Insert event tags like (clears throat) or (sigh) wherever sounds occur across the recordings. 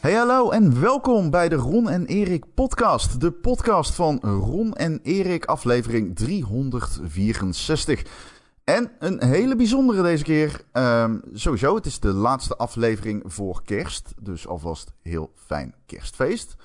Hey hallo en welkom bij de Ron en Erik podcast. De podcast van Ron en Erik, aflevering 364. En een hele bijzondere deze keer. Ehm, sowieso, het is de laatste aflevering voor kerst. Dus alvast heel fijn kerstfeest.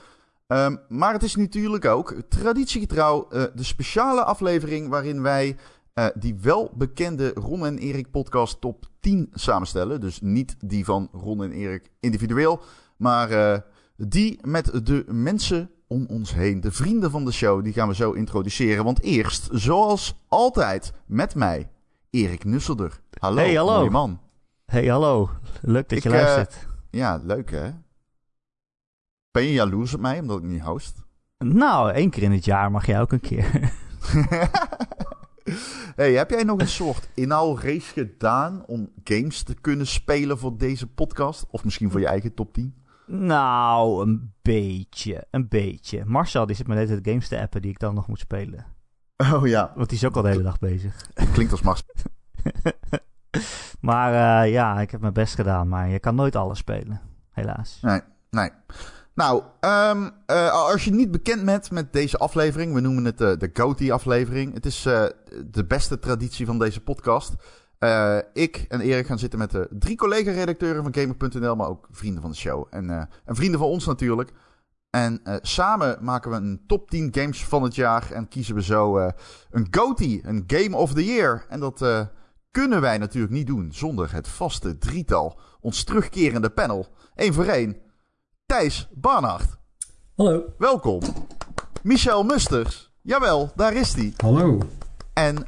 Ehm, maar het is natuurlijk ook traditiegetrouw uh, de speciale aflevering waarin wij uh, die wel bekende Ron en Erik podcast top 10 samenstellen. Dus niet die van Ron en Erik individueel, maar uh, die met de mensen om ons heen, de vrienden van de show, die gaan we zo introduceren. Want eerst, zoals altijd, met mij, Erik Nusselder. Hallo, hey, hallo. man. Hey, hallo. Leuk dat ik, je luistert. Uh, ja, leuk hè? Ben je jaloers op mij omdat ik niet host? Nou, één keer in het jaar mag jij ook een keer. (laughs) hey, heb jij nog een soort inhaalrace gedaan om games te kunnen spelen voor deze podcast? Of misschien voor je eigen top 10? Nou, een beetje. Een beetje. Marcel die zit met deze games te appen die ik dan nog moet spelen. Oh ja. Want die is ook al de hele dag bezig. Klinkt als Marcel. (laughs) maar uh, ja, ik heb mijn best gedaan. Maar je kan nooit alles spelen. Helaas. Nee, nee. Nou, um, uh, als je niet bekend bent met deze aflevering, we noemen het uh, de GOTY-aflevering. Het is de beste traditie van deze podcast. Ik en Erik gaan zitten met de drie collega-redacteuren van Gamer.nl, maar ook vrienden van de show. En, en vrienden van ons natuurlijk. En samen maken we een top 10 games van het jaar en kiezen we zo een GOTY, een Game of the Year. En dat kunnen wij natuurlijk niet doen zonder het vaste drietal, ons terugkerende panel. Eén voor één. Thijs Barnard. Hallo. Welkom. Michel Musters. Jawel, daar is hij. Hallo. En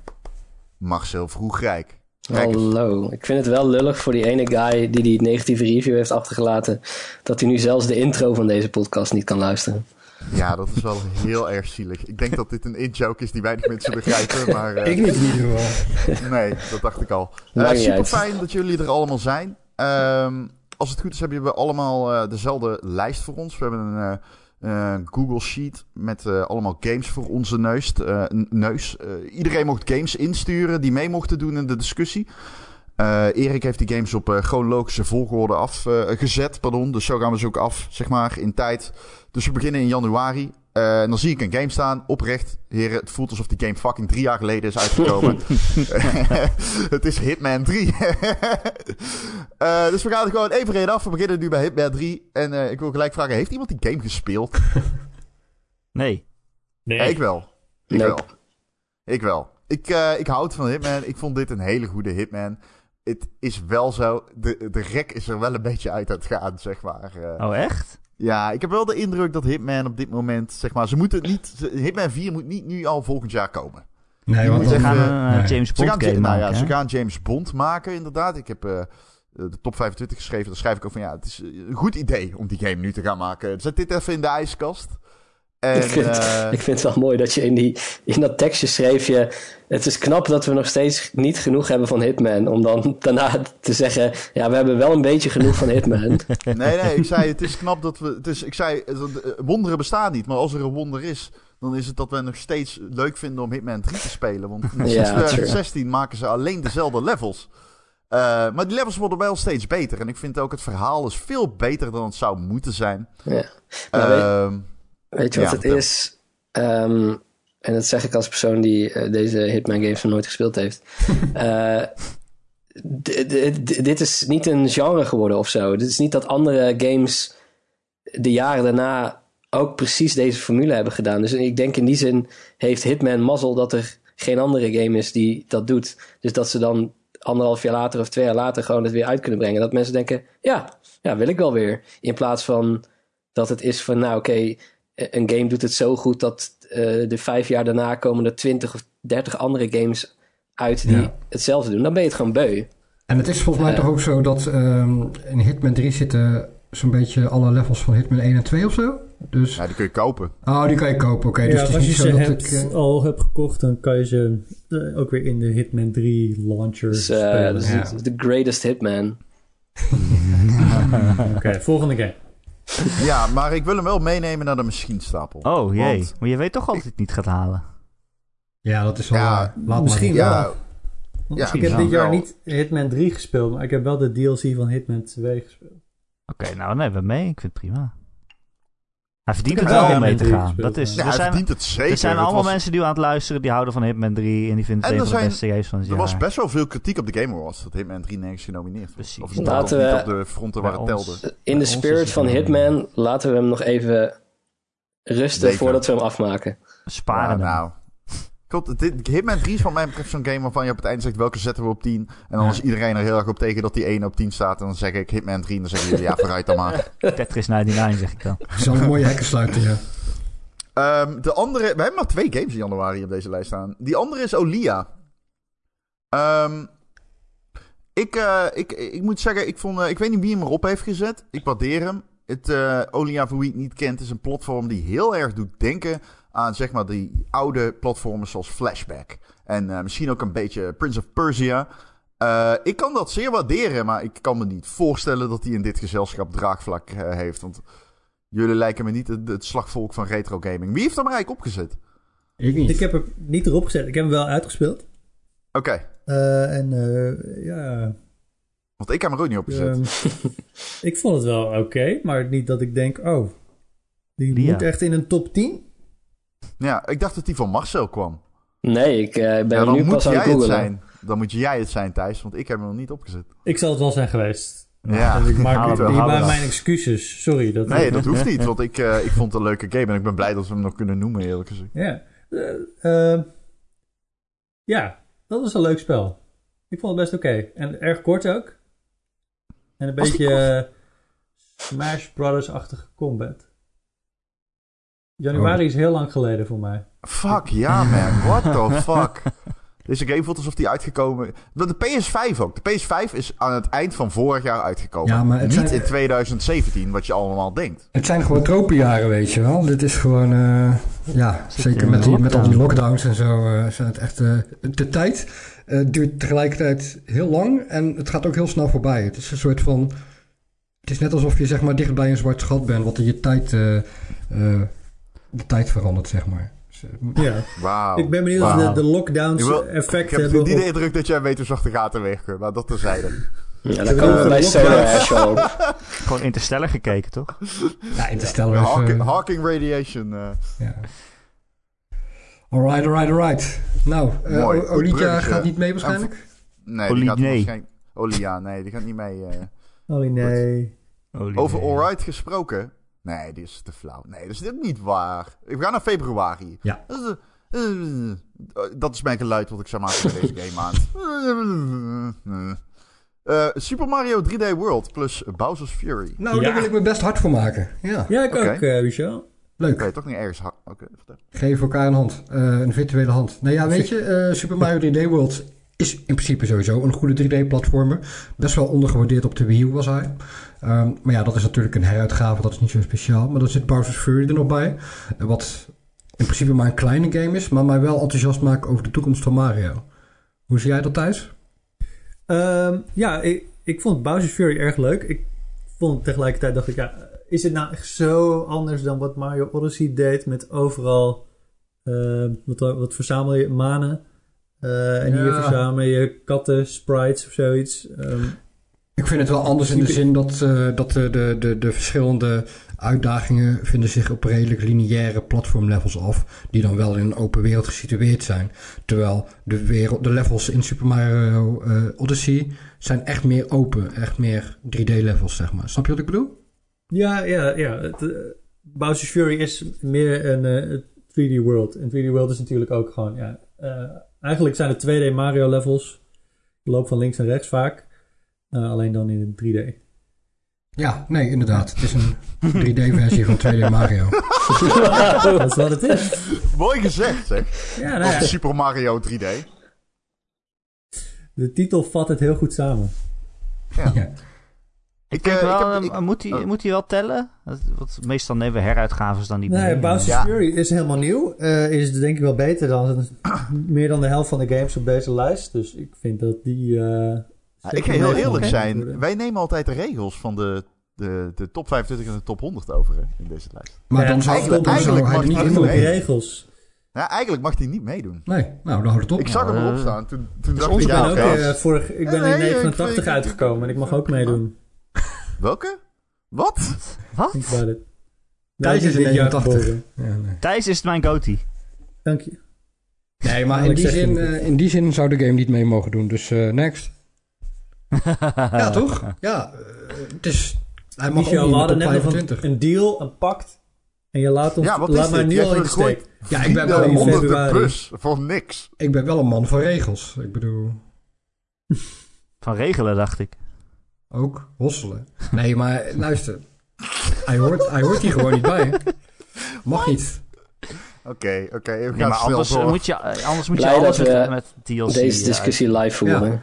Marcel Vroegrijk. Hallo. Ik vind het wel lullig voor die ene guy die die negatieve review heeft achtergelaten. Dat hij nu zelfs de intro van deze podcast niet kan luisteren. Ja, dat is wel heel erg zielig. Ik denk dat dit een in-joke is die weinig mensen begrijpen. Maar, uh, ik niet in ieder geval. Nee, dat dacht ik al. (laughs) Uh, super fijn dat jullie er allemaal zijn. Um, als het goed is, hebben we allemaal uh, dezelfde lijst voor ons. We hebben een uh, Google Sheet met uh, allemaal games voor onze neus. neus. iedereen mocht games insturen die mee mochten doen in de discussie. Erik heeft die games op chronologische volgorde afgezet. pardon. Dus zo gaan we ze ook af, zeg maar, in tijd. Dus we beginnen in januari. Uh, en dan zie ik een game staan, oprecht. Heren, het voelt alsof die game fucking drie jaar geleden is uitgekomen. (laughs) het is Hitman 3. uh, (laughs) dus we gaan het gewoon even reden af. We beginnen nu bij Hitman 3. En uh, ik wil gelijk vragen, heeft iemand die game gespeeld? (laughs) nee. nee. ik wel. Ik wel. Ik wel. Ik, ik houd van Hitman. Ik vond dit een hele goede Hitman. Het is wel zo, de, de rek is er wel een beetje uit aan het gaan, zeg maar. oh, echt? Ja, ik heb wel de indruk dat Hitman op dit moment, zeg maar, ze moeten niet, Hitman 4 moet niet nu al volgend jaar komen. Nee, want ze gaan een uh, James Bond ze gaan, game nou, maken. Ja, ze gaan James Bond maken, inderdaad. Ik heb uh, de top 25 geschreven, daar schrijf ik ook van, ja, het is een goed idee om die game nu te gaan maken. Zet dit even in de ijskast. En, ik, vind, uh, ik vind het wel mooi dat je in, die, in dat tekstje schreef je... Het is knap dat we nog steeds niet genoeg hebben van Hitman. Om dan (laughs) daarna te zeggen... Ja, we hebben wel een beetje genoeg van Hitman. (laughs) nee, nee, ik zei het is knap dat we... Het is, ik zei, wonderen bestaan niet. Maar als er een wonder is... Dan is het dat we nog steeds leuk vinden om Hitman 3 te spelen. Want sinds Ja, 2016 maken ze alleen dezelfde levels. Uh, maar die levels worden wel steeds beter. En ik vind ook het verhaal is veel beter dan het zou moeten zijn. Ja. Nou, Ehm, Weet je wat Ja, het is? Ehm, en dat zeg ik als persoon die eh, deze Hitman games nog nooit gespeeld heeft. (laughs) Eh, dit is niet een genre geworden of zo. Dit is niet dat andere games de jaren daarna ook precies deze formule hebben gedaan. Dus ik denk in die zin heeft Hitman mazzel dat er geen andere game is die dat doet. Dus dat ze dan anderhalf jaar later of twee jaar later gewoon het weer uit kunnen brengen. Dat mensen denken, ja, ja wil ik wel weer. In plaats van dat het is van, nou oké, een game doet het zo goed dat eh, de vijf jaar daarna komen er twintig of dertig andere games uit die Ja. hetzelfde doen. Dan ben je het gewoon beu. En het is volgens mij Ja. toch ook zo dat ehm, in Hitman 3 zitten zo'n beetje alle levels van Hitman 1 en 2 of zo. Dus, ja, die kun je kopen. oh, die kan je kopen. Oké, dus ja, het is als je niet ze zo dat hebt, ik... eh, al hebt gekocht, dan kan je ze eh, ook weer in de Hitman 3 launcher Dus eh, spelen. dat is Ja. de greatest hitman. (laughs) Oké, volgende game. Ja, maar ik wil hem wel meenemen naar de machienstapel. Oh jee, Want- maar je weet toch altijd het niet gaat halen. Ja, dat is wel Ja. Laat misschien maar. ja, ik heb nou, dit jaar wel. niet Hitman 3 gespeeld, maar ik heb wel de DLC van Hitman 2 gespeeld. Oké, nou nee, we mee. Ik vind het prima. Hij verdient het wel om mee te 3 gaan. Dat is, ja. Er hij zijn, verdient het zeker. er zijn allemaal was- mensen die aan het luisteren die houden van Hitman 3 en die vinden het En een er van de beste games van het Er was best wel veel kritiek op de Game Awards dat Hitman 3 nergens genomineerd was. Precies. Of Laten niet we- op de fronten waar het ons- telde. In de spirit van Hitman laten we hem nog even rusten voordat we hem afmaken. Sparen nou. Klopt, dit, Hitman 3 is van mij betreft zo'n game waarvan je op het einde zegt welke zetten we op 10. En dan is iedereen er heel erg op tegen dat die 1 op 10 staat. En dan zeg ik Hitman 3 en dan zeggen jullie ja vooruit dan maar. (laughs) Tetris 99 zeg ik dan. (laughs) Een mooie hekken sluiten, ja. Ehm, de andere, we hebben maar twee games in januari op deze lijst staan. Die andere is Olia. Ehm, ik, eh, ik, ik moet zeggen, ik, vond, eh, ik weet niet wie hem erop heeft gezet. Ik waardeer hem. Het eh, Olia, voor wie het niet kent, is een platform die heel erg doet denken aan zeg maar die oude platformen zoals Flashback. En eh, misschien ook een beetje Prince of Persia. Eh, ik kan dat zeer waarderen, maar ik kan me niet voorstellen dat hij in dit gezelschap draagvlak eh, heeft. Want jullie lijken me niet het, het slagvolk van retro gaming. Wie heeft hem eigenlijk opgezet? Ik niet. Ik heb hem niet erop gezet. Ik heb hem wel uitgespeeld. Oké, Eh, en eh, ja, want ik heb hem er ook niet opgezet. ehm, (laughs) ik vond het wel oké, maar niet dat ik denk, oh, die Lia. moet echt in een top 10. Ja, ik dacht dat die van Marcel kwam. Nee, ik eh, ben Ja, nu moet pas aan jij het googlen. zijn. Dan moet jij het zijn, Thijs, want ik heb hem nog niet opgezet. Ik zal het wel zijn geweest. Ja, Dus ik maak mijn excuses. Sorry. Dat Nee, dat hoeft niet, want ik, eh, ik vond het een leuke game en ik ben blij dat we hem nog kunnen noemen, eerlijk gezegd. Ja. Eh, ja, dat was een leuk spel. Ik vond het best oké. En erg kort ook. En een Was beetje Smash Brothers-achtige combat. Januari is heel lang geleden voor mij. Fuck, ja man, what the (laughs) fuck. Deze game voelt alsof die uitgekomen... De PS5 ook. De PS5 is aan het eind van vorig jaar uitgekomen. Ja, maar het Niet zijn- in 2017, wat je allemaal denkt. Het zijn gewoon tropenjaren, weet je wel. Dit is gewoon, eh, ja, Zit zeker met, die, met al die lockdown. lockdowns en zo, eh, zijn het echt... eh, de tijd eh, duurt tegelijkertijd heel lang en het gaat ook heel snel voorbij. Het is een soort van... Het is net alsof je zeg maar dicht bij een zwart gat bent, wat in je tijd... de tijd verandert, zeg maar. Ja. Wauw. Ik ben benieuwd Wauw. of de, de lockdowns Ik wil- effect Ik heb hebben niet de op- indruk dat jij de gaten werken, maar dat terzijde. Ja, dan komen we de bij Solar op. (laughs) Gewoon Interstellar gekeken, toch? ja, Interstellar is... Hawking, eh, Hawking Radiation. eh. ja. Alright, alright, alright. Nou, Mooi, goed Olivia gaat niet mee waarschijnlijk? Nee, Oli- die gaat nee. waarschijnlijk... Olia, nee, die gaat niet mee. eh. Oh nee. Over nee. Alright gesproken. Nee, die is te flauw. Nee, dat is dit niet waar. We gaan naar februari. Ja. Dat is, eh, eh, dat is mijn geluid wat ik zou maken bij deze game maand. Eh, Super Mario 3D World plus Bowser's Fury. Nou, Ja. daar wil ik me best hard voor maken. Ja, Ja, ik Oké. ook, Michel. leuk. Oké, toch niet ergens hard. Oké, vertel. Geef elkaar een hand. Eh, een virtuele hand. Nou ja, weet je, eh, Super Mario 3D World is in principe sowieso een goede 3D-platformer. Best wel ondergewaardeerd op de Wii U was hij. Ehm, maar ja, dat is natuurlijk een heruitgave, dat is niet zo speciaal. Maar dan zit Bowser's Fury er nog bij. wat in principe maar een kleine game is, maar mij wel enthousiast maakt over de toekomst van Mario. Hoe zie jij dat thuis? Ehm, ja, ik, ik vond Bowser's Fury erg leuk. Ik vond tegelijkertijd, dacht ik, ja, is het nou echt zo anders dan wat Mario Odyssey deed met overal, ehm, wat, wat verzamel je, manen. Eh, en hier verzamel je katten, sprites of zoiets. Ik vind het wel anders in de zin dat, eh, dat de, de, de, de verschillende uitdagingen vinden zich op redelijk lineaire platformlevels af, die dan wel in een open wereld gesitueerd zijn. Terwijl de, wereld, de levels in Super Mario eh, Odyssey zijn echt meer open, echt meer 3D-levels, zeg maar. Snap je wat ik bedoel? ja, ja, ja. Het, eh, Bowser's Fury is meer een eh, 3D World. En 3D World is natuurlijk ook gewoon, ja... eigenlijk zijn het 2D Mario levels. Je loopt van links naar rechts vaak. Eh, alleen dan in 3D. Ja, nee, inderdaad. Het is een 3D-versie van 2D Mario. (laughs) dat is wat het is. Mooi gezegd, zeg. Ja, nou Of ja, Super Mario 3D. de titel vat het heel goed samen. Ja. Ja. Ik Ik, denk eh, ik wel, heb- eh, ik- moet, die, oh. moet die wel tellen? Dat- Want meestal nemen we heruitgaves dan niet Nee, mee. Bowser's Ja. Fury is helemaal nieuw. Eh, is denk ik wel beter dan (clears throat) meer dan de helft van de games op deze lijst. Dus ik vind dat die... eh, Ja, ik ga heel eerlijk zijn. Wij nemen altijd de regels van de, de, de top 25 en de top 100 over hè, in deze lijst. Maar Ja, dan zou, eigenlijk- dan zou eigenlijk hij mag niet hij in mogen. mee. regels. Ja, eigenlijk mag hij niet meedoen. Nee, nou, dan houdt het op. Ik zag hem erop staan. Toen, toen dacht ons ik, Ik ja, ben, ook, eh, vorig, ik ben nee, in ik 89 vind- uitgekomen en ik mag ook meedoen. Welke? Wat? Wat? Thijs is in dit jaar 81. geboren. Ja, nee. Thijs is mijn goatee. Dank je. nee, maar in die, zin, niet. eh, in die zin zou de game niet mee mogen doen. Dus eh, next. Ja, (laughs) toch? Ja, eh, het is... Hij mag Michel, ook niet net een, 25. een deal, een pact. En je laat ons Ja, wat laat is mij dit? nu al in steek. Ja, ik ben wel een man, februari. bus. Voor niks. ik ben wel een man van regels. Ik bedoel, Van regelen, dacht ik. ook hosselen. Nee, maar luister. Hij hoort, hij hoort hier gewoon niet bij. Mag niet. Oké, oké. we Nee, maar snel anders, eh, moet je, eh, anders moet je Blij alles dat met, DLC... Deze eh, discussie live voeren. Ja,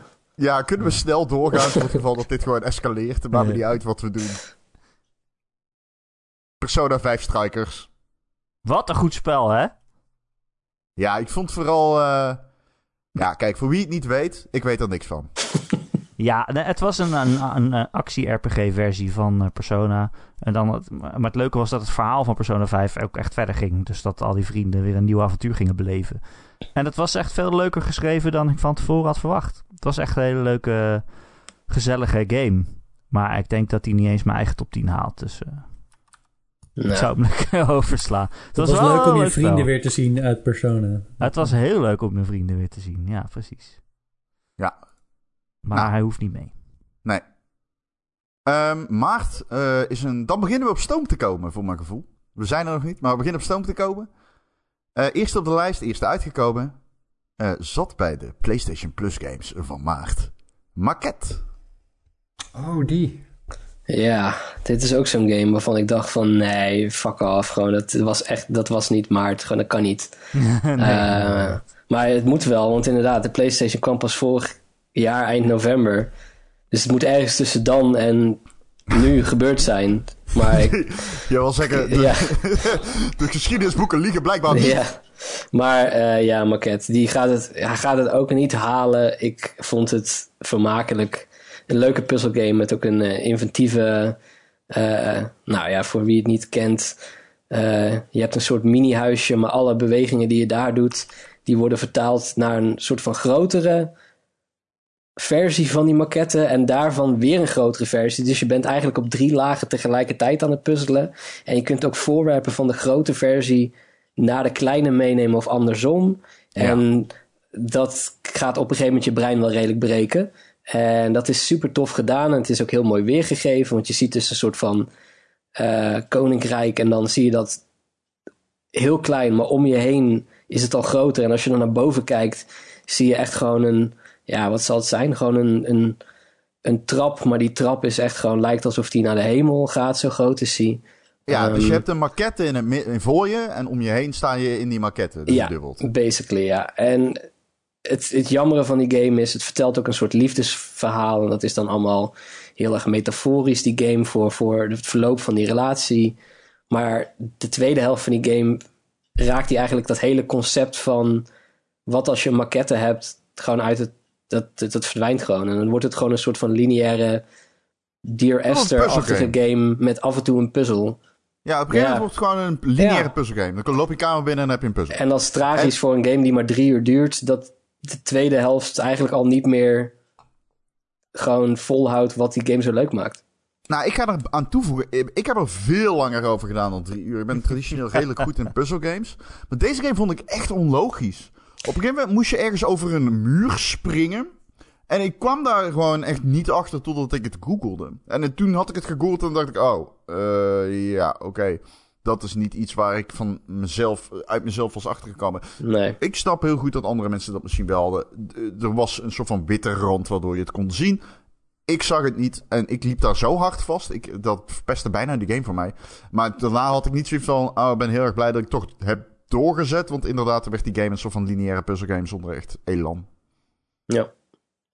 kunnen we snel doorgaan voor het (laughs) geval dat dit gewoon escaleert. Me Ja. niet uit wat we doen. Persona 5 Strikers. Wat een goed spel, hè? Ja, ik vond vooral... eh, Ja, kijk, voor wie het niet weet, ik weet er niks van. (laughs) Ja, nee, het was een, een, een, een actie-RPG-versie van eh, Persona. En dan het, maar het leuke was dat het verhaal van Persona 5 ook echt verder ging. Dus dat al die vrienden weer een nieuw avontuur gingen beleven. En het was echt veel leuker geschreven dan ik van tevoren had verwacht. Het was echt een hele leuke, gezellige game. Maar ik denk dat hij niet eens mijn eigen top 10 haalt. Dus eh, ik Nou, zou hem lekker (laughs) overslaan. Het was, wel leuk om je vrienden spel. weer te zien uit Persona. Het was heel leuk om mijn vrienden weer te zien. Ja, precies. Ja. Maar Nou. hij hoeft niet mee. Nee. Ehm, maart eh, is een... Dan beginnen we op stoom te komen, voor mijn gevoel. We zijn er nog niet, maar we beginnen op stoom te komen. Eh eerst op de lijst, eerste uitgekomen. Eh, zat bij de PlayStation Plus games van maart. Maquette. Oh, die. ja, dit is ook zo'n game waarvan ik dacht van nee, fuck off. Gewoon, dat was echt, dat was niet maart. Gewoon, dat kan niet. (laughs) nee. Eh, maar het moet wel, want inderdaad, de PlayStation kwam pas vorig jaar eind november. Dus het moet ergens tussen dan en nu gebeurd zijn. Maar ik, Je wil zeggen, de, ja, (laughs) de geschiedenisboeken liegen blijkbaar niet. ja. Maar eh, ja, Maquette, die gaat het, hij gaat het ook niet halen. Ik vond het vermakelijk. Een leuke puzzelgame met ook een eh, inventieve... eh, nou ja, voor wie het niet kent... je hebt een soort mini-huisje, maar alle bewegingen die je daar doet... die worden vertaald naar een soort van grotere versie van die maquette... en daarvan weer een grotere versie. Dus je bent eigenlijk op drie lagen tegelijkertijd aan het puzzelen. En je kunt ook voorwerpen van de grote versie naar de kleine meenemen of andersom. En dat gaat op een gegeven moment je brein wel redelijk breken. En dat is super tof gedaan. En het is ook heel mooi weergegeven. Want je ziet dus een soort van eh, koninkrijk. En dan zie je dat heel klein. Maar om je heen is het al groter. En als je dan naar boven kijkt, zie je echt gewoon een... Ja, wat zal het zijn? Gewoon een, een, een trap. Maar die trap is echt gewoon... Lijkt alsof die naar de hemel gaat. Zo groot is die. Ja, dus je Ehm, hebt een maquette in het in voor je en om je heen sta je in die maquette. Dus Ja, dubbeld. basically, ja. En het, het jammere van die game is, het vertelt ook een soort liefdesverhaal. En dat is dan allemaal heel erg metaforisch, die game, voor, voor het verloop van die relatie. Maar de tweede helft van die game raakt die eigenlijk dat hele concept van... wat als je een maquette hebt, gewoon uit het... Dat, dat, dat verdwijnt gewoon. En dan wordt het gewoon een soort van lineaire Dear een Esther-achtige puzzelgame. game met af en toe een puzzel. Ja, op een gegeven moment Ja. wordt het gewoon een lineaire Ja. puzzelgame. Dan loop je kamer binnen en dan heb je een puzzel. En dat is tragisch En- voor een game die maar drie uur duurt. Dat de tweede helft eigenlijk al niet meer gewoon volhoudt wat die game zo leuk maakt. Nou, ik ga er aan toevoegen. Ik ik heb er veel langer over gedaan dan drie uur. Ik ben traditioneel (laughs) redelijk goed in puzzelgames. Maar deze game vond ik echt onlogisch. Op een gegeven moment moest je ergens over een muur springen. En ik kwam daar gewoon echt niet achter totdat ik het googelde. En toen had ik het gegoogeld en dacht ik, oh, eh, ja, oké. Dat is niet iets waar ik van mezelf, uit mezelf was achtergekomen. Nee. Ik snap heel goed dat andere mensen dat misschien wel hadden. Er was een soort van witte rand waardoor je het kon zien. Ik zag het niet en ik liep daar zo hard vast. Ik, dat verpestte bijna de game voor mij. Maar daarna had ik niet zoiets van... Oh, ik ben heel erg blij dat ik toch heb doorgezet. Want inderdaad, werd die game een soort van lineaire puzzelgame zonder echt elan. Ja.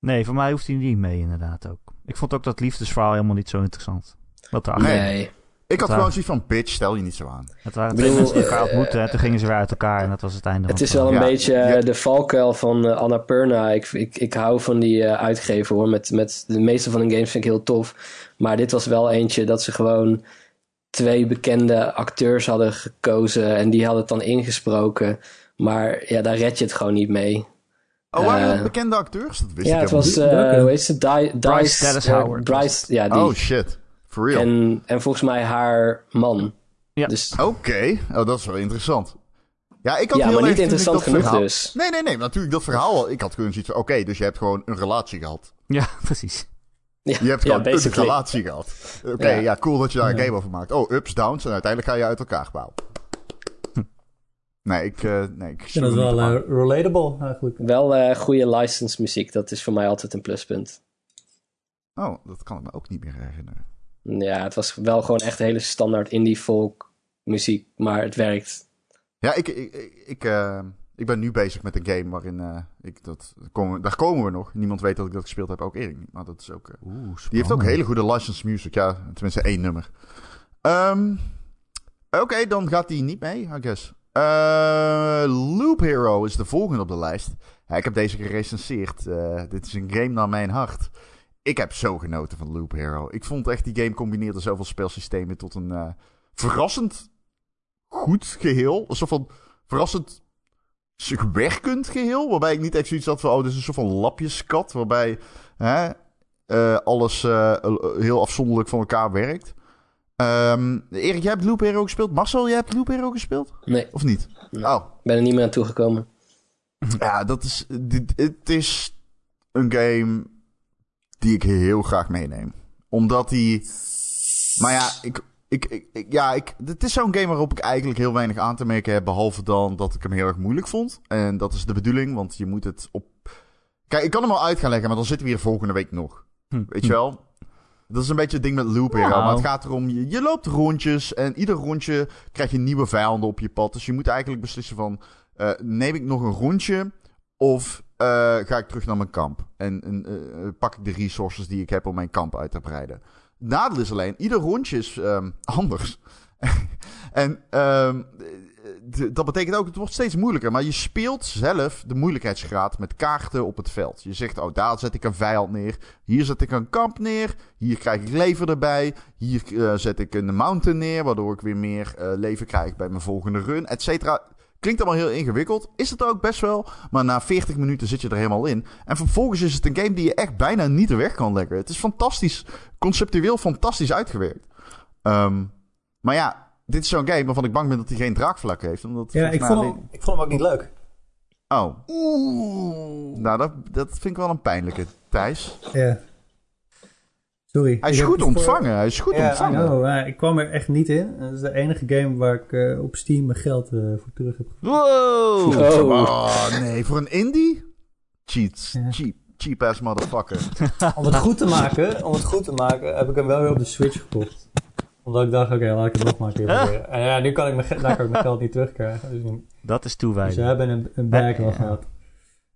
Nee, voor mij hoeft hij niet mee inderdaad ook. Ik vond ook dat liefdesverhaal helemaal niet zo interessant. Wat daar Nee. Nee. Ik had gewoon zoiets van, bitch, stel je niet zo aan. Het waren twee mensen die elkaar eh, ontmoetten en toen gingen ze weer uit elkaar en dat was het einde Het van is wel een Ja, beetje je- eh, de valkuil van eh, Annapurna. Ik, ik, ik hou van die eh, uitgever hoor. Met, met de meeste van de games vind ik heel tof. Maar dit was wel eentje dat ze gewoon twee bekende acteurs hadden gekozen. En die hadden het dan ingesproken. Maar ja, daar red je het gewoon niet mee. Oh, waren Eh, bekende acteurs? Dat wist Ja, ik het helemaal was, niet. eh Welke? hoe heet ze? Di- Bryce Dice, Dallas eh, Howard was Bryce, ja, die. Oh, shit. For real. En, en volgens mij haar man. Ja. Dus Oké, oh, dat is wel interessant. Ja, ik had ja, heel maar erg niet interessant dat genoeg verhaal- dus. Nee, nee, nee, natuurlijk dat verhaal. Ik had zoiets van, oké, dus je hebt gewoon een relatie gehad. Ja, (laughs) precies. Ja, Je hebt ja, gewoon een basically. relatie gehad. Oké, Ja. ja. cool dat je daar een Ja. game over maakt. Oh, ups, downs en uiteindelijk ga je uit elkaar bouwen. Nee, ik... eh nee, ik Ik vind dat wel uh, eh, relatable eigenlijk. Wel eh goede license muziek, dat is voor mij altijd een pluspunt. Oh, dat kan ik me ook niet meer herinneren. Ja, het was wel gewoon echt hele standaard indie folk muziek, maar het werkt. Ja, ik, ik, ik, ik, ik ben nu bezig met een game waarin... eh, ik, dat, komen, daar komen we nog. Niemand weet dat ik dat gespeeld heb, ook Erik niet. Maar dat is ook... eh, Oeh, Die heeft ook hele goede license music. Ja, tenminste één nummer. Ehm, Oké, dan gaat die niet mee, I guess. Eh, Loop Hero is de volgende op de lijst. Ja, ik heb deze gerecenseerd. Dit is een game naar mijn hart. Ik heb zo genoten van Loop Hero. Ik vond echt die game combineerde zoveel spelsystemen tot een verrassend goed geheel. Een soort van verrassend werkend geheel. Waarbij ik niet echt zoiets had van, oh, dit is een soort van lapjeskat. Waarbij hè, eh, alles eh, heel afzonderlijk van elkaar werkt. Ehm, Erik, jij hebt Loop Hero gespeeld. Marcel, jij hebt Loop Hero gespeeld? Nee, Of niet? Nee. Oh, ik ben er niet meer aan toegekomen. ja, dat is. Dit, het is een game die ik heel graag meeneem. Omdat die. Maar ja, ik. Ik, ik, ik- ja, ik, het is zo'n game waarop ik eigenlijk heel weinig aan te merken heb. Behalve dan dat ik hem heel erg moeilijk vond. En dat is de bedoeling, want je moet het op. Kijk, ik kan hem al uit gaan leggen, maar dan zitten we hier volgende week nog. Hm. Weet je wel? Dat is een beetje het ding met Loop Hero. Nou. Maar het gaat erom, je, je loopt rondjes en ieder rondje krijg je nieuwe vijanden op je pad. Dus je moet eigenlijk beslissen van, eh, neem ik nog een rondje of eh, ga ik terug naar mijn kamp? En, en eh, pak ik de resources die ik heb om mijn kamp uit te breiden. Nadeel is alleen, ieder rondje is ehm, anders. (laughs) en ehm, dat betekent ook, het wordt steeds moeilijker. Maar je speelt zelf de moeilijkheidsgraad met kaarten op het veld. Je zegt, oh, daar zet ik een vijand neer. Hier zet ik een kamp neer. Hier krijg ik leven erbij. Hier eh, zet ik een mountain neer, waardoor ik weer meer eh, leven krijg bij mijn volgende run, et cetera. Klinkt allemaal heel ingewikkeld. Is het ook best wel. Maar na 40 minuten zit je er helemaal in. En vervolgens is het een game die je echt bijna niet weg kan leggen. Het is fantastisch. Conceptueel fantastisch uitgewerkt. Ehm, maar ja, dit is zo'n game waarvan ik bang ben dat hij geen draagvlak heeft. Omdat Ja, ik vond, hem, ik vond hem ook niet leuk. Oh. Nou, dat, dat vind ik wel een pijnlijke, Thijs. Ja. Sorry. Hij is goed voor- ontvangen. Hij is goed Ja, ontvangen. know, maar ik kwam er echt niet in. Dat is de enige game waar ik eh, op Steam mijn geld eh, voor terug heb Wow! Oh. Oh, nee. Voor een indie? Cheats. Ja. Cheap. Cheap ass motherfucker. (laughs) Om het goed te maken, om het goed te maken, heb ik hem wel weer op de Switch gekocht. Omdat ik dacht, oké, laat ik het nog maar een keer proberen. En ja, nu kan ik mijn, daar kan ik mijn geld niet terugkrijgen. Dus, nu- Dat is dus toewijding. we hebben een, een bag wel Ja. gehad.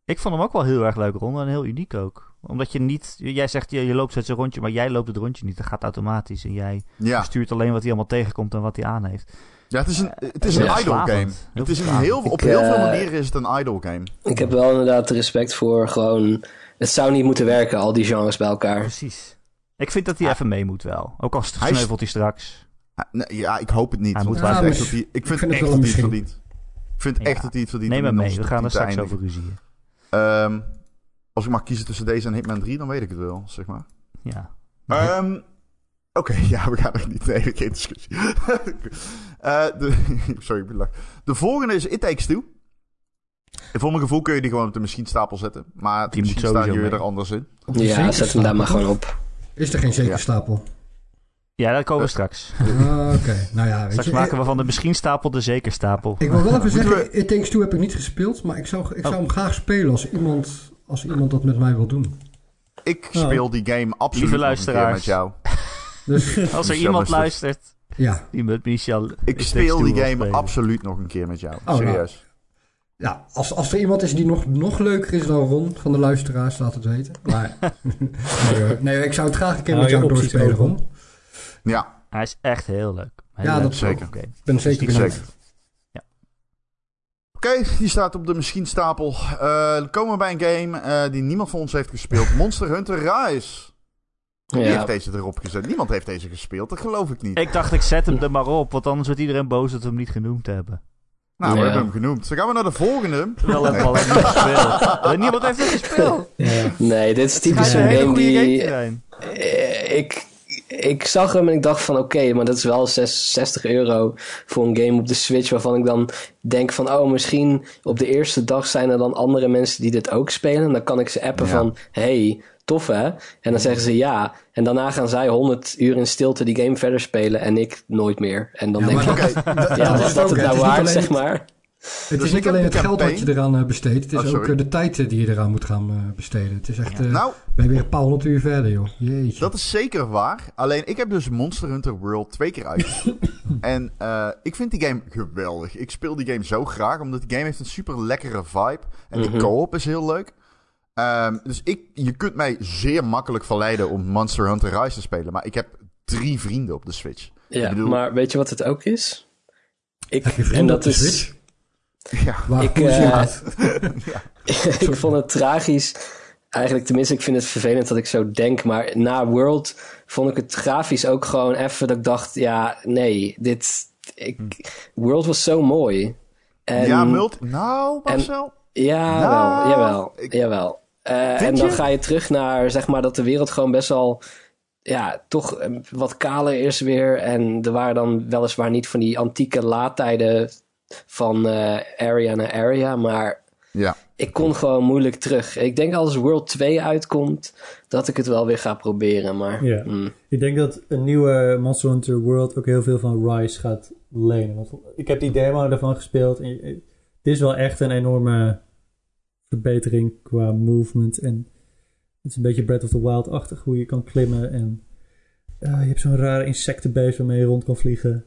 Ik vond hem ook wel heel erg leuk, Ron. En heel uniek ook. Omdat je niet... Jij zegt, je, je loopt steeds een rondje, maar jij loopt het rondje niet. Dat gaat automatisch. En jij Ja. stuurt alleen wat hij allemaal tegenkomt en wat hij aan heeft. Ja, het is een, het is een idle verslavend. game. Het is een heel, op Ik, heel veel eh, manieren is het een idle game. Ik heb wel inderdaad respect voor gewoon... Het zou niet moeten werken, al die genres bij elkaar. Precies. Ik vind dat hij even mee moet wel. Ook al sneuvelt hij straks. Ah, Ja, ik hoop het niet. Hij moet ik wel. vind hij, ik vind, vind het echt dat hij het verdient. Ik vind echt dat hij het verdient. Neem hem mee. We gaan er top 10 te straks over eindigen. ruzieën. Als ik mag kiezen tussen deze en Hitman 3, dan weet ik het wel, zeg maar. Ja. Ehm, Oké, (laughs) ja, we gaan er niet. Nee, geen discussie. (laughs) Eh, de, (laughs) sorry, ik ben lach. De volgende is It Takes Two. En voor mijn gevoel kun je die gewoon op de machinestapel zetten. Maar Die misschien moet staan mee. er anders in. Ja, zet hem daar maar gewoon op. Is er geen zekerstapel? Ja, daar komen we straks. Ah, Oké, nou ja, weet Straks je. maken we van de misschien stapel de zeker stapel. ik wil wel even zeggen, It Takes Two heb ik niet gespeeld, maar ik zou, ik zou Oh. hem graag spelen als iemand, als iemand dat met mij wil doen. Ik Oh. speel die game absoluut Lieve nog een keer luisteraars. met jou. (laughs) Dus (laughs) Als er iemand luistert ja, die met Michel... Ik speel die game spelen. absoluut nog een keer met jou. nou. Serieus. ja als, als er iemand is die nog, nog leuker is dan Ron van de luisteraars, laat het weten. Maar (laughs) nee, ik zou het graag een keer met jou doorspelen. Ron. Ja, Hij is echt heel leuk. Heel Ja, leuk. dat is zeker. Ik ben zeker Zeker. Oké, die staat op de machinestapel. Eh dan komen we bij een game eh, die niemand van ons heeft gespeeld. (laughs) Monster Hunter Rise. Wie Ja, heeft deze erop gezet? Niemand heeft deze gespeeld, dat geloof ik niet. Ik dacht, ik zet hem er maar op, want anders wordt iedereen boos dat we hem niet genoemd hebben. Nou, we hebben hem genoemd. Dan gaan we naar de volgende. Het (laughs) al niet gespeeld. En Niemand heeft het gespeeld. Ja. nee, dit is typisch een game die... eh, ik, ik zag hem en ik dacht van oké, maar dat is wel 60 euro voor een game op de Switch. Waarvan ik dan denk van oh, misschien op de eerste dag zijn er dan andere mensen die dit ook spelen. En dan kan ik ze appen Ja. van hey, tof hè? En dan zeggen ze ja. En daarna gaan zij 100 uur in stilte die game verder spelen en ik nooit meer. En dan Ja, denk maar ik, Oké, (laughs) ja, dat was dat het nou waard, zeg maar? Het Dus is niet alleen de het geld wat campaign- je eraan eh, besteedt. Het is Oh, ook eh, de tijd eh, die je eraan moet gaan besteden. Het is echt... eh nou, ben je weer een paar honderd uur verder, joh. Jeetje. Dat is zeker waar. Alleen ik heb dus Monster Hunter World twee keer uitgespeeld. (laughs) en eh, ik vind die game geweldig. Ik speel die game zo graag, omdat die game heeft een super lekkere vibe. En die Mhm. co-op is heel leuk. Ehm, dus ik, je kunt mij zeer makkelijk verleiden om Monster Hunter Rise te spelen. Maar ik heb drie vrienden op de Switch. Ja, bedoel- maar weet je wat het ook is? Ik, Heb je en vrienden op dat de is, Switch? Ja, Waar Ik, je eh, (laughs) ik vond het tragisch. Eigenlijk, tenminste, ik vind het vervelend dat ik zo denk. Maar na World vond ik het grafisch ook gewoon even dat ik dacht: ja, nee, dit. Ik, World was zo mooi. En, ja multi... Nou, Marcel. Ja, Nou, wel, jawel. ik- jawel. Eh, en dan je? ga je terug naar, zeg maar, dat de wereld gewoon best wel, ja, toch eh, wat kaler is weer. En er waren dan weliswaar niet van die antieke laadtijden van eh, area naar area, maar Ja. ik kon gewoon moeilijk terug. Ik denk als World 2 uitkomt, dat ik het wel weer ga proberen, maar... Ja. mm, Ik denk dat een nieuwe Monster Hunter World ook heel veel van Rise gaat lenen. Want ik heb die demo ervan gespeeld. Het is wel echt een enorme verbetering qua movement. En het is een beetje Breath of the Wild-achtig hoe je kan klimmen. En eh, je hebt zo'n rare insectenbeest waarmee je rond kan vliegen.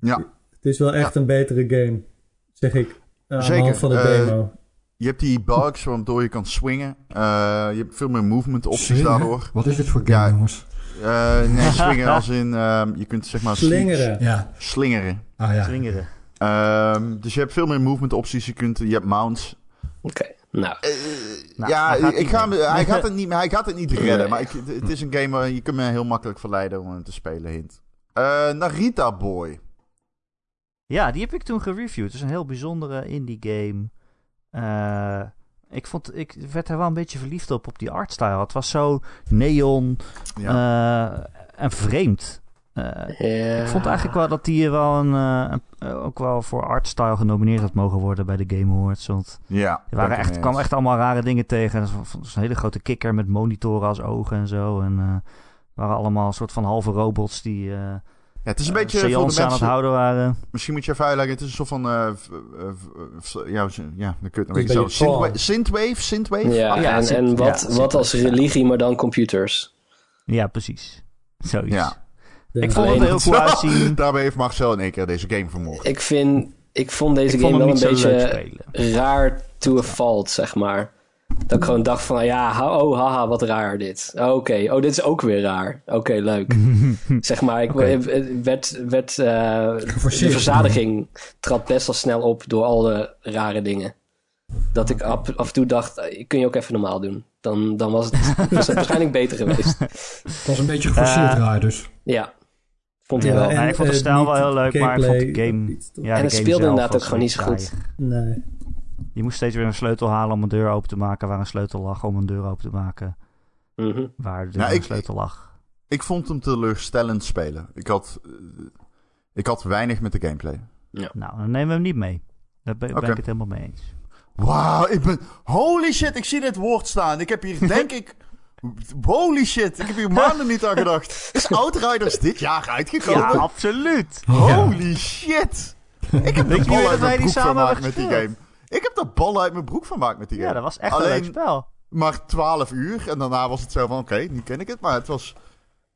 Ja. Het is wel echt een betere game, zeg ik. eh, aan de Zeker. hand van de Eh, demo. Je hebt die bugs waardoor je kan swingen. Eh, je hebt veel meer movement opties Swingen? daardoor. Wat is dit voor game, Ja. jongens? Eh, nee, (laughs) swingen als in... ehm, je kunt zeg maar... Slingeren. Ja. Slingeren. Ah ja. Slingeren. Ehm, dus je hebt veel meer movement opties. Je, kunt, je hebt mounts. Oké, nou. Nou, ja, hij gaat ik ga, hij, gaat het (laughs) niet, hij gaat het niet redden. Nee. Maar ik, het is een game waar je kunt me heel makkelijk verleiden om hem te spelen. Hint. Eh, Narita Boy. Ja, die heb ik toen gereviewd. Het is een heel bijzondere indie game. Eh, ik, vond, ik werd er wel een beetje verliefd op, op die artstyle. Het was zo neon Ja. eh, en vreemd. Eh. Ik vond eigenlijk wel dat die wel een, een- ook wel voor artstyle genomineerd had mogen worden bij de Game Awards. Want ja. er waren echt, kwam echt allemaal rare dingen tegen. Was een hele grote kikker met monitoren als ogen en zo. En waren allemaal een soort van halve robots die het is een eh, beetje voor de seance aan het mensen... houden waren. Misschien moet je even uitleggen. Het is een soort van... eh, eh, ja, ja, dan kun je het zo... een beetje Synthwave? Synthwave? Synthwave? Ja, Ja, en, wat, ja, wat als religie, maar dan computers. Ja, precies. (laughs) Zoiets. Ja. Ik vond het heel cool uitzien. (laughs) Daarbij heeft Marcel in één keer deze game vermoord. Ik vind, ik vond deze Ik vond game hem wel een zo beetje raar to a fault, zeg maar. Dat ik gewoon dacht van, ja, ha- oh, haha, wat raar dit. Oké, oh, dit is ook weer raar. Oké, leuk. (laughs) zeg maar, ik het werd, werd eh, de verzadiging trad best wel snel op door al de rare dingen. Dat ik af, af en toe dacht, eh, kun je ook even normaal doen. Dan, dan was, het, (laughs) was het waarschijnlijk beter geweest. Het was een beetje geforceerd Eh, raar dus. Ja, vond ik Ja, wel. en- ik vond de eh, stijl wel heel leuk, maar ik vond de game-? Ja, En de het game speelde inderdaad ook gewoon niet zo goed. Nee. Je moest steeds weer een sleutel halen om een deur open te maken waar een sleutel lag om een deur open te maken Mhm. waar de Ja, ik- sleutel lag. Ik vond hem teleurstellend spelen. Ik had, eh, ik had weinig met de gameplay. Nou, dan nemen we hem niet mee. Daar ben, ik het helemaal mee eens. Wauw, ik ben... Holy shit, ik zie dit woord staan. Ik heb hier, (laughs) denk ik... Holy shit, ik heb hier maanden niet aan gedacht. (laughs) Is Outriders dit jaar uitgekomen? Ja, absoluut. Holy shit. Ik heb Weet je niet uit dat wij mijn die samen met die game. Ik heb de bal uit mijn broek van gemaakt met die game. Ja, dat was echt een leuk spel. Maar 12 uur en daarna was het zo van, oké, nu ken ik het. Maar het was...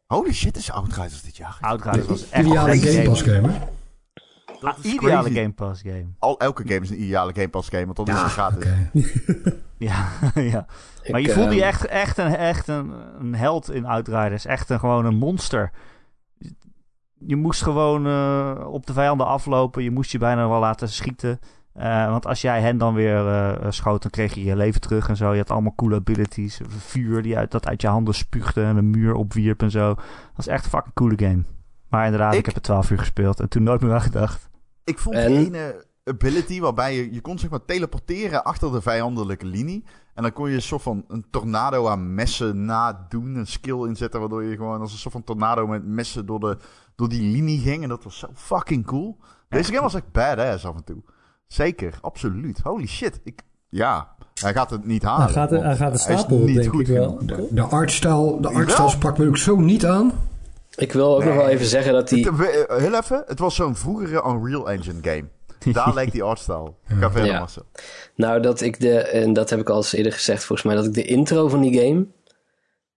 Holy shit, is Outriders dit jaar? Outriders was echt Ideale een Game game. Pass game, hè? Dat is Ideale crazy. Game Pass game. Al, elke game is een ideale Game Pass game, want dan is het gratis. (laughs) Ja, (laughs) ja. Maar Ik, je voelde je ehm, echt, echt, een, echt een, een held in Outriders. Echt een, gewoon een monster. Je moest gewoon eh, op de vijanden aflopen. Je moest je bijna wel laten schieten. Eh, want als jij hen dan weer eh, schoot, dan kreeg je je leven terug en zo. Je had allemaal coole abilities. Vuur die uit, dat uit je handen spuugde en een muur opwierp en zo. Dat was echt een fucking coole game. Maar inderdaad, ik, Ik- heb er 12 uur gespeeld en toen nooit meer aan gedacht. Ik vond En? die ene... ability waarbij je, je kon zeg maar teleporteren achter de vijandelijke linie. En dan kon je een soort van een tornado aan messen nadoen, een skill inzetten, waardoor je gewoon als een soort van tornado met messen door, de, door die linie ging. En dat was zo fucking cool. Deze game was echt badass af en toe. Zeker, absoluut. Holy shit. Ik, ja, hij gaat het niet halen. Hij gaat, hij gaat de hij is stapel, niet denk goed ik wel. De, de artstyle, de artstyle Jawel. sprak me ook zo niet aan. Ik wil ook nog wel even zeggen dat die... Het- eh, heel even, het was zo'n vroegere Unreal Engine game. Daar (laughs) leek die artstyle. Ga verder, Ja. Marcel. Nou, dat ik de, en dat heb ik al eens eerder gezegd volgens mij, dat ik de intro van die game,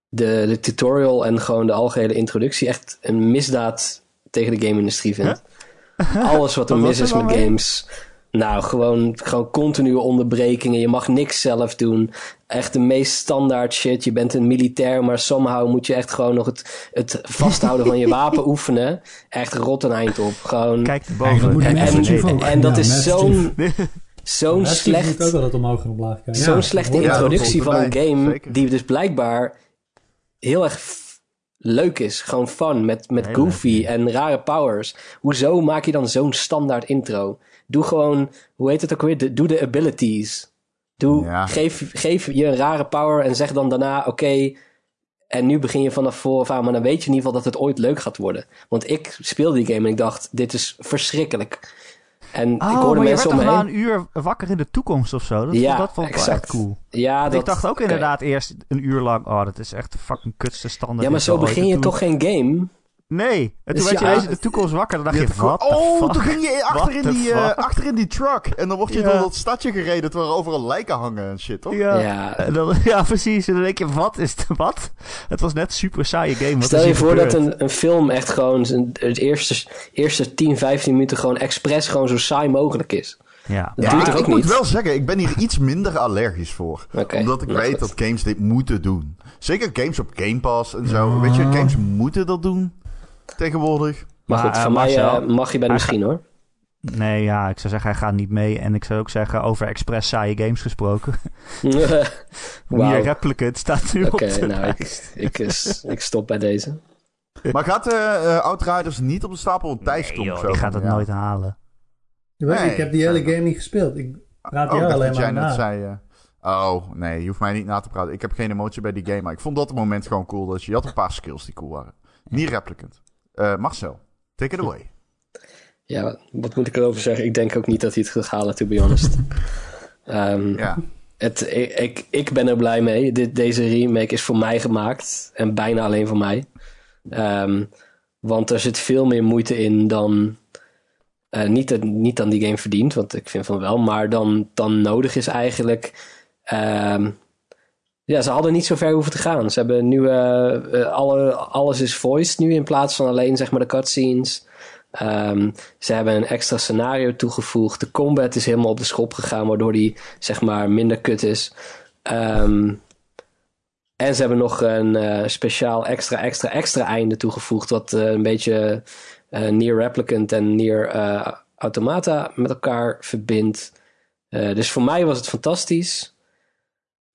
de, de tutorial en gewoon de algehele introductie echt een misdaad tegen de game-industrie vind. Alles wat er mis is met mee? games. Nou, gewoon, gewoon continue onderbrekingen. Je mag niks zelf doen. Echt de meest standaard shit. Je bent een militair, maar somehow moet je echt gewoon nog het, het vasthouden van je wapen (laughs) oefenen. Echt rot een eind op. Gewoon. Kijk erboven. net en, van- en dat Ja, is zo'n (laughs) zo'n Ja, slecht ook altijd omhoog en omlaag kijken. zo'n Ja, slechte introductie van een game zeker. die dus blijkbaar heel erg leuk is. Gewoon fun, met, met goofy leuk, en rare powers. Hoezo maak je dan zo'n standaard intro? Doe gewoon, hoe heet het ook weer? De- doe de abilities. Doe, Ja. geef, geef je een rare power en zeg dan daarna, oké, en nu begin je vanaf vooraf aan, maar dan weet je in ieder geval dat het ooit leuk gaat worden. Want ik speelde die game en ik dacht, dit is verschrikkelijk. En ik Oh, hoorde maar je werd mensen om toch me heen. een uur wakker in de toekomst of zo? Dat, Ja, dat vond ik wel echt cool. Ja, Want dat, ik dacht ook inderdaad eerst een uur lang... Oh, dat is echt de fucking kutste standaard. Ja, maar zo begin je toen- toch geen game? Nee. En toen Dus werd je ineens in de toekomst wakker. Dan dacht je, wat oh, fuck? toen ging je achter in, die, eh, achter in die truck. En dan word je Ja. door dat stadje gereden terwijl er overal lijken hangen en shit, toch? Ja. Ja. En dan, (laughs) ja, precies. En dan denk je, wat is het? Wat? Het was net een super saaie game. Wat Stel je voor dat een, een film echt gewoon het eerste, eerste 10, 15 minuten gewoon expres gewoon zo saai mogelijk is. Ja. Dat Ja, duurt ik, ik moet wel zeggen, ik ben hier iets minder allergisch voor. Omdat ik weet goed. dat games dit moeten doen. Zeker games op Game Pass en zo. Weet je, games moeten dat doen tegenwoordig. Maar Maar, goed, eh, van mij Marcel, mag je bij de misschien hoor. Nee, ja, ik zou zeggen, hij gaat niet mee. En ik zou ook zeggen, over expres saaie games gesproken. Nier Oké, Replicant staat nu op de nou, ik, ik, is- ik stop bij deze. (laughs) Maar gaat eh eh, Outriders niet op de stapel? Thijs Nee, joh, die gaat het ja. nooit halen. Nee, ik heb die hele game niet gespeeld. Ik praat Oh, alleen dat jij maar net na. zei... oh, nee, je hoeft mij niet na te praten. Ik heb geen emotie bij die game, maar ik vond dat moment gewoon cool. Dat je, je had een paar skills die cool waren. Niet replicant. Eh, Marcel, take it away. (laughs) Ja, wat moet ik erover zeggen? Ik denk ook niet dat hij het gaat halen, to be honest. (laughs) Ehm, Ja. het, ik, ik, ik ben er blij mee. Dit, deze remake is voor mij gemaakt. En bijna alleen voor mij. Ehm, want er zit veel meer moeite in dan... eh, niet, dat- niet dan die game verdient, want ik vind van wel. Maar dan, dan nodig is eigenlijk... Ehm, ja, ze hadden niet zo ver hoeven te gaan. Ze hebben nu... eh, alle, alles is voiced nu in plaats van alleen zeg maar de cutscenes. Ehm, ze hebben een extra scenario toegevoegd. De combat is helemaal op de schop gegaan, waardoor die zeg maar minder kut is. Ehm, en ze hebben nog een eh, speciaal extra, extra, extra einde toegevoegd, wat een beetje eh Near Replicant en Near Automata met elkaar verbindt. Dus voor mij was het fantastisch.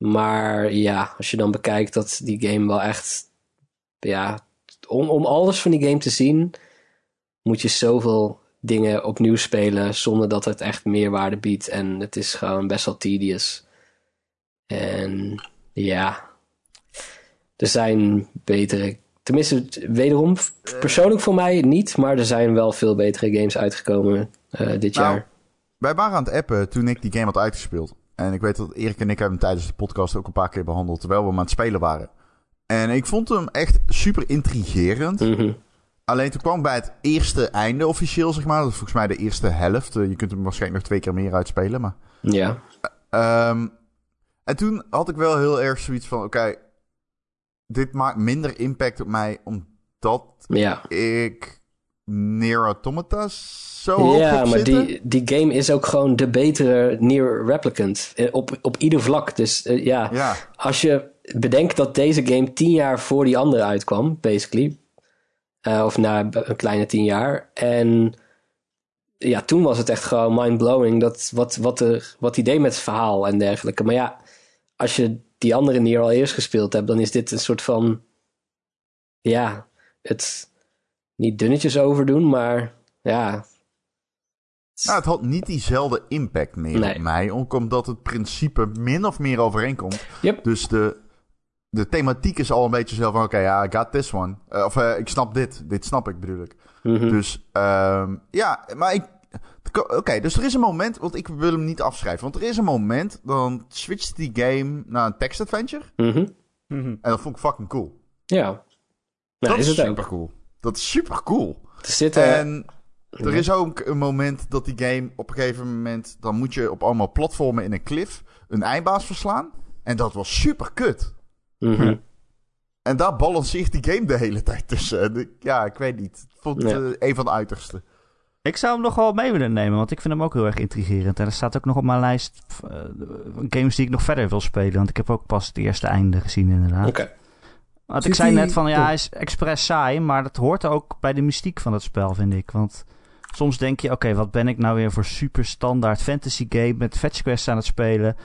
Maar ja, als je dan bekijkt dat die game wel echt. Ja, om, om alles van die game te zien, moet je zoveel dingen opnieuw spelen zonder dat het echt meerwaarde biedt. En het is gewoon best wel tedious. En ja, er zijn betere. Tenminste, wederom, persoonlijk voor mij niet, maar er zijn wel veel betere games uitgekomen eh, dit Nou, jaar. Wij waren aan het appen toen ik die game had uitgespeeld. En ik weet dat Erik en ik hebben hem tijdens de podcast ook een paar keer behandeld. Terwijl we hem aan het spelen waren. En ik vond hem echt super intrigerend. Mhm. Alleen toen kwam bij het eerste einde officieel, zeg maar. Dat is volgens mij de eerste helft. Eh, Je kunt hem waarschijnlijk nog twee keer meer uitspelen. Maar Ja, Ehm, en toen had ik wel heel erg zoiets van: oké, dit maakt minder impact op mij omdat ja. ik Near Automata zo hoog Ja, maar zitten. die, die game is ook gewoon de betere Near Replicant. Eh, Op, op ieder vlak. Dus eh, ja, Ja, als je bedenkt dat deze game tien jaar voor die andere uitkwam, basically. Eh, of na een kleine tien jaar. En ja, toen was het echt gewoon mind-blowing dat wat, wat, er, wat hij deed met het verhaal en dergelijke. Maar ja, als je die andere Nier al eerst gespeeld hebt, dan is dit een soort van. Ja, het niet dunnetjes overdoen, maar ja. Het Nou, het had niet diezelfde impact meer Nee. op mij, ook omdat het principe min of meer overeenkomt. Yep. Dus de, de thematiek is al een beetje zo van, oké, ja, I got this one. Eh, of eh, ik snap dit, dit snap ik bedoel ik. Mhm. Dus ehm, ja, maar ik... Oké, dus er is een moment, want ik wil hem niet afschrijven. Want er is een moment, dan switcht die game naar een text-adventure. Mhm. En dat vond ik fucking cool. Ja. Nou, dat is is het super ook. cool. Dat is super cool. Er zitten... En er is ook een moment dat die game op een gegeven moment... dan moet je op allemaal platformen in een cliff een eindbaas verslaan. En dat was super kut. Mhm. En daar balanceert die game de hele tijd tussen. Ja, ik weet niet. Ik vond het Ja. eh, een van de uiterste. Ik zou hem nog wel mee willen nemen, want ik vind hem ook heel erg intrigerend. En er staat ook nog op mijn lijst eh, games die ik nog verder wil spelen. Want ik heb ook pas het eerste einde gezien inderdaad. Oké. Want Zit ik zei die- net van ja, Oh. hij is expres saai, maar dat hoort ook bij de mystiek van het spel, vind ik. Want soms denk je, oké, wat ben ik nou weer voor super standaard fantasy game met fetch quests aan het spelen.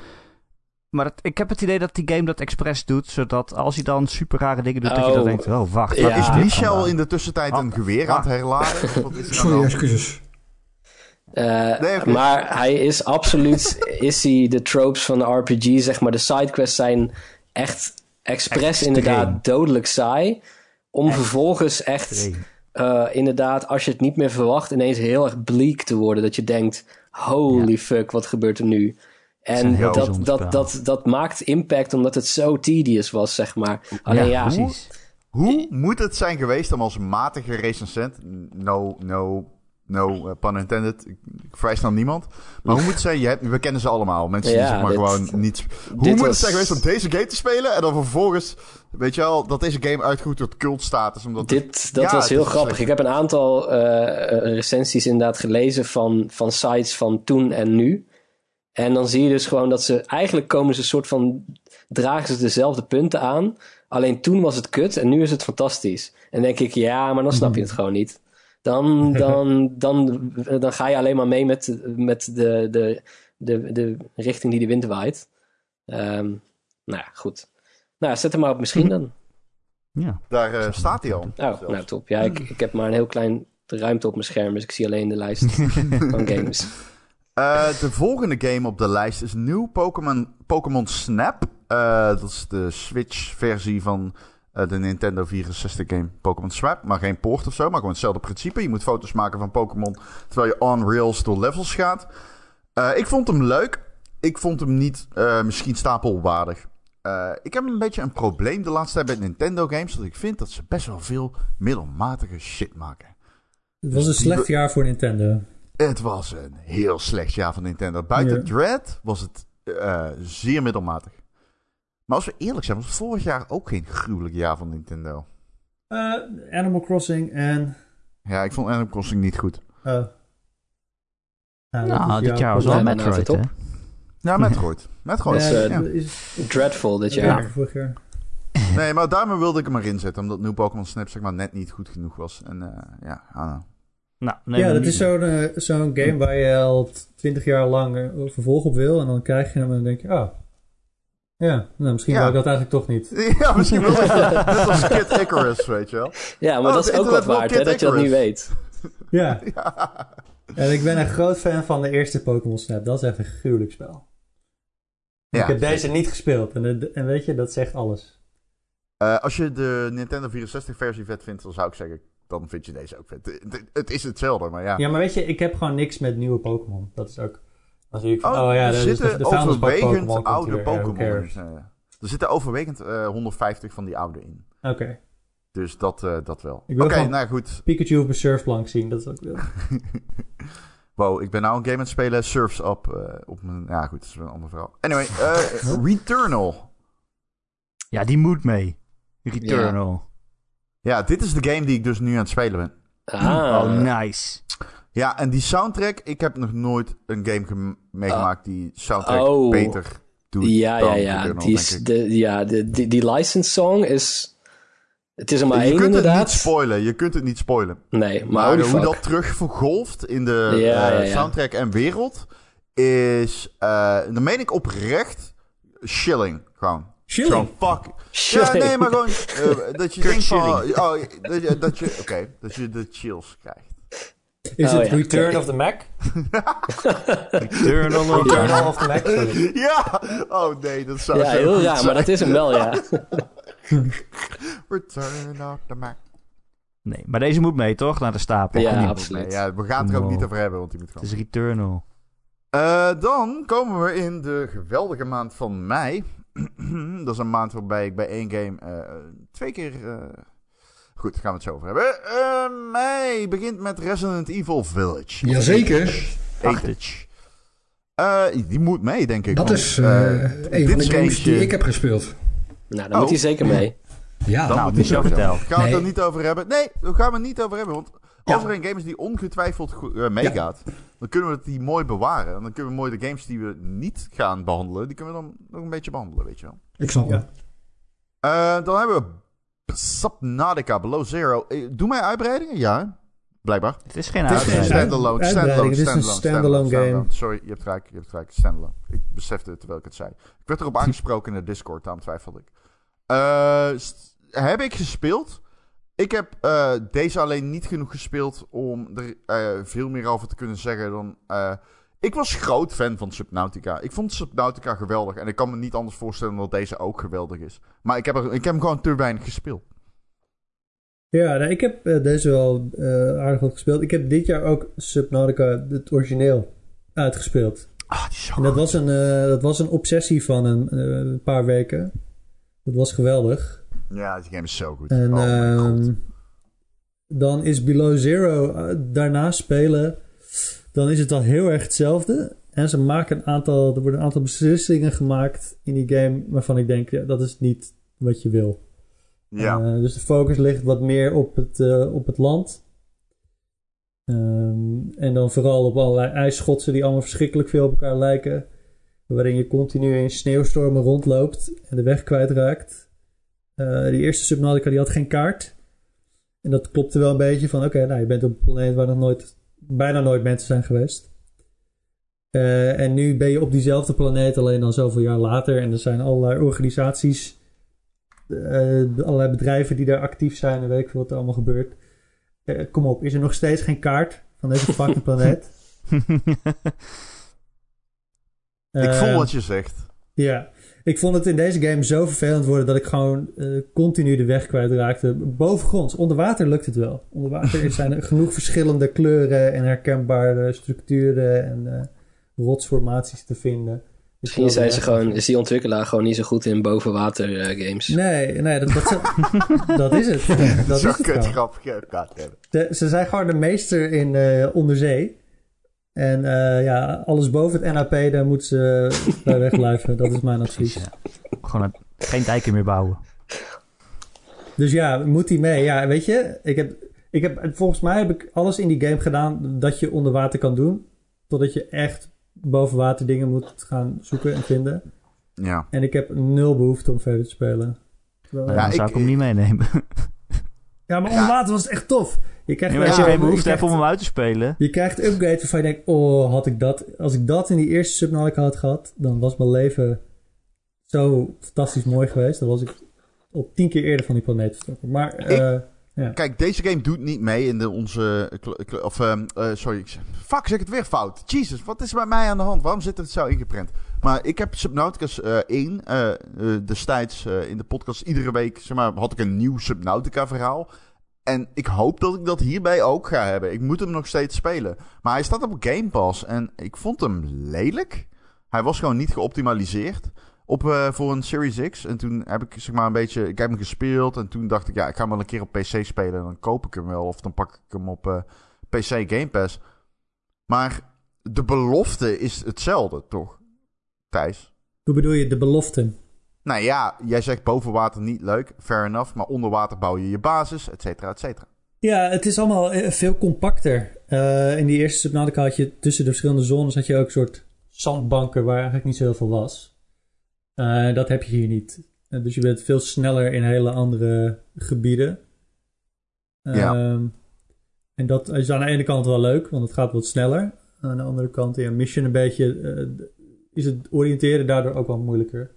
Maar het- ik heb het idee dat die game dat expres doet, zodat als hij dan super rare dingen doet, dat je dan Oh. denkt, oh wacht, Ja. is Michel vandaan? in de tussentijd een Ah. geweer aan het herladen? Of wat is aan de Sorry, excuses. Eh, Nee. Maar hij is absoluut... is hij de tropes van de RPG, zeg maar. De sidequests zijn echt expres inderdaad dodelijk saai. Om vervolgens echt... Eh, inderdaad, als je het niet meer verwacht, ineens heel erg bleak te worden. Dat je denkt, holy fuck, wat gebeurt er nu? En dat, dat, dat, dat maakt impact omdat het zo tedious was, zeg maar. Alleen ja, precies. Hoe moet het zijn geweest om als matige recensent... No, no, no uh, pun intended. Ik, ik verwijs naar niemand. Maar hoe moet zijn... Je hebt, we kennen ze allemaal. Mensen die Ja, zeg maar dit- gewoon niet... Hoe moet was- het zijn geweest om deze game te spelen... en dan vervolgens... Weet je wel, dat deze game uitgroeit tot cultstatus. Omdat Dit, dat Ja, was heel grappig. slecht. Ik heb een aantal eh, eh, recensies inderdaad gelezen van, van sites van toen en nu. En dan zie je dus gewoon dat ze... Eigenlijk komen ze soort van... Dragen ze dezelfde punten aan. Alleen toen was het kut en nu is het fantastisch. En denk ik, ja, maar dan snap je het gewoon niet. Dan, (laughs) dan, dan, dan ga je alleen maar mee met, met de, de, de, de richting die de wind waait. Ehm, nou ja, goed. Nou, zet hem maar op misschien dan. Ja. daar eh, staat hij al. Oh, zelfs. nou top. Ja, ik, ik heb maar een heel klein ruimte op mijn scherm, dus ik zie alleen de lijst (laughs) van games. Eh, de volgende game op de lijst is nieuw Pokémon, Pokémon Snap. Eh, dat is de Switch-versie van eh, de Nintendo 64 game Pokémon Snap. Maar geen poort of zo, maar gewoon hetzelfde principe. Je moet foto's maken van Pokémon terwijl je on rails door levels gaat. Eh, ik vond hem leuk. Ik vond hem niet eh, misschien stapelwaardig. Ik heb een beetje een probleem de laatste tijd met Nintendo games. Dat ik vind dat ze best wel veel middelmatige shit maken. Het was een slecht jaar voor Nintendo. Het was een heel slecht jaar van Nintendo. Buiten Ja. Dread was het zeer middelmatig. Maar als we eerlijk zijn, was het vorig jaar ook geen gruwelijk jaar van Nintendo. Eh, Animal Crossing en... Ja, ik vond Animal Crossing niet goed. eh, nou, Nou, dit jaar was wel Metroid, top. hè? Ja, Metroid. Metroid, Ja, ja. is Dreadful dit ja. jaar. vorig jaar. Nee, maar daarmee wilde ik hem erin zetten. Omdat nieuw Pokémon Snap zeg maar net niet goed genoeg was. En eh, ja, I don't know. Nou, neem ja, dat is zo'n eh, zo'n game waar je al twintig jaar lang vervolg op wil. En dan krijg je hem en dan denk je, oh. Ja, nou, misschien Ja. wil ik dat eigenlijk toch niet. (laughs) Ja, misschien wel. (laughs) Net als Kid Icarus, weet je wel. Ja, maar Oh, dat is ook wat wil waard, hè, dat je dat nu weet. Ja. (laughs) En ik ben een groot fan van de eerste Pokémon Snap. Dat is echt een gruwelijk spel. Ja. Ik heb deze niet gespeeld. En, en weet je, dat zegt alles. Eh, als je de Nintendo 64 versie vet vindt, dan zou ik zeggen, dan vind je deze ook vet. Het is hetzelfde, maar ja. Ja, maar weet je, ik heb gewoon niks met nieuwe Pokémon. Dat is ook... Van, Oh, oh, ja, er dat is de, zitten de overwegend oude. Ja, Pokémon? Ja, ja. Er zitten overwegend eh, 150 van die oude in. Oké. Dus dat, eh, dat wel. Oké, nou goed. Pikachu op een surfplank zien, dat is ook wel. (laughs) Wow, ik ben nou een game aan het spelen. Surfs Up eh, op mijn... Ja goed, dat is een ander verhaal. Anyway, eh, Returnal. Ja, die moet mee. Returnal. Ja, dit is de game die ik dus nu aan het spelen ben. Ah, Oh, nice. Ja, en die soundtrack... Ik heb nog nooit een game gem- meegemaakt die soundtrack Oh. beter doet ja, dan ja, ja. Die, is, de, ja de, die, die license song is... Het is er maar je één kunt het niet spoilen, je kunt het niet spoilen. Nee, maar, hoe fuck. dat terug vergolft in de Ja, eh, ja, ja. soundtrack en wereld is, eh dan meen ik oprecht, chilling. Gewoon. Chilling? Gewoon fuck. Chilling. Ja, nee, maar gewoon eh, dat je denkt van, oh, dat je, dat je oké, dat je de chills krijgt. Is Oh, het ja, Return of the Mac? (laughs) Return of the Return of the Mac, sorry. Ja! Oh nee, dat zou Ja, zo heel goed raar, zijn. maar dat is hem wel, ja. (laughs) Return of the Mac. Nee, maar deze moet mee, toch? Naar de stapel. Ja, absoluut. Ja, we gaan het er ook niet over hebben, want die moet Het gewoon. is Returnal. Eh, dan komen we in de geweldige maand van mei. (clears throat) dat is een maand waarbij ik bij één game eh, twee keer. eh, Goed, daar gaan we het zo over hebben. Eh, mei begint met Resident Evil Village. Jazeker. Achtig. Eh, die moet mee, denk ik. Dat want, is eh, eh, een van de games die ik heb gespeeld. Nou, dan Oh. moet hij zeker mee. Ja, Dan Nou, moet Michel, die sowieso. vertel. Gaan we het er niet over hebben? Nee, daar gaan we het niet over hebben. Want als Ja. er een game is die ongetwijfeld meegaat, dan kunnen we die mooi bewaren. En dan kunnen we mooi de games die we niet gaan behandelen, die kunnen we dan nog een beetje behandelen, weet je wel. ik snap Ja. het. Eh, dan hebben we Subnautica Below Zero. Eh, Doe mij uitbreidingen? Ja, blijkbaar. Het is geen uitbreiding. Standalone, standalone, het is een standalone, standalone game. Sorry, je hebt gelijk, je hebt gelijk, standalone. Ik besefte het terwijl ik het zei. Ik werd erop (laughs) aangesproken in de Discord, daarom twijfelde ik. Eh, st- heb ik gespeeld? Ik heb eh, deze alleen niet genoeg gespeeld om er eh, veel meer over te kunnen zeggen dan... ik was groot fan van Subnautica. Ik vond Subnautica geweldig. En ik kan me niet anders voorstellen dat deze ook geweldig is. Maar ik heb, er, ik heb hem gewoon te weinig gespeeld. Ja, nou, ik heb eh, deze wel eh, aardig wat gespeeld. Ik heb dit jaar ook Subnautica, het origineel, uitgespeeld. Ah, die zo dat was een, eh, dat was een obsessie van een, een paar weken. Dat was geweldig. Ja, die game is zo goed. En oh ehm, dan is Below Zero daarna spelen. Dan is het al heel erg hetzelfde. En ze maken een aantal, er worden een aantal beslissingen gemaakt in die game waarvan ik denk, ja, dat is niet wat je wil. Ja. Eh, dus de focus ligt wat meer op het, eh, op het land. Ehm, en dan vooral op allerlei ijsschotsen die allemaal verschrikkelijk veel op elkaar lijken. Waarin je continu in sneeuwstormen rondloopt en de weg kwijtraakt. Eh die eerste Subnautica die had geen kaart. En dat klopte wel een beetje van... Oké, nou je bent op een planeet waar nog nooit, bijna nooit mensen zijn geweest. Eh, en nu ben je op diezelfde planeet alleen dan zoveel jaar later. En er zijn allerlei organisaties eh, allerlei bedrijven die daar actief zijn en weet ik veel wat er allemaal gebeurt. Eh, kom op, is er nog steeds geen kaart van deze fucking planeet? (laughs) ik voel wat je zegt. Ja, ik vond het in deze game zo vervelend worden dat ik gewoon eh, continu de weg kwijtraakte. Bovengronds, onder water lukt het wel. Onder water zijn er (laughs) genoeg verschillende kleuren en herkenbare structuren en eh, rotsformaties te vinden. Dus Misschien zijn ze gewoon, is die ontwikkelaar gewoon niet zo goed in bovenwater eh, games. Nee, nee, dat, dat, (laughs) dat is het. (laughs) Dat is het ze zijn gewoon de meester in eh, onderzee. En eh, ja, alles boven het NAP, daar moeten ze bij wegblijven. Dat is mijn advies. Ja. Gewoon een- geen dijken meer bouwen. Dus ja, moet hij mee? Ja, weet je, ik heb, ik heb, volgens mij heb ik alles in die game gedaan dat je onder water kan doen. Totdat je echt boven water dingen moet gaan zoeken en vinden. Ja. En ik heb nul behoefte om verder te spelen. Terwijl- Ja, dan zou ik- ik hem niet meenemen. ja, maar onder water was het echt tof. Je krijgt, Ja, als je Ja, geen maar behoefte je hebt om hem uit te spelen. Je krijgt upgrade waarvan je denkt, oh, had ik dat... Als ik dat in die eerste Subnautica had gehad, dan was mijn leven zo fantastisch mooi geweest. Dan was ik op tien keer eerder van die planeet vertrokken. Maar, eh, Kijk, deze game doet niet mee in de onze... kle- Of, ehm, eh, sorry. ik zeg- Fuck, zeg het weer fout. Jesus, wat is er bij mij aan de hand? Waarom zit het zo ingeprent? Maar ik heb Subnautica eh 1 eh, eh, destijds eh, in de podcast iedere week... Zeg maar, had ik een nieuw Subnautica verhaal. En ik hoop dat ik dat hierbij ook ga hebben. Ik moet hem nog steeds spelen. Maar hij staat op Game Pass en ik vond hem lelijk. Hij was gewoon niet geoptimaliseerd op, eh, voor een Series X. En toen heb ik zeg maar een beetje... Ik heb hem gespeeld en toen dacht ik... Ja, ik ga hem wel een keer op PC spelen. En dan koop ik hem wel. Of dan pak ik hem op eh, PC Game Pass. Maar de belofte is hetzelfde, toch? Thijs? hoe bedoel je de belofte? Nou ja, jij zegt boven water niet leuk. Fair enough. Maar onder water bouw je je basis, et cetera, et cetera. Ja, het is allemaal eh, veel compacter. Eh, in die eerste Subnautica had je tussen de verschillende zones had je ook een soort zandbanken waar eigenlijk niet zo heel veel was. Eh, dat heb je hier niet. Dus je bent veel sneller in hele andere gebieden. Ja. Ehm, en dat is aan de ene kant wel leuk, want het gaat wat sneller. Aan de andere kant, ja, mission een beetje, is het oriënteren daardoor ook wel moeilijker.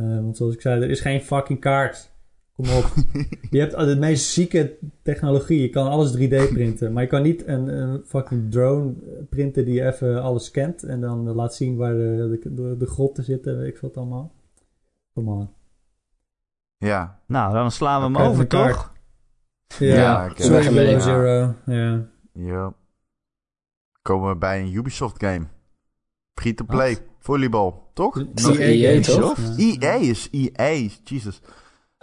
Eh, want zoals ik zei, er is geen fucking kaart. Kom op. (laughs) Je hebt de meest zieke technologie. Je kan alles 3D printen. Maar je kan niet een, een fucking drone printen die even alles scant. En dan laat zien waar de, de, de grotten zitten. Weet ik wat allemaal. Kom on. Ja. Nou, dan slaan we hem over, toch? Ja, Ja, oké. Zero, Weg ermee. zero. Ja. Ja. Komen we bij een Ubisoft game. Free to play. Volleybal, toch? Nog EA EA, toch? EA is EA, Jesus.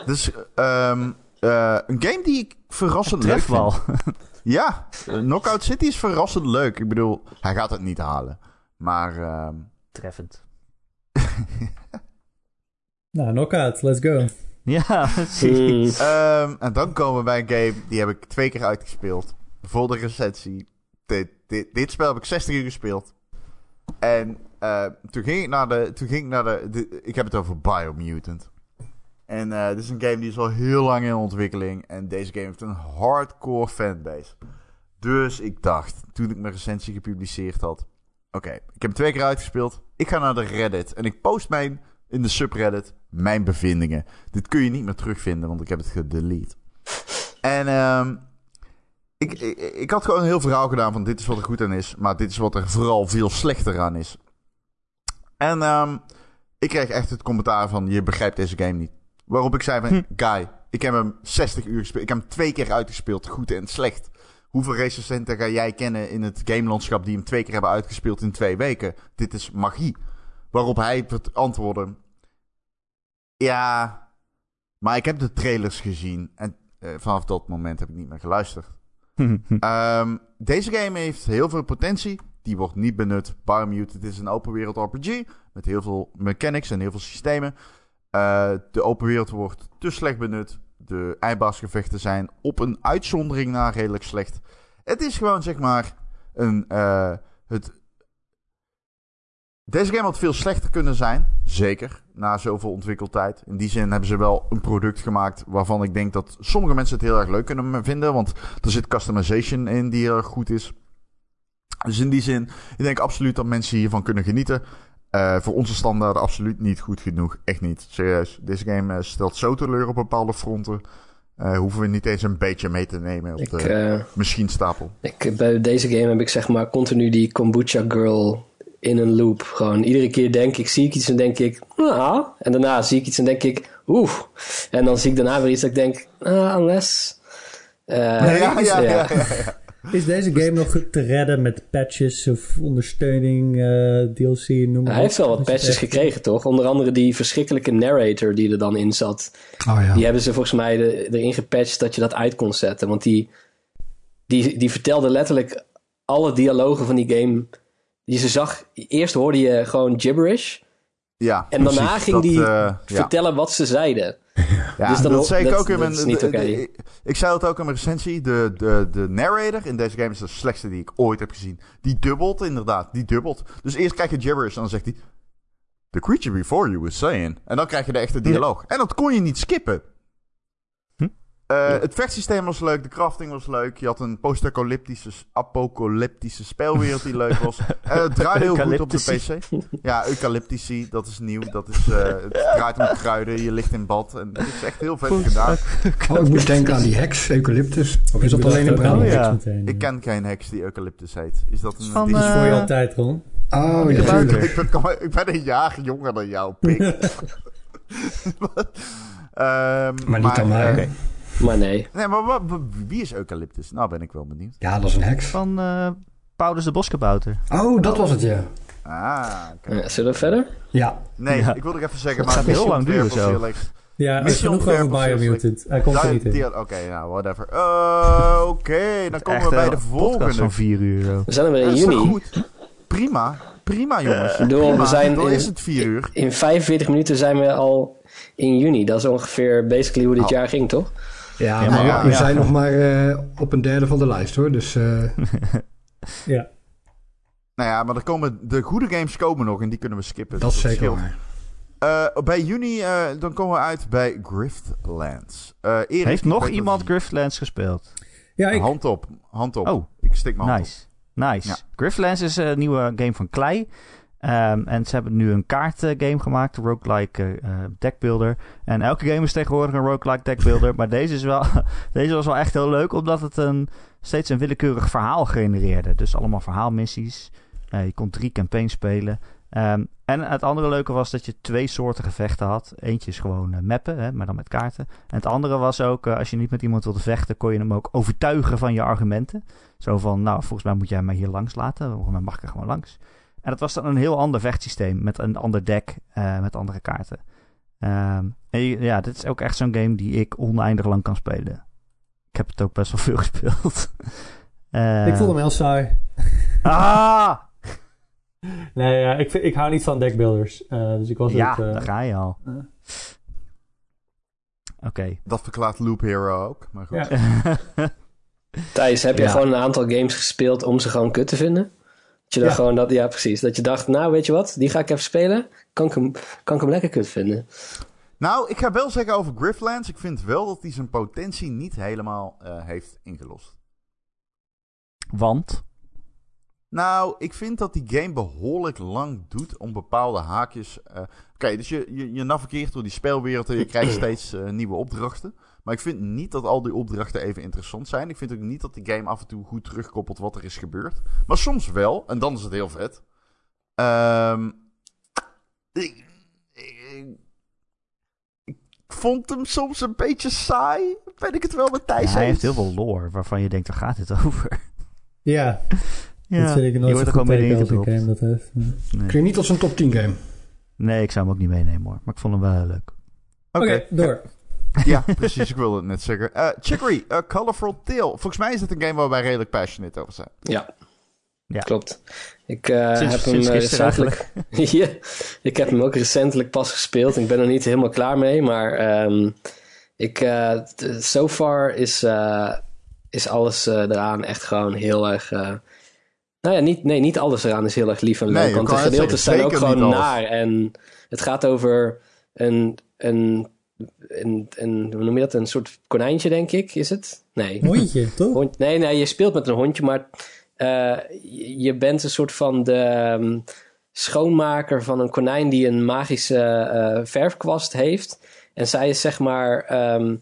Dus ehm, eh, een game die ik verrassend leuk vind. (laughs) Ja, eh, Knockout City is verrassend leuk. Ik bedoel, hij gaat het niet halen. Maar ehm, Treffend. (laughs) Nou, knockout. Let's go. Ja, (laughs) precies. Ehm, en dan komen we bij een game, die heb ik twee keer uitgespeeld. Voor de recensie. Dit, dit, dit spel heb ik 60 uur gespeeld. En eh, toen ging ik naar de... Toen ging ik, naar de, ik heb het over Biomutant. En eh dit is een game die is al heel lang in ontwikkeling. En deze game heeft een hardcore fanbase. Dus ik dacht, toen ik mijn recensie gepubliceerd had... Oké, ik heb hem twee keer uitgespeeld. Ik ga naar de Reddit. En ik post mijn, in de subreddit mijn bevindingen. Dit kun je niet meer terugvinden, want ik heb het gedelete. En ehm ik, ik, ik had gewoon een heel verhaal gedaan van dit is wat er goed aan is. Maar dit is wat er vooral veel slechter aan is. En ehm ik kreeg echt het commentaar van je begrijpt deze game niet. Waarop ik zei van, guy, ik heb hem 60 uur gespeeld. Ik heb hem twee keer uitgespeeld, goed en slecht. Hoeveel recensenten ga jij kennen in het gamelandschap die hem twee keer hebben uitgespeeld in twee weken? Dit is magie. Waarop hij antwoordde, ja, maar ik heb de trailers gezien en eh, vanaf dat moment heb ik niet meer geluisterd. (laughs) Ehm, deze game heeft heel veel potentie. Die wordt niet benut. Biomutant is een open wereld RPG. Met heel veel mechanics en heel veel systemen. Eh, de open wereld wordt te slecht benut. De eindbaasgevechten zijn op een uitzondering na redelijk slecht. Het is gewoon zeg maar een. eh, het... Deze game had veel slechter kunnen zijn. Zeker. Na zoveel ontwikkeltijd. In die zin hebben ze wel een product gemaakt. waarvan ik denk dat sommige mensen het heel erg leuk kunnen vinden. Want er zit customization in die heel goed is. Dus in die zin, ik denk absoluut dat mensen hiervan kunnen genieten. Eh, voor onze standaarden absoluut niet goed genoeg. Echt niet. Serieus. Deze game eh, stelt zo teleur op bepaalde fronten. Eh, hoeven we niet eens een beetje mee te nemen op Ik, de misschien stapel. ik, bij deze game heb ik zeg maar continu die kombucha girl in een loop. Gewoon iedere keer denk ik, zie ik iets en denk ik, nou. En daarna zie ik iets en denk ik, oeh. En dan zie ik daarna weer iets dat ik denk, ah, unless. Ja, ja, ja, ja, ja. Is deze game nog te redden met patches of ondersteuning, eh, DLC, noem maar Hij heeft wel wat patches echt- gekregen, toch? Onder andere die verschrikkelijke narrator die er dan in zat. Oh ja. Die hebben ze volgens mij de- erin gepatcht dat je dat uit kon zetten. Want die, die, die vertelde letterlijk alle dialogen van die game. Die ze zag. Eerst hoorde je gewoon gibberish. Ja, En daarna precies. ging Dat, die eh, ja. vertellen wat ze zeiden. Ja, Dus dan dat zei ik dat- ook in mijn... de- de- ik zei het ook in mijn recensie. De, de, de narrator in deze game is de slechtste die ik ooit heb gezien. Die dubbelt inderdaad. Die dubbelt. Dus eerst krijg je gibberish en dan zegt hij... The creature before you was saying... En dan krijg je de echte dialoog. En dat kon je niet skippen. Eh, Het vechtsysteem was leuk, de crafting was leuk. Je had een post-apocalyptische apocalyptische speelwereld die leuk was. En het draaide heel goed op de PC. Ja, eucalyptici, dat is nieuw. Dat is, eh, het draait om kruiden, je ligt in bad. En dat is echt heel vet gedaan. Oh, ik moest denken aan die heks, eucalyptus. Of is dat alleen een Brabant? Oh, ja. Ik ken geen heks die eucalyptus heet. Is dat een... Van, Dat is voor je Eh, altijd, Ron. Oh, ja, ik, ben, maar, ik ben een jaar jonger dan jou, pik. (laughs) (laughs) Ehm, Maar niet aan mij. eh, Maar nee. nee, maar wat- wie is eucalyptus? Nou ben ik wel benieuwd. Ja, dat is een heks. Van eh Paulus de Boskabouter. Oh, dat was het, ja. Ah, oké. Eh, zullen we verder? Ja, Nee, Ja. ik wilde nog even zeggen, Het maar gaat heel lang duren zo. Ja, Missie genoeg over Biomutant. Hij komt er niet in. Oké, nou, whatever. Eh, Oké, dan komen Echt we bij de podcast volgende. van vier uur zo. We zijn er weer in juni. goed? Prima, prima jongens. Prima. we zijn in- is het vier uur. In 45 minuten zijn we al in juni. Dat is ongeveer basically hoe dit Oh. jaar ging, toch? Ja, Ja, maar ja, we ja. zijn nog maar eh, op een derde van de lijst, hoor. Dus eh, (laughs) Ja. Nou ja, maar er komen, de goede games komen nog en die kunnen we skippen. dat is Dus zeker waar. Eh, bij juni, eh, dan komen we uit bij Griftlands. Eh Erik, Heeft nog iemand Griftlands gespeeld? Ja, ik, Hand op, hand op. Oh. Ik stik mijn hand Nice. Nice. Ja. Griftlands is een nieuwe game van Klei. Ehm, en ze hebben nu een kaartgame gemaakt, roguelike uh, deckbuilder. En elke game is tegenwoordig een roguelike deckbuilder. (laughs) maar deze, is wel, (laughs) deze was wel echt heel leuk, omdat het een, steeds een willekeurig verhaal genereerde. Dus allemaal verhaalmissies. Uh, je kon drie campagnes spelen. Um, en het andere leuke was dat je twee soorten gevechten had. Eentje is gewoon uh, mappen, hè, maar dan met kaarten. En het andere was ook, uh, als je niet met iemand wilde vechten, kon je hem ook overtuigen van je argumenten. Zo van, nou, volgens mij moet jij mij hier langs laten. Volgens mij mag ik er gewoon langs. En dat was dan een heel ander vechtsysteem met een ander deck, uh, met andere kaarten. Um, en ja, dit is ook echt zo'n game die ik oneindig lang kan spelen. Ik heb het ook best wel veel (laughs) gespeeld. ik vond hem heel saai. Ah! (laughs) Nee, ja, ik, ik hou niet van deckbuilders. Uh, dus ik was ja, het, uh, daar ga je al. Uh. Oké. Okay. Dat verklaart Loop Hero ook, maar goed. Ja. (laughs) Thijs, heb je ja. gewoon een aantal games gespeeld om ze gewoon kut te vinden? Dat je dan ja. gewoon dat, ja precies, dat je dacht, nou weet je wat, die ga ik even spelen, kan ik hem, kan ik hem lekker kut vinden. Nou, ik ga wel zeggen over Grifflands, ik vind wel dat hij zijn potentie niet helemaal uh, heeft ingelost. Want? Nou, ik vind dat die game behoorlijk lang doet om bepaalde haakjes. Uh, Oké, okay, dus je, je, je, navigeert door die speelwereld en je krijgt (clears throat) steeds uh, nieuwe opdrachten. Maar ik vind niet dat al die opdrachten even interessant zijn. Ik vind ook niet dat die game af en toe goed terugkoppelt wat er is gebeurd. Maar soms wel, en dan is het heel vet. Um, ik, ik, ik, vond hem soms een beetje saai. Ben ik het wel met Thijs ja, Hij heeft heel veel lore waarvan je denkt, waar gaat dit over? (laughs) Ja. Ja, dat vind ik nooit je wordt er gewoon mee als game dat heeft. Nee. Kun je niet als een top 10 game? Nee, ik zou hem ook niet meenemen hoor. Maar ik vond hem wel heel leuk. Oké, okay, door. (laughs) Ja, (laughs) precies. ik wilde het net zeggen. Uh, Chicory, uh, Colorful Tale. Volgens mij is het een game waar wij redelijk passionate over zijn. Ja. Ja. Klopt. Ik uh, Sinds- heb hem sinds uh, recentelijk... (laughs) ja, ik heb hem ook recentelijk pas gespeeld. Ik ben er niet helemaal klaar mee, maar um, ik, uh, so far is, uh, is alles uh, eraan echt gewoon heel erg... Uh, nou ja, niet, nee, niet alles eraan is heel erg lief en leuk. Nee, want de gedeeltes zijn ook gewoon naar. En het gaat over een, een, een, een, hoe noem je dat? Een soort konijntje, denk ik, is het? Nee. Hondje, (laughs) toch? Hond, nee, nee, je speelt met een hondje, maar uh, je, bent een soort van de um, schoonmaker van een konijn die een magische uh, verfkwast heeft. En zij is zeg maar, um,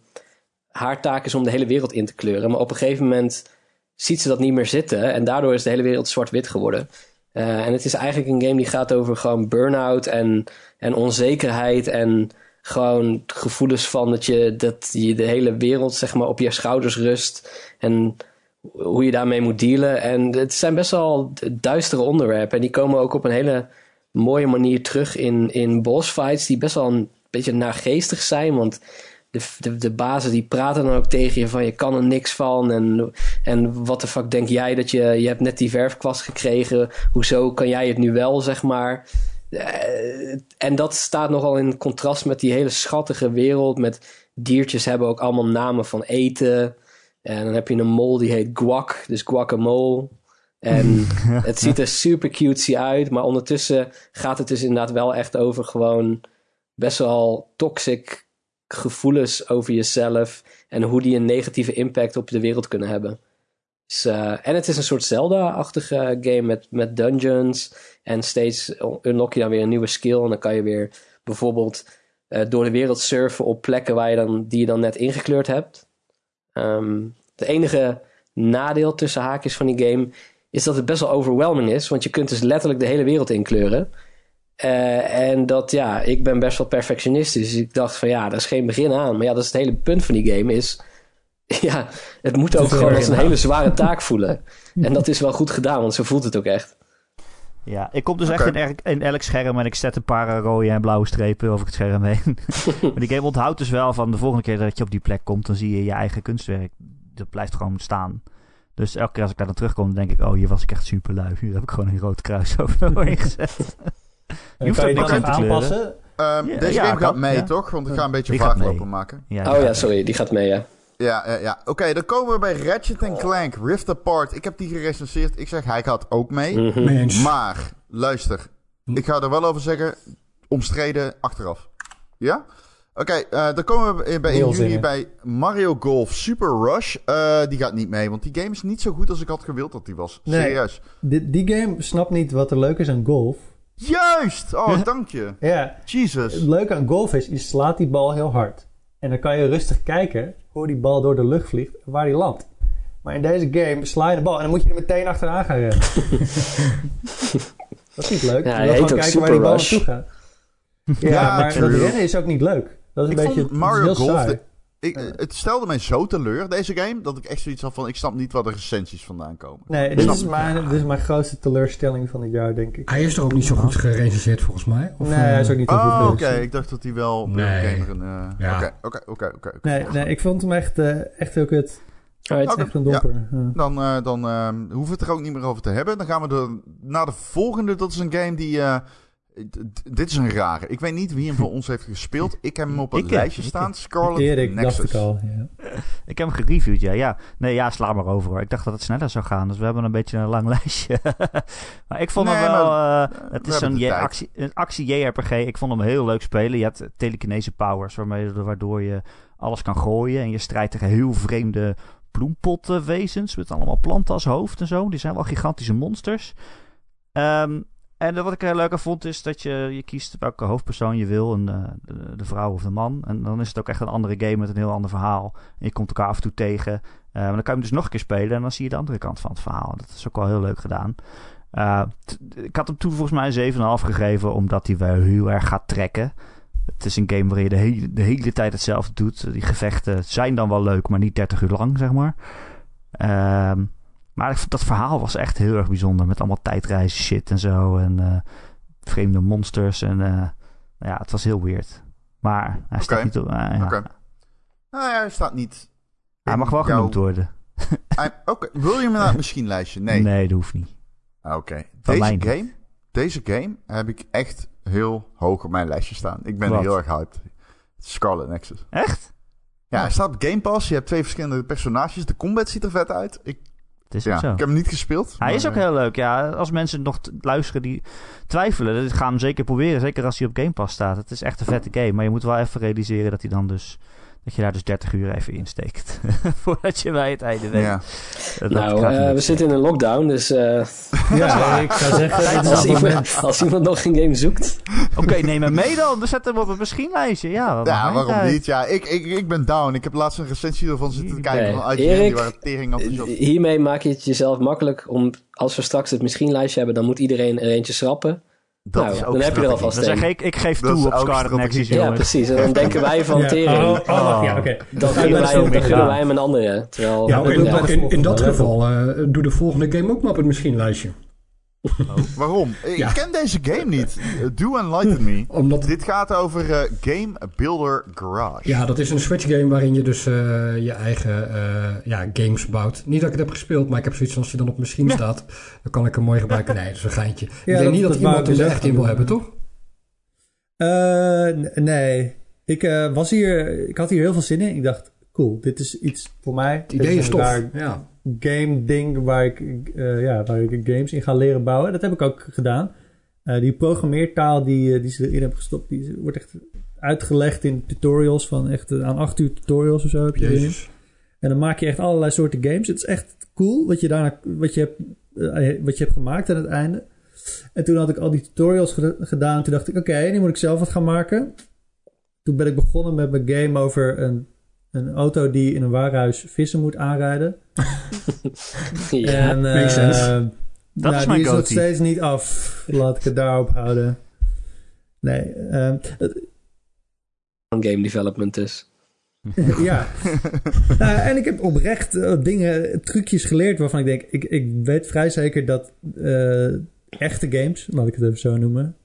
haar taak is om de hele wereld in te kleuren. Maar op een gegeven moment ziet ze dat niet meer zitten en daardoor is de hele wereld zwart-wit geworden. Uh, en het is eigenlijk een game die gaat over gewoon burn-out en, en onzekerheid en gewoon gevoelens van dat je, dat je de hele wereld zeg maar op je schouders rust en hoe je daarmee moet dealen. En het zijn best wel duistere onderwerpen en die komen ook op een hele mooie manier terug in, in bossfights die best wel een beetje naargeestig zijn, want de, de, de bazen die praten dan ook tegen je van je kan er niks van en, en wat de fuck denk jij dat je, je hebt net die verfkwast gekregen, hoezo kan jij het nu wel, zeg maar. Uh, en dat staat nogal in contrast met die hele schattige wereld. Met diertjes hebben ook allemaal namen van eten. En dan heb je een mol die heet Guac, dus guacamole. En (laughs) het ziet er super cutesy uit. Maar ondertussen gaat het dus inderdaad wel echt over gewoon best wel toxic gevoelens over jezelf. En hoe die een negatieve impact op de wereld kunnen hebben. Dus, uh, en het is een soort Zelda-achtige game met, met dungeons. En steeds unlock je dan weer een nieuwe skill. En dan kan je weer bijvoorbeeld uh, door de wereld surfen op plekken waar je dan, die je dan net ingekleurd hebt. Um, het enige nadeel tussen haakjes van die game is dat het best wel overwhelming is. Want je kunt dus letterlijk de hele wereld inkleuren. Uh, en dat, ja, ik ben best wel perfectionistisch. Dus ik dacht van ja, daar is geen begin aan. Maar ja, dat is het hele punt van die game is... (laughs) Ja, het moet ook gewoon als een hele zware taak (laughs) voelen. En dat is wel goed gedaan, want zo voelt het ook echt. Ja, ik kom dus okay. echt in, elk, in elk scherm en ik zet een paar rode en blauwe strepen over het scherm heen. (laughs) maar die game onthoudt dus wel van de volgende keer dat je op die plek komt, dan zie je je eigen kunstwerk. Dat blijft gewoon staan. Dus elke keer als ik daar dan terugkom, dan denk ik, oh, hier was ik echt super lui. Hier heb ik gewoon een rood kruis overheen gezet. je hoeft ook niks aan te aanpassen. Um, ja, deze ja, game gaat mee, ja. toch? Want ik ga een beetje die vaartlopen maken. oh ja, sorry, die gaat mee, ja. Ja, ja, ja. oké, okay, dan komen we bij Ratchet Clank Rift Apart. Ik heb die gerecenseerd. Ik zeg, hij gaat ook mee. Mm -hmm. Maar, luister. Ik ga er wel over zeggen, omstreden achteraf. Ja? Oké, okay, uh, dan komen we bij, in juni zingen. bij Mario Golf Super Rush. Uh, die gaat niet mee, want die game is niet zo goed als ik had gewild dat die was. Nee, Serieus. Die, die game snapt niet wat er leuk is aan golf. Juist! Oh, (laughs) dank je. Ja, het Jesus. leuke aan golf is, je slaat die bal heel hard. En dan kan je rustig kijken hoe die bal door de lucht vliegt en waar die landt. Maar in deze game sla je de bal en dan moet je er meteen achteraan gaan rennen. (laughs) dat is niet leuk. Ja, je wil heet gewoon ook kijken waar die bal naartoe gaat. Ja, Ja, maar dat rennen is ook niet leuk. Dat is Ik een beetje Mario is heel Golf saai. de- Ik, het stelde mij zo teleur, deze game, dat ik echt zoiets had van... Ik snap niet waar de recensies vandaan komen. Nee, Ik dit snap is, het. mijn, dit is mijn grootste teleurstelling van het jaar, denk ik. Hij is toch ook niet zo goed gerecenseerd volgens mij? Of, nee, hij is ook niet heel Oh, goed. oké. Ik dacht dat hij wel Nee. Eh. Oké, oké, oké. Nee, nee, ik vond hem echt, eh, echt heel kut. Alright. Oké. Echt een domper. Ja. Dan, eh, dan eh, hoeven we het er ook niet meer over te hebben. Dan gaan we naar de volgende. Dat is een game die... dit is een rare. Ik weet niet wie hem van ons heeft gespeeld. Ik heb hem op het Ik, eh, lijstje ik, staan. Scarlet Erik, Nexus. dacht ik al. Ja. (laughs) Ik heb hem gereviewd, ja. ja. Nee, ja, sla maar over hoor. Ik dacht dat het sneller zou gaan, dus we hebben een beetje een lang (laughs) lijstje. (laughs) maar ik vond Nee, hem wel... maar, eh, we het is zo'n tijd. actie, een actie-JRPG. Ik vond hem heel leuk spelen. Je hebt eh, telekinese powers, waarmee, waardoor je alles kan gooien. En je strijdt tegen heel vreemde bloempotwezens met allemaal planten als hoofd en zo. Die zijn wel gigantische monsters. Ehm, en wat ik heel leuk aan vond is dat je, je kiest welke hoofdpersoon je wil. Een, eh, de, vrouw of de man. En dan is het ook echt een andere game met een heel ander verhaal. En je komt elkaar af en toe tegen. Eh, maar dan kan je hem dus nog een keer spelen. En dan zie je de andere kant van het verhaal. Dat is ook wel heel leuk gedaan. Eh, ik had hem toen volgens mij een 7,5 gegeven. Omdat hij wel heel erg gaat trekken. Het is een game waarin je de hele, de hele tijd hetzelfde doet. Die gevechten zijn dan wel leuk, maar niet 30 uur lang, zeg maar. Ehm, maar ik vond dat verhaal was echt heel erg bijzonder. Met allemaal tijdreizen shit en zo. En eh, vreemde monsters. En eh, nou ja, het was heel weird. Maar hij staat niet op. eh, ja. Oké. Nou ja, hij staat niet... Hij mag wel genoemd worden. Oké, wil je naar het misschien lijstje? Nee. Nee, dat hoeft niet. Ah, Oké. Deze niet. game, deze game heb ik echt heel hoog op mijn lijstje staan. Ik ben Wat? heel erg hyped. Scarlet Nexus. Echt? Ja, hij staat op Game Pass. Je hebt twee verschillende personages. De combat ziet er vet uit. Ik, Het is ja, zo. ik heb hem niet gespeeld. Hij is ook eh, heel leuk, ja. Als mensen nog luisteren die twijfelen, dan gaan hem zeker proberen. Zeker als hij op Game Pass staat. Het is echt een vette game. Maar je moet wel even realiseren dat hij dan dus... Dat je daar dus 30 uur even in steekt. (laughs) Voordat je bij het einde weet. Ja. Dat Nou, eh, we zitten in een lockdown, dus eh, Ja, (laughs) ik zou zeggen, als, iemand, moment. als iemand nog een game zoekt. Oké, neem hem mee dan. We zetten hem op het misschien-lijstje. Ja, wat Ja, waarom uit. niet? Ja, ik, ik, ik ben down. Ik heb laatst een recensie ervan zitten te kijken van IGN. Erik, die waren tering. Hiermee maak je het jezelf makkelijk om, als we straks het misschien lijstje hebben, dan moet iedereen er eentje schrappen. Dat nou, is ook dan heb je er alvast Dan zeg ik, ik geef Dat toe op Scarlet. Nexus, Ja, precies. En dan denken wij van (laughs) Ja. tering. Oh, oh, wacht, ja, oké. Dan gunnen wij, dan gunnen hem een andere. Terwijl, Ja, in, dat geval eh, doe de volgende game ook maar op het misschien lijstje. Waarom? Ik Ja. ken deze game niet. Do Enlighten Me. Omdat, Dit gaat over eh, Game Builder Garage. ja, dat is een Switch game waarin je dus eh, je eigen eh, ja, games bouwt. Niet dat ik het heb gespeeld, maar ik heb zoiets van als je dan op misschien staat, dan kan ik hem mooi gebruiken. Nee, dat is een geintje. ik denk dat- niet dat, iemand hem er echt in wil hebben, toch? Eh, nee. Ik eh, was hier, ik had hier heel veel zin in. Ik dacht, cool, dit is iets voor mij. Het idee is tof. Ja. Game ding waar ik, eh, ja, waar ik games in ga leren bouwen. Dat heb ik ook gedaan. Eh, die programmeertaal die, eh, die ze erin hebben gestopt, die wordt echt uitgelegd in tutorials van echt aan acht uur tutorials of zo heb je erin. En dan maak je echt allerlei soorten games. Het is echt cool wat je, daarna, wat je, hebt, wat je hebt gemaakt aan het einde. En toen had ik al die tutorials geda- gedaan. Toen dacht ik, oké, nu moet ik zelf wat gaan maken. Toen ben ik begonnen met mijn game over een, een auto die in een warenhuis vissen moet aanrijden. (laughs) ja. en makes sense. eh, Dat nou, is mijn die is nog steeds niet af. Laat ik het daarop houden. Nee, ehm, Van game development dus. (laughs) ja. Nou, en ik heb oprecht eh, dingen, trucjes geleerd waarvan ik denk, ik, ik weet vrij zeker dat eh, echte games, laat ik het even zo noemen,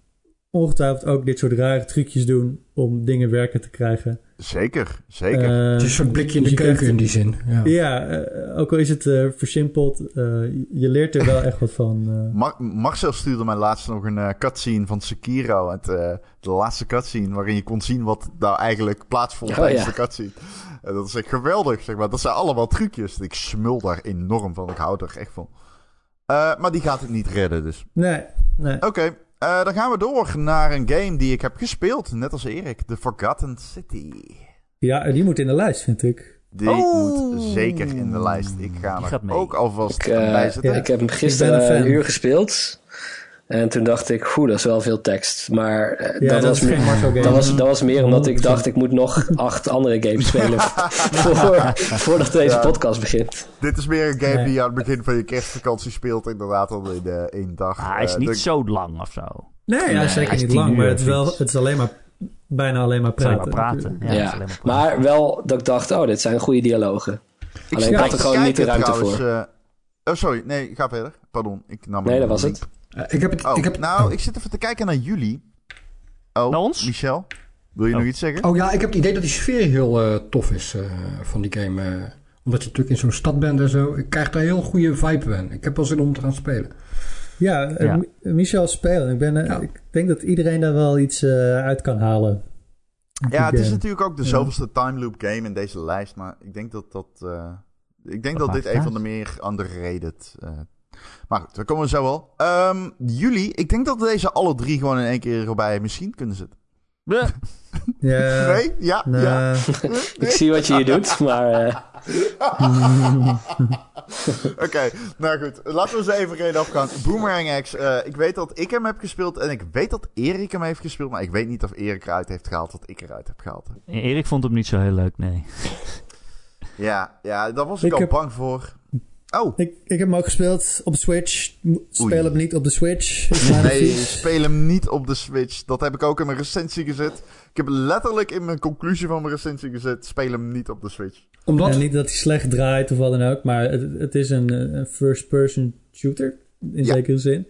ongetwijfeld ook dit soort rare trucjes doen om dingen werken te krijgen. Zeker, zeker. Eh, Het is een soort blikje in dus de keuken krijgt- in die zin. Ja. Ja, eh, ook al is het eh, versimpeld, eh, je leert er wel echt wat van. Mar- Marcel stuurde mij laatst nog een cutscene van Sekiro. Het, eh, de laatste cutscene waarin je kon zien wat nou eigenlijk plaatsvond Oh, tijdens ja. de cutscene. En dat is echt geweldig, zeg maar. Dat zijn allemaal trucjes. Ik smul daar enorm van. Ik hou er echt van. Eh, maar die gaat het niet redden, dus. Nee, nee. Oké, eh, dan gaan we door naar een game die ik heb gespeeld. Net als Erik. The Forgotten City. Ja, die moet in de lijst, vind ik. Die Oh. moet zeker in de lijst. Ik ga er ook alvast Ik, eh, bij zitten. Ja. ik heb hem gisteren een uur gespeeld. En toen dacht ik, oeh, dat is wel veel tekst. Maar eh, Ja, dat, dat was meer, dat, was, dat was meer omdat ik 100%. dacht, ik moet nog acht andere games spelen (laughs) voor, voordat deze Ja. podcast begint. Dit is meer een game Nee. die je aan het begin van je kerstvakantie speelt. Inderdaad, al in de één dag. Ah, hij is Eh, niet de- zo lang of zo. Nee, hij is zeker hij is niet lang, maar het is, wel, het is alleen maar bijna alleen maar alleen praten. maar praten. Ja, alleen maar praten. maar wel dat ik dacht, oh, dit zijn goede dialogen. Alleen ik had er gewoon niet de het ruimte trouwens, voor. eh, oh, sorry. Nee, ga verder. Pardon. Ik nam Nee, dat was niet. het. Eh, ik heb het... Oh, ik heb, nou, oh. ik zit even te kijken naar jullie. Oh, Naar ons? Michel, wil je Oh. nog iets zeggen? Oh ja, ik heb het idee dat die sfeer heel eh, tof is eh, van die game. eh, omdat je natuurlijk in zo'n stad bent en zo. Ik krijg daar heel goede vibe van. Ik heb wel zin om te gaan spelen. Ja, Ja. Mi- Michel spelen. Ik, ben, Ja. ik denk dat iedereen daar wel iets eh, uit kan halen. Ja, het is natuurlijk ook de Ja. zoveelste time loop game in deze lijst. Maar ik denk dat dat... eh, ik denk dat dit een van de meer underrated... maar goed, daar komen we zo wel. Ehm, jullie, ik denk dat deze alle drie gewoon in één keer bij misschien kunnen zitten. Ja, (laughs) nee? Ja? Ja? (laughs) Ik zie wat je hier doet, maar eh, (laughs) Oké, nou goed. Laten we eens even geen afgaan. Boomerang X. eh, ik weet dat ik hem heb gespeeld en ik weet dat Erik hem heeft gespeeld. Maar ik weet niet of Erik eruit heeft gehaald wat ik eruit heb gehaald. Erik vond hem niet zo heel leuk, nee. Ja, ja daar was ik, Ik al heb- bang voor. Oh, ik, ik heb hem ook gespeeld op de Switch. Speel Oei. hem niet op de Switch. Nee, speel hem niet op de Switch. Dat heb ik ook in mijn recensie gezet. Ik heb letterlijk in mijn conclusie van mijn recensie gezet. Speel hem niet op de Switch. Omdat... Ja, niet dat hij slecht draait of wat dan ook, maar het, het is een, eh, een first-person shooter, in Ja. zekere zin.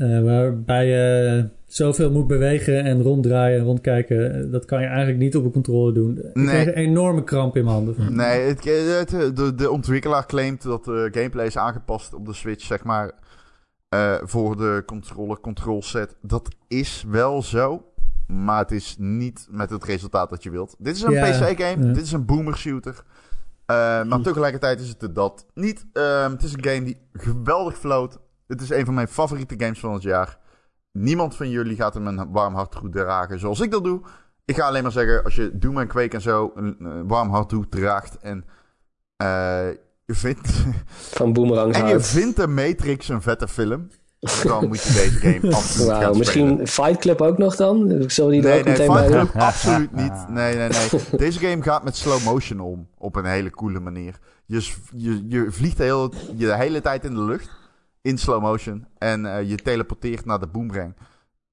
Eh, waarbij je zoveel moet bewegen en ronddraaien en rondkijken. Eh, Dat kan je eigenlijk niet op een controller doen. Ik Nee. kreeg een enorme kramp in mijn handen. Nee, het, het- de, de ontwikkelaar claimt dat de gameplay is aangepast op de Switch, zeg maar, eh, voor de controller control set. Dat is wel zo, maar het is niet met het resultaat dat je wilt. Dit is een Ja, PC-game, ja. dit is een boomer shooter. Eh, maar tegelijkertijd is het dat niet. Ehm, het is een game die geweldig floot. Het is een van mijn favoriete games van het jaar. Niemand van jullie gaat hem een warm hart toe dragen zoals ik dat doe. Ik ga alleen maar zeggen, als je Doom en Quake en zo een, een warm hart toe draagt en eh, je vindt, (laughs) van Boomerang en je vindt de Matrix een vette film, dan moet je deze game (laughs) absoluut gaan Wauw, misschien spelen. Fight Club ook nog dan? Zullen die Nee, ook nee, meteen Fight? Club absoluut niet. (laughs) Nee, nee, nee. Deze game gaat met slow motion om. Op een hele coole manier. Je, je, je vliegt de hele, je de hele tijd in de lucht. In slow motion. En eh, je teleporteert naar de boomerang.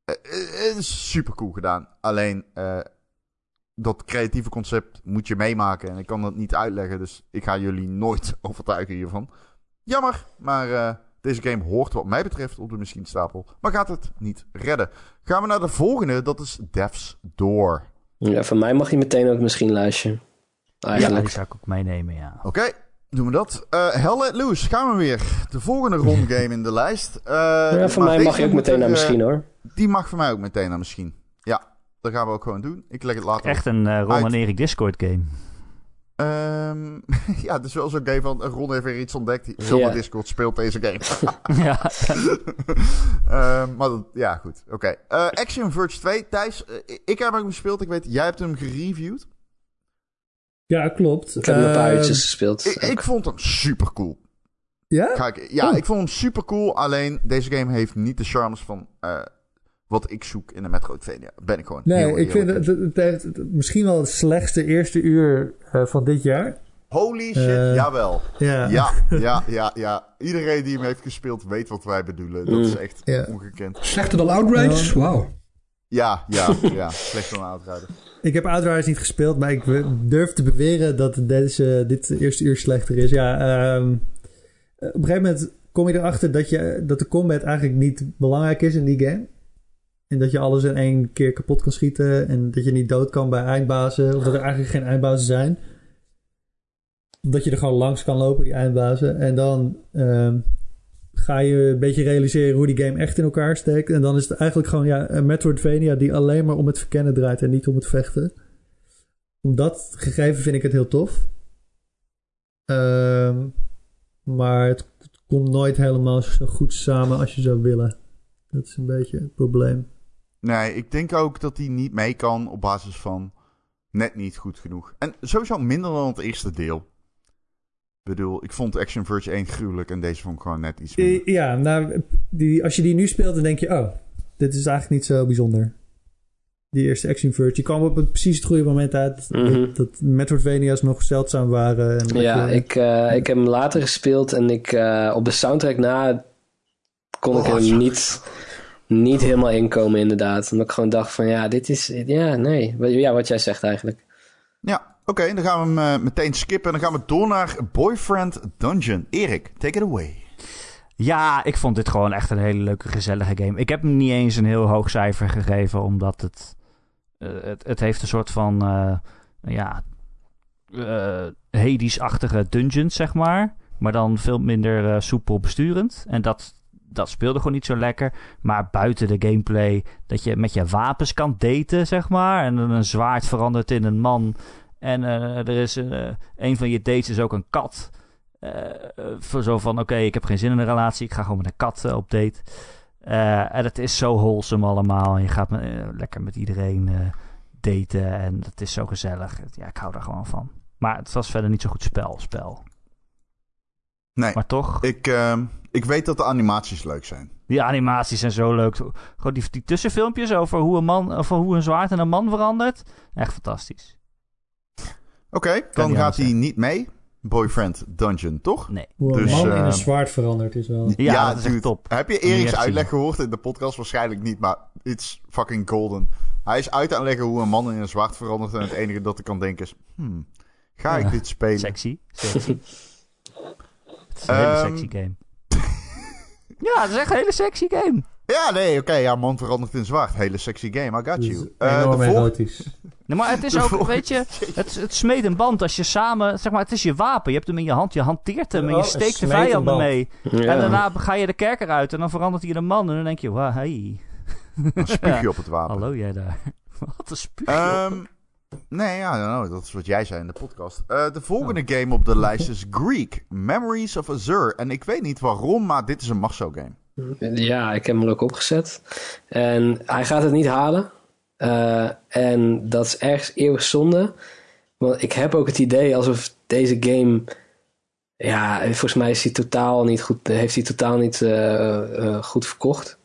Eh, eh, is super cool gedaan. Alleen, eh, dat creatieve concept moet je meemaken. En ik kan dat niet uitleggen. Dus ik ga jullie nooit (laughs) overtuigen hiervan. Jammer. Maar eh, deze game hoort wat mij betreft op de misschien stapel. Maar gaat het niet redden. Gaan we naar de volgende. Dat is Death's Door. Ja, van mij mag je meteen ook misschien lijstje. Ja, Eigenlijk. die zou ik ook meenemen, ja. Oké, doen we dat. Eh Hell Let Loose, gaan we weer. De volgende (laughs) rondgame in de lijst. Eh, ja, van maar mij mag je ook meteen er, naar eh, misschien hoor. Die mag voor mij ook meteen naar misschien. Ja, dat gaan we ook gewoon doen. Ik leg het later Echt een eh Ron Uit. en Erik Discord game. Ehm, (laughs) ja, het is wel zo'n game van... Ron heeft weer iets ontdekt. Zomaar Ja. Discord speelt deze game. (laughs) ja. Ehm, maar dat, ja, goed. Oké. Eh, Action Verge 2. Thijs, eh, ik heb hem gespeeld. Ik weet, jij hebt hem gereviewd. Ja, klopt. Ik heb hem een paar Eh, uurtjes gespeeld. Ik, ik vond hem super cool. Ja? Ga ik, ja, Oh. ik vond hem super cool. Alleen deze game heeft niet de charmes van eh, wat ik zoek in een Metroidvania. Ben ik gewoon. Nee, heel ik vind het, heeft misschien wel het slechtste eerste uur eh, van dit jaar. Holy shit, Eh, jawel. Ja. Ja, (laughs) ja, ja, ja. Iedereen die hem heeft gespeeld weet wat wij bedoelen. Dat is echt ongekend. Slechter dan Outrage? Wauw. Ja, ja, ja. Slecht dan Outriders. Ik heb Outriders niet gespeeld, maar ik durf te beweren dat deze, dit eerste uur slechter is. Ja, ehm, op een gegeven moment kom je erachter dat, je, dat de combat eigenlijk niet belangrijk is in die game. En dat je alles in één keer kapot kan schieten. En dat je niet dood kan bij eindbazen. Of dat er eigenlijk geen eindbazen zijn. Dat je er gewoon langs kan lopen, die eindbazen. En dan ehm, ga je een beetje realiseren hoe die game echt in elkaar steekt. En dan is het eigenlijk gewoon ja, een Metroidvania die alleen maar om het verkennen draait en niet om het vechten. Om dat gegeven vind ik het heel tof. Ehm, maar het, het komt nooit helemaal zo goed samen als je zou willen. Dat is een beetje het probleem. Nee, ik denk ook dat hij niet mee kan op basis van net niet goed genoeg. En sowieso minder dan het eerste deel. Bedoel, ik vond Action Verge 1 gruwelijk en deze vond ik gewoon net iets minder. Eh, Ja, nou, die, als je die nu speelt, dan denk je... Oh, dit is eigenlijk niet zo bijzonder. Die eerste Action Verge. Die kwam op het, precies het goede moment uit. Mhm. dat, dat Metroidvania's nog zeldzaam waren. En Ja, je- ik, eh, ik heb hem later gespeeld en ik, eh, op de soundtrack na kon ik Oh, er zo. niet, niet helemaal inkomen inderdaad. Omdat ik gewoon dacht van ja, dit is... Ja, nee. Wat- Ja, wat jij zegt eigenlijk. Ja, oké, dan gaan we hem eh, meteen skippen en dan gaan we door naar Boyfriend Dungeon. Erik, take it away. Ja, ik vond dit gewoon echt een hele leuke, gezellige game. Ik heb hem niet eens een heel hoog cijfer gegeven, omdat het... eh, het, het heeft een soort van... eh, ja... eh Hades-achtige dungeons, zeg maar. Maar dan veel minder soepel besturend. En dat, dat speelde gewoon niet zo lekker. Maar buiten de gameplay, dat je met je wapens kan daten, zeg maar. En een zwaard verandert in een man. En eh, er is eh, een van je dates is ook een kat. Eh, voor zo van, oké, ik heb geen zin in een relatie. Ik ga gewoon met een kat op date. En het is zo wholesome allemaal. En je gaat met, lekker met iedereen daten. En het is zo gezellig. Ja, ik hou daar gewoon van. Maar het was verder niet zo goed spel, spel. Nee, Maar toch, ik, ehm, ik weet dat de animaties leuk zijn. die animaties zijn zo leuk. Gewoon die, die tussenfilmpjes over hoe een man, over hoe een zwaard in een man verandert. Echt fantastisch. Oké, dan gaat hij niet mee. Boyfriend Dungeon, toch? Nee. Hoe een Dus, man in eh, een zwaard verandert is wel... Ja, dat is echt top. Heb je Erik's uitleg gehoord in de podcast? Waarschijnlijk niet, maar it's fucking golden. Hij is uit aan leggen hoe een man in een zwaard verandert. En het enige dat ik kan denken is... Hmm, ga ik dit spelen? Sexy. (laughs) Sexy. het is een hele Ehm, sexy game. (laughs) ja, het is echt een hele sexy game. Ja, nee, oké. ja, man verandert in zwaard. Hele sexy game, I got you. Eh, enorm erotisch. Nee, maar het is ook, weet je, (laughs) het, het smeet een band als je samen, zeg maar, het is je wapen. Je hebt hem in je hand, je hanteert hem en Oh, je steekt de vijanden mee. Ja. En daarna ga je de kerker uit en dan verandert hij in een man. En dan denk je, wauw, hey, Dan spuug je (laughs) op het wapen. hallo jij daar. (laughs) Wat een spuug. Ehm, nee, ja, nou, dat is wat jij zei in de podcast. Eh, de volgende game op de lijst is Greek, Memories of Azure. En ik weet niet waarom, maar dit is een Marcel game. Ja, ik heb hem ook opgezet. En hij gaat het niet halen. Eh, en dat is ergens eeuwig zonde. Want ik heb ook het idee alsof deze game... Ja, volgens mij is hij totaal niet goed, heeft hij totaal niet eh, eh, goed verkocht.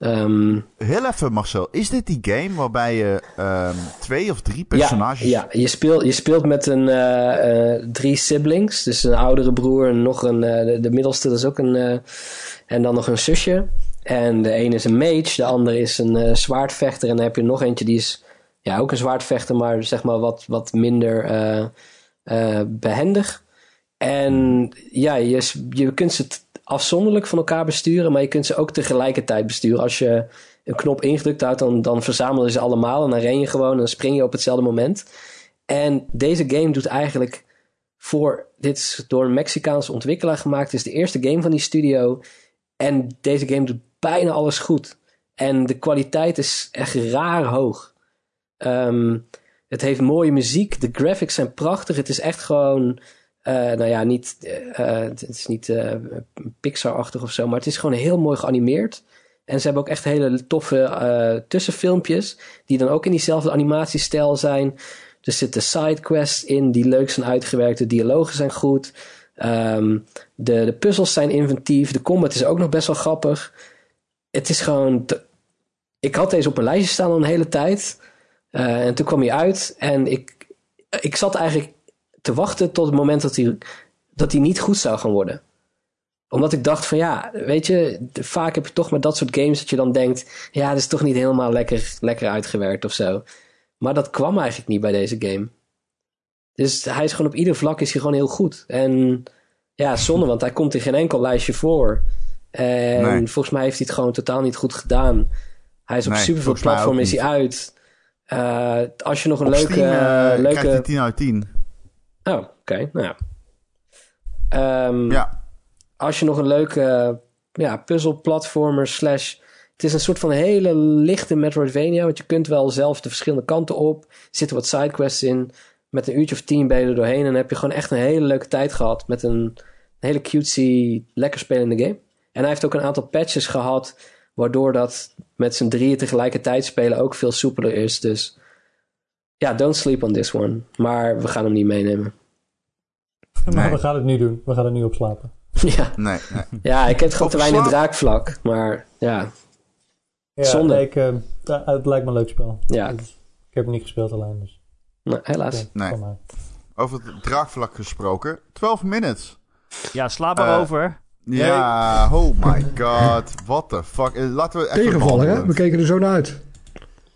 Ehm, Heel even, Marcel. Is dit die game waarbij je ehm, twee of drie personages... Ja, ja je, speelt, je speelt met een, eh, eh, drie siblings. Dus een oudere broer en nog een... eh, de, de middelste, dat is ook een... en dan nog een zusje. En de ene is een mage, de andere is een zwaardvechter. En dan heb je nog eentje die is ja, ook een zwaardvechter, maar zeg maar wat, wat minder eh, eh, behendig. En ja, je, je kunt ze afzonderlijk van elkaar besturen, maar je kunt ze ook tegelijkertijd besturen. Als je een knop ingedrukt houdt, dan, dan verzamelen ze allemaal en dan ren je gewoon en dan spring je op hetzelfde moment. En deze game doet eigenlijk voor, dit is door een Mexicaanse ontwikkelaar gemaakt, het is de eerste game van die studio. En deze game doet bijna alles goed. En de kwaliteit is echt raar hoog. Ehm, het heeft mooie muziek, de graphics zijn prachtig. Het is echt gewoon, eh, nou ja, niet, eh, eh, het is niet Pixar-achtig of zo, maar het is gewoon heel mooi geanimeerd. En ze hebben ook echt hele toffe tussenfilmpjes, die dan ook in diezelfde animatiestijl zijn. Er zitten sidequests in die leuk zijn uitgewerkt, de dialogen zijn goed. Ehm, de, de puzzels zijn inventief, de combat is ook nog best wel grappig. Het is gewoon. Ik had deze op mijn lijstje staan al een hele tijd. En toen kwam hij uit en ik, ik zat eigenlijk te wachten tot het moment dat hij, dat hij niet goed zou gaan worden. Omdat ik dacht van ja, weet je, vaak heb je toch met dat soort games dat je dan denkt, ja, dat is toch niet helemaal lekker, lekker uitgewerkt of zo. Maar dat kwam eigenlijk niet bij deze game. Dus hij is gewoon op ieder vlak is hij gewoon heel goed. En ja, zonde, want hij komt in geen enkel lijstje voor. En Nee. volgens mij heeft hij het gewoon totaal niet goed gedaan. Hij is op Nee, superveel platformen is hij niet. uit. Eh, als je nog een Op leuke... Steam eh, leuke... krijgt hij 10 uit 10. Oh, oké. Nou ja. Ehm, Ja, Als je nog een leuke ja, puzzelplatformer slash... Het is een soort van hele lichte Metroidvania. Want je kunt wel zelf de verschillende kanten op. Er zitten wat sidequests in. Met een uurtje of tien ben je er doorheen. En dan heb je gewoon echt een hele leuke tijd gehad. Met een, een hele cutesy, lekker spelende game. En hij heeft ook een aantal patches gehad. Waardoor dat met z'n drieën tegelijkertijd spelen ook veel soepeler is. Dus ja, don't sleep on this one. Maar we gaan hem niet meenemen. (laughs) Maar we gaan het nu doen. We gaan er nu op slapen. (laughs) ja. Nee, nee. ja, ik heb gewoon te weinig draakvlak. Maar ja, Ja, Zonde. nee, ik, eh, het lijkt me een leuk spel. Ja. Dus ik heb het niet gespeeld alleen, dus nou, helaas. Nee. Over het draagvlak gesproken. 12 minutes. Ja, sla maar Eh, over. Ja, oh my god. What the fuck. Eh, Laten we even Tegenvallen, hè? We keken er zo naar uit.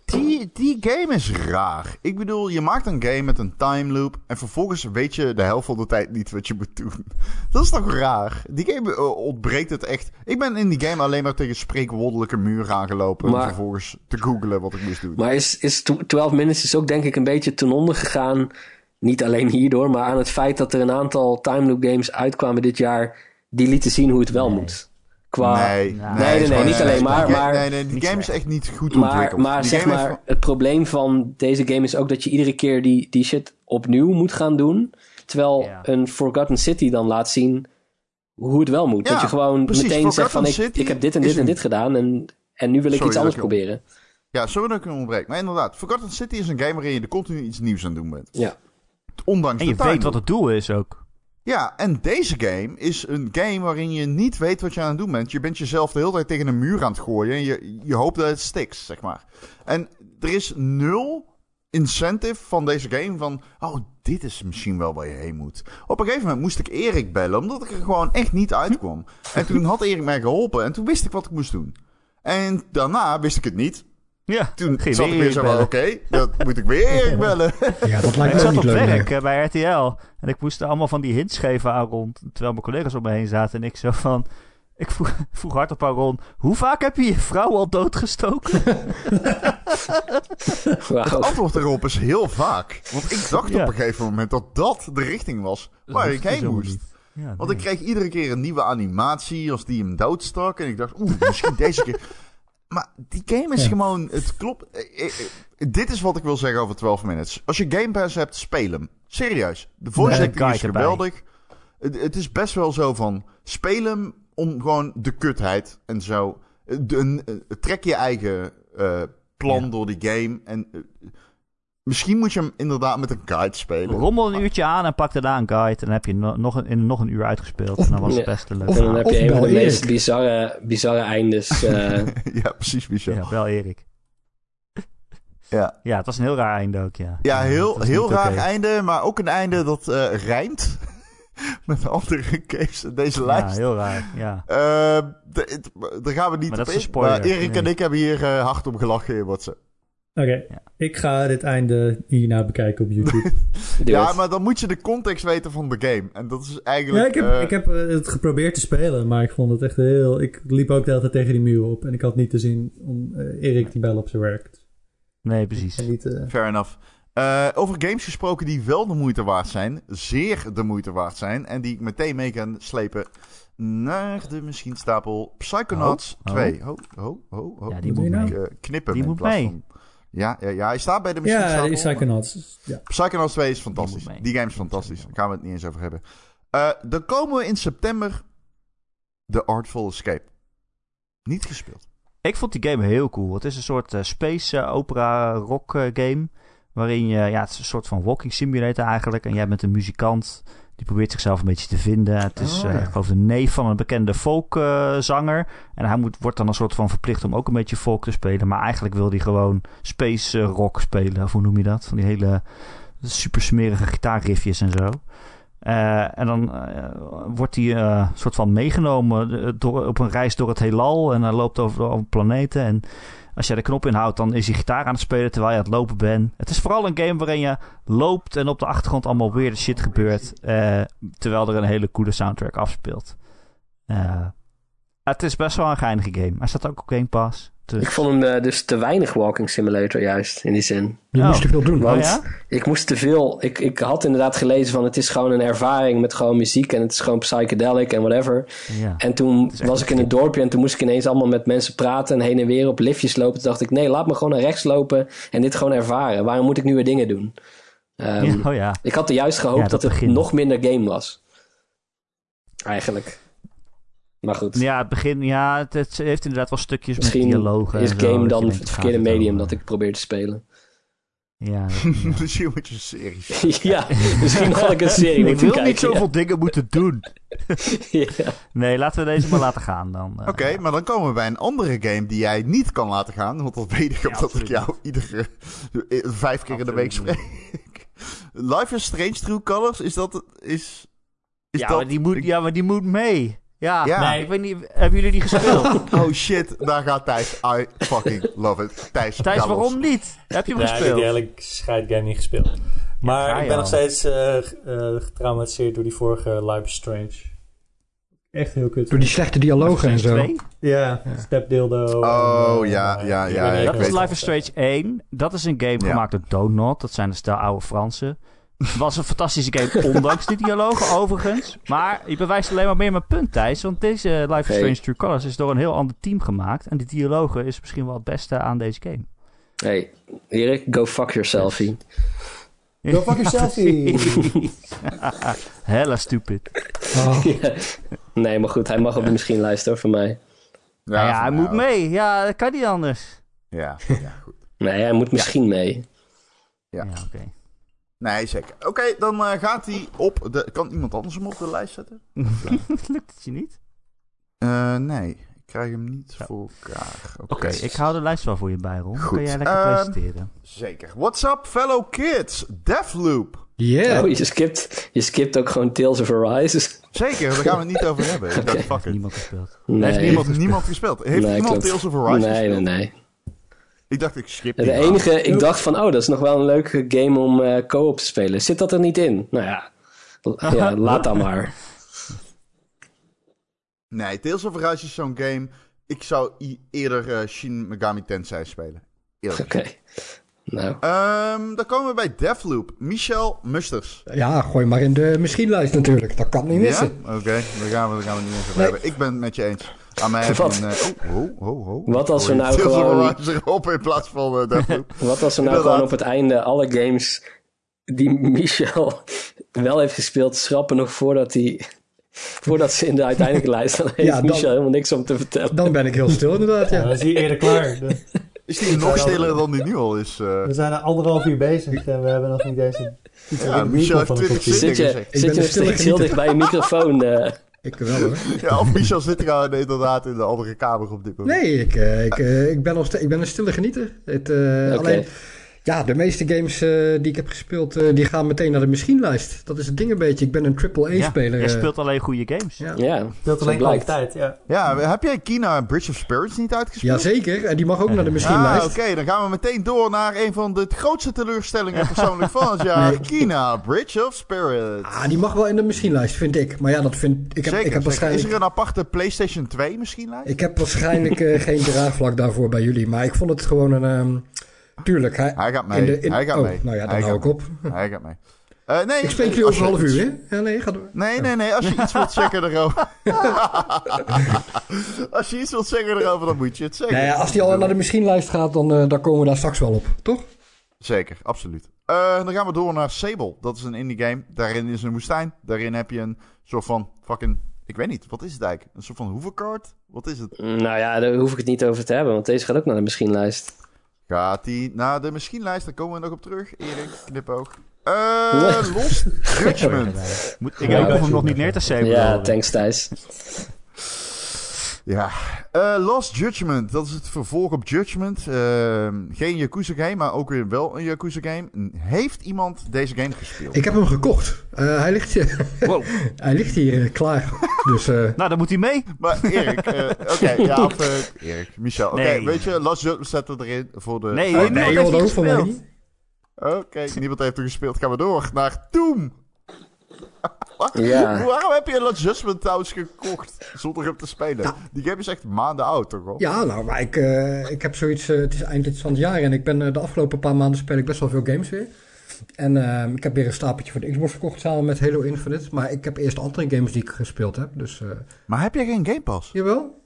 Die, die game is raar. Ik bedoel, je maakt een game met een time loop en vervolgens weet je de helft van de tijd niet wat je moet doen. (laughs) Dat is toch raar? Die game eh, ontbreekt het echt. Ik ben in die game alleen maar tegen spreekwoordelijke muren aangelopen om vervolgens te googlen wat ik moest doen. Maar is, is tw- 12 Minutes is ook denk ik een beetje ten onder gegaan. Niet alleen hierdoor, maar aan het feit dat er een aantal time loop games uitkwamen dit jaar. die lieten zien hoe het wel moet. Qua, nee, Nee, nee, niet alleen maar- die- maar- Nee, nee, die game is echt niet goed maar, ontwikkeld. maar Die zeg maar, het probleem van deze game is ook dat je iedere keer die, die shit opnieuw moet gaan doen. Terwijl Ja. een Forgotten City dan laat zien hoe het wel moet. Ja, dat je gewoon precies. meteen zegt van ik, ik heb dit en dit en een- dit gedaan en, en nu wil ik Sorry iets anders ik- proberen. Ja, sorry dat ik hem ontbreek. Maar inderdaad, Forgotten City is een game waarin je er continu iets nieuws aan doen bent. Ja. Ondanks En je weet wat het doel is ook. Ja, en deze game is een game waarin je niet weet wat je aan het doen bent. Je bent jezelf de hele tijd tegen een muur aan het gooien en je, je hoopt dat het stikt, zeg maar. En er is nul incentive van deze game van... Oh, dit is misschien wel waar je heen moet. Op een gegeven moment moest ik Erik bellen, omdat ik er gewoon echt niet uitkwam. En toen had Erik mij geholpen en toen wist ik wat ik moest doen. En daarna wist ik het niet. Ja, Toen Ging zat ik weer zo van, bellen. oké, dan moet ik weer bellen. Ja, dat lijkt Ik me ook zat niet op leuk. werk nee. eh, bij RTL en ik moest er allemaal van die hints geven aan Ron, terwijl mijn collega's om me heen zaten en ik zo van... Ik vroeg, (laughs) vroeg hardop aan Ron, hoe vaak heb je je vrouw al doodgestoken? (laughs) Het antwoord erop is heel vaak. Want ik dacht Ja. op een gegeven moment dat dat de richting was waar ik heen moest. Ja, Want nee. ik kreeg iedere keer een nieuwe animatie als die hem doodstak. En ik dacht, oeh, misschien deze keer. Maar die game is Ja. gewoon, het klopt. Eh, eh, eh, dit is wat ik wil zeggen over 12 minutes. Als je Game Pass hebt, speel hem. Serieus. De voice Nee, acting is geweldig. Het, het is best wel zo van, speel hem om gewoon de kutheid en zo. De- trek je eigen plan Ja. door die game. En misschien moet je hem inderdaad met een guide spelen. Rommel een uurtje aan en pak daarna een guide. En dan heb je no- nog een, in nog een uur uitgespeeld. En dan was het Ja. best leuk Of- En dan heb je een van de meest bizarre, bizarre eindes. (laughs) eh, ja, precies, Michel. Ja, wel Erik. Ja. Ja, het was een heel raar einde ook, ja. Ja, heel, heel raar einde, maar ook een einde dat eh rijmt. (laughs) Met andere case in deze Ja, lijst. heel raar, ja. Eh, daar gaan we niet Maar op dat is in. een spoiler, Maar Erik en ik hebben hier hard om gelachen in WhatsApp. Oké, Ja. ik ga dit einde hierna bekijken op YouTube. (laughs) Ja, maar dan moet je de context weten van de game. En dat is ja, eigenlijk... ik heb, eh, ik heb eh, het geprobeerd te spelen, maar ik vond het echt heel... Ik liep ook de hele tijd tegen die muur op en ik had niet te zien om eh, Erik die bel op zijn werk. Nee, precies. Niet, eh, Fair enough. Over games gesproken die wel de moeite waard zijn. Zeer de moeite waard zijn. En die ik meteen mee kan slepen naar de misschien stapel Psychonauts Oh, oh. 2. Ho, ho, ho, ho. Ja, die moet nou? Ik, knippen Die in moet plaats mee. van... Ja, ja, ja, hij staat bij de ja, Psychonauts. Ja. Psychonauts 2 is fantastisch. Die game is fantastisch. Daar gaan we het niet eens over hebben. Eh, dan komen we in september The Artful Escape. Niet gespeeld. Ik vond die game heel cool. Het is een soort eh, space eh, opera rock game. Waarin je, ja, het is een soort van walking simulator eigenlijk. En jij bent een muzikant. Die probeert zichzelf een beetje te vinden. Het is, Oh, eh, ja. geloof, de neef van een bekende folkzanger. en hij moet, wordt dan een soort van verplicht om ook een beetje folk te spelen. Maar eigenlijk wil hij gewoon space eh, rock spelen. Of hoe noem je dat? Van die hele super smerige gitaarriffjes en zo. Eh, en dan wordt hij eh, soort van meegenomen door, op een reis door het heelal. En hij loopt over, over planeten. En als jij de knop inhoudt, dan is hij gitaar aan het spelen terwijl je aan het lopen bent. Het is vooral een game waarin je loopt en op de achtergrond allemaal weird shit gebeurt. eh, terwijl er een hele coole soundtrack afspeelt. Eh, het is best wel een geinige game. Hij staat ook op Game Pass. Dus... Ik vond hem eh, dus te weinig walking simulator juist, in die zin. Je Oh. moest te veel doen. Want Oh ja? ik moest te veel... Ik, ik had inderdaad gelezen van het is gewoon een ervaring met gewoon muziek en het is gewoon psychedelic en whatever. Ja. En toen was ik in het dorpje en toen moest ik ineens allemaal met mensen praten en heen en weer op liftjes lopen. Toen dacht ik, nee, laat me gewoon naar rechts lopen en dit gewoon ervaren. Waarom moet ik nu weer dingen doen? Ehm, Ja, oh ja. Ik had er juist gehoopt Ja, dat dat, het begin. nog minder game was. Eigenlijk. Maar goed. Ja, het begin, ja, het, het heeft inderdaad wel stukjes Misschien met dialogen. is en zo, game dan het verkeerde het medium over? dat ik probeer te spelen. Ja, Misschien moet je een serie. (laughs) ja, misschien had ik een (laughs) serie ik wil kijken. niet zoveel dingen moeten doen. (laughs) Ja. Nee, laten we deze maar laten gaan dan. eh. Oké, maar dan komen we bij een andere game die jij niet kan laten gaan. Want dat weet ik omdat ik jou iedere eh, vijf keer in de week spreek. Life is Strange True Colors, is dat... Is, is ja, dat maar die moet, ja, maar die moet mee. Ja, Ja. Nee, ik weet niet, hebben jullie die gespeeld? (laughs) Oh shit, daar gaat Thijs. I fucking love it. Thijs, Thijs, waarom niet? Heb je hem Nee, ik heb gespeeld? die hele scheidgame niet gespeeld. Maar ik ben al. nog steeds eh, eh, getraumatiseerd door die vorige Life is Strange. Echt heel kut. Door die slechte dialogen en zo. Ja, stepdildo. Oh, en, eh, ja, ja, ik ja, Dat is weet Life is Strange 1. Dat is een game Ja. gemaakt door Donut. Dat zijn de stel oude Fransen. Het was een fantastische game, (laughs) ondanks die dialogen overigens. Maar je bewijst alleen maar meer mijn punt, Thijs. Want deze Life is Hey. Strange True Colors is door een heel ander team gemaakt. En die dialogen is misschien wel het beste aan deze game. Hey, Erik, go fuck yourself. (laughs) Go fuck yourself. (laughs) Hella stupid. Ja. Nee, maar goed, hij mag op de misschien hoor, van mij. Ja, ja, hij moet mee. Ja, dat kan niet anders. Ja, ja, goed. Nee, hij moet misschien mee. Ja. Ja, oké. Nee, zeker. Oké, dan eh, gaat hij op de... Kan iemand anders hem op de lijst zetten? (laughs) (laughs) Lukt het je niet? Eh, nee, ik krijg hem niet Ja. voor elkaar. Oké, ik hou de lijst wel voor je bij, Ron. Goed, Kan jij lekker ehm, presenteren? Zeker. What's up, fellow kids? Deathloop. yeah. Oh, je skipt, je skipt ook gewoon Tales of Arise. Zeker, daar gaan we het niet over (laughs) hebben. Dacht, fuck it. Niemand gespeeld. Nee, Heeft niemand, niemand gespeeld? Heeft Nee, iemand klopt. Tales of Arise nee, nee, gespeeld? nee. Ik dacht, ik skip De enige, ik dacht van, oh, dat is nog wel een leuke game om eh co-op te spelen. Zit dat er niet in? Nou ja, (laughs) ja laat dan maar. Nee, Tales of Arise is zo'n game... Ik zou eerder eh, Shin Megami Tensei spelen. Eerlijk. Oké. Nou, Ehm, dan komen we bij Deathloop. Michel Musters. Ja, gooi maar in de misschien-lijst natuurlijk. Dat kan niet Ja? missen. Oké, daar gaan we, daar gaan we het niet eens over Nee. hebben. Ik ben het met je eens. Aan mij Wat? een... eh, oh. Wat als we nou (laughs) gewoon- erop in plaats van (laughs) wat als we nou Inderdaad. gewoon op het einde alle games die Michel (laughs) wel heeft gespeeld schrappen nog voordat hij... Voordat ze in de uiteindelijke lijst staan, heeft Ja, dan- Michel helemaal niks om te vertellen. Dan ben ik heel stil inderdaad, Ja, ja. dan is hij eerder klaar. Is die nog stiller dan die nu al is? eh? We zijn er anderhalf uur bezig en we hebben nog niet deze... iets Ja, Michel heeft van een 20 kwartier. Zit je, zit je een nog steeds heel dicht bij je microfoon? eh? Ik wel hoor. (laughs) Ja, of Michel zit er gewoon inderdaad in de andere kamer op dit moment. Nee, ik, eh, ik, eh, ik, ben, nog ik ben een stille genieter. Het, eh. Alleen, ja, de meeste games eh, die ik heb gespeeld, eh, die gaan meteen naar de misschien-lijst. Dat is het ding een beetje. Ik ben een AAA-speler. jij eh. speelt alleen goede games. ja. Ja, Dat zo alleen kwaliteit, ja. Ja, heb jij Kina Bridge of Spirits niet uitgespeeld? Jazeker, en die mag ook naar de (laughs) Ah, misschien-lijst. oké. Dan gaan we meteen door naar een van de grootste teleurstellingen persoonlijk van het jaar. (laughs) Nee. Kina Bridge of Spirits. Ah, die mag wel in de misschien-lijst, vind ik. Maar ja, dat vind ik. Heb, zeker, ik heb zeker. Is waarschijnlijk. er een aparte PlayStation 2 misschien? Lijst? Ik heb waarschijnlijk eh, geen draagvlak daarvoor bij jullie. Maar ik vond het gewoon een. ehm, tuurlijk. Hij, Hij gaat mee. in de- in- Hij gaat oh, mee. Nou ja, dan Hij hou ik op. Hij gaat mee. Eh, nee, Ik spreek jullie als over een half uur, hè? Ja, nee, ga door. Nee, nee, nee. Als je iets wilt zeggen erover... (laughs) als je iets wilt zeggen erover, dan moet je het zeggen. Nou ja, als die al naar de misschien-lijst gaat, dan, eh, dan komen we daar straks wel op, toch? Zeker, absoluut. Eh, dan gaan we door naar Sable. Dat is een indie game. Daarin is een woestijn. Daarin heb je een soort van fucking... Ik weet niet, wat is het eigenlijk? Een soort van hovercard? Wat is het? Nou ja, daar hoef ik het niet over te hebben, want deze gaat ook naar de misschien-lijst. Gaat die naar de misschien-lijst? Daar komen we nog op terug. Erik, knipoog. Eh (laughs) Lost Judgment. Moet, ik Ja, hoef hem nog niet neer te zeven. Ja, thanks Thijs. Ja, Eh, Lost Judgment. Dat is het vervolg op Judgment. Eh, geen Yakuza game, maar ook weer wel een Yakuza game. Heeft iemand deze game gespeeld? Ik heb hem gekocht. Eh, hij, ligt hier, (laughs) Wow. hij ligt hier klaar. Dus eh, Nou, dan moet hij mee. Maar Erik, eh, (laughs) oké, ja, of, Erik, Michel. Oké, Nee. weet je, Lost Judgment zetten we erin voor de... Nee, Oh, nee, heeft joh, die dat hoeft van mij niet. Oké, niemand heeft er gespeeld. Gaan we door naar Doom. Ja. Waarom heb je Lost Judgment trouwens gekocht zonder hem te spelen? Die game is echt maanden oud, toch wel? Ja, nou, maar ik, eh, ik heb zoiets. eh, het is eind dit van het jaar en ik ben eh, de afgelopen paar maanden speel ik best wel veel games weer. En eh, ik heb weer een stapeltje voor de Xbox gekocht samen met Halo Infinite. Maar ik heb eerst andere games die ik gespeeld heb. Dus eh, Maar heb jij geen Game Pass? jawel.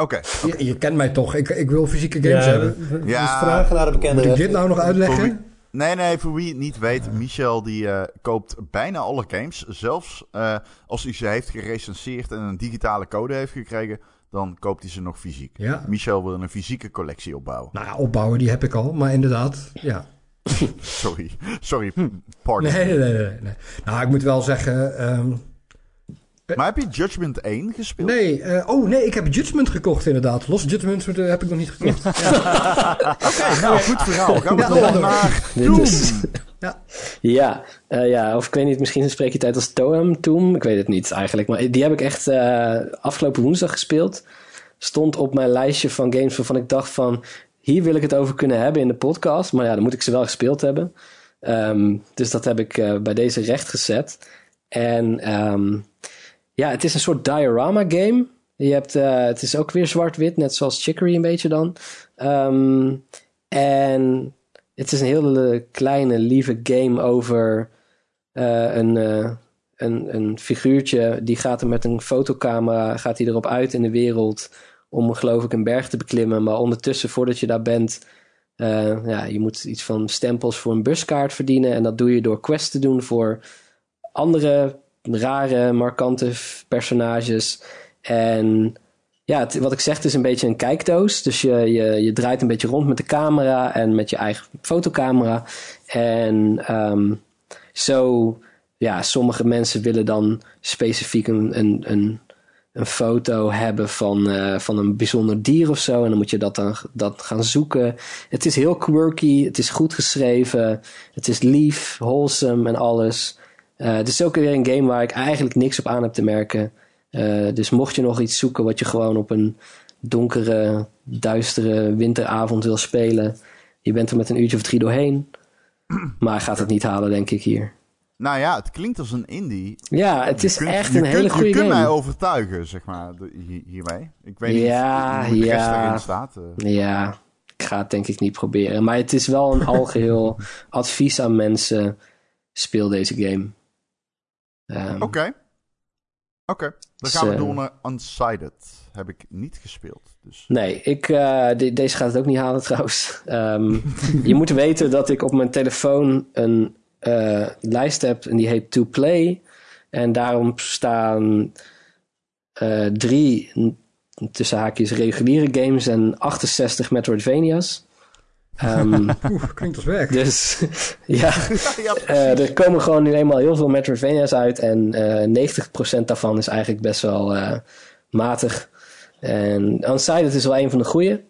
Oké. Je, je kent mij toch. Ik, ik wil fysieke games hebben. Ja. Dus vragen naar de bekende Moet ik rest. dit nou nog uitleggen? Nee, nee, voor wie het niet weet, Michel die eh, koopt bijna alle games. Zelfs eh, als hij ze heeft gerecenseerd en een digitale code heeft gekregen, dan koopt hij ze nog fysiek. Ja. Michel wil een fysieke collectie opbouwen. Nou ja, opbouwen die heb ik al. Maar inderdaad, ja. (laughs) Sorry, sorry, pardon. Nee, nee, nee, nee. Nou, ik moet wel zeggen... ehm, Maar heb je Judgment 1 gespeeld? nee, eh, oh nee, ik heb Judgment gekocht inderdaad. Lost Judgment eh, heb ik nog niet gekocht. (laughs) Oké, nou, goed verhaal. Gaan we Ja, door ja, door. naar Dit Doom. is- ja. Ja, eh, ja, of ik weet niet, misschien spreek je uit als Toem, Toom. Ik weet het niet eigenlijk. Maar die heb ik echt eh, afgelopen woensdag gespeeld. Stond op mijn lijstje van games waarvan ik dacht van... Hier wil ik het over kunnen hebben in de podcast. Maar ja, dan moet ik ze wel gespeeld hebben. Ehm, dus dat heb ik eh, bij deze recht gezet. En ehm, ja, het is een soort diorama game. Je hebt, eh, het is ook weer zwart-wit, net zoals Chicory een beetje dan. Ehm, en het is een hele kleine, lieve game over eh, een, eh, een, een figuurtje. Die gaat er met een fotocamera gaat hij erop uit in de wereld om geloof ik een berg te beklimmen. Maar ondertussen, voordat je daar bent, eh, ja, je moet iets van stempels voor een buskaart verdienen. En dat doe je door quests te doen voor andere rare, markante personages. En ja, wat ik zeg, het is een beetje een kijkdoos. Dus je, je, je draait een beetje rond met de camera en met je eigen fotocamera. En ehm, zo, ja, sommige mensen willen dan specifiek een, een, een, een foto hebben van, eh, van een bijzonder dier of zo. En dan moet je dat dan dat gaan zoeken. Het is heel quirky, het is goed geschreven, het is lief, wholesome en alles. Eh, het is ook weer een game waar ik eigenlijk niks op aan heb te merken. Eh, dus mocht je nog iets zoeken wat je gewoon op een donkere, duistere winteravond wil spelen, je bent er met een uurtje of drie doorheen. Maar gaat het niet halen, denk ik hier. Nou ja, het klinkt als een indie. Ja, het is kunt- echt een kunt- hele goede Je kunt mij game. overtuigen, zeg maar, hiermee. Ik weet Ja, niet hoe de rest ja. erin staat. eh. Ja, ik ga het denk ik niet proberen. Maar het is wel een (laughs) algeheel advies aan mensen. Speel deze game. Ehm, Oké. Oké, dan Dus, gaan we eh, door naar Unsighted. Heb ik niet gespeeld. Dus. Nee, ik, eh, de- deze gaat het ook niet halen (laughs) trouwens. Ehm, je moet weten dat ik op mijn telefoon een eh, lijst heb en die heet To Play. En daarom staan eh, drie, tussen haakjes, reguliere games en 68 Metroidvania's. Ehm, (laughs) Oeh, klinkt als werk. dus (laughs) (laughs) ja, ja, Eh, er komen gewoon nu eenmaal heel veel Metroidvania's uit. En eh 90% daarvan is eigenlijk best wel eh, matig. En Unsighted is wel een van de goeie.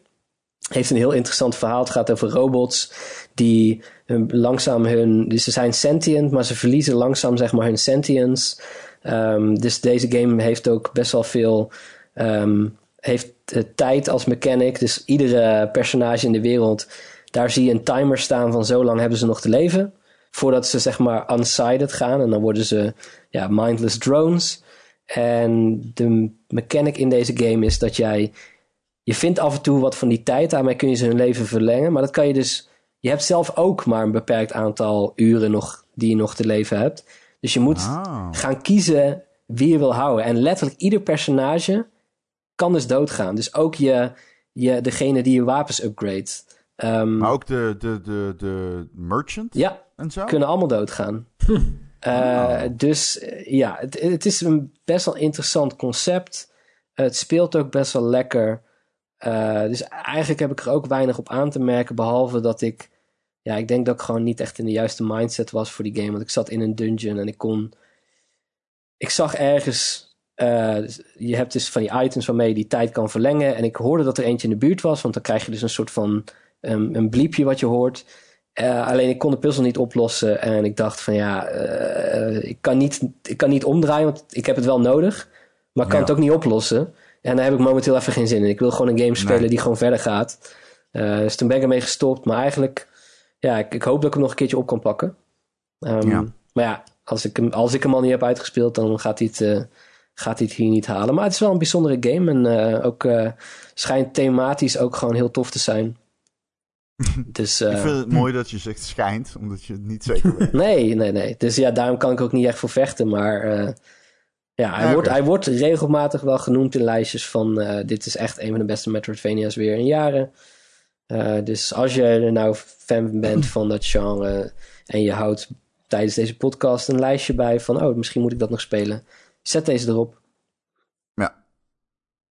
Heeft een heel interessant verhaal. Het gaat over robots die hun, langzaam hun... Dus ze zijn sentient, maar ze verliezen langzaam zeg maar hun sentience. Ehm, dus deze game heeft ook best wel veel... ehm, heeft eh, tijd als mechanic. Dus iedere personage in de wereld... Daar zie je een timer staan van zo lang hebben ze nog te leven voordat ze zeg maar unsighted gaan. En dan worden ze ja, mindless drones. En de mechanic in deze game is dat jij... Je vindt af en toe wat van die tijd, daarmee kun je ze hun leven verlengen. Maar dat kan je dus... Je hebt zelf ook maar een beperkt aantal uren nog die je nog te leven hebt. Dus je moet Ah. gaan kiezen wie je wil houden. En letterlijk ieder personage kan dus doodgaan. Dus ook je, je, degene die je wapens upgrade. Ehm, Maar ook de, de, de, de merchant ja, en zo? kunnen allemaal doodgaan. (laughs) Eh, Dus eh, ja, het, het is een best wel interessant concept. het speelt ook best wel lekker. Eh, dus eigenlijk heb ik er ook weinig op aan te merken. Behalve dat ik. Ja, ik denk dat ik gewoon niet echt in de juiste mindset was voor die game. Want ik zat in een dungeon en ik kon. Ik zag ergens. je hebt dus van die items waarmee je die tijd kan verlengen. En ik hoorde dat er eentje in de buurt was. Want dan krijg je dus een soort van. Um, een bliepje wat je hoort. Uh, alleen ik kon de puzzel niet oplossen. En ik dacht van ja, uh, ik, kan niet, ik kan niet omdraaien, want ik heb het wel nodig. Maar ik kan Ja. het ook niet oplossen. En daar heb ik momenteel even geen zin in. Ik wil gewoon een game spelen Nee. die gewoon verder gaat. Uh, dus toen ben ik ermee gestopt. Maar eigenlijk, ja, ik, ik hoop dat ik hem nog een keertje op kan pakken. Um, Ja. Maar ja, als ik, hem, als ik hem al niet heb uitgespeeld, dan gaat hij het, gaat hij het hier niet halen. Maar het is wel een bijzondere game. En uh, ook uh, schijnt thematisch ook gewoon heel tof te zijn. (laughs) Dus, Ik vind het mooi dat je zegt schijnt, omdat je het niet zeker weet. (laughs) Nee, nee, nee. Dus ja, daarom kan ik ook niet echt voor vechten. Maar uh, ja, hij, Ja, wordt, hij wordt regelmatig wel genoemd in lijstjes van... uh, dit is echt een van de beste Metroidvania's weer in jaren. Dus als je er nou fan bent van dat genre... en je houdt tijdens deze podcast een lijstje bij van... oh, misschien moet ik dat nog spelen. Zet deze erop.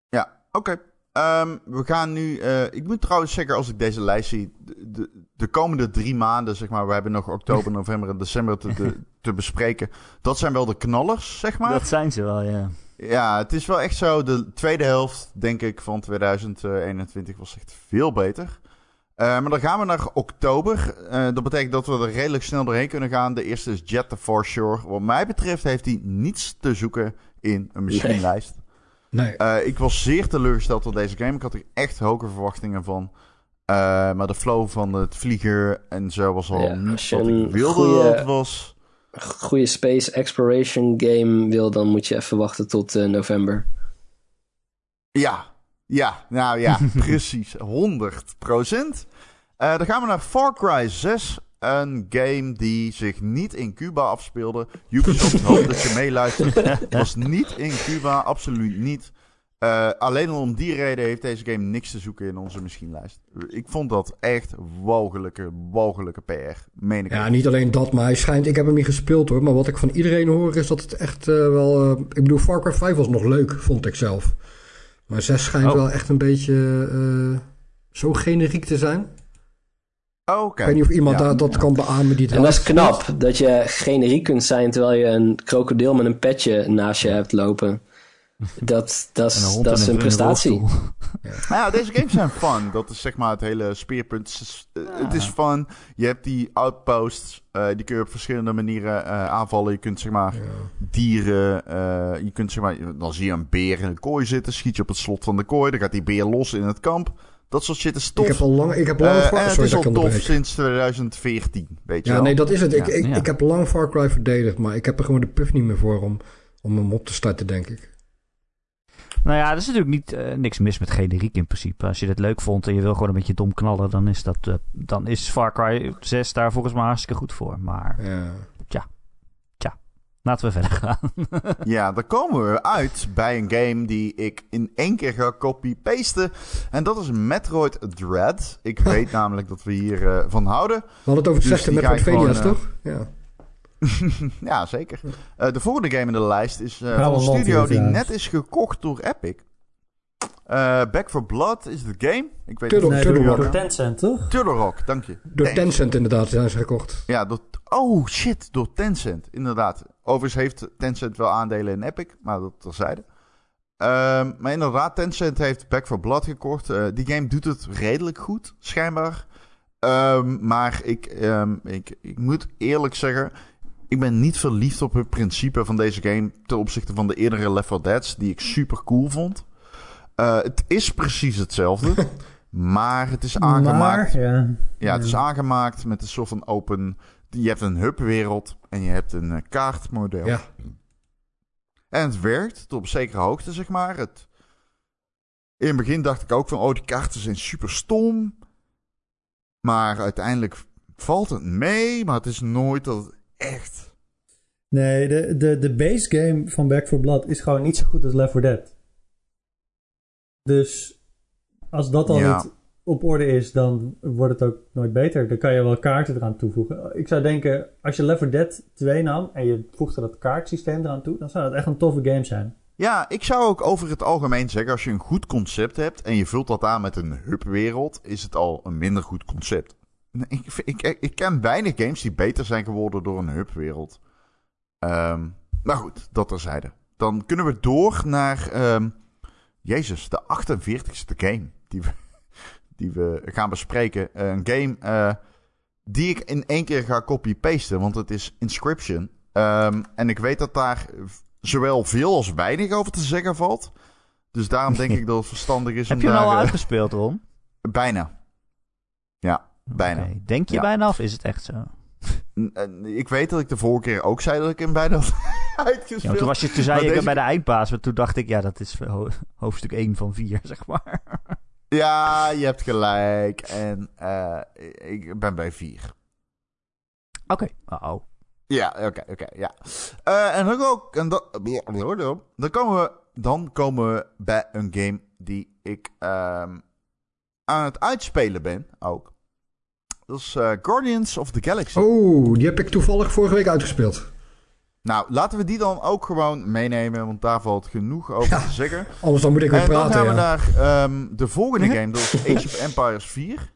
Ja, oké. Ehm, we gaan nu. eh, ik moet trouwens zeggen, als ik deze lijst zie. De, de, de komende drie maanden, zeg maar. We hebben nog oktober, (laughs) november en december te, te, te bespreken. Dat zijn wel de knallers, zeg maar. Dat zijn ze wel, ja. Ja, het is wel echt zo. De tweede helft, denk ik, van 2021 was echt veel beter. Eh, maar dan gaan we naar oktober. Eh, dat betekent dat we er redelijk snel doorheen kunnen gaan. De eerste is Jet the Foreshore. Wat mij betreft heeft hij niets te zoeken in een machinelijst. Nee. Eh, ik was zeer teleurgesteld door deze game. Ik had er echt hoge verwachtingen van. Eh, maar de flow van het vliegen en zo was al Ja, niet als je wat ik wilde goeie- dat het was. goede space exploration game wil, dan moet je even wachten tot eh, november. Ja, ja, nou ja, (laughs) precies. 100 procent. Eh, dan gaan we naar Far Cry 6. Een game die zich niet in Cuba afspeelde. Ubisoft hoop dat je meeluistert. (laughs) Het was niet in Cuba, absoluut niet. Eh, alleen al om die reden heeft deze game niks te zoeken in onze machienlijst. Ik vond dat echt walgelijke, walgelijke PR. Meen ik Ja, niet alleen dat, maar hij schijnt... Ik heb hem niet gespeeld hoor, maar wat ik van iedereen hoor is dat het echt eh, wel... eh, ik bedoel, Far Cry 5 was nog leuk, vond ik zelf. Maar 6 schijnt Oh. wel echt een beetje eh, zo generiek te zijn. Oké. Ik weet niet of iemand Ja, daar dat ja. kan beamen die het En dat is knap, dat je generiek kunt zijn terwijl je een krokodil met een petje naast je hebt lopen. Dat, dat, is, dat een- een in een prestatie. rolstoel. Nou ja, deze games zijn fun. Dat is zeg maar het hele speerpunt. Het is, eh, Het is fun. Je hebt die outposts. eh, die kun je op verschillende manieren eh, aanvallen. Je kunt zeg maar dieren. eh, je kunt zeg maar. Dan zie je een beer in een kooi zitten. Schiet je op het slot van de kooi. Dan gaat die beer los in het kamp. Dat soort shit is tof. Ik heb al lang, ik heb lang Eh, Far- het is al tof sinds 2014. Weet je Ja, wel. nee, dat is het. Ik, Ja. ik, Ja. ik heb lang Far Cry verdedigd, maar ik heb er gewoon de puff niet meer voor om, om hem op te starten, denk ik. Nou ja, er is natuurlijk niet, eh, niks mis met generiek in principe. Als je dit leuk vond en je wil gewoon een beetje dom knallen, dan is, dat, eh, dan is Far Cry 6 daar volgens mij hartstikke goed voor. Maar Ja. Laten we verder gaan. (laughs) Ja, dan komen we uit bij een game die ik in één keer ga copy-pasten. En dat is Metroid Dread. Ik (laughs) weet namelijk dat we hier eh, van houden. We hadden het over Dus ga ik Metroidvania's, gewoon, toch? Ja. (laughs) ja, zeker. Eh, de volgende game in de lijst is eh, van een studio die net is gekocht door Epic. Eh, Back for Blood is de game. Ik weet Turtle- niet Nee, door, Tencent, toch? Turtle Rock, dank je. Door. Tencent inderdaad zijn ze gekocht. Ja, door, oh shit, door Tencent, inderdaad. Overigens heeft Tencent wel aandelen in Epic, maar dat terzijde. Ehm maar inderdaad, Tencent heeft Back for Blood gekocht. Eh, die game doet het redelijk goed, schijnbaar. Ehm, maar ik, ehm, ik, ik moet eerlijk zeggen, ik ben niet verliefd op het principe van deze game ten opzichte van de eerdere Left 4 Dead's, die ik super cool vond. Eh, het is precies hetzelfde, (laughs) maar het is aangemaakt Maar, ja. ja, het is aangemaakt met een soort van open... Je hebt een hubwereld en je hebt een eh, kaartmodel. Ja. En het werkt tot op zekere hoogte, zeg maar. Het... In het begin dacht ik ook van, oh, die kaarten zijn super stom. Maar uiteindelijk valt het mee, maar het is nooit dat het echt... Nee, de, de, de base game van Back 4 Blood is gewoon niet zo goed als Left 4 Dead. Dus als dat al Ja. niet op orde is, dan wordt het ook nooit beter. Dan kan je wel kaarten eraan toevoegen. Ik zou denken, als je Left 4 Dead 2 nam en je voegde dat kaartsysteem eraan toe, dan zou het echt een toffe game zijn. Ja, ik zou ook over het algemeen zeggen, als je een goed concept hebt en je vult dat aan met een hubwereld, is het al een minder goed concept. Ik, ik, ik ken weinig games die beter zijn geworden door een hubwereld. Ehm maar goed, dat terzijde. Dan kunnen we door naar, ehm, jezus, de 48ste game die we, (laughs) die we gaan bespreken. Een game eh, die ik in één keer ga copy-pasten, want het is Inscription. Ehm, en ik weet dat daar zowel veel als weinig over te zeggen valt. Dus daarom denk (laughs) ik dat het verstandig is Heb om je hem daar... al eh, uitgespeeld, Ron? (laughs) bijna. Ja, bijna. Denk je Ja. bijna of is het echt zo? En Ik weet dat ik de vorige keer ook zei dat ik hem bijna had (laughs) Ja, uitgespeeld. want toen, was je, toen zei je deze- bij de eindbaas, maar toen dacht ik, ja, dat is ho- hoofdstuk 1 van 4, (laughs) zeg maar. Ja, je hebt gelijk. En eh, ik ben bij vier. Oké, oh. Ja, oké, oké, ja. Eh, en dan ook, en dat, dan komen we, dan komen we bij een game die ik ehm, aan het uitspelen ben ook. Dat is eh, Guardians of the Galaxy. Oh, die heb ik toevallig vorige week uitgespeeld. Nou, laten we die dan ook gewoon meenemen, want daar valt genoeg over te zeggen. Anders dan moet ik weer En dan praten. gaan we ja. naar ehm, de volgende game, dat is Age of Empires 4.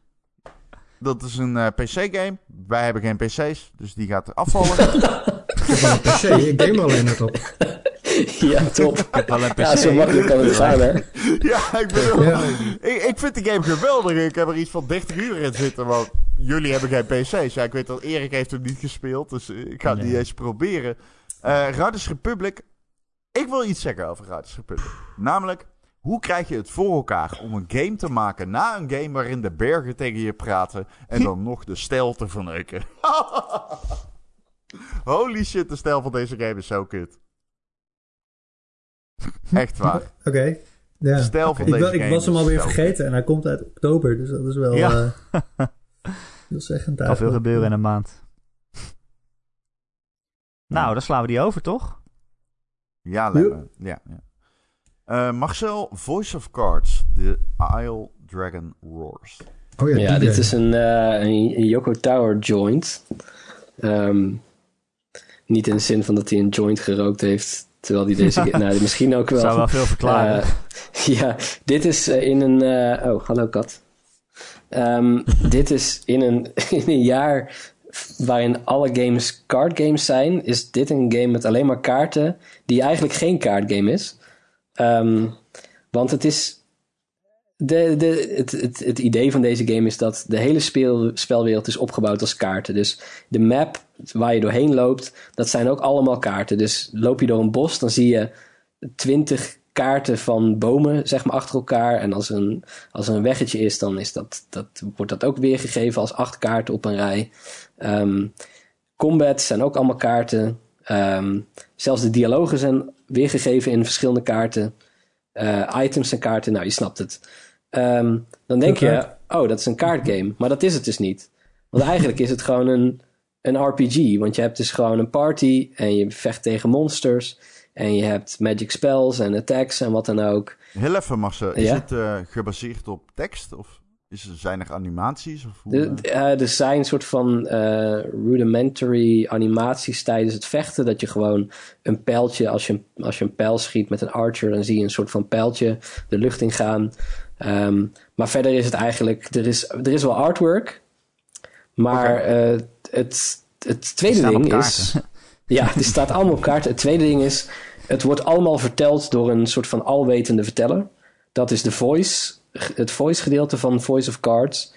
Dat is een eh, PC-game. Wij hebben geen PC's, dus die gaat afvallen. (laughs) Ik heb een PC, ik game alleen net op. (laughs) ja, top. Ja, PC. zo makkelijk kan het gaan, hè? (laughs) ja, ik, ben Ja. ik, ik vind de game geweldig. Ik heb er iets van 30 uur in zitten, want jullie hebben geen PC's. Ja, ik weet dat Erik heeft hem niet gespeeld, dus eh, ik ga het Nee. niet eens proberen. Eh Riders Republic. Ik wil iets zeggen over Riders Republic. Namelijk, hoe krijg je het voor elkaar om een game te maken na een game waarin de bergen tegen je praten en dan nog de stijl te verneuken? (laughs) Holy shit, de stijl van deze game is zo kut. Echt waar. Oké. Ja. Stijl van Ik, deze ik game was hem is alweer vergeten en hij komt uit oktober, dus dat is wel Ja. eh (laughs) veelzeggend kan veel eigenlijk. gebeuren in een maand. Nou, dan slaan we die over, toch? Ja, me. Ja, ja. Eh, Marcel, Voice of Cards, The Isle Dragon Roars. Oh ja, Ja, dit game. is een, eh, een, een Yoko Tower joint. Ehm, niet in de zin van dat hij een joint gerookt heeft, terwijl hij deze... (laughs) nou, misschien ook wel. Zou wel veel verklaren. Ja, dit is in een... oh, hallo kat. Dit is in een, in een jaar waarin alle games card games zijn, is dit een game met alleen maar kaarten die eigenlijk geen kaartgame is. Ehm, want het is... De, de, het, het, idee van deze game is dat de hele spelwereld is opgebouwd als kaarten. Dus de map waar je doorheen loopt, dat zijn ook allemaal kaarten. Dus loop je door een bos, dan zie je twintig kaarten van bomen zeg maar, achter elkaar. En als er een, als er een weggetje is, dan is dat, dat, wordt dat ook weergegeven als acht kaarten op een rij. Ehm, combat zijn ook allemaal kaarten. Ehm, zelfs de dialogen zijn weergegeven in verschillende kaarten. Eh, items en kaarten, nou je snapt het. Ehm, dan denk je, oh dat is een kaartgame. Maar dat is het dus niet. Want eigenlijk is het gewoon een, een RPG. Want je hebt dus gewoon een party en je vecht tegen monsters. En je hebt magic spells en attacks en wat dan ook. Heel even, Marcel. Is Ja? het eh, gebaseerd op tekst? Of is er, zijn er animaties? Of hoe, De- eh? de- eh, er zijn een soort van eh, rudimentary animaties tijdens het vechten. Dat je gewoon een pijltje, als je, als je een pijl schiet met een archer, dan zie je een soort van pijltje de lucht in gaan. Ehm, maar verder is het eigenlijk, er is, er is wel artwork. Maar eh, het, het tweede ding is. (laughs) Ja, er staat allemaal op kaart. Het tweede ding is, het wordt allemaal verteld door een soort van alwetende verteller. Dat is de voice, het voice gedeelte van Voice of Cards.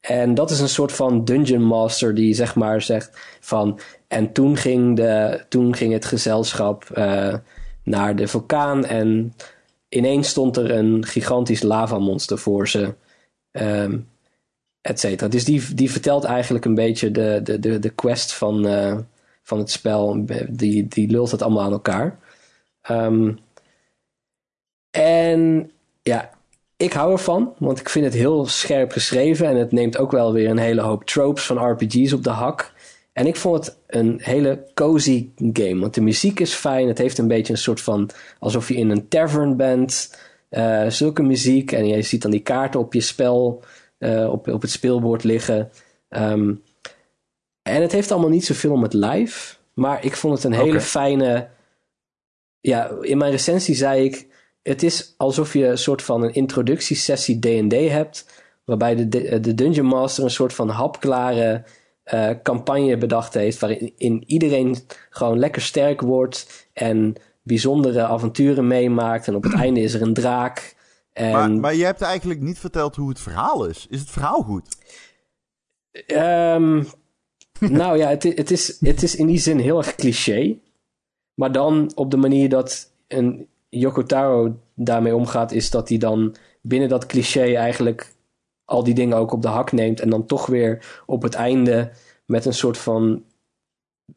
En dat is een soort van dungeon master die zeg maar zegt van... En toen ging, de, toen ging het gezelschap eh, naar de vulkaan en ineens stond er een gigantisch lavamonster voor ze. ehm et cetera. Dus die, die vertelt eigenlijk een beetje de, de, de, de quest van, eh, van het spel. Die, die lult het allemaal aan elkaar. Ehm, en ja, ik hou ervan, want ik vind het heel scherp geschreven. En het neemt ook wel weer een hele hoop tropes van RPG's op de hak. En ik vond het een hele cozy game. Want de muziek is fijn. Het heeft een beetje een soort van... alsof je in een tavern bent. Eh, zulke muziek. En je ziet dan die kaarten op je spel... eh, op, op het speelbord liggen. Ehm, en het heeft allemaal niet zoveel om het live. Maar ik vond het een hele fijne... Ja, in mijn recensie zei ik... Het is alsof je een soort van een introductiesessie D&D hebt... waarbij de, de Dungeon Master een soort van hapklare eh, campagne bedacht heeft... waarin in iedereen gewoon lekker sterk wordt... en bijzondere avonturen meemaakt... en op het einde is er een draak... En, Maar, maar je hebt eigenlijk niet verteld hoe het verhaal is. Is het verhaal goed? Ehm, (laughs) nou ja, het, het, is, het is in die zin heel erg cliché. Maar dan op de manier dat een Yoko Taro daarmee omgaat, is dat hij dan binnen dat cliché eigenlijk al die dingen ook op de hak neemt. En dan toch weer op het einde met een soort van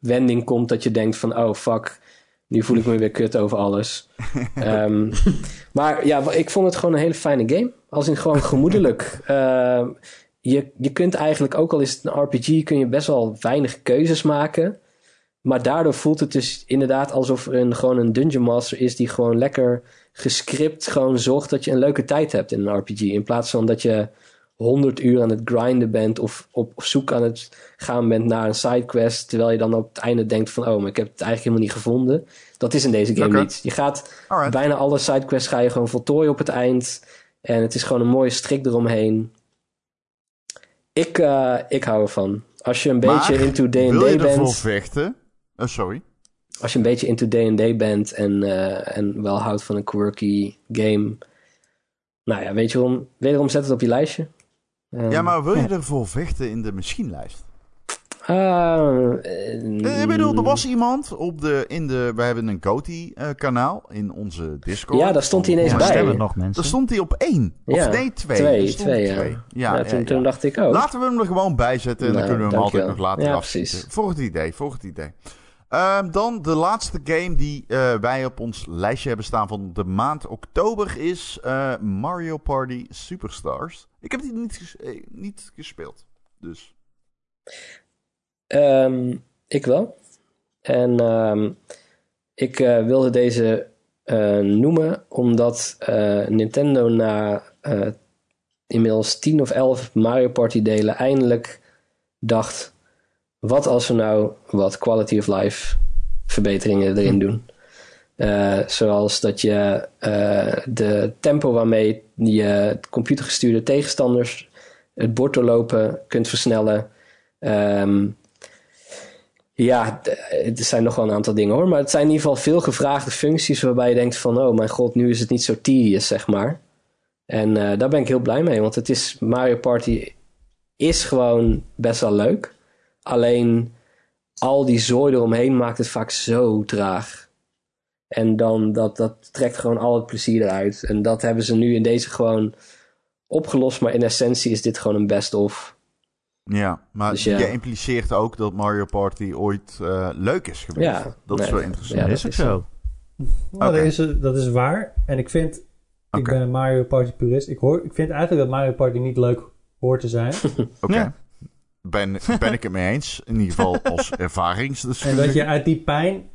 wending komt dat je denkt van oh fuck, nu voel ik me weer kut over alles. (laughs) Ehm, maar ja, ik vond het gewoon een hele fijne game. Als in gewoon gemoedelijk. (laughs) Ehm, je, je kunt eigenlijk, ook al is het een RPG, kun je best wel weinig keuzes maken. Maar daardoor voelt het dus inderdaad alsof er een, gewoon een Dungeon Master is die gewoon lekker gescript gewoon zorgt dat je een leuke tijd hebt in een RPG. In plaats van dat je honderd uur aan het grinden bent of op zoek aan het gaan bent naar een sidequest, terwijl je dan op het einde denkt van, oh, maar ik heb het eigenlijk helemaal niet gevonden. Dat is in deze game Oké. niet. Je gaat Alright. bijna alle sidequests ga je gewoon voltooien op het eind. En het is gewoon een mooie strik eromheen. Ik, eh, ik hou ervan. Als je een Maar beetje into Wil je D&D ervoor bent, vechten? Oh, sorry. als je een beetje into D&D bent en, eh, en wel houdt van een quirky game. Nou ja, weet je waarom? Wederom zet het op je lijstje. Ehm, Ja, maar wil je ervoor vechten in de machienlijst? ah, Eh, Ik bedoel, er was iemand op de, in de... We hebben een Goti-kanaal in onze Discord. Ja, daar stond hij ineens Maar bij. stemmen nog Daar mensen. stond hij op één. Of Ja, nee, twee. twee, twee, ja. Ja, ja, ja, toen, ja. toen dacht ik ook. Laten we hem er gewoon bij zetten en dan Nou, kunnen we hem altijd nog later Ja, afschieten. precies. Het idee, voor het idee. Ehm, dan de laatste game die eh, wij op ons lijstje hebben staan van de maand oktober is eh, Mario Party Superstars. Ik heb die niet, eh, niet gespeeld. Dus Ehm, ik wel. En ehm, ik wilde deze noemen omdat Nintendo na inmiddels 10 of 11 Mario Party delen eindelijk dacht: wat als we nou wat quality of life verbeteringen erin doen? Eh, zoals dat je eh, de tempo waarmee je computergestuurde tegenstanders het bord doorlopen kunt versnellen. Ehm, ja, er zijn nog wel een aantal dingen hoor. Maar het zijn in ieder geval veel gevraagde functies waarbij je denkt van... oh mijn god, nu is het niet zo tedious, zeg maar. En eh, daar ben ik heel blij mee. Want het is, Mario Party is gewoon best wel leuk. Alleen al die zooi eromheen maakt het vaak zo traag. En dan, dat, dat trekt gewoon al het plezier eruit. En dat hebben ze nu in deze gewoon opgelost. Maar in essentie is dit gewoon een best-of. ja, maar Dus ja. je impliceert ook dat Mario Party ooit eh, leuk is geweest. Ja, dat is wel interessant. ja, dat is ook zo. Nou, dat, is, dat is waar. En ik vind, ik ben een Mario Party purist. Ik, hoor, ik vind eigenlijk dat Mario Party niet leuk hoort te zijn. (laughs) Oké. Ja. Ben, ben ik het mee eens. In ieder geval als (laughs) en ervaringsdeskundige. dat je uit die pijn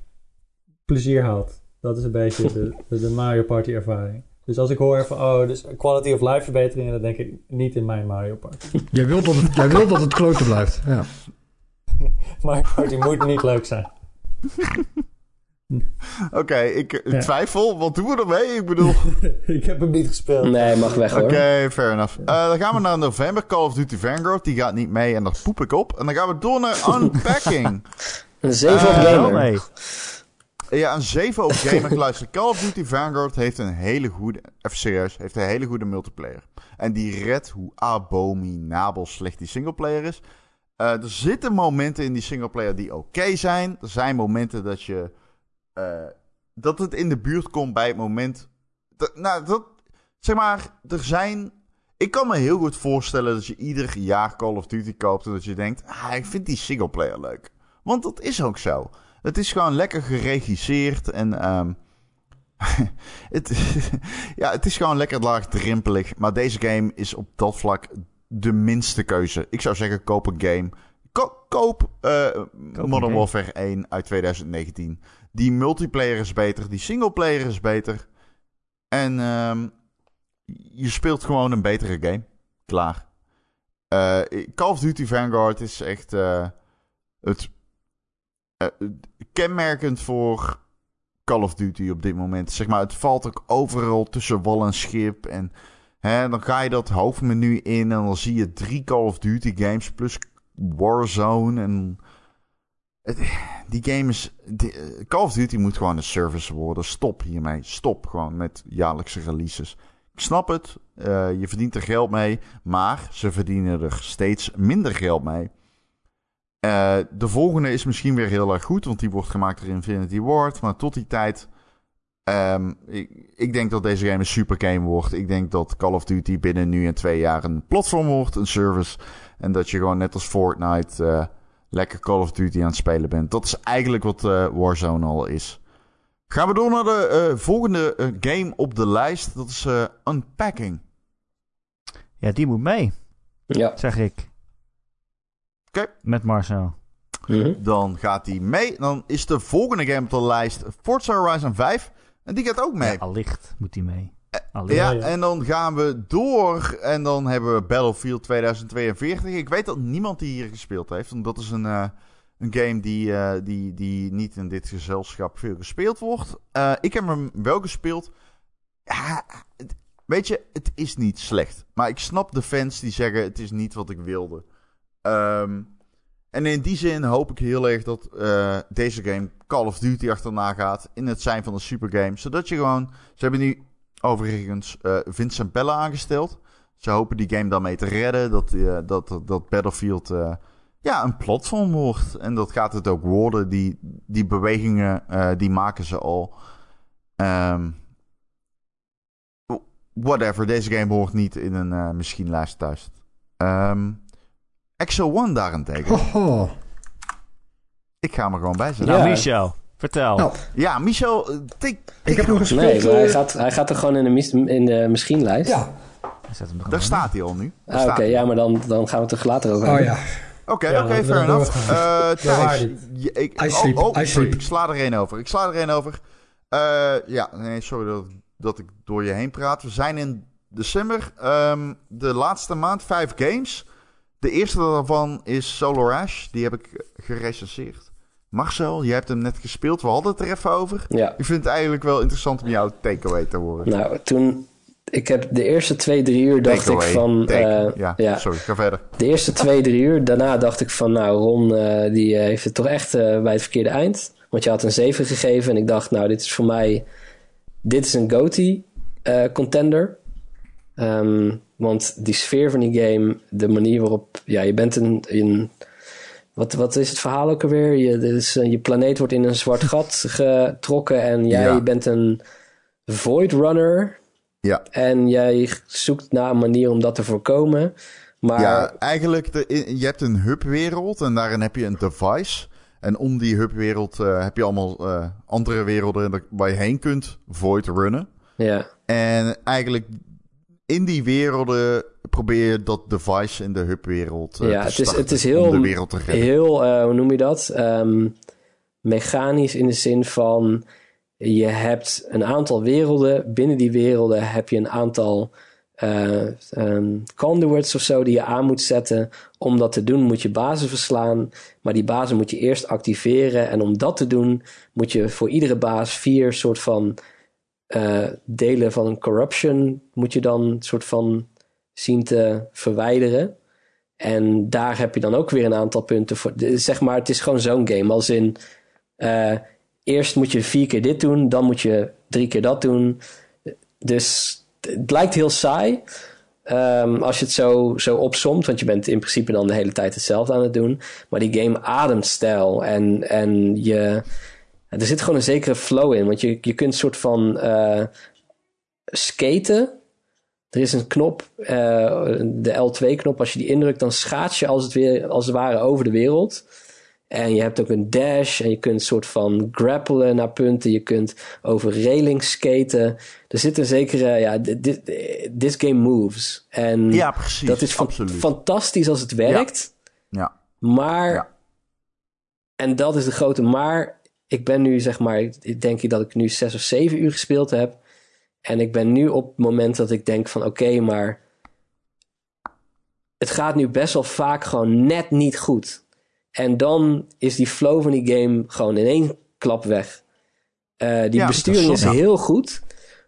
plezier haalt. Dat is een beetje de, de, de Mario Party ervaring. Dus als ik hoor van, oh, dus quality of life verbeteringen, dan denk ik niet in mijn Mario Party. Jij wilt dat het, jij wilt dat het kloten blijft. Ja. (laughs) Mario Party moet niet leuk zijn. (laughs) Oké, ik eh, Ja. twijfel. Wat doen we ermee? Ik bedoel... (laughs) ik heb hem niet gespeeld. Nee, mag weg hoor. Oké, fair enough. Eh, dan gaan we naar november. Call of Duty Vanguard. Die gaat niet mee en daar poep ik op. En dan gaan we door naar (laughs) Unpacking. Een 7 op Wel gamer. mee. ja, een 7 op Gamer. (laughs) Luister, Call of Duty Vanguard heeft een hele goede... Even serieus. Heeft een hele goede multiplayer. En die redt hoe abominabel slecht die singleplayer is. Eh, er zitten momenten in die singleplayer die oké zijn. Er zijn momenten dat je... eh, dat het in de buurt komt bij het moment... Dat, nou, dat... Zeg maar, er zijn... Ik kan me heel goed voorstellen dat je ieder jaar Call of Duty koopt... en dat je denkt, ah, ik vind die singleplayer leuk. Want dat is ook zo. Het is gewoon lekker geregisseerd en... ehm, (laughs) het, (laughs) ja, het is gewoon lekker laagdrempelig. Maar deze game is op dat vlak de minste keuze. Ik zou zeggen, koop een game. Ko- koop eh, Modern game. Warfare 1 uit 2019. Die multiplayer is beter, die singleplayer is beter. En ehm, je speelt gewoon een betere game. Klaar. Eh, Call of Duty Vanguard is echt eh, het eh, kenmerkend voor Call of Duty op dit moment. Zeg maar, het valt ook overal tussen wal en schip. En hè, dan ga je dat hoofdmenu in en dan zie je drie Call of Duty games plus Warzone. En het, die game is... eh, Call of Duty moet gewoon een service worden. Stop hiermee. Stop gewoon met jaarlijkse releases. Ik snap het. eh, je verdient er geld mee. Maar ze verdienen er steeds minder geld mee. Eh, de volgende is misschien weer heel erg goed, want die wordt gemaakt door Infinity Ward. Maar tot die tijd, ehm, ik, ik denk dat deze game een super game wordt. Ik denk dat Call of Duty binnen nu en twee jaar een platform wordt, een service. En dat je gewoon net als Fortnite lekker Call of Duty aan het spelen bent. Dat is eigenlijk wat eh, Warzone al is. Gaan we door naar de eh, volgende eh, game op de lijst. Dat is eh, Unpacking. Ja, die moet mee, Ja. zeg ik. Oké. Met Marcel. Mhm. Dan gaat die mee. Dan is de volgende game op de lijst Forza Horizon 5. En die gaat ook mee. Ja, allicht moet die mee. Ja, ja. en dan gaan we door. En dan hebben we Battlefield 2042. Ik weet dat niemand die hier gespeeld heeft. Want dat is een, eh, een game die, eh, die, die niet in dit gezelschap veel gespeeld wordt. Eh, ik heb hem wel gespeeld. Ja, het- weet je, het is niet slecht. Maar ik snap de fans die zeggen: het is niet wat ik wilde. Ehm, en in die zin hoop ik heel erg dat eh, deze game Call of Duty achterna gaat. In het zijn van een supergame. Zodat je gewoon. Ze hebben nu overigens eh, Vincent Bella aangesteld. Ze hopen die game daarmee te redden. Dat, eh, dat, dat Battlefield eh, ja, een platform wordt. En dat gaat het ook worden. Die, die bewegingen eh, die maken ze al. Ehm, whatever, deze game hoort niet in een eh misschien lijst thuis. Ehm Exo One daarentegen. Ik ga hem er gewoon bij zetten. Nou, Ja. Michel, vertel. Nou, Ja, Michel, eh, tik, ik heb nog gespeeld. Nee, maar hij gaat, hij gaat er gewoon in de, mis- in de misschien-lijst. Ja. Zet hem daar staat hij al nu. Ah, Oké, ja, maar dan, dan gaan we het er later over Oh hebben. ja. Oké, Ja, oké, laten we fair dan enough. Eh Thijs, ik, I sleep, oh, oh, I sorry, sleep. ik sla er één over. Ik sla er één over. Eh, ja, nee, sorry dat, dat ik door je heen praat. We zijn in december, ehm, de laatste maand, vijf games. De eerste daarvan is Solar Ash. Die heb ik gerecenseerd. Marcel, jij hebt hem net gespeeld. We hadden het er even over. Ja. Ik vind het eigenlijk wel interessant om jouw takeaway te horen. Nou, toen... Ik heb de eerste twee, drie uur dacht ik van... take. eh, ja, ja, sorry, ga verder. de eerste twee, drie uur. Daarna dacht ik van, nou, Ron eh, die eh, heeft het toch echt bij het verkeerde eind. Want je had een 7 gegeven en ik dacht, nou, dit is voor mij... Dit is een GOTY eh, contender. Ehm, want die sfeer van die game, de manier waarop... Ja, je bent een... een wat, wat is het verhaal ook alweer? Je, eh, je planeet wordt in een zwart (laughs) gat getrokken en jij Ja. bent een Void Runner. Ja. En jij zoekt naar een manier om dat te voorkomen. Maar Ja, eigenlijk, de, je hebt een hubwereld en daarin heb je een device. En om die hubwereld eh, heb je allemaal eh, andere werelden waar je heen kunt void runnen. ja, En eigenlijk in die werelden probeer je dat device in de hubwereld eh Ja, te het is- het is heel- de wereld te redden. heel, eh, hoe noem je dat? Ehm, mechanisch in de zin van je hebt een aantal werelden. Binnen die werelden heb je een aantal eh, ehm, conduits of zo die je aan moet zetten. Om dat te doen moet je bazen verslaan. Maar die bazen moet je eerst activeren. En om dat te doen moet je voor iedere baas vier soort van delen van een corruption moet je dan soort van zien te verwijderen. En daar heb je dan ook weer een aantal punten voor. Zeg maar, het is gewoon zo'n game. Als in, eh, eerst moet je vier keer dit doen, dan moet je drie keer dat doen. Dus het lijkt heel saai. ehm, als je het zo, zo opsomt, want je bent in principe dan de hele tijd hetzelfde aan het doen. Maar die game ademt stijl en, en je, er zit gewoon een zekere flow in. Want je, je kunt een soort van eh, skaten. Er is een knop, eh, de L2-knop. Als je die indrukt, dan schaats je als het, weer, als het ware over de wereld. En je hebt ook een dash en je kunt een soort van grappelen naar punten. Je kunt over railings skaten. Er zit een zekere, ja, dit- dit- this game moves. En Ja, precies. dat is absoluut. fantastisch als het werkt. Ja. Maar, Ja. en dat is de grote maar. Ik ben nu, zeg maar, ik denk dat ik nu zes of zeven uur gespeeld heb. En ik ben nu op het moment dat ik denk van, oké, maar het gaat nu best wel vaak gewoon net niet goed. En dan is die flow van die game gewoon in één klap weg. Eh, die Ja, besturing is heel goed.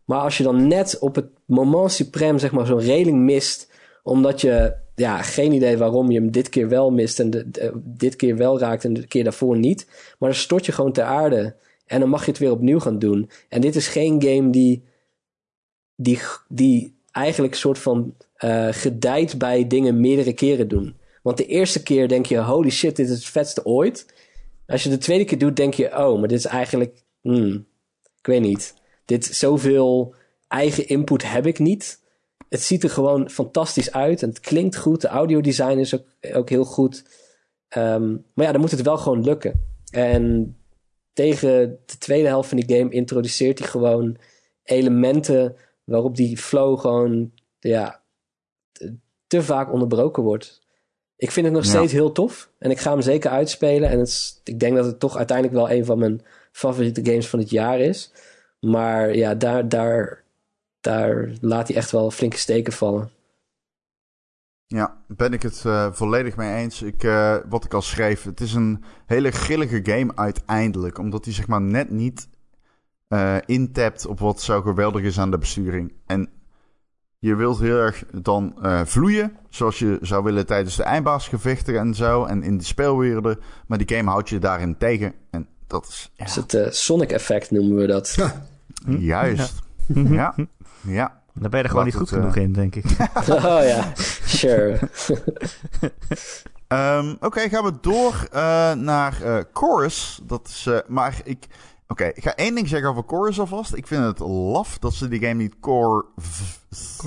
Maar als je dan net op het moment suprem zeg maar zo'n reling mist, omdat je ja geen idee waarom je hem dit keer wel mist en de, de- dit keer wel raakt en de keer daarvoor niet, maar dan stort je gewoon ter aarde en dan mag je het weer opnieuw gaan doen. En dit is geen game die die, die eigenlijk een soort van eh gedijt bij dingen meerdere keren doen. Want de eerste keer denk je, holy shit, dit is het vetste ooit. Als je de tweede keer doet, denk je, oh, maar dit is eigenlijk, hmm, ik weet niet. Dit zoveel eigen input heb ik niet. Het ziet er gewoon fantastisch uit en het klinkt goed. De audiodesign is ook, ook heel goed. Ehm, maar ja, dan moet het wel gewoon lukken. En tegen de tweede helft van die game introduceert hij gewoon elementen waarop die flow gewoon ja, te, vaak onderbroken wordt. Ik vind het nog Ja. steeds heel tof en ik ga hem zeker uitspelen. En het is, ik denk dat het toch uiteindelijk wel een van mijn favoriete games van het jaar is. Maar ja, daar, daar, daar laat hij echt wel flinke steken vallen. Ja, ben ik het uh, volledig mee eens. Ik, uh, wat ik al schreef, het is een hele grillige game uiteindelijk. Omdat hij zeg maar net niet uh, intapt op wat zo geweldig is aan de besturing. En je wilt heel erg dan vloeien, zoals je zou willen tijdens de eindbaasgevechten en zo. En in de speelwerelden. Maar die game houdt je daarin tegen. En dat is... Ja. is het Sonic effect noemen we dat. Ja. Juist. ja. ja. Daar ben je er gewoon niet goed genoeg in, denk ik. (laughs) oh ja, sure. um, Oké, gaan we door uh, naar uh, Chorus. Dat is, uh, maar ik... Oké, okay, ik ga één ding zeggen over Chorus alvast. Ik vind het laf dat ze die game niet. Corvus.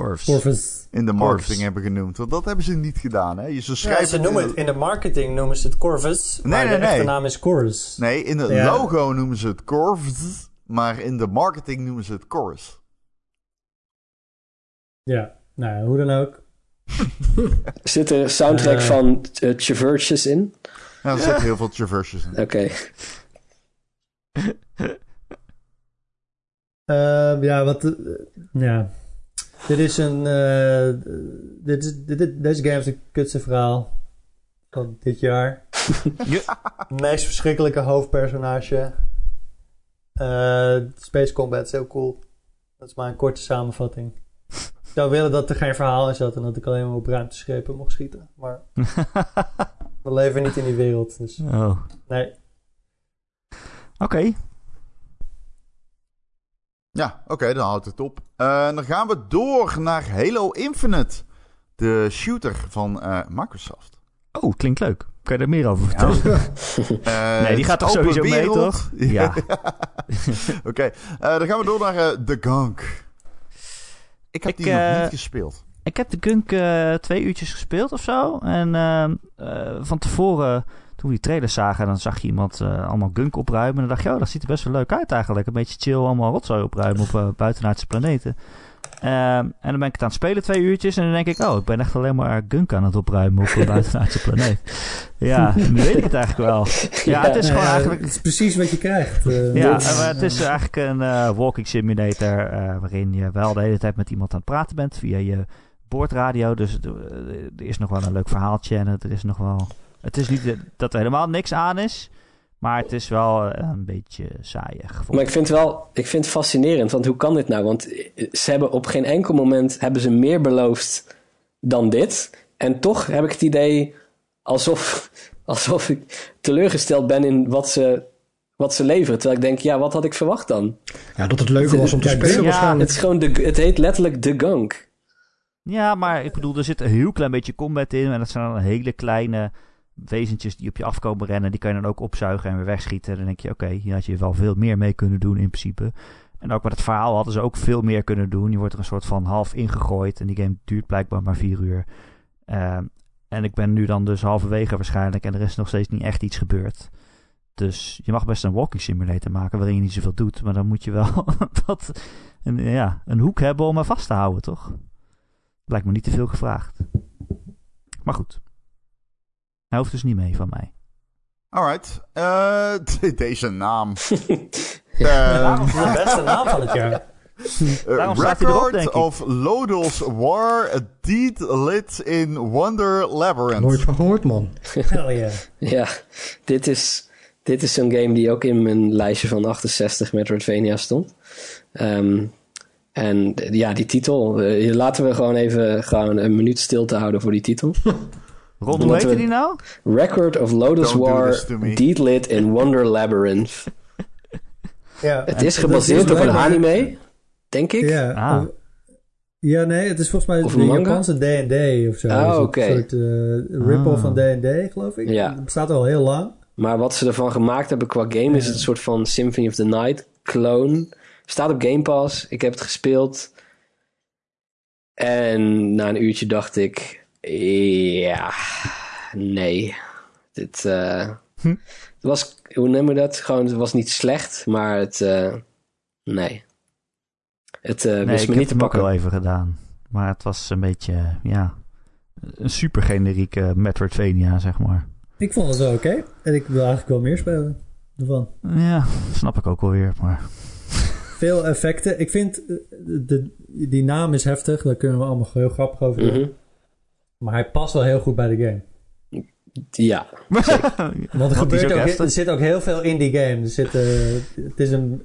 In de marketing Corvus. hebben genoemd. Want dat hebben ze niet gedaan, hè? Ze, schrijven ja, ze noemen het... In de marketing noemen ze het Corvus. Nee, maar nee, de nee. echte naam is Chorus. Nee, in het ja. logo noemen ze het Corvus. Maar in de marketing noemen ze het Chorus. Ja, nou hoe dan ook. (laughs) Zit er soundtrack uh, van uh, Traverses in? Ja, er zitten heel veel Traverses in. Oké. Okay. Uh, ja, wat... Uh, ja. Dit is een... Uh, dit is, dit, deze game is een kutse verhaal van dit jaar. (laughs) Meest verschrikkelijke hoofdpersonage. Space Combat is heel cool. Dat is maar een korte samenvatting zou willen dat er geen verhaal in zat en dat ik alleen maar op ruimteschepen mocht schieten. Maar (laughs) we leven niet in die wereld, dus oh. nee. Oké. Ja, oké, dan houdt het op. Uh, dan gaan we door naar Halo Infinite. De shooter van uh, Microsoft. Oh, klinkt leuk. Kan je er meer over vertellen? Ja. (laughs) uh, nee, die gaat toch sowieso mee, toch? (laughs) Ja. (laughs) oké, okay. dan gaan we door naar The Gunk. Ik heb die nog niet eh, gespeeld. Ik heb de Gunk twee uurtjes gespeeld of zo. En uh, van tevoren, toen we die trailers zagen, dan zag je iemand allemaal Gunk opruimen. En dan dacht je, oh, dat ziet er best wel leuk uit eigenlijk. Een beetje chill, allemaal rotzooi opruimen op buitenaardse planeten. Uh, en dan ben ik het aan het spelen twee uurtjes. En dan denk ik, oh, ik ben echt alleen maar gunk aan het opruimen op een (laughs) buitenaardse planeet. Ja, nu weet ik het eigenlijk wel. Ja, het is gewoon eigenlijk... Het is precies wat je krijgt. Uh, ja, maar het is eigenlijk een uh, walking simulator... Uh, waarin je wel de hele tijd met iemand aan het praten bent via je boordradio. Dus er is nog wel een leuk verhaaltje en er is nog wel... Het is niet dat er helemaal niks aan is... Maar het is wel eh, een beetje saaiig. Maar ik vind, wel, ik vind het fascinerend, want hoe kan dit nou? Want ze hebben op geen enkel moment hebben ze meer beloofd dan dit. En toch heb ik het idee alsof, (laughs) alsof ik teleurgesteld ben in wat ze, wat ze leveren. Terwijl ik denk, ja, wat had ik verwacht dan? Ja, dat het leuker was om te spelen ja, waarschijnlijk. Het, is gewoon de, het heet letterlijk The Gunk. Ja, maar ik bedoel, er zit een heel klein beetje combat in. En dat zijn dan hele kleine wezentjes die op je afkomen rennen, die kan je dan ook opzuigen en weer wegschieten. Dan denk je, oké, hier had je wel veel meer mee kunnen doen in principe. En ook met het verhaal hadden ze ook veel meer kunnen doen. Je wordt er een soort van half ingegooid en die game duurt blijkbaar maar vier uur. Ehm, en ik ben nu dan dus halverwege waarschijnlijk en er is nog steeds niet echt iets gebeurd. Dus je mag best een walking simulator maken waarin je niet zoveel doet. Maar dan moet je wel (laughs) wat, een, ja, een hoek hebben om er vast te houden, toch? Lijkt me niet te veel gevraagd. Maar goed. Hij hoeft dus niet mee van mij. Alright. Uh, (laughs) deze naam. (laughs) ja, uh, de beste (laughs) naam van het jaar. Uh, Record of Lodol's War, a deed lit in Wonder Labyrinth. Nooit van gehoord, man. Hell yeah. ja, dit is, dit is zo'n game die ook in mijn lijstje van 68 Metroidvania stond. Um, en ja, die titel. Uh, laten we gewoon even gewoon een minuut stil te houden voor die titel. Ron, hoe heette die nou? Record of Lotus War, Deedlit in Wonder Labyrinth. (laughs) ja, het is gebaseerd op een anime, denk ik. Ja, ah. ja, nee, het is volgens mij of de Japanse D&D of zo. Ah, oké. Een soort uh, rip-off van D&D, geloof ik. Ja. Het bestaat al heel lang. Maar wat ze ervan gemaakt hebben qua game is het een soort van Symphony of the Night clone. Staat op Game Pass. Ik heb het gespeeld. En na een uurtje dacht ik, ja, nee. Dit uh, hm? het was, hoe noem je dat? Gewoon, het was niet slecht, maar het, uh, nee. Het uh, wist me niet te pakken. Ik heb het wel even gedaan. Maar het was een beetje, ja, een super generieke Metroidvania, zeg maar. Ik vond het wel oké. En ik wil eigenlijk wel meer spelen ervan. Ja, snap ik ook wel weer, maar... veel effecten. Ik vind, eh, de, die naam is heftig. Daar kunnen we allemaal heel grappig over doen. Mhm. Maar hij past wel heel goed bij de game. Ja. (laughs) Want er, gebeurt ook er zit ook heel veel in die game. Er zit, eh, het is een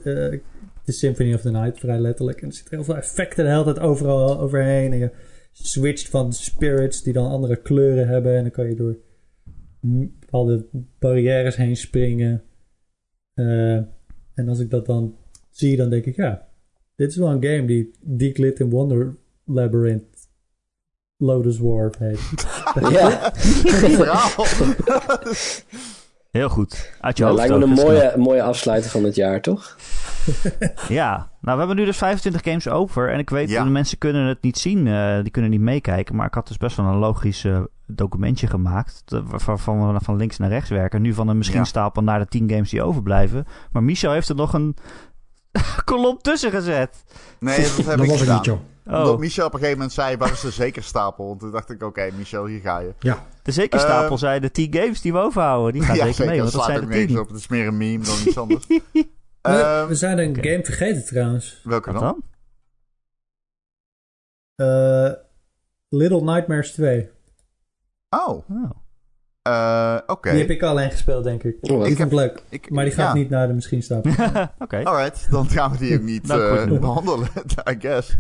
het is Symphony of the Night, vrij letterlijk. En er zitten heel veel effecten de hele tijd overal overheen. En je switcht van spirits die dan andere kleuren hebben. En dan kan je door bepaalde barrières heen springen. Eh, en als ik dat dan zie, dan denk ik, ja, dit is wel een game die Deep Lit in Wonder Labyrinth Lotus War heet. (laughs) ja. (laughs) Heel goed. Uit je Nou, hoofd lijkt me een mooie, mooie afsluiter van het jaar, toch? (laughs) Ja, nou we hebben nu dus 25 games over. En ik weet, Ja. de mensen kunnen het niet zien, eh, die kunnen niet meekijken. Maar ik had dus best wel een logisch eh, documentje gemaakt. Waarvan we van links naar rechts werken. Nu van een misschien Ja. stapel naar de 10 games die overblijven. Maar Michel heeft er nog een kolom tussen gezet. Nee, dat heb Dat ik was gedaan. niet, joh. Omdat Oh, Michel op een gegeven moment zei, waar is de zeker stapel? En toen dacht ik, oké, Michel, hier ga je. Ja, de zekerstapel Eh, zijn de 10 games die we overhouden. Die gaan zeker mee, want dat zijn de niks 10. op. Het is meer een meme dan iets anders. (laughs) We, Ehm, we zijn een game vergeten trouwens. welke Wat dan? dan? Eh, Little Nightmares 2. Oh, Oh. eh, oké. Die heb ik alleen gespeeld, denk ik. Oh, ik vond het leuk. Ik- Maar die gaat ja. niet naar de misschien stapel. (laughs) (laughs) Oké. Alright, dan gaan we die ook niet Nou, eh, behandelen, I guess.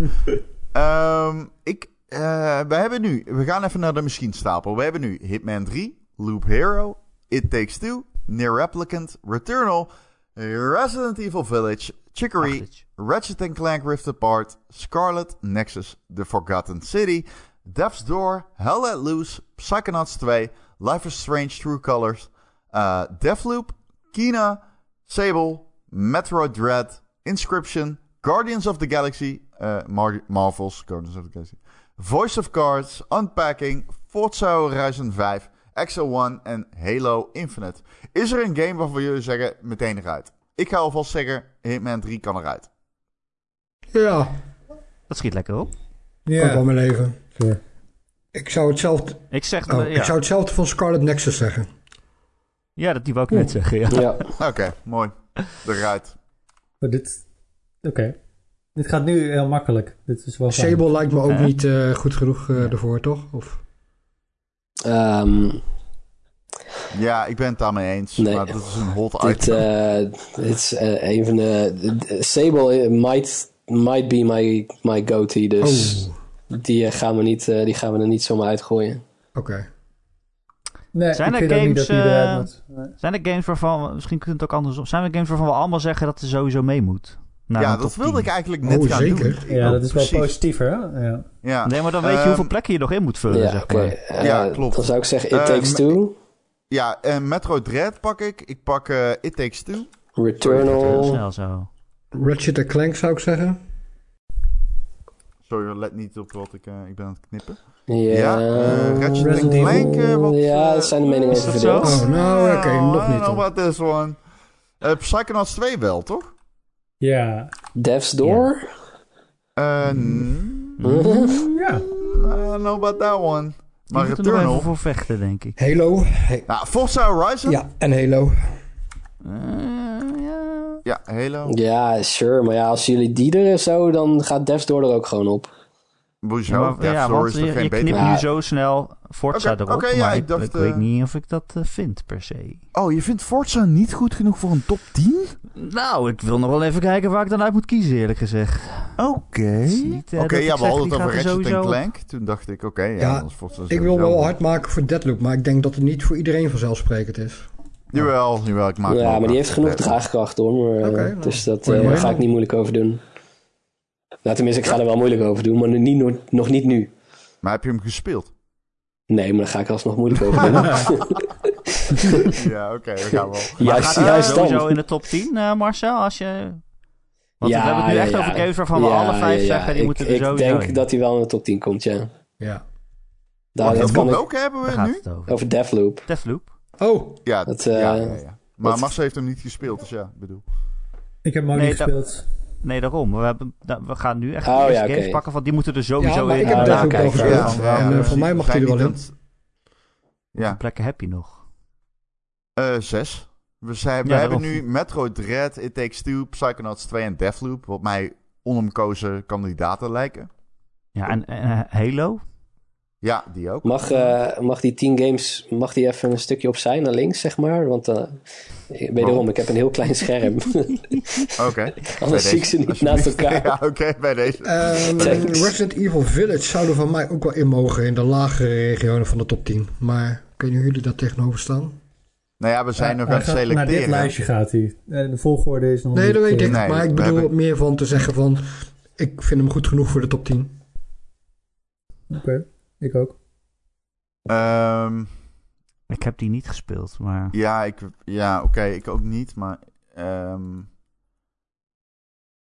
Ehm, ik, eh, we hebben nu, we gaan even naar de misschien stapel. We hebben nu Hitman 3, Loop Hero, It Takes Two, Near Replicant, Returnal, Resident Evil Village, Chicory, Achtertje. Ratchet Clank Rift Apart, Scarlet, Nexus, The Forgotten City, Death's Door, Hell Let Loose, Psychonauts 2, Life is Strange True Colors, uh, Deathloop, Kina, Sable, Metroid Dread, Inscription, Guardians of the Galaxy, uh, Mar- Marvels, Guardians of the Galaxy, Voice of Cards, Unpacking, Forza Horizon 5, XO1 en Halo Infinite. Is er een game waarvan jullie zeggen meteen eruit? Ik ga alvast zeggen, Hitman 3 kan eruit. ja Dat schiet lekker op. kan ik wel mijn leven. Ik zou hetzelfde, Ik zeg, oh, eh, ja. ik zou hetzelfde van Scarlet Nexus zeggen. ja, dat die wou ik net zeggen. Ja. Ja. Oké, mooi. Eruit. Maar dit... Oké. Dit gaat nu heel makkelijk. Dit is wel fijn. Sable lijkt me ook Eh. niet eh, goed genoeg eh, ervoor, toch? Of, Ehm, Ja, ik ben het daarmee eens. Nee. Maar dat is een hot dit, item. eh, dit is een van de... Sable might, might be my, my go-to, dus oh, die, gaan we niet, eh, die gaan we er niet zomaar uitgooien. oké. Nee, Zijn ik er games, moet. Nee. Zijn er games waarvan, misschien kunt het ook andersom, zijn er games waarvan we allemaal zeggen dat er sowieso mee moet? Naar ja, een dat top wilde 10? ik eigenlijk net Oh, gaan zeker. doen. Ik Ja, dat is wel positiever, hè? Ja. Ja. Nee, maar dan weet je Ehm, hoeveel plekken je nog in moet vullen, Ja, zeg. Eh, Ja, klopt. Dan zou ik zeggen It Eh, Takes Two, Ja, en Metro Dread pak ik. Ik pak eh, It Takes Two. Returnal, snel zo. Ratchet Clank zou ik zeggen. Sorry, let niet op wat ik... eh, ik ben aan het knippen. ja, Ja, eh, Ratchet Resident Clank, eh, wat... ja, eh, daar zijn de meningen over dat verdeeld. Oh, nou, oké, nog I niet don't know dan. about this one. Eh, Psychonauts 2 wel, toch? Ja. Death's Door, Eh, Mm. Ja. I don't know about that one. Maar er Returnal... even voor vechten, denk ik. Halo. Hey. Nou, Forza Horizon? Ja, en Halo. Eh, ja. Ja, Halo. Ja, sure. Maar ja, als jullie die er zo, dan gaat Death's Door er ook gewoon op. Hoezo? Ja, want is je, geen je beter? knipt Ja. nu zo snel Forza Oké, erop, oké, ja, maar ik ik, dacht, ik eh, weet niet of ik dat eh, vind, per se. Oh, je vindt Forza niet goed genoeg voor een top 10? Nou, ik wil nog wel even kijken waar ik dan uit moet kiezen, eerlijk gezegd. Oké. Oké, eh, dat ja, we hadden het over er Ratchet sowieso- Clank. Toen dacht ik, oké, ja, Forza Ik wil wel hard maken voor Deadloop, maar ik denk dat het niet voor iedereen vanzelfsprekend is. Jawel, jawel, ik maak ja, maar die heeft genoeg draagkracht hoor. Maar, eh, Oké, nou. dus dat eh, mooi. ga ik niet moeilijk over doen. Nou, tenminste, ik ga er wel moeilijk over doen, maar nu niet, nog, nog niet nu. Maar heb je hem gespeeld? Nee, maar daar ga ik alsnog moeilijk over doen. (laughs) ja, oké, we gaan wel. (laughs) Maar juist, gaat hij juist sowieso dan. in de top 10, eh, Marcel? Als je... Want Ja, we hebben het nu ja, echt ja. over games waarvan we alle vijf ja, ja. zeggen, die ik, moeten er Ik sowieso denk in. dat hij wel in de top 10 komt, ja. Ja. Daar, dat kan ik, welke hebben we Daar nu? over. over Deathloop. Deathloop. Oh, Ja, Dat, ja, eh, ja, ja. Maar dat- Marcel heeft hem niet gespeeld, dus ja, ik bedoel. Ik heb hem ook Nee, niet dat- gespeeld. Nee, daarom. We, hebben, we gaan nu echt Oh, ja, games pakken, want die moeten er sowieso Ja, in. ik heb Ja, welke en, eh, voor mij mag hij er wel in. Ja, plekken heb je nog? eh zes. We, zijn, we hebben nu Metroid Dread, It Takes Two, Psychonauts 2 en Deathloop. Wat mij onomkozen kandidaten lijken. Ja, en, en eh, Halo? Ja, die ook. Mag, eh, mag die 10 games, mag die even een stukje opzij naar links, zeg maar? Want eh wederom, ik heb een heel klein scherm. (laughs) Oké. (laughs) Anders zie ik ze niet naast elkaar. (laughs) Ja, oké, bij deze. Ehm. Resident Evil Village zouden van mij ook wel in mogen in de lagere regionen van de top 10. Maar kunnen jullie daar tegenover staan? Nou ja, we zijn nog aan het gaat- Naar dit selecteren. lijstje gaat hij. Eh, De volgorde is nog Nee, niet... dat weet ik. Nee, maar ik bedoel hebben- meer van te zeggen van... Ik vind hem goed genoeg voor de top 10. Oké, ik ook. Ehm, Ik heb die niet gespeeld, maar... ja, ik, ja oké, ik ook niet, maar... ehm,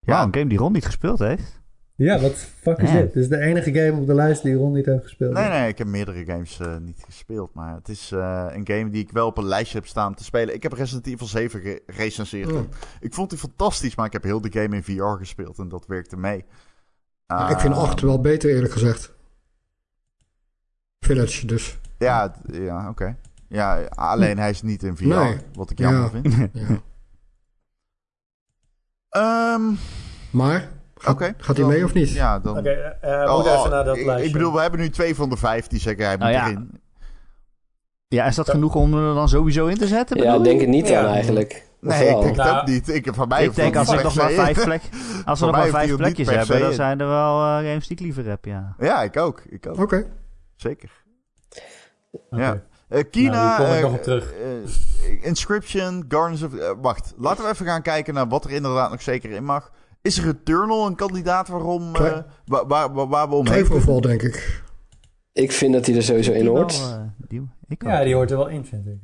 Ja, een game die Ron niet gespeeld heeft. Ja, wat fuck is dit? Dit is de enige game op de lijst die Ron niet heeft gespeeld. Nee, nee, ik heb meerdere games eh, niet gespeeld. Maar het is eh, een game die ik wel op een lijstje heb staan te spelen. Ik heb Resident Evil 7 ge- gerecenseerd. Oh. Ik vond die fantastisch, maar ik heb heel de game in VR gespeeld en dat werkte mee. Ik vind Ah, 8 wel beter eerlijk gezegd. Village dus. Ja, ja oké. Ja, alleen hij is niet in VR, Nee. wat ik jammer Ja. vind. Ja. (laughs) Ehm, Maar, gaat, Oké. gaat hij Dan- mee of niet? Ja, dan... Oké, eh, eh, Oh, moet oh, even naar dat ik, lijstje. ik bedoel, we hebben nu twee van de vijf die zeggen hij moet Oh, ja. erin. Ja, is dat genoeg om er dan sowieso in te zetten? Ja, bedoel denk het niet Ja. aan eigenlijk. Nee, ik denk het Nou, ook niet. Ik, van mij Ik denk als we niet nog maar vijf, plek, als we nog maar vijf er plekjes hebben, dan zijn er wel eh, games die ik liever heb, ja. Ja, ik ook. Ik ook. Oké. Zeker. Ja. Eh, Kina, Nou, die kom ik eh, nog op terug. eh, Inscription, Guardians of... eh, wacht, laten we even gaan kijken naar wat er inderdaad nog zeker in mag. Is Returnal een kandidaat waarom, eh, waar, waar, waar, waar we omheen denk ik. Ik vind dat hij er sowieso in Die wel, hoort. eh, die, ik Ja, die hoort er wel in, vind ik.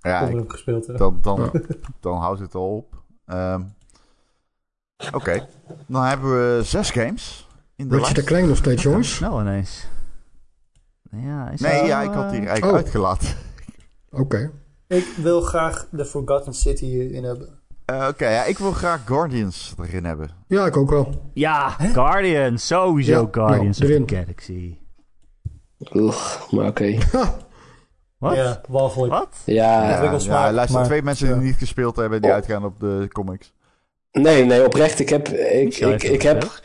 Ja, ik- gespeeld dan, dan, dan houdt het al op. Ehm, Oké, dan hebben we zes games in de Ratchet lijst. Clank nog steeds, jongens. Snel ineens. Ja, is Nee, dat ja, ik had die eh, eigenlijk Oh. uitgelaten. Oké. Ik wil graag de Forgotten City in hebben. Eh, Oké, ja, ik wil graag Guardians erin hebben. Ja, ik ook wel. Ja, Guardians. Sowieso Ja, Guardians nou, of erin. the Galaxy. Oeh, maar oké. Wat? Ja. Wat? Ja, Ja, ja, luister, maar- twee mensen die ja. niet gespeeld hebben, die Oh. uitgaan op de comics. nee, nee, oprecht. Ik heb, ik, ik, ik heb,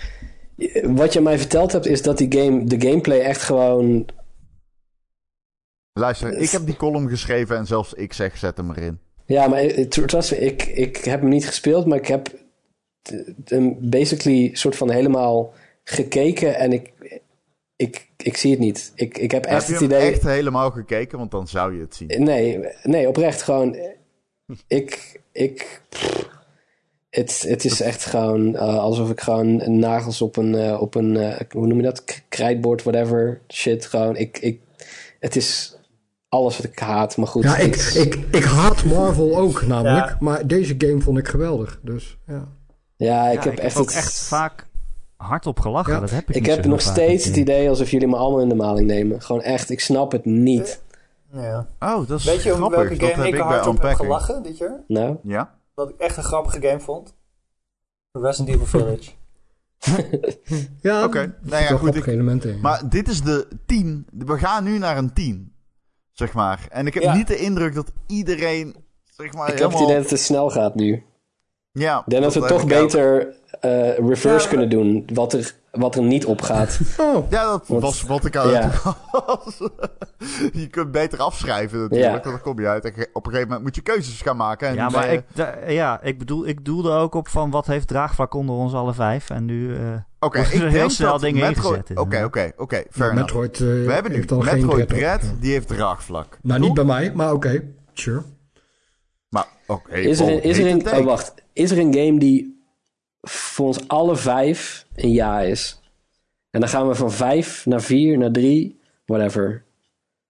wat je mij verteld hebt, is dat die game, de gameplay echt gewoon, Luister, ik heb die column geschreven en zelfs ik zeg, zet hem erin. ja, maar eh, tr- trust me, ik, ik heb hem niet gespeeld, maar ik heb hem basically soort van helemaal gekeken en ik, ik, ik zie het niet. Ik, ik heb echt heb je het idee, echt helemaal gekeken? Want dan zou je het zien. nee, nee, oprecht gewoon, (laughs) ik, ik, het, het is echt gewoon eh, alsof ik gewoon nagels op een, eh, op een hoe noem je dat, krijtbord, whatever, shit, gewoon, ik, ik, het is alles wat ik haat, maar goed. Ja, ik, ik, ik haat Marvel ook namelijk. Ja. Maar deze game vond ik geweldig. Dus ja. ja, ik Ja, heb ik echt heb ook het- echt vaak hardop gelachen. Ja. Dat heb ik Ik niet heb nog steeds het idee alsof jullie me allemaal in de maling nemen. Gewoon echt, ik snap het niet. Ja. Oh, dat is Weet je om welke game heb ik bij hard op heb gelachen dit jaar? Nou, Ja? Wat ik echt een grappige game vond? Resident Evil Village. Ja, Oké. Nou ja, goed. Ik, maar dit is de 10. We gaan nu naar een 10. Zeg maar. En ik heb Ja. niet de indruk dat iedereen. Zeg maar, ik heb het idee dat het snel gaat nu. Ja, Ik denk dat we toch beter eh, reverse Ja, kunnen doen. Wat er, wat er niet op gaat. (laughs) Oh, Ja, dat Want- was wat ik aan ja. het was. (laughs) je kunt beter afschrijven natuurlijk. Ja. Dan kom je uit. En op een gegeven moment moet je keuzes gaan maken. En Ja, maar je- ik, da- ja, ik bedoel, ik doelde ook op van wat heeft draagvlak onder ons alle vijf. En nu, eh, Oké, worden ik er denk heel snel dat dingen ingezet, Oké, inderdaad. oké, oké. Enough. Metroid eh, We hebben nu heeft al geen Metroid Dread. Die heeft draagvlak. Nou, niet bij mij, maar oké. Sure. Maar, oké. Is er, oh, een, is, er een, oh, wacht. is er een game die voor ons alle vijf een ja is? En dan gaan we van vijf naar vier naar drie, whatever.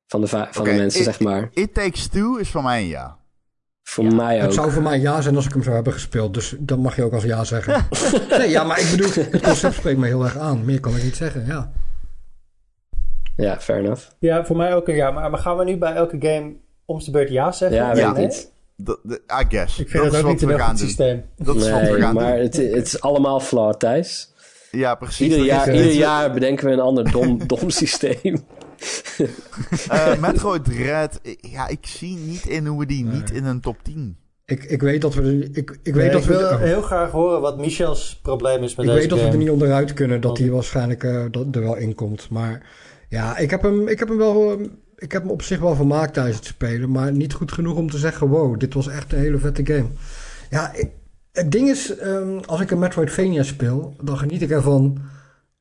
Van de, va- van de mensen, it- zeg maar. It Takes Two is voor mij een ja. Voor mij ook. Het zou voor mij ja zijn als ik hem zou hebben gespeeld. Dus dan mag je ook als ja zeggen. (laughs) nee, ja, maar ik bedoel, het concept spreekt me heel erg aan. Meer kan ik niet zeggen, ja. Ja, fair enough. Ja, voor mij ook een ja. Maar, maar gaan we nu bij elke game om de beurt ja zeggen? Ja, weet Ja. ik niet. Dat- dat- I guess. Ik vind dat, is ook niet een goed systeem. Dat is wat we Nee, gaan maar doen. het, het is allemaal flawed, Thijs. Ja, precies. Ieder Dat jaar, ieder jaar bedenken we een ander dom, (laughs) dom systeem. Eh, Metroid Dread, eh, ja, ik zie niet in hoe we die niet in een top 10 Ik, ik weet dat we... er- Ik, ik weet Nee, dat ik we... wil oh. heel graag horen wat Michel's probleem is met Ik deze weet dat we er niet onderuit kunnen dat Want- hij waarschijnlijk eh, dat er wel in komt. Maar ja, ik heb hem, ik heb hem wel. Ik heb hem op zich wel vermaakt tijdens het spelen. Maar niet goed genoeg om te zeggen: wow, dit was echt een hele vette game. Ja, het ding is, ehm, als ik een Metroidvania speel, dan geniet ik ervan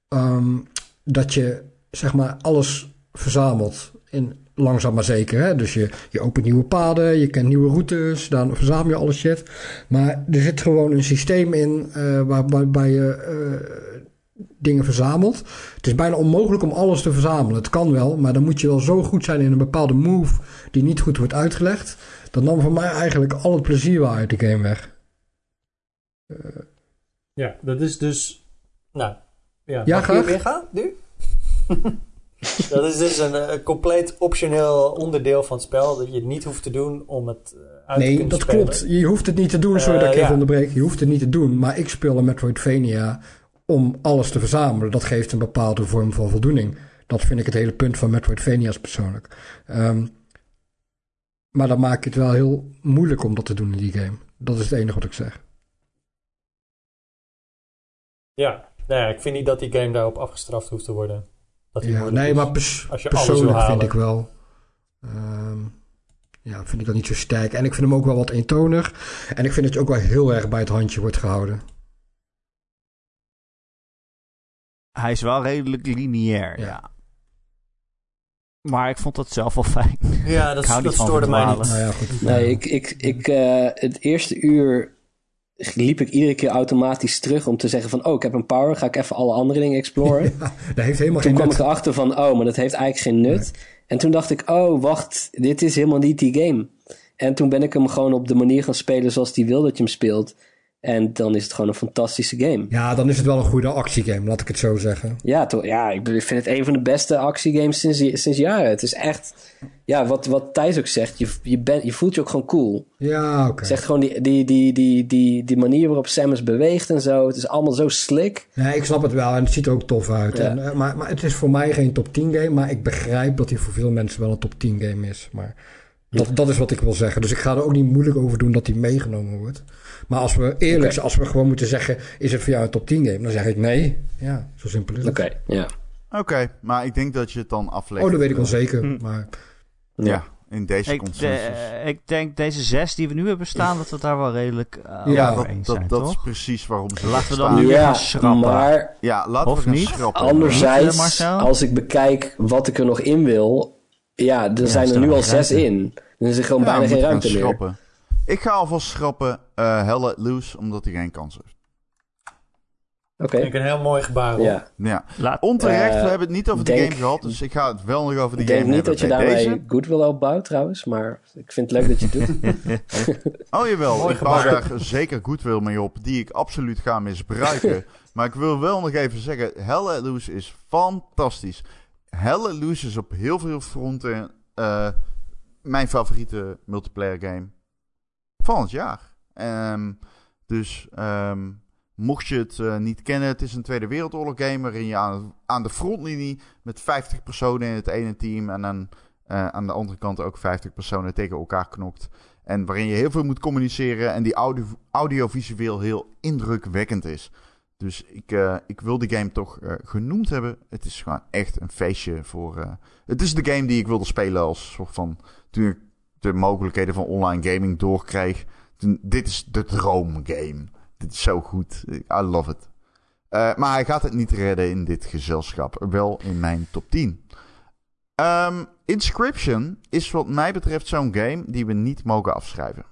ehm, dat je zeg maar alles verzamelt. In, langzaam maar zeker. Hè? Dus je, je opent nieuwe paden, je kent nieuwe routes, dan verzamel je alle shit. Maar er zit gewoon een systeem in eh, waar, waarbij je eh, dingen verzamelt. Het is bijna onmogelijk om alles te verzamelen. Het kan wel, maar dan moet je wel zo goed zijn in een bepaalde move die niet goed wordt uitgelegd. Dat nam voor mij eigenlijk al het plezier wel uit de game weg. Ja, dat is dus... Nou, ja, Ja, graag. gaan nu? (laughs) dat is dus een eh, compleet optioneel onderdeel van het spel... dat je het niet hoeft te doen om het eh, uit te Nee, kunnen dat spelen. klopt. Je hoeft het niet te doen, sorry Eh, dat ik ja. even onderbreek. Je hoeft het niet te doen, maar ik speel een Metroidvania om alles te verzamelen. Dat geeft een bepaalde vorm van voldoening. Dat vind ik het hele punt van Metroidvania's persoonlijk. Ehm, maar dan maak je het wel heel moeilijk om dat te doen in die game. Dat is het enige wat ik zeg. Ja, nou ja, ik vind niet dat die game daarop afgestraft hoeft te worden. Dat Ja, nee, is. maar pers- Als je persoonlijk vind ik wel. ehm, ja, vind ik dat niet zo sterk. En ik vind hem ook wel wat eentonig. En ik vind dat je ook wel heel erg bij het handje wordt gehouden. Hij is wel redelijk lineair, Ja. ja. Maar ik vond dat zelf wel fijn. Ja, (laughs) dat, stoorde mij niet. Nou ja, goed. Nee, ik, ik, ik, eh, het eerste uur liep ik iedere keer automatisch terug om te zeggen van... oh, ik heb een power, ga ik even alle andere dingen exploren. (laughs) Ja, dat heeft helemaal toen geen kwam nut. ik erachter van, oh, maar dat heeft eigenlijk geen nut. En toen dacht ik, oh, wacht, dit is helemaal niet die game. En toen ben ik hem gewoon op de manier gaan spelen zoals die wil dat je hem speelt. En dan is het gewoon een fantastische game. Ja, dan is het wel een goede actiegame, laat ik het zo zeggen. Ja, toch, ja ik vind het een van de beste actiegames sinds, sinds jaren. Het is echt, ja, wat, wat Thijs ook zegt, je, je, bent, je voelt je ook gewoon cool. Ja, oké. Echt gewoon die, die, die, die, die, die manier waarop Samus beweegt en zo. Het is allemaal zo slick. Nee, ik snap het wel en het ziet er ook tof uit. Ja. En, eh, maar, maar het is voor mij geen top 10 game, maar ik begrijp dat hij voor veel mensen wel een top 10 game is. Maar dat, dat is wat ik wil zeggen. Dus ik ga er ook niet moeilijk over doen dat hij meegenomen wordt. Maar als we eerlijk zijn, als we gewoon moeten zeggen, is het voor jou een top 10 game? Dan zeg ik nee. Ja, zo simpel is het. Oké, ja. Oké, maar ik denk dat je het dan aflegt. Oh, dat weet ik wel zeker. Hm. Maar Ja, in deze Ik, consensus. de- ik denk deze zes die we nu hebben staan, dat we daar wel redelijk uh, Ja, over dat, eens dat, zijn, dat is toch? precies waarom ze Laten we dan nu Ja, gaan schrappen. maar Ja, laten Of we gaan niet? schrappen. Anderzijds, als ik bekijk wat ik er nog in wil... Ja, er zijn er nu al ruimte. zes in. Dan is er gewoon Ja, bijna geen ruimte meer. Ik ga alvast schrappen eh Hell Let Loose, omdat hij geen kans heeft. Oké, Vind ik een heel mooi gebaar. hoor. ja. Ja. Laat, Onterecht, Eh, we hebben het niet over de game gehad, dus ik ga het wel nog over de Ik game denk niet dat je daarmee deze. goodwill opbouwt trouwens, maar ik vind het leuk dat je het doet. (laughs) (laughs) Oh jawel, Mooi ik bouw gebaar. daar zeker goodwill mee op, die ik absoluut ga misbruiken. (laughs) maar ik wil wel nog even zeggen, Hell Let Loose is fantastisch. Hell Let Loose is op heel veel fronten eh, mijn favoriete multiplayer game van het jaar. Ehm, dus ehm, mocht je het eh, niet kennen, het is een Tweede Wereldoorlog game waarin je aan, aan de frontlinie met 50 personen in het ene team en dan eh, aan de andere kant ook 50 personen tegen elkaar knokt. En waarin je heel veel moet communiceren en die audio, audiovisueel heel indrukwekkend is. Dus ik, eh, ik wil die game toch genoemd hebben. Het is gewoon echt een feestje voor. het is de game die ik wilde spelen als soort van. Toen ik de mogelijkheden van online gaming doorkreeg. Dit is de droomgame. Dit is zo goed. I love it. Eh, maar hij gaat het niet redden in dit gezelschap. Wel in mijn top 10. Ehm, Inscription is wat mij betreft zo'n game die we niet mogen afschrijven.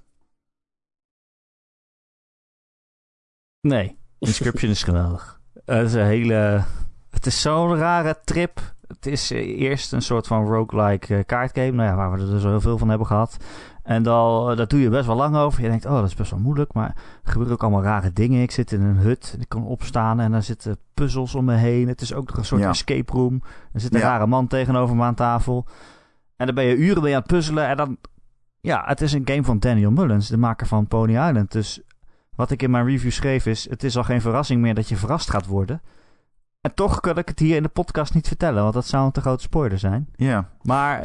nee, Inscription is geweldig. Het is een hele... Het is zo'n rare trip. Het is eh, eerst een soort van roguelike eh, kaartgame. Nou ja, waar we er dus heel veel van hebben gehad. En dan, eh, daar doe je best wel lang over. Je denkt, oh, dat is best wel moeilijk. Maar er gebeuren ook allemaal rare dingen. Ik zit in een hut. Ik kan opstaan en daar zitten puzzels om me heen. Het is ook nog een soort Ja. escape room. Er zit een Ja. rare man tegenover me aan tafel. En dan ben je uren mee aan het puzzelen. En dan... Ja, het is een game van Daniel Mullins, de maker van Pony Island. Dus wat ik in mijn review schreef is... Het is al geen verrassing meer dat je verrast gaat worden. En toch kan ik het hier in de podcast niet vertellen. Want dat zou een te grote spoiler zijn. Ja. Maar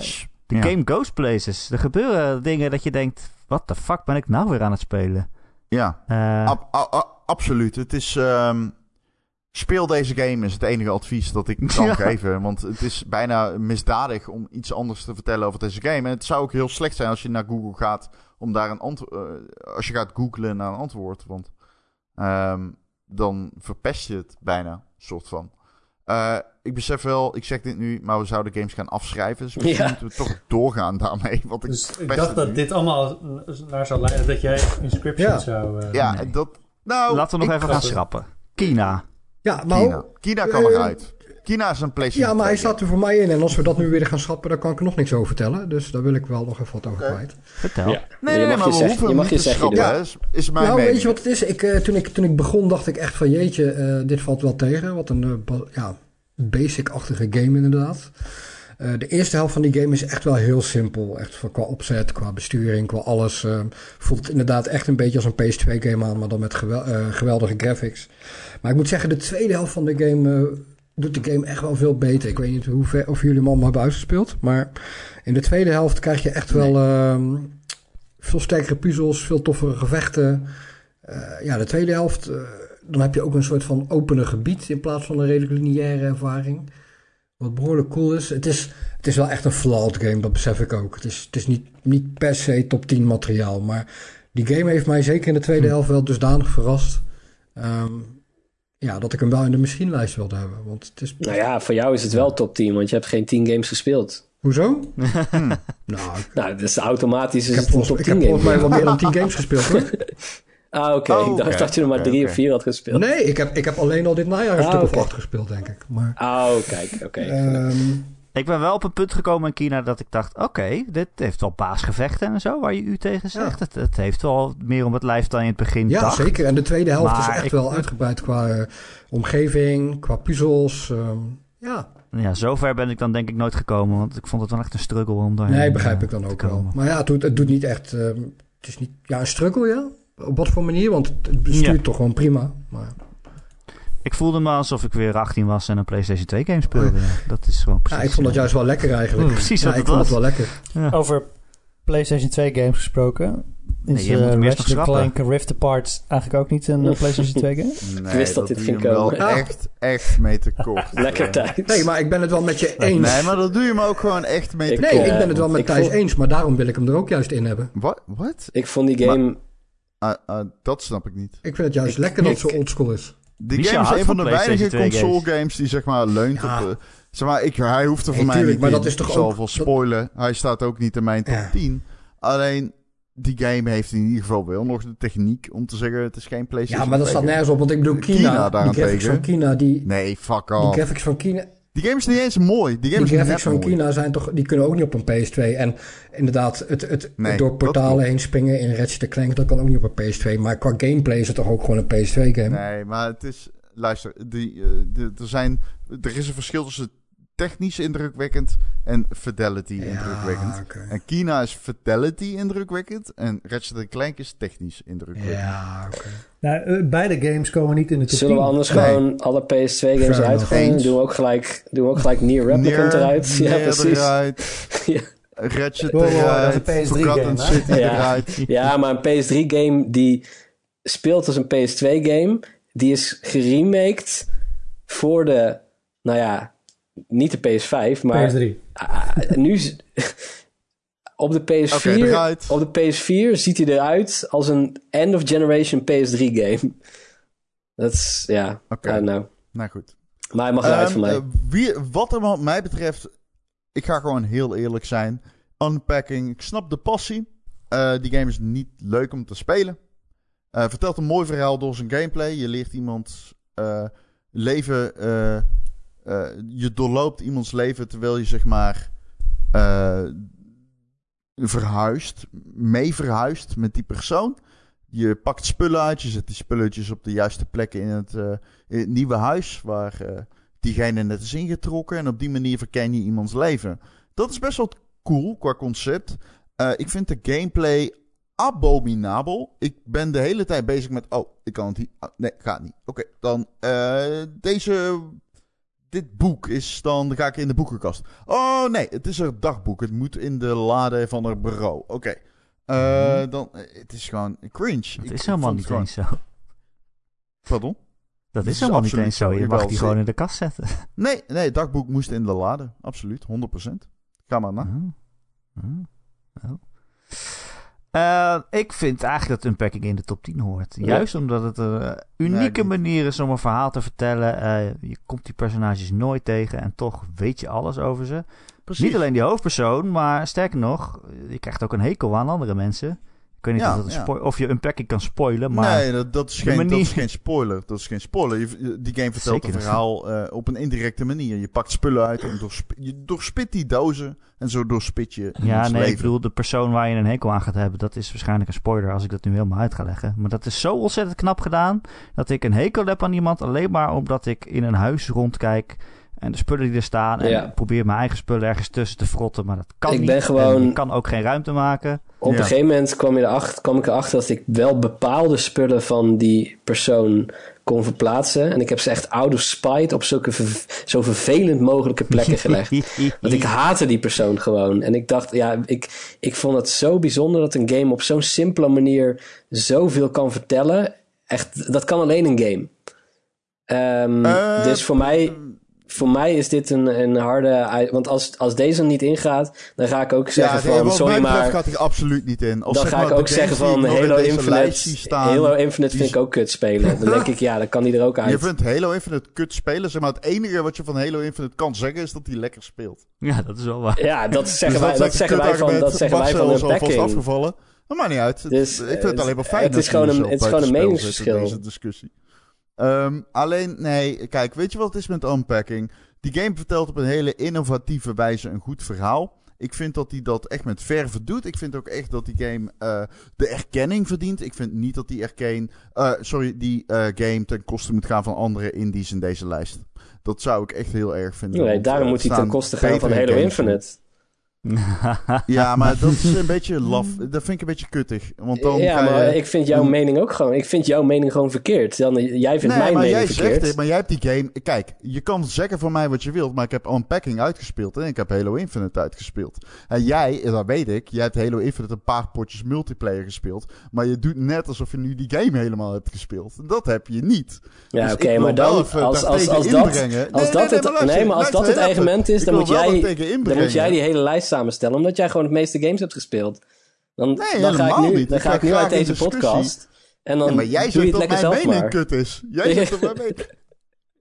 De game goes places. Er gebeuren dingen dat je denkt... Wat de fuck ben ik nou weer aan het spelen? Ja, Eh, ab- absoluut. Het is... ehm, speel deze game is het enige advies dat ik kan (laughs) Ja. geven. Want het is bijna misdadig om iets anders te vertellen over deze game. En het zou ook heel slecht zijn als je naar Google gaat om daar een antwoord... als je gaat googlen naar een antwoord. Want ehm, dan verpest je het bijna, soort van. Eh, ik besef wel, ik zeg dit nu, maar we zouden games gaan afschrijven. Dus misschien Ja. moeten we toch doorgaan daarmee. Want ik Dus ik dacht dat nu. dit allemaal naar zou leiden dat jij Inscription Ja. zou... eh, Ja, Nee. dat... Nou, laten we nog even gaan schrappen. Kina. Ja, maar Kina. Kina kan eh, eruit. Is een PlayStation Ja, maar hij 2 staat er voor mij in. En als we dat nu weer gaan schrappen, dan kan ik er nog niks over vertellen. Dus daar wil ik wel nog even wat over Oké. kwijt. Vertel. Ja. Nee, Je nee, mag maar je we zeggen- hoeven je hem mag je zeggen, ja. Is, is mijn nou, mening. weet je wat het is? Ik, eh, toen, ik, toen ik begon, dacht ik echt van jeetje, eh, dit valt wel tegen. Wat een eh, ja, basic-achtige game inderdaad. Eh, de eerste helft van die game is echt wel heel simpel. Echt van, qua opzet, qua besturing, qua alles. eh, voelt het inderdaad echt een beetje als een PS2-game aan, maar dan met gewel- geweldige graphics. Maar ik moet zeggen, de tweede helft van de game eh, doet de game echt wel veel beter. Ik weet niet hoe ver, of jullie hem allemaal hebben uitgespeeld, maar in de tweede helft krijg je echt wel ehm, veel sterkere puzzels, veel toffere gevechten. Eh, ja, de tweede helft, eh, dan heb je ook een soort van opene gebied in plaats van een redelijk lineaire ervaring. Wat behoorlijk cool is. Het is, het is wel echt een flawed game, dat besef ik ook. Het is, het is niet, niet per se top 10 materiaal, maar die game heeft mij zeker in de tweede helft wel dusdanig verrast. Ehm, ja, dat ik hem wel in de machinelijst wilde hebben. Want het is. Nou ja, voor jou is het wel top 10, want je hebt geen 10 games gespeeld. Hoezo? (laughs) nou, ik, Nou, dus automatisch ik is heb het een volgens, top ik 10 heb game. volgens mij wel meer dan 10 (laughs) games gespeeld hoor. Ah, oké. Oh, ik dacht oké. dat je er maar drie oké. of vier had gespeeld. Nee, ik heb, ik heb alleen al dit najaar een Ah, stuk of oké. acht gespeeld, denk ik. Maar, Oh, kijk, oké. ehm, Ik ben wel op een punt gekomen in Kina dat ik dacht... Oké, dit heeft wel baasgevechten en zo, waar je u tegen zegt. Het, het heeft wel meer om het lijf dan in het begin ja, dacht. zeker. En de tweede helft Maar is echt ik- wel uitgebreid qua eh, omgeving, qua puzzels. ehm, ja, Ja, zover ben ik dan denk ik nooit gekomen. Want ik vond het wel echt een struggle om daar nee, begrijp ik dan ook wel. Maar ja, het doet, het doet niet echt... ehm, het is niet... Ja, een struggle, ja. Op wat voor manier? Want het, het bestuurt Ja. toch gewoon prima. Maar, Ik voelde me alsof ik weer 18 was en een PlayStation 2 game speelde. Dat is gewoon precies... ja, ik vond dat juist wel lekker eigenlijk. Precies Ja, wat ik het vond was. het wel lekker. Over PlayStation 2 games gesproken. Nee, Is moet eh, nog Ratchet schrappen. Clank Rift Apart eigenlijk ook niet een eh, PlayStation 2 game? Nee, wist dat dit ging hem wel komen. Ah. echt, echt mee te kort. (laughs) Lekker Eh, tijd. Nee, maar ik ben het wel met je eens. Nee, maar dat doe je hem ook gewoon echt mee te Ik, Nee, kort. ik eh, ben het wel met ik Thijs eens. Maar daarom wil ik hem er ook juist in hebben. Wat? Wat? Ik vond die game... Ah, ah, dat snap ik niet. Ik vind het juist Ik- lekker dat ik- het zo oldschool is. Die Michel game is een van de weinige PlayStation 2 console games die zeg maar leunt Ja. op... eh, zeg maar, ik, hij hoeft er voor mij tuurlijk, niet maar in. dat is toch ik zal ook- wel dat- spoilen. Hij staat ook niet in mijn top Ja. 10. Alleen, die game heeft in ieder geval wel nog de techniek om te zeggen... het is geen PlayStation Ja, maar dat 2 staat nergens op. Want ik bedoel, Kina, Kina die daarentegen. graphics van Kina, die, Nee, fuck die off. graphics van Kina, Die game is niet eens mooi. Die game die graphics van mooi. Kina zijn toch, die kunnen ook niet op een PS2. En inderdaad, het, het, Nee, het door portalen heen springen in Ratchet Clank, dat kan ook niet op een PS2. Maar qua gameplay is het toch ook gewoon een PS2 game. Nee, maar het is... Luister, die, eh, de, er, zijn, er is een verschil tussen technisch indrukwekkend en fidelity indrukwekkend. En Kina is fidelity indrukwekkend en Ratchet Clank is technisch indrukwekkend. Ja, oké. Nou, eh, beide games komen niet in de top Zullen we 10. anders Nee. gewoon alle PS2 games Fair eruit enough. gooien? Eens. Doen we ook gelijk, doen we ook gelijk Nier Replicant eruit? Ja, Nier precies. eruit. (laughs) Ja. Ratchet Wow, wow, wow, eruit. dat is een PS3 Forgotten game? City Ja. eruit. Ja, maar een PS3-game die speelt als een PS2-game, die is geremaked voor de, nou ja, niet de PS5, maar PS3. ah, nu is- (laughs) op de PS4, Oké, eruit. op de PS4 ziet hij eruit als een end-of-generation PS3-game. Dat is, ja, Oké. I don't know. Nou goed. Maar hij mag eruit Ehm, van mij. eh, wie, wat er wat mij betreft, ik ga gewoon heel eerlijk zijn. Unpacking, ik snap de passie. Eh, die game is niet leuk om te spelen. Eh, vertelt een mooi verhaal door zijn gameplay. Je leert iemands eh, leven. Eh, je doorloopt iemands leven terwijl je zeg maar. eh, verhuist. Mee verhuist met die persoon. Je pakt spullen uit. Je zet die spulletjes op de juiste plekken in het, eh, in het nieuwe huis. Waar diegene net is ingetrokken. En op die manier verken je iemands leven. Dat is best wel cool qua concept. Ik vind de gameplay abominabel. Ik ben de hele tijd bezig met... Oh, ik kan het niet. ah, nee, gaat niet. Oké, dan... deze... dit boek is dan... Dan ga ik in de boekenkast. Oh nee, het is er dagboek. Het moet in de lade van haar bureau. Oké. Eh, Dan... eh, Het is gewoon cringe. Ik is helemaal niet het gewoon- eens zo. Pardon? Dat is is helemaal niet eens zo. Je mag die gewoon in de kast zetten. Nee, nee, het dagboek moest in de lade. Absoluut, 100%. Ga maar na. Oh. Oh. Eh, ik vind eigenlijk dat Unpacking in de top 10 hoort. Ja. Juist omdat het een eh, unieke manier is om een verhaal te vertellen. Eh, je komt die personages nooit tegen en toch weet je alles over ze. Precies. Niet alleen die hoofdpersoon, maar sterker nog, je krijgt ook een hekel aan andere mensen. Weet niet Ja, of, dat een of je Unpacking kan spoilen, maar nee, dat, dat, is geen, dat is geen spoiler. Dat is geen spoiler. Je- die game vertelt Zeker een niet. verhaal eh, op een indirecte manier. Je pakt spullen uit en doorsp je doorspit die dozen. En zo doorspit je Ja, nee, ik bedoel, de persoon waar je een hekel aan gaat hebben, dat is waarschijnlijk een spoiler als ik dat nu helemaal uit ga leggen. Maar dat is zo ontzettend knap gedaan, dat ik een hekel heb aan iemand alleen maar omdat ik in een huis rondkijk en de spullen die er staan en Ja. ik probeer mijn eigen spullen ergens tussen te frotten, maar dat kan Ik niet. ben gewoon- En je kan ook geen ruimte maken. Op Ja. een gegeven moment kwam, je erachter, kwam ik erachter dat ik wel bepaalde spullen van die persoon kon verplaatsen. En ik heb ze echt out of spite op zulke ver- zo vervelend mogelijke plekken gelegd. (laughs) Want ik haatte die persoon gewoon. En ik dacht, ja, ik, ik vond het zo bijzonder dat een game op zo'n simpele manier zoveel kan vertellen. Echt, dat kan alleen een game. Ehm, Eh, dus voor mij, voor mij is dit een, een harde... Want als, als deze er niet ingaat, dan ga ik ook zeggen ja, nee, van... Sorry, maar gaat hij absoluut niet in. Als dan zeg ga ik ook zeggen van Halo Infinite. staan, Halo Infinite die vind ik ook kut spelen. Dan denk ik, ja, dan kan die er ook Je uit. vindt Halo Infinite kut spelen. Zeg maar, het enige wat je van Halo Infinite kan zeggen is dat hij lekker speelt. Ja, dat is wel waar. Ja, dat zeggen Dus wij, is dat zeggen wij van, dat zeggen wij van een alvast packing. afgevallen. Dat maakt niet uit. Het- Dus, ik vind het eh, alleen maar fijn het dat is gewoon een- het is gewoon een meningsverschil. deze discussie. Ehm, alleen, nee, kijk, weet je wat het is met unpacking? Die game vertelt op een hele innovatieve wijze een goed verhaal. Ik vind dat hij dat echt met verve doet. Ik vind ook echt dat die game eh, de erkenning verdient. Ik vind niet dat die erken, eh, sorry, die eh, game ten koste moet gaan van andere indies in deze lijst. Dat zou ik echt heel erg vinden. Nee, daarom moet hij ten koste gaan van Halo Infinite. (laughs) Ja, maar dat is een beetje laf. Dat vind ik een beetje kuttig. Want dan ja, ga je... maar ik vind jouw mening ook gewoon... Ik vind jouw mening gewoon verkeerd. Dan, jij vindt nee, mijn maar mening jij verkeerd. zegt het, maar jij hebt die game... Kijk, je kan zeggen van mij wat je wilt, maar ik heb Unpacking uitgespeeld en ik heb Halo Infinite uitgespeeld. En jij, dat weet ik, jij hebt Halo Infinite een paar potjes multiplayer gespeeld, maar je doet net alsof je nu die game helemaal hebt gespeeld. Dat heb je niet. Ja, Dus oké, maar dan... even Als, als, als dat, als Nee, dat nee, het, nee, maar luister, nee, maar als dat het argument is, dan moet jij die hele lijst samenstellen, omdat jij gewoon het meeste games hebt gespeeld. Dan, Nee, dan ga ik nu, niet. Dan Ik ga ik nu uit deze discussie. podcast. En dan Ja, maar jij doe je het dat lekker mijn zelf mening maar. kut is. Jij zegt dat mijn mening... (laughs)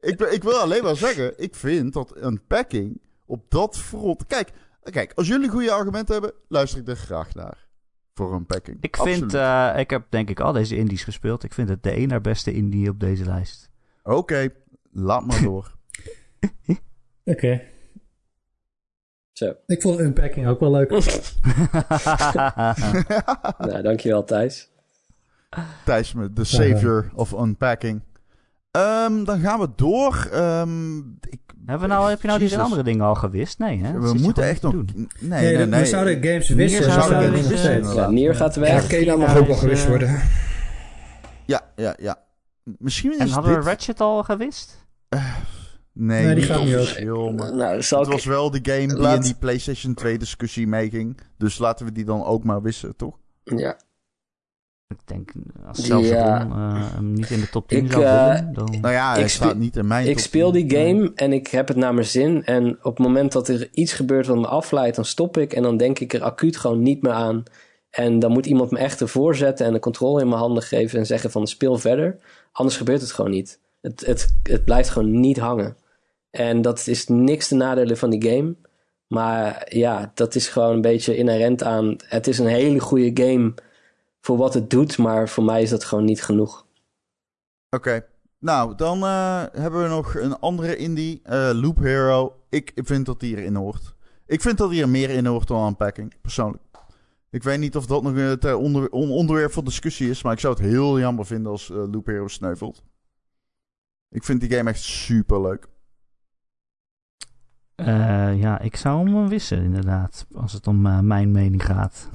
Ik, ben- ik wil alleen maar zeggen, ik vind dat unpacking op dat front... Kijk, kijk, als jullie goede argumenten hebben, luister ik er graag naar. Voor unpacking. Ik Absoluut. vind, eh, ik heb denk ik al deze indies gespeeld. Ik vind het de één na beste indie op deze lijst. Oké, laat maar door. (laughs) Oké. Zo. Ik vond Unpacking ook wel leuk. (laughs) (laughs) Nou, dankjewel Thijs. Thijs, me, de savior of unpacking. Ehm, dan gaan we door. Ehm, ik, Hebben we nou, heb je nou die andere dingen al gewist? Nee, hè? We moeten echt nog... doen. Nee, Nee, nee, nee. we zouden games Nier wisselen. zouden zouden we wisselen. steeds. Ja, Nier gaat Ja, weg. Kena mag Ja, ook wel is, gewist eh, worden. Ja, ja, ja. Misschien is En hadden dit... we Ratchet al gewist? Nee, Nee, die niet gaat niet ook. officieel, maar... Nou, zal Het ik... was wel de game die Laat- in die PlayStation 2 discussie meeging. Dus laten we die dan ook maar wissen, toch? Ja. Ik denk, als zelfs Ja. Eh, hem niet in de top 10 Ik, zou eh, willen, dan... Nou ja, hij Ik staat speel- niet in mijn Ik top speel 10. die game en ik heb het naar mijn zin. En op het moment dat er iets gebeurt wat me afleidt, dan stop ik. En dan denk ik er acuut gewoon niet meer aan. En dan moet iemand me echt ervoor zetten en de controle in mijn handen geven en zeggen van speel verder. Anders gebeurt het gewoon niet. Het, het, het blijft gewoon niet hangen. En dat is niks te nadelen van die game. Maar ja, dat is gewoon een beetje inherent aan. Het is een hele goede game voor wat het doet, maar voor mij is dat gewoon niet genoeg. Oké. Nou, dan eh, hebben we nog een andere indie, eh, Loop Hero. Ik vind dat die erin hoort. Ik vind dat die er meer in hoort dan Unpacking, persoonlijk. Ik weet niet of dat nog onder, on- onderwerp van discussie is, maar ik zou het heel jammer vinden als eh, Loop Hero sneuvelt. Ik vind die game echt super leuk. Eh, ja, ik zou hem wel wissen, inderdaad. Als het om eh, mijn mening gaat.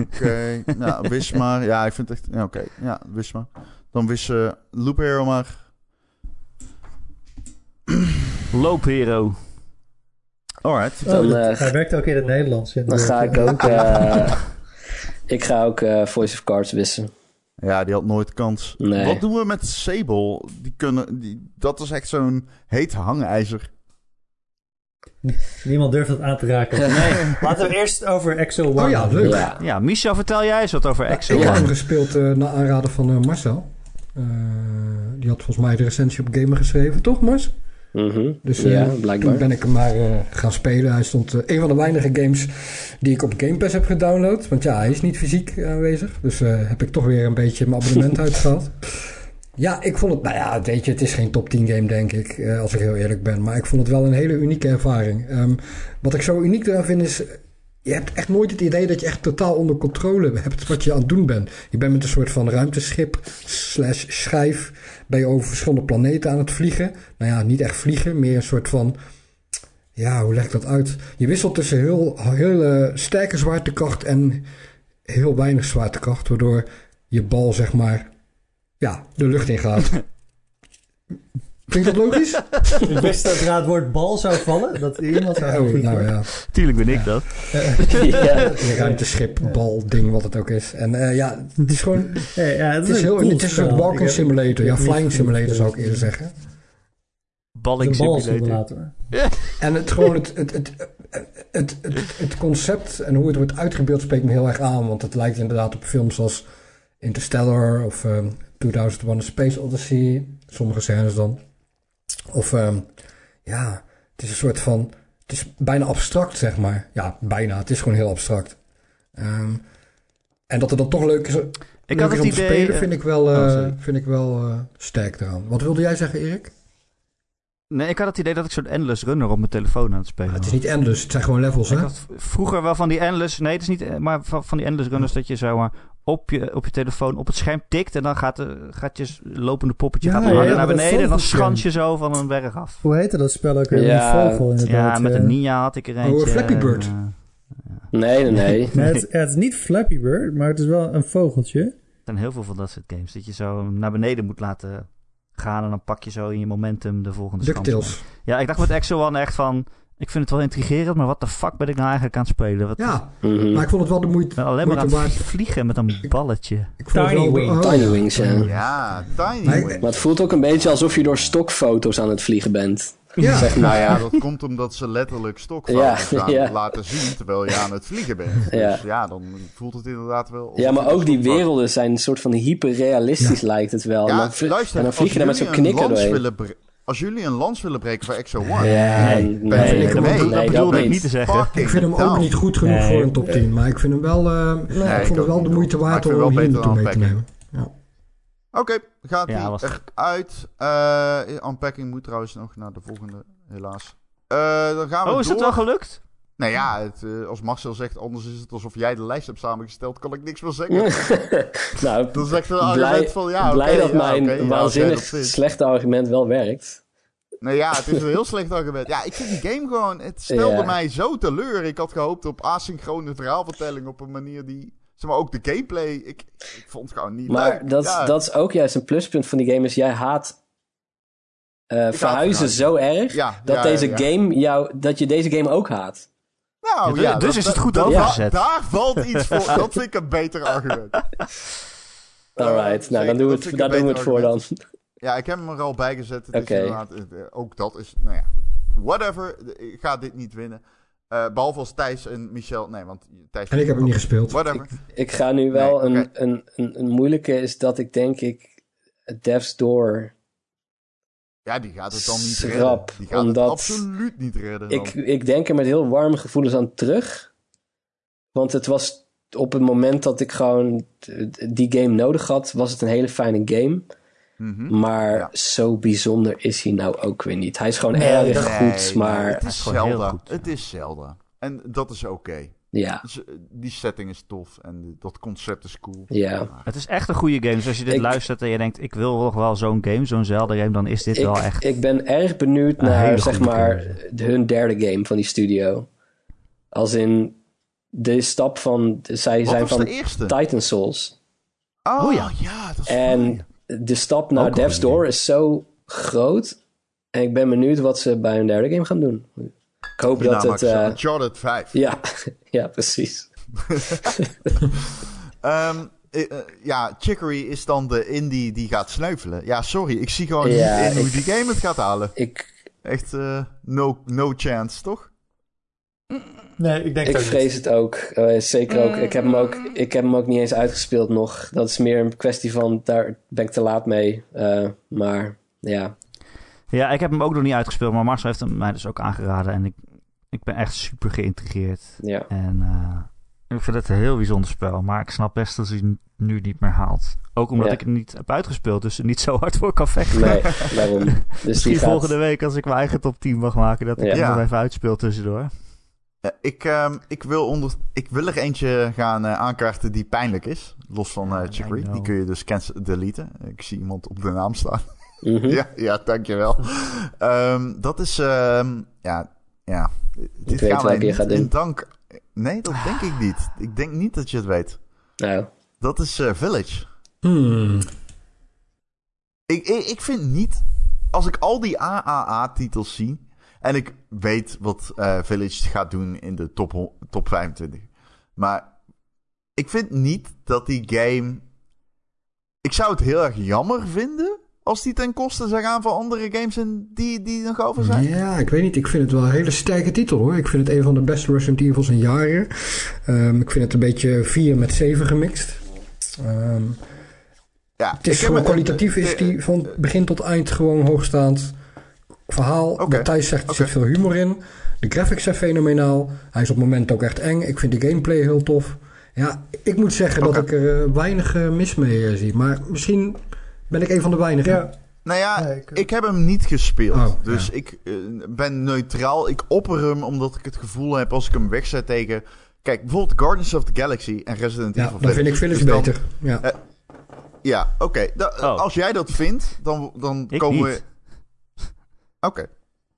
Oké, (laughs) nou, wis maar. Ja, ik vind het echt... Ja, oké. Ja, wis maar. Dan wis eh Loop Hero maar. Loophero. Alright. Oh, dat- eh, hij werkt ook in het Nederlands. in Dan de- ga ik (laughs) ook... eh, ik ga ook eh, Voice of Cards wissen. Ja, die had nooit kans. Nee. Wat doen we met Sable? Die kunnen, die, dat is echt zo'n heet hangijzer. Niemand durft dat aan te raken. (laughs) Nee. Laten we eerst over Exo One. Oh ja, leuk. Ja. Ja, Michel, vertel jij eens wat over Exo ik heb hem One. gespeeld eh naar aanraden van eh, Marcel. Eh, die had volgens mij de recensie op Gamer geschreven, toch Mars? Mhm. Dus eh, ja, toen blijkbaar. ben ik hem maar eh, gaan spelen. Hij stond eh, een van de weinige games die ik op Game Pass heb gedownload. Want ja, hij is niet fysiek aanwezig. Dus eh, heb ik toch weer een beetje mijn abonnement (laughs) uitgehaald. Ja, ik vond het, nou ja, weet je, het is geen top 10 game denk ik, eh, als ik heel eerlijk ben. Maar ik vond het wel een hele unieke ervaring. Ehm, wat ik zo uniek eraan vind is, je hebt echt nooit het idee dat je echt totaal onder controle hebt wat je aan het doen bent. Je bent met een soort van ruimteschip slash schijf, ben je over verschillende planeten aan het vliegen. Nou ja, niet echt vliegen, meer een soort van, ja, hoe leg ik dat uit? Je wisselt tussen heel, heel eh, sterke zwaartekracht en heel weinig zwaartekracht, waardoor je bal zeg maar, ja, de lucht in gaat. (laughs) Klinkt dat logisch? Ik wist dat er aan het woord bal zou vallen. Dat iemand zou Oh, nou ja. Tuurlijk ben ik dat. (laughs) ja. Een ruimteschip, bal, ding, wat het ook is. En eh, ja, het is gewoon... Hey, ja, het Het is, een heel, cool het is een soort walking simulator. Ja, flying simulator zou ik eerder zeggen. Balling simulator. En het, gewoon het, het, het, het, het, het concept en hoe het wordt uitgebeeld spreekt me heel erg aan. Want het lijkt inderdaad op films als Interstellar of ehm 2001 A Space Odyssey. Sommige scènes dan. Of ehm, ja, het is een soort van... Het is bijna abstract, zeg maar. Ja, bijna. Het is gewoon heel abstract. Ehm, en dat het dan toch leuk is, Ik leuk had het om te idee... spelen, eh, vind ik wel, eh, oh, vind ik wel eh, sterk eraan. Wat wilde jij zeggen, Erik? Nee, ik had het idee dat ik zo'n endless runner op mijn telefoon aan het spelen Ah, het is niet endless, het zijn gewoon levels, Ik hè? vroeger wel van die endless... Nee, het is niet... eh, Maar van, van die endless runners dat je zo maar op je, op je telefoon op het scherm tikt... en dan gaat, de, gaat je lopende poppetje Ja, gaat ja, harder ja, naar beneden... en dan schans je zo van een berg af. Hoe heette dat spel ook weer? Ja, Die vogel inderdaad. Ja, met eh. een Ninja had ik er eentje. Flappy Bird. eh, Nee, nee, nee. (laughs) Nee, het, het is niet Flappy Bird, maar het is wel een vogeltje. Er zijn heel veel van dat soort games. Dat je zo naar beneden moet laten gaan... en dan pak je zo in je momentum de volgende schans. DuckTales. Ja, ik dacht met Exo One echt van... Ik vind het wel intrigerend, maar wat de fuck ben ik nou eigenlijk aan het spelen? Wat, Ja, Mhm. maar ik vond het wel de moeite, ben alleen maar aan het waard. vliegen met een balletje. Ik Tiny oh, Tiny ja. Wings, ja. Ja, Tiny Nee, Wings. Maar het voelt ook een beetje alsof je door stokfoto's aan het vliegen bent. Ja, Zeg maar. Nou ja, dat komt omdat ze letterlijk stokfoto's Ja, gaan ja. laten zien terwijl je aan het vliegen bent. Ja. Dus ja, dan voelt het inderdaad wel... Ja, maar ook die werelden zijn een soort van hyperrealistisch lijkt het wel. en, Ja, luister, en dan vlieg je daar met zo'n knikker doorheen. willen bre- Als jullie een lans willen breken voor Exo One... Ja, Nee, nee, nee, ik nee, Dat bedoelde ik niet. te zeggen. Ik vind hem ook niet goed genoeg voor een top 10. Maar ik vind hem wel, eh, ik vond het ook wel de moeite waard om wel hier beter naartoe mee te nemen. Oké, gaat Ja, die was- eruit. Eh unpacking moet trouwens nog naar de volgende, helaas. Eh, dan gaan we Oh, is door. het wel gelukt? Nou ja, het, eh, als Marcel zegt, anders is het alsof jij de lijst hebt samengesteld, kan ik niks meer zeggen. (laughs) nou, Dan zegt een blij, argument van, ja, blij dat ja, mijn waanzinnig dat is- slechte argument wel werkt. Nee, ja, het is een heel slecht argument. Ja, ik vind die game gewoon, het stelde Ja. mij zo teleur. Ik had gehoopt op asynchrone verhaalvertelling op een manier die, zeg maar, ook de gameplay, ik, ik vond het gewoon niet Maar leuk. dat, Ja. dat is ook juist een pluspunt van die game. Is jij haat eh, verhuizen zo erg dat deze game jou, dat je deze game ook haat. Nou, Ja, ja, dus dat- is het goed dat- overgezet. Daar valt iets voor. (laughs) Dat vind ik een beter argument. Alright, nou zeker, dan doen we het, ik daar doen we het voor dan. Ja, ik heb hem er al bij gezet. Het is inderdaad, eh, ook dat is, nou ja, goed. Whatever, ik ga dit niet winnen. Eh, behalve als Thijs en Michel, nee, want Thijs... En ik heb hem niet gespeeld. Whatever. Ik ga nu wel Nee, een, een, een, een moeilijke is dat ik denk ik Death's Door. Ja, die gaat het dan niet Schrap, redden. Die gaat omdat het absoluut niet redden. dan. Ik, ik denk er met heel warme gevoelens aan terug. Want het was op het moment dat ik gewoon die game nodig had, was het een hele fijne game. Mhm. Maar Ja. zo bijzonder is hij nou ook weer niet. Hij is gewoon Nee, erg goed, Nee, maar nee, het is Zelda. goed. Het is Zelda. En dat is oké. Ja, Dus, eh, die setting is tof en dat concept is cool. ja. Het is echt een goede game. Dus als je dit Ik- luistert en je denkt... ik wil nog wel zo'n game, zo'n Zelda game... dan is dit Ik, wel echt... ik ben erg benieuwd naar, zeg maar, hun derde game van die studio. Als in de stap van, zij Wat zijn van? Titan Souls. Oh, Oh ja. ja. dat is En de stap naar Death's Door is zo groot En ik ben benieuwd wat ze bij hun derde game gaan doen. Ik hoop dat het... Eh, Uncharted 5. ja, (laughs) ja, precies. (laughs) Ehm, eh, eh, ja, Chicory is dan de indie die gaat sneuvelen. Ja, sorry, ik zie gewoon Ja, niet in hoe die game het gaat halen. Ik, Echt, eh, no, no chance, toch? Nee, ik denk ik vrees het ook. Eh, zeker ook. Ik heb, hem ook. ik heb hem ook niet eens uitgespeeld nog. Dat is meer een kwestie van, daar ben ik te laat mee. Eh, maar ja, Ja, ik heb hem ook nog niet uitgespeeld, maar Marcel heeft hem mij dus ook aangeraden. En ik, ik ben echt super geïntrigeerd. ja. En eh, ik vind het een heel bijzonder spel. Maar ik snap best dat hij het nu niet meer haalt. Ook omdat Ja. ik het niet heb uitgespeeld, dus er niet zo hard voor kan vechten. Nee, daarom. (laughs) Dus Misschien gaat... volgende week als ik mijn eigen top 10 mag maken, dat ik Ja. hem nog Ja. even uitspeel tussendoor. Ja, ik, ehm, ik, wil onder, ik wil er eentje gaan eh, aankaarten die pijnlijk is. Los van eh I Chicory. Die kun je dus cancel, deleten. Ik zie iemand op de naam staan. Mhm. (laughs) ja, ja, dankjewel. (laughs) Ehm, dat is, ehm, ja, ja. Dit weet gaan wij niet gaat in dank... Nee, dat denk ik niet. Ik denk niet dat je het weet. Nou, Dat is eh, Village. Hmm. Ik, ik, ik vind niet... Als ik al die AAA-titels zie... En ik weet wat eh, Village gaat doen in de top, top 25. Maar ik vind niet dat die game... Ik zou het heel erg jammer vinden... Als die ten koste zou gaan van andere games en die, die nog over zijn. Ja, ik weet niet. Ik vind het wel een hele sterke titel hoor. Ik vind het een van de beste Resident Evils in jaren. Ehm, ik vind het een beetje 4 met 7 gemixt. Ehm, Ja, het is gewoon kwalitatief is die van begin tot eind gewoon hoogstaand. Verhaal, Oké, Matthijs zegt er zit veel humor in. De graphics zijn fenomenaal. Hij is op het moment ook echt eng. Ik vind de gameplay heel tof. Ja, ik moet zeggen dat ik er eh, weinig eh, mis mee eh, zie. Maar misschien ben ik een van de weinigen. Ja, Nou ja, Ja, ik, ik- heb hem niet gespeeld. Oh, dus ja. ik eh, ben neutraal. Ik opper hem omdat ik het gevoel heb als ik hem wegzet tegen... Kijk, bijvoorbeeld Guardians of the Galaxy en Resident Ja, Evil dan vind ik Village Dus dan- beter. Ja. Eh, Ja, oké. Da- Oh. Als jij dat vindt, dan, dan Ik komen niet. we... (laughs) Oké.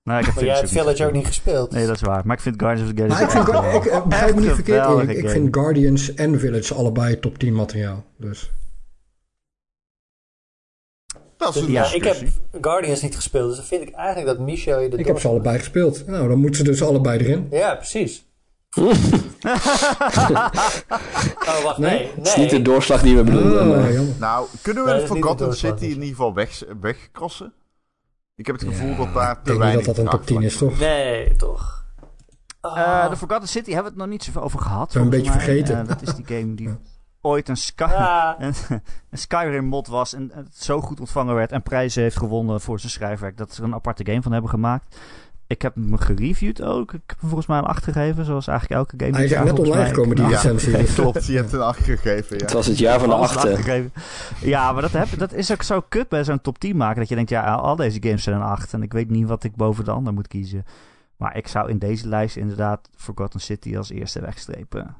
Nee, ik heb maar jij hebt Village ook niet gespeeld. Nee, dat is waar. Maar ik vind Guardians of the Maar ik Galaxy vind, echt ik, eh, begrijp me niet verkeerd. Ik game. vind Guardians en Village allebei top 10 materiaal. Dus Dat is een ja, ik heb. Guardians niet gespeeld, dus dan vind ik eigenlijk dat Michel je de ik heb ze allebei gespeeld. Nou, dan moeten ze dus allebei erin. Ja, precies. (laughs) oh, wacht, Nee, nee. Nee, Het is niet de doorslag die we bedoelden. Oh, maar... jammer. Nou, kunnen we Nee, de Forgotten City in dus. ieder geval weg, wegcrossen? Ik heb het gevoel Ja, dat daar Ik te denk niet weinig dat dat een top 10 is, toch? Nee, toch. Eh, Ah. de Forgotten City hebben we het nog niet zoveel over gehad. We een beetje vergeten. Dat is die game die. Ooit een, Sky, (laughs) een, een Skyrim mod was en het zo goed ontvangen werd en prijzen heeft gewonnen voor zijn schrijfwerk dat ze er een aparte game van hebben gemaakt. Ik heb hem gereviewd ook. Ik heb hem volgens mij een 8 gegeven, zoals eigenlijk elke game. Hij is net online gekomen, die Ja, recensie. Dus, (laughs) Klopt, je hebt een 8 gegeven, ja. Het was het jaar van de alles een achten. acht gegeven. Ja, maar dat, heb, dat is ook zo kut bij zo'n top 10 maken. Dat je denkt, ja, al deze games zijn een 8. En ik weet niet wat ik boven de ander moet kiezen. Maar ik zou in deze lijst inderdaad Forgotten City als eerste wegstrepen.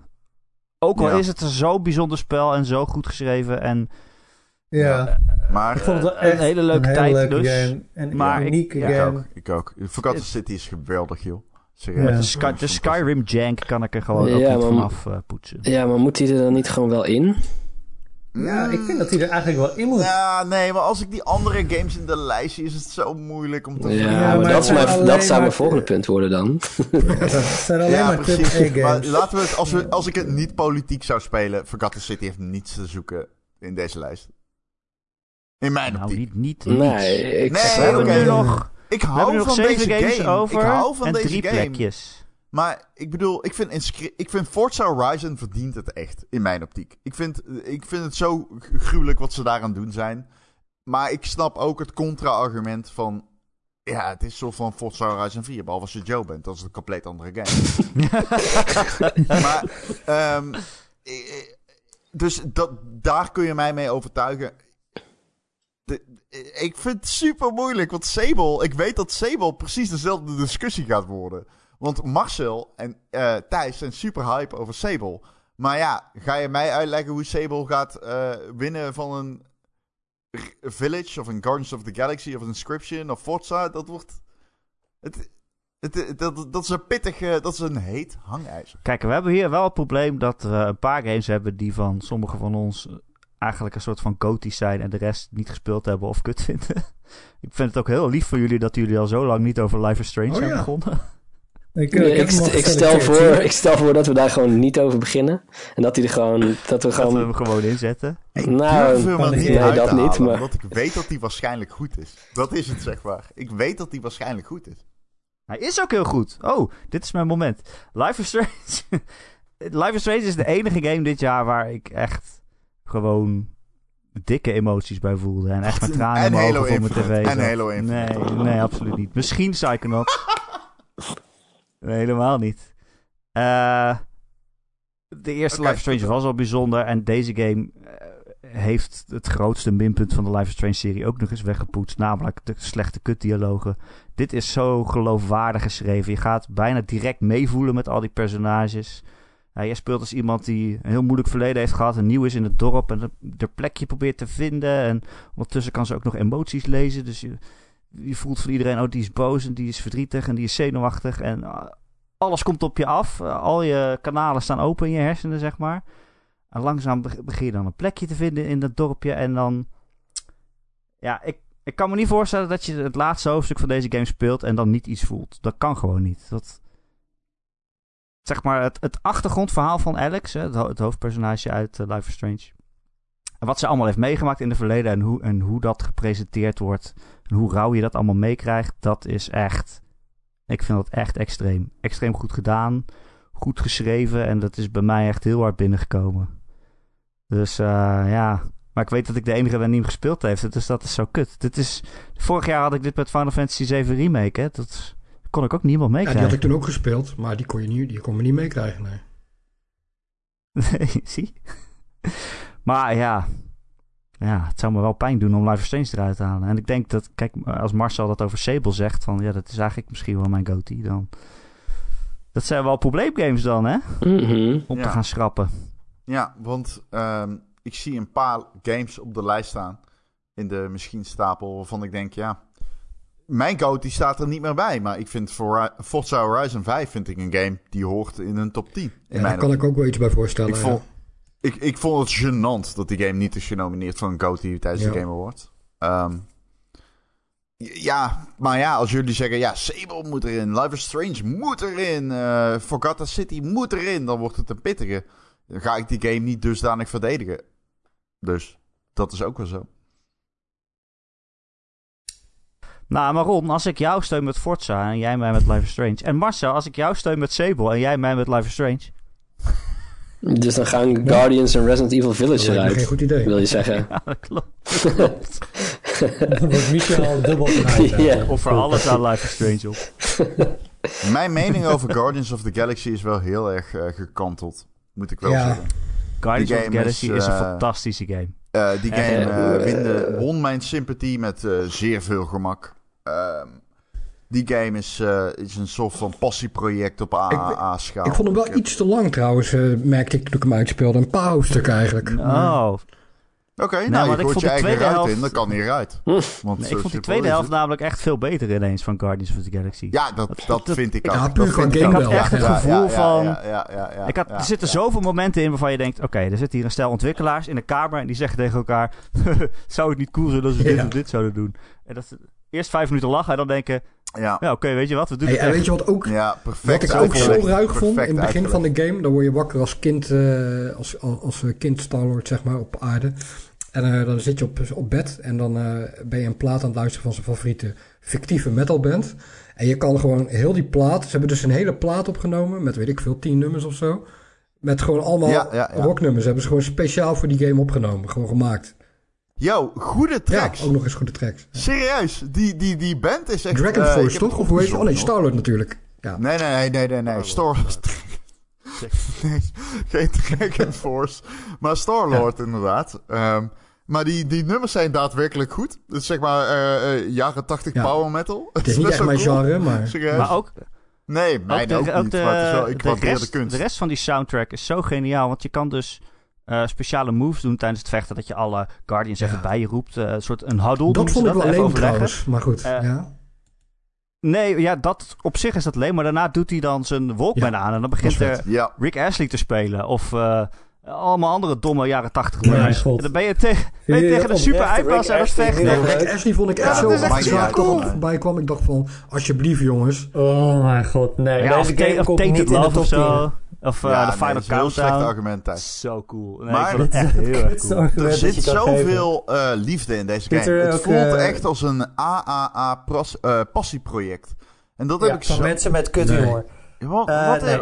Ook al Ja. is het een zo bijzonder spel en zo goed geschreven. En ja. Maar Ik vond het wel een hele leuke een tijd hele leuke dus. game. En Maar ik- unieke ja, ik game. ook, ik ook. Forgotten City is geweldig, joh. Ja. Serieus. de, Sky, de Skyrim jank kan ik er gewoon Ja, ook niet maar- vanaf eh, poetsen. Ja, maar moet hij er dan niet gewoon wel in? Ja, ik vind dat hij er eigenlijk wel in moet. Ja, nee, maar als ik die andere games in de lijst zie, is het zo moeilijk om te Ja, vinden. Ja, maar, maar dat, zijn mijn, dat zou mijn volgende punt worden dan. (laughs) Het zijn alleen Ja, maar precies. AAA Maar games. laten we het, als, we, als ik het niet politiek zou spelen, Forgotten City heeft niets te zoeken in deze lijst. In mijn Nou, optiek. niet, niet, Nee, niets. ik Nee, nu nog, Ik we hebben hou nog van zeven deze games game. over ik hou van en deze drie game. plekjes. Maar ik bedoel, ik vind, ik vind Forza Horizon verdient het echt, in mijn optiek. Ik vind, ik vind het zo gruwelijk wat ze daaraan doen zijn. Maar ik snap ook het contra-argument van... Ja, het is zo van Forza Horizon 4, behalve als je Joe bent. Dat is een compleet andere game. (laughs) maar, ehm, eh, eh, dus dat, daar kun je mij mee overtuigen. De- ik vind het super moeilijk, want Sable, ik weet dat Sable precies dezelfde discussie gaat worden. Want Marcel en eh, Thijs zijn super hype over Sable. Maar ja, ga je mij uitleggen hoe Sable gaat eh, winnen van een Village of een Guardians of the Galaxy of een Inscription of Forza? Dat wordt. Het, het, dat, dat is een pittig, dat is een heet hangijzer. Kijk, we hebben hier wel het probleem dat we een paar games hebben die van sommigen van ons eigenlijk een soort van goties zijn en de rest niet gespeeld hebben of kut vinden. (laughs) ik vind het ook heel lief van jullie dat jullie al zo lang niet over Life is Strange Oh, zijn ja. begonnen. Ik, Nee, stel voor, ik stel voor dat we daar gewoon niet over beginnen. En dat hij er gewoon. Dat we Dat we gewoon. hem gewoon inzetten. Ik Nou, durf hem niet nee, uit dat niet, halen, maar- Omdat ik weet dat hij waarschijnlijk goed is. Dat is het, zeg maar. Ik weet dat hij waarschijnlijk goed is. Hij is ook heel goed. Oh, dit is mijn moment. Life is Strange. (laughs) Life is Strange is de enige game dit jaar waar ik echt gewoon dikke emoties bij voelde. En echt met tranen in En mijn Halo ogen voor mijn tv. En. Halo Infinite. Nee, nee, absoluut niet. Misschien Psychonauts. (laughs) nee, helemaal niet. Eh, de eerste. Life is Strange was al bijzonder. En deze game eh, heeft het grootste minpunt van de Life is Strange serie ook nog eens weggepoetst. Namelijk de slechte kutdialogen. Dit is zo geloofwaardig geschreven. Je gaat bijna direct meevoelen met al die personages. Ja, jij speelt als iemand die een heel moeilijk verleden heeft gehad. En nieuw is in het dorp. En de plekje probeert te vinden. En ondertussen kan ze ook nog emoties lezen. Dus je, je voelt van iedereen, oh die is boos en die is verdrietig en die is zenuwachtig. En uh, alles komt op je af. Uh, al je kanalen staan open in je hersenen, zeg maar. En langzaam begin je dan een plekje te vinden in dat dorpje. En dan... Ja, ik, ik kan me niet voorstellen dat je het laatste hoofdstuk van deze game speelt en dan niet iets voelt. Dat kan gewoon niet. Dat... Zeg maar, het, het achtergrondverhaal van Alex, hè, het, ho het, hoofdpersonage uit uh, Life is Strange. Wat ze allemaal heeft meegemaakt in het verleden en hoe, en hoe dat gepresenteerd wordt. En hoe rauw je dat allemaal meekrijgt, dat is echt... Ik vind dat echt extreem. Extreem goed gedaan, goed geschreven en dat is bij mij echt heel hard binnengekomen. Dus uh, ja, maar ik weet dat ik de enige ben die hem gespeeld heeft, dus dat is zo kut. Dit is, vorig jaar had ik dit met Final Fantasy 7 Remake, hè. Dat kon ik ook niemand meekrijgen. Ja, die had ik toen ook gespeeld, maar die kon je, niet, die kon me niet meekrijgen, nee. nee, (laughs) zie. maar ja, ja, het zou me wel pijn doen om Life is Strange eruit te halen. En ik denk dat, kijk, als Marcel dat over Sable zegt, van ja, dat is eigenlijk misschien wel mijn goatee, dan... Dat zijn wel probleemgames dan, hè? Mm -hmm. Om ja. te gaan schrappen. Ja, want um, ik zie een paar games op de lijst staan. In de misschien stapel waarvan ik denk, ja... Mijn goatee staat er niet meer bij. Maar ik vind Forza Horizon 5 vind ik een game die hoort in een top 10. Ja, daar kan ik ook wel iets bij voorstellen. Ik vond, ja. Ik, ik vond het gênant dat die game niet is genomineerd voor een goatee tijdens ja. de Game Awards. Um, ja, maar ja, als jullie zeggen, ja, Sable moet erin, Life is Strange moet erin, uh, Forgotten City moet erin, dan wordt het een pittige. Dan ga ik die game niet dusdanig verdedigen. Dus, dat is ook wel zo. Nou, maar Ron, als ik jou steun met Forza en jij mij met Life is Strange. En Marcel, als ik jou steun met Sable en jij mij met Life is Strange. Dus dan gaan nee. Guardians en Resident Evil Village dat eruit. geen goed idee. Wil je zeggen? (laughs) Ja, dat klopt. Dat (laughs) dan wordt Michel al dubbel genaaid. (laughs) ja. Of voor alles aan Life is Strange op. Mijn mening over Guardians of the Galaxy is wel heel erg uh, gekanteld. Moet ik wel ja. zeggen. Guardians of the Galaxy is, uh, is, een fantastische game. Uh, die game uh, won mijn sympathie met uh, zeer veel gemak. Ehm, die game is, uh, is een soort van passieproject op AAA-schaal. Ik vond hem wel iets te lang trouwens, uh, merkte ik toen ik hem uitspeelde. Een paar hoofdstukken eigenlijk. Oh. Oké, okay, nou, nou je gooit je eigen ruit helft... in, dan kan hij eruit. Want nee, ik vond die tweede helft namelijk echt veel beter ineens van Guardians of the Galaxy. Ja, dat, dat, dat, dat vind ik ook. Ja, puur gewoon Ik had echt het gevoel van... Ja, ja, ja, ik had, er zitten zoveel momenten in waarvan je denkt... Oké, okay, er zitten hier een stel ontwikkelaars in een kamer... en die zeggen tegen elkaar... (laughs) zou het niet cool zijn als we dit of dit zouden doen? En dat eerst vijf minuten lachen en dan denken... Ja, ja oké, okay, weet je wat, we doen hey, het en echt. weet je wat ook... Ja, perfect wat ik ook zo ruig vond in het begin uitgelegd. van de game... dan word je wakker als kind, uh, als, als, als kind Star-Lord, zeg maar, op aarde... En uh, dan zit je op, op bed en dan uh, ben je een plaat aan het luisteren van zijn favoriete fictieve metalband. En je kan gewoon heel die plaat, ze hebben dus een hele plaat opgenomen met weet ik veel, tien nummers of zo. Met gewoon allemaal ja, ja, ja. rocknummers. Hebben ze gewoon speciaal voor die game opgenomen, gewoon gemaakt. Yo, goede tracks. Ja, ook nog eens goede tracks. Serieus, die, die, die band is echt... Dragon uh, Force, toch? Of hoe heet je? Oh nee, Star-Lord natuurlijk. Ja. Nee, nee, nee, nee, nee, nee. Star... (laughs) nee, geen Dragon Force, maar Star-Lord ja. inderdaad. Um, maar die, die nummers zijn daadwerkelijk goed. Dus zeg maar uh, uh, jaren 80 ja. power metal. Het is (laughs) niet echt mijn cool. genre, maar... Serieus? Maar ook... Nee, mijn ook, de, ook, niet, de, maar het is wel, ik de, rest, de kunst. de rest van die soundtrack is zo geniaal, want je kan dus uh, speciale moves doen tijdens het vechten, dat je alle Guardians ja. even bij je roept. Uh, een soort een huddle. Dat vond ik wel alleen trouwens, maar goed. Uh, ja. Nee, ja, dat, op zich is dat alleen, maar daarna doet hij dan zijn Walkman Ja, aan en dan begint er. Ja, Rick Astley te spelen of... Uh, allemaal andere domme jaren 80 Mijn games. god. En dan ben je, tegen ben je tegen de dat super Rick aan het vechten. leuk? Rick Ashley vond ik echt zo... dat is echt als ik toch voorbij kwam, ik dacht van... Alsjeblieft jongens. Oh mijn god, nee. Ja, of, of of 10. zo. Of eh, Ja, de nee, Final dat is een heel slecht Countdown. argument, Thijs. Zo cool. Nee, Maar- ik vond het (laughs) echt heel erg cool. Er zit zoveel eh, liefde in deze game. Het ook, voelt eh, echt als een AAA-passieproject. en dat heb Ja, ik van zo... mensen met kuthumor. Wat, Eh, wat, nee.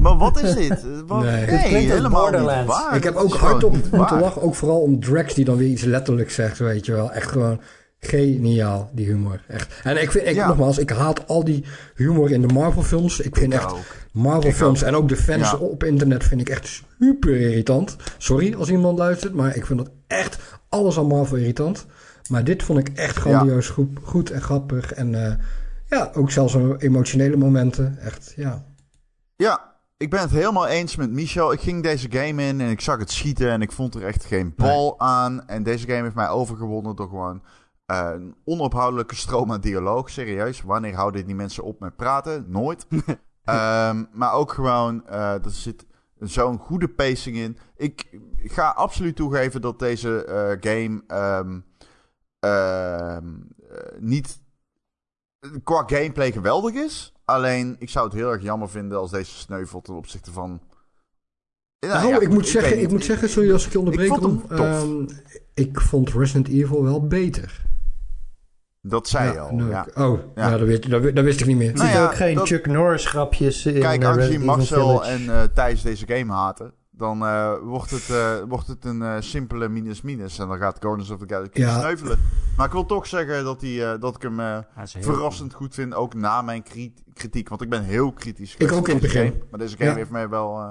Maar wat is dit? (laughs) Wat, Nee. nee, Dit helemaal niet waar. ik heb ook hard niet moeten lachen. Ook vooral om Drax die dan weer iets letterlijks zegt, weet je wel. Echt gewoon geniaal, die humor. Echt. En ik vind, ik, Ja. nogmaals, ik haat al die humor in de Marvel films. Ik vind Ik echt ook. Marvel Ik films ook. en ook de fans Ja. op internet vind ik echt super irritant. Sorry als iemand luistert, maar ik vind dat echt alles aan Marvel irritant. Maar dit vond ik echt grandioos goed, goed en grappig. En eh, ja, ook zelfs emotionele momenten. Echt, ja. Ja, ik ben het helemaal eens met Michel. Ik ging deze game in en ik zag het schieten en ik vond er echt geen bal aan. En deze game heeft mij overgewonnen door gewoon eh, een onophoudelijke stroom aan dialoog. Serieus, wanneer houden die mensen op met praten? Nooit. (laughs) Ehm, maar ook gewoon, eh, er zit zo'n goede pacing in. Ik ga absoluut toegeven dat deze eh, game ehm, ehm, eh, niet qua gameplay geweldig is. Alleen, ik zou het heel erg jammer vinden als deze sneuvelt ten opzichte van... Nou Nou, ja, ik, moet zeggen, ik moet zeggen, sorry als ik je onderbreek. vond hem tof. Ehm, ik vond Resident Evil wel beter. Dat zei je al, nou, ja. Oh, Ja. ja. dat, dat wist ik niet meer. Er Nou zitten ja, ook geen dat- Chuck Norris grapjes in Kijk, eh, aangezien Resident Evil Marcel en eh Thijs deze game haten, dan eh, wordt, het, eh, wordt het een eh, simpele minus-minus. En dan gaat Guardians of the Galaxy Ja. sneuvelen. Maar ik wil toch zeggen dat, die, eh, dat ik hem eh, verrassend goed vind, ook na mijn kri- kritiek. Want ik ben heel kritisch geweest ook in het begin. game. Maar deze game Ja. heeft mij wel... eh,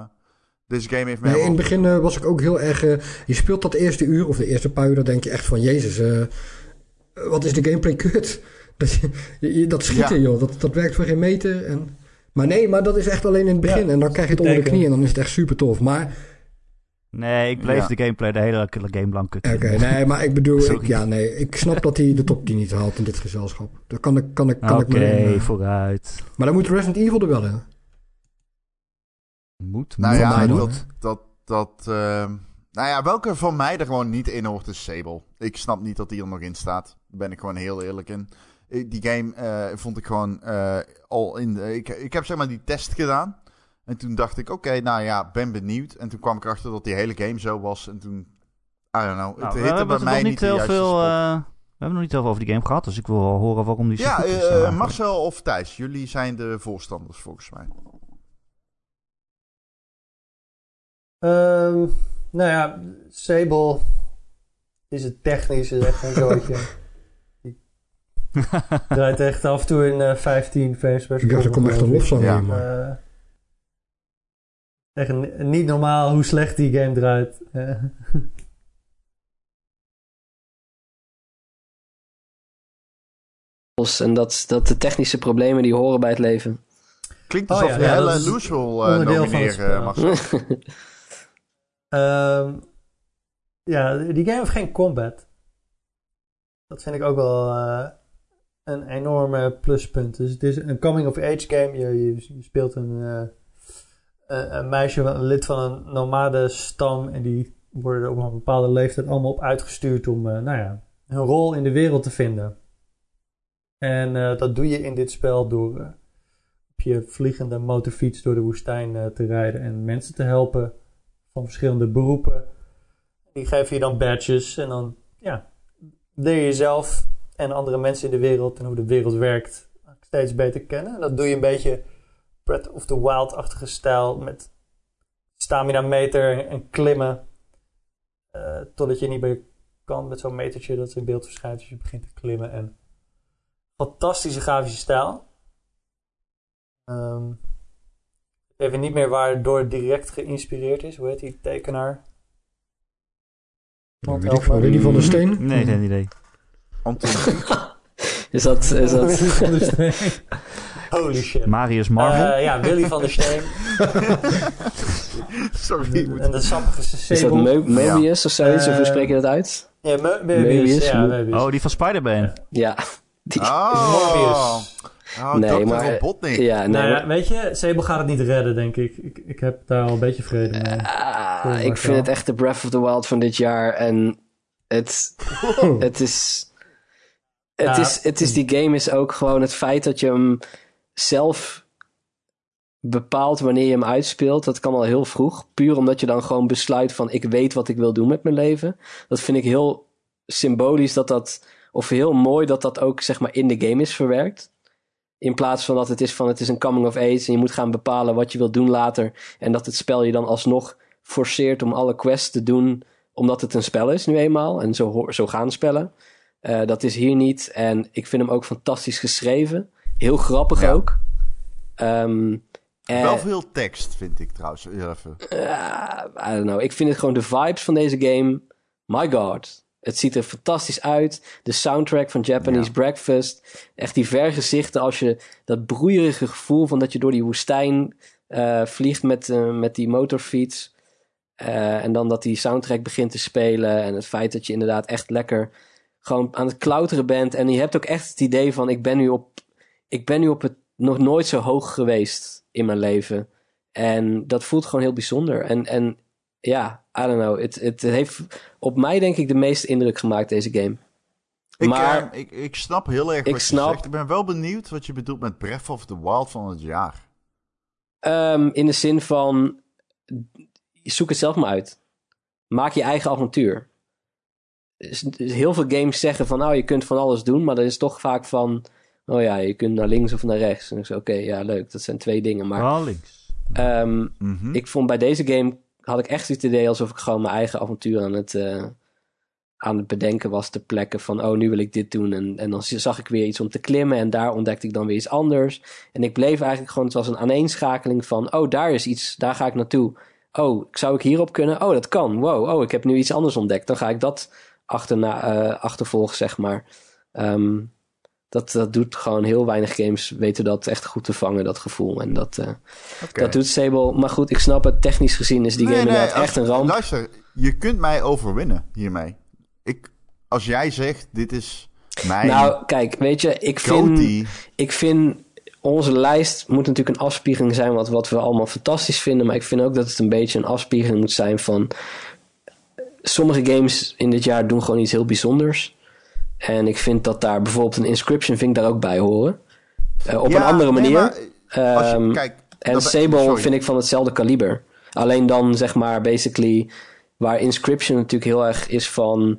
deze game heeft mij Nee, in het begin eh, was ik ook heel erg... eh, je speelt dat eerste uur of de eerste paar uur, dan denk je echt van... Jezus, eh, wat is de gameplay kut. (laughs) Dat, je- je- dat schieten, Ja. joh. Dat, dat werkt voor geen meter. En... Maar nee, maar dat is echt alleen in het begin. Ja, en dan krijg je het onder de knie en dan is het echt super tof. Maar, Nee, ik bleef Ja. de gameplay de hele game lang kut. oké, nee, maar ik bedoel... (laughs) Ik, ja, nee, ik snap dat hij de top 10 niet haalt in dit gezelschap. Daar kan ik, kan ik, kan ik me eh, vooruit. Maar dan moet Resident Evil er wel in. Moet, Nou ja, dat... dat, dat ehm, nou ja, welke van mij er gewoon niet in hoort is Sable. Ik snap niet dat die er nog in staat. Daar ben ik gewoon heel eerlijk in. Die game eh, vond ik gewoon eh, al in... de- ik, ik heb zeg maar die test gedaan. En toen dacht ik, oké, nou ja, ben benieuwd. En toen kwam ik erachter dat die hele game zo was. En toen, I don't know, Nou, het we hitte hebben bij mij nog niet heel veel... eh, we hebben nog niet heel veel over die game gehad, dus ik wil wel horen waarom die zo ja, goed is. eh, eigenlijk. Marcel of Thijs, jullie zijn de voorstanders volgens mij. Ehm, nou ja, Sable is het technisch is echt een zootje. (laughs) Draait echt af en toe in eh, 15 frames per Ik dacht, er komt echt een lofzang Ja. in. Maar. Eh, echt niet normaal hoe slecht die game draait. Eh, (laughs) En dat, dat de technische problemen die horen bij het leven. Klinkt Oh alsof ja, je ja, dat Loes wil eh, nomineren, spel. (laughs) Ehm, ja, die game heeft geen combat. Dat vind ik ook wel eh, een enorme pluspunt. Dus het is een coming-of-age game. Je, je, je speelt een, eh, een, een meisje, een lid van een nomade stam. En die worden op een bepaalde leeftijd allemaal op uitgestuurd om eh, nou ja, hun rol in de wereld te vinden. En eh, dat doe je in dit spel door eh, op je vliegende motorfiets door de woestijn eh, te rijden en mensen te helpen van verschillende beroepen. Die geven je dan badges en dan ja, leer je jezelf en andere mensen in de wereld en hoe de wereld werkt steeds beter kennen. En dat doe je een beetje Breath of the Wild-achtige stijl met stamina meter en klimmen. eh, totdat je niet meer kan met zo'n metertje dat in beeld verschijnt als je begint te klimmen. En fantastische grafische stijl. Ehm, even niet meer waardoor het direct geïnspireerd is. Hoe heet die tekenaar? Weet ik veel. Willy van der Steen? Nee, geen idee. (laughs) Anton, Is dat... Is dat... (laughs) Holy shit. Marius Marvel. Eh, ja, Willy van der Steen. (laughs) sorry. en de sappige Is dat Mobius of zoiets? of hoe spreek je dat uit? Ja, Mo- Mobius. Mobius, Ja, Mobius. oh, die van Spider-Man. Ja. Die, Oh, Morbius. Oh, Nee, maar- Robotnik. Ja, nee, nou ja, maar- weet je, Sable gaat het niet redden, denk ik. Ik, ik heb daar al een beetje vrede mee. Ah, ik vind wel. het echt de Breath of the Wild van dit jaar. En het, het is... Het, Ja. is, het is, die game is ook gewoon het feit dat je hem zelf bepaalt wanneer je hem uitspeelt. Dat kan al heel vroeg. Puur omdat je dan gewoon besluit van ik weet wat ik wil doen met mijn leven. Dat vind ik heel symbolisch dat dat... Of heel mooi dat dat ook zeg maar in de game is verwerkt. In plaats van dat het is van het is een coming of age en je moet gaan bepalen wat je wilt doen later. En dat het spel je dan alsnog forceert om alle quests te doen omdat het een spel is nu eenmaal. En zo, zo gaan spellen. Eh, dat is hier niet. En ik vind hem ook fantastisch geschreven. Heel grappig Ja. ook. Ehm, en- Wel veel tekst, vind ik trouwens. Even. Ah, I don't know. Ik vind het gewoon de vibes van deze game. My god. Het ziet er fantastisch uit. De soundtrack van Japanese Ja. Breakfast. Echt die vergezichten als je dat broeierige gevoel van dat je door die woestijn eh, vliegt met, eh, met die motorfiets. Eh, en dan dat die soundtrack begint te spelen. En het feit dat je inderdaad echt lekker gewoon aan het klauteren bent. En je hebt ook echt het idee van ik ben nu op, ik ben nu op het nog nooit zo hoog geweest in mijn leven. En dat voelt gewoon heel bijzonder. En, en ja, I don't know. Het, het heeft op mij denk ik de meeste indruk gemaakt, deze game. Ik, Maar- eh, ik, ik snap heel erg Ik wat je snap- zegt. Ik ben wel benieuwd wat je bedoelt met Breath of the Wild van het jaar. Ehm, in de zin van, zoek het zelf maar uit. Maak je eigen avontuur. Dus- dus heel veel games zeggen van, nou, je kunt van alles doen, maar dat is toch vaak van, oh ja, je kunt naar links of naar rechts. En ik zeg, oké, ja, leuk, dat zijn twee dingen. Maar Wel links. ehm, Mhm. ik vond bij deze game had ik echt het idee alsof ik gewoon mijn eigen avontuur aan het, eh, aan het bedenken was te plekken van oh nu wil ik dit doen. En, en dan zag ik weer iets om te klimmen en daar ontdekte ik dan weer iets anders. En ik bleef eigenlijk gewoon het was een aaneenschakeling van oh daar is iets daar ga ik naartoe. Oh zou ik hierop kunnen? Oh dat kan. Wow. Oh ik heb nu iets anders ontdekt. Dan ga ik dat achterna, eh, achtervolgen zeg maar. Ehm, dat, dat doet gewoon heel weinig games weten dat echt goed te vangen dat gevoel en dat eh, dat doet Sable. Maar goed, ik snap het. Technisch gezien is die Nee, game nee, inderdaad als- echt een ramp. Luister, je kunt mij overwinnen hiermee. Ik, als jij zegt, dit is mijn Nou, kijk, weet je, ik vind, ik vind onze lijst moet natuurlijk een afspiegeling zijn wat, wat we allemaal fantastisch vinden. Maar ik vind ook dat het een beetje een afspiegeling moet zijn van. Sommige games in dit jaar doen gewoon iets heel bijzonders. En ik vind dat daar bijvoorbeeld een Inscription vind ik daar ook bij horen. Eh, op Ja, een andere nee, manier. maar Ehm, En Sable vind ik van hetzelfde kaliber. Alleen dan zeg maar basically waar Inscription natuurlijk heel erg is van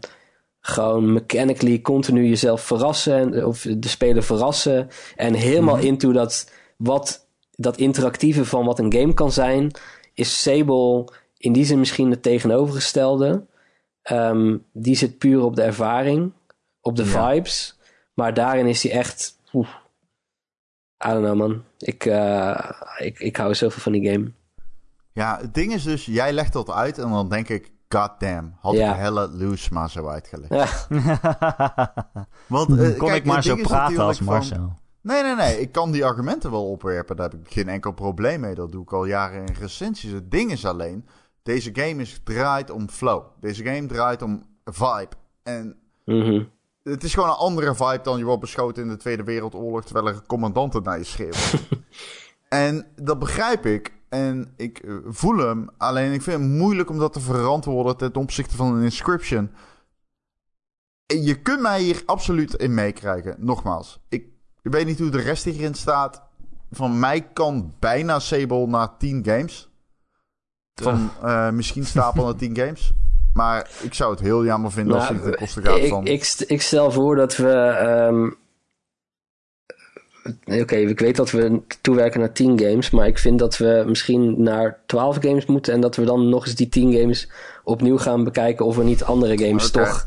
gewoon mechanically continu jezelf verrassen en- of de speler verrassen en helemaal Mhm. into dat wat dat interactieve van wat een game kan zijn is Sable in die zin misschien het tegenovergestelde. Ehm, die zit puur op de ervaring, op de Ja. vibes, maar daarin is hij echt oeh, I don't know man. Ik, eh, ik, ik hou zoveel van die game. Ja, het ding is dus, jij legt dat uit en dan denk ik, god damn, had Ja. ik Hella Loose maar zo uitgelegd. Ja, (laughs) Want, eh, Kon kijk, ik maar zo praten als van- Marcel. Nee, nee, nee. Ik kan die argumenten wel opwerpen. Daar heb ik geen enkel probleem mee. Dat doe ik al jaren in recensies. Het ding is alleen, deze game is draait om flow. Deze game draait om vibe. En mhm. Het is gewoon een andere vibe dan je wordt beschoten in de Tweede Wereldoorlog terwijl er commandanten naar je schreeuwen. (laughs) en dat begrijp ik. En ik eh, voel hem. Alleen ik vind het moeilijk om dat te verantwoorden ten opzichte van een inscription. En Je kunt mij hier absoluut in meekrijgen. Nogmaals, ik weet niet hoe de rest hierin staat. Van mij kan bijna Sable naar 10 games. Van eh, misschien stapel naar 10 games. (laughs) Maar ik zou het heel jammer vinden als Nou, het ten koste gaat ik, van... ik, ik stel voor dat we. ehm, nee, Oké, ik weet dat we toewerken naar 10 games, maar ik vind dat we misschien naar 12 games moeten en dat we dan nog eens die 10 games opnieuw gaan bekijken of we niet andere games toch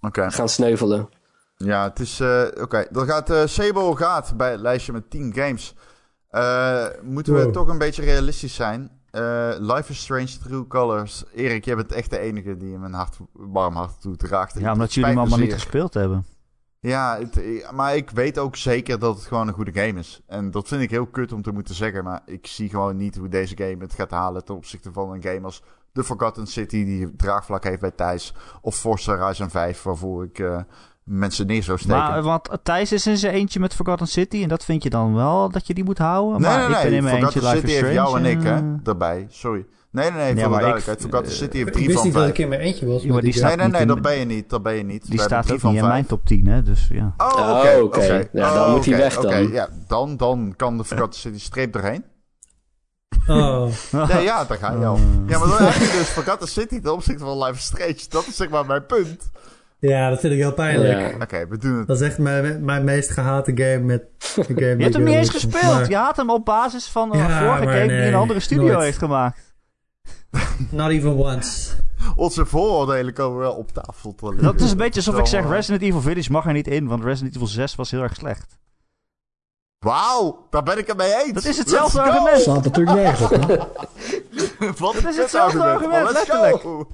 Oké. gaan sneuvelen. Ja, het is... eh, Oké, dan gaat eh Sable gaat bij het lijstje met 10 games. Eh, moeten we Wow. toch een beetje realistisch zijn. Eh, Life is Strange True Colors. Erik, jij bent echt de enige die mijn hart, warm hart toedraagt. Ja, Het omdat jullie hem allemaal niet gespeeld hebben. Ja, het, eh, maar ik weet ook zeker dat het gewoon een goede game is. En dat vind ik heel kut om te moeten zeggen. Maar ik zie gewoon niet hoe deze game het gaat halen ten opzichte van een game als The Forgotten City, die draagvlak heeft bij Thijs. Of Forza Horizon 5, waarvoor ik eh, mensen neer zou steken. Maar, want Thijs is in zijn eentje met Forgotten City. En dat vind je dan wel dat je die moet houden? nee, maar nee, ik ben nee. in mijn eentje Forgotten Life City heeft jou en ik, hè, daarbij. Sorry. Nee, nee, nee, Ja, voor de maar ik- duidelijkheid. Forgotten eh, City heeft Ik drie wist van niet dat vijf. ik in mijn eentje was. Ja, maar die die staat Nee, nee, niet nee, dat ben je niet. Dat ben je niet. Die We staat drie niet in van mijn vijf. top 10, hè? Dus ja. Oh, Oh, oké. oké. oké. Ja, dan Oh, moet hij weg dan. oké, Ja, dan, dan kan de Forgotten City streep erheen. Oh, Ja, ja, daar ga je al. (laughs) Ja, maar dan heb je dus Forgotten City ten opzichte van Life Strange. Dat is zeg maar mijn punt. Ja, dat vind ik heel pijnlijk. Ja. Oké, we doen het. Dat is echt mijn, mijn meest gehate game met de (laughs) game. Je die hebt hem niet eens gespeeld. maar Je had hem op basis van een Ja, vorige game die een andere studio nooit. heeft gemaakt. (laughs) Not even once. Onze vooroordelen komen wel op tafel. Dat is een beetje alsof ik zeg eh, Resident Evil Village mag er niet in, want Resident Evil 6 was heel erg slecht. Wauw, daar ben ik het mee eens. Dat is hetzelfde argument. Slaat natuurlijk nergens op. Hè? (laughs) Wat Dat is hetzelfde argument, let's go.